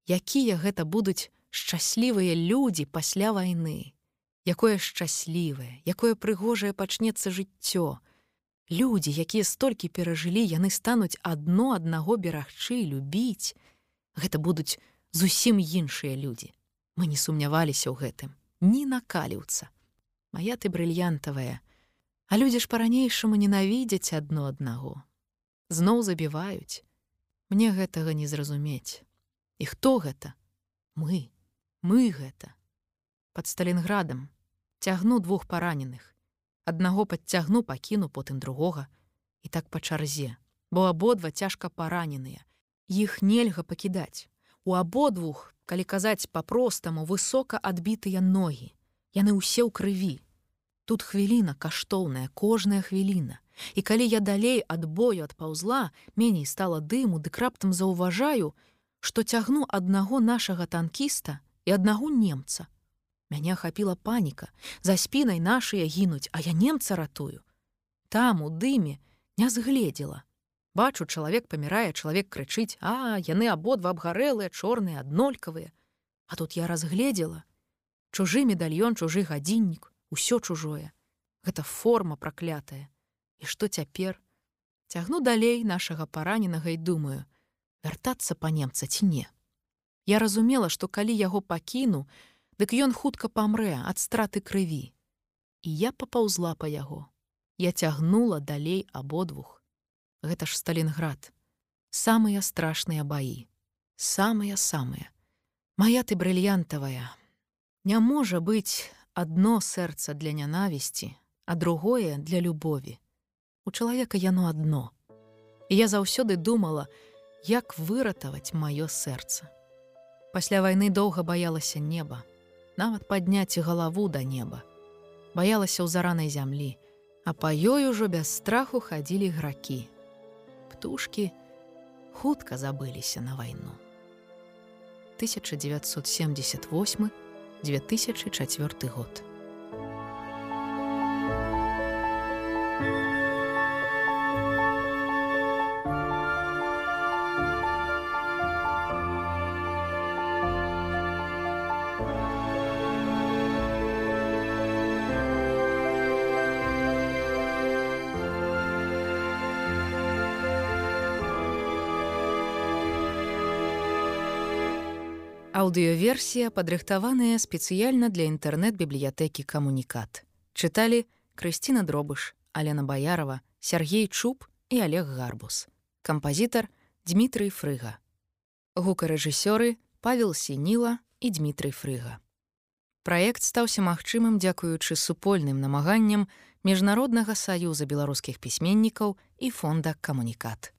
Speaker 1: якія гэта будуць шчаслівыя людзі пасля вайны, якое шчаслівае, якое прыгожае пачнецца жыццё, Людзі, якія столькі перажылі, яны стануць адно аднаго берагчы, любіць. Гэта будуць зусім іншыя людзі. Мы не сумняваліся ў гэтым, ні накаліўца. Мая ты брыльянтавая, А людзі ж па-ранейшаму ненавідзяць адно аднаго. Зноў забіваюць. Мне гэтага не зразумець. І хто гэта? Мы, мы гэта. Пад Сталінградам цягну двух параненых аднаго падцягну пакіну потым другога і так па чарзе бо абодва цяжка параненыя іх нельга пакідаць у абодвух калі казаць по-простаму высока адбітыя ногі яны ўсе ў крыві тут хвіліна каштоўная кожная хвіліна і калі я далей ад бою адпаўзла меней стала дыму дык раптам заўважаю што цягну аднаго нашага танкіста і аднаго немца Мяне хапіла паніка, за спінай нашыя гінуць, а я немца ратую. Там у дыме не згледзела. Бачу, чалавек памірае, чалавек крычыць, а яны абодва абгарэлыя, чорныя, аднолькавыя. А тут я разгледзела. Чужы медальён, чужы гадзіннік, усё чужое. Гэта форма праклятая. І што цяпер? Цягну далей нашага параненага і думаю, вяртацца па немца ці не. Я разумела, што калі яго пакіну, Дык ён хутка памрэ ад страты крыві. І я папаўзла па яго. Я цягнула далей абодвух. гэта ж сталінград самыя страшныя баі самыя самыя моя ты брыльянтавая не можа быць адно сэрца для нянавісці а другое для любові у чалавека яно адно і я заўсёды думала як выратаваць маё сэрца. Пасля вайны доўга баялася неба нават падняць галаву да неба. Баялася ў заранай зямлі а па ёй ужо без страху хадзілі гракі. Птушки хутка забыліся на вайну. 1978 2004 год. Аўдыёверсія падрыхтаваная спецыяльна для інтэрнэт-бібліятэкі камунікат. Чыталі Крысціна Дробыш, Алена Баярова, Сергей Чуб і Олег Гарбус. Кампазітар Дмітрый Фрыга. Гукарэжысёры Павел Сініла і Дмітрый Фрыга. Праект стаўся магчымым дзякуючы супольным намаганням міжнароднага саюза беларускіх пісьменнікаў і фонда камунікат.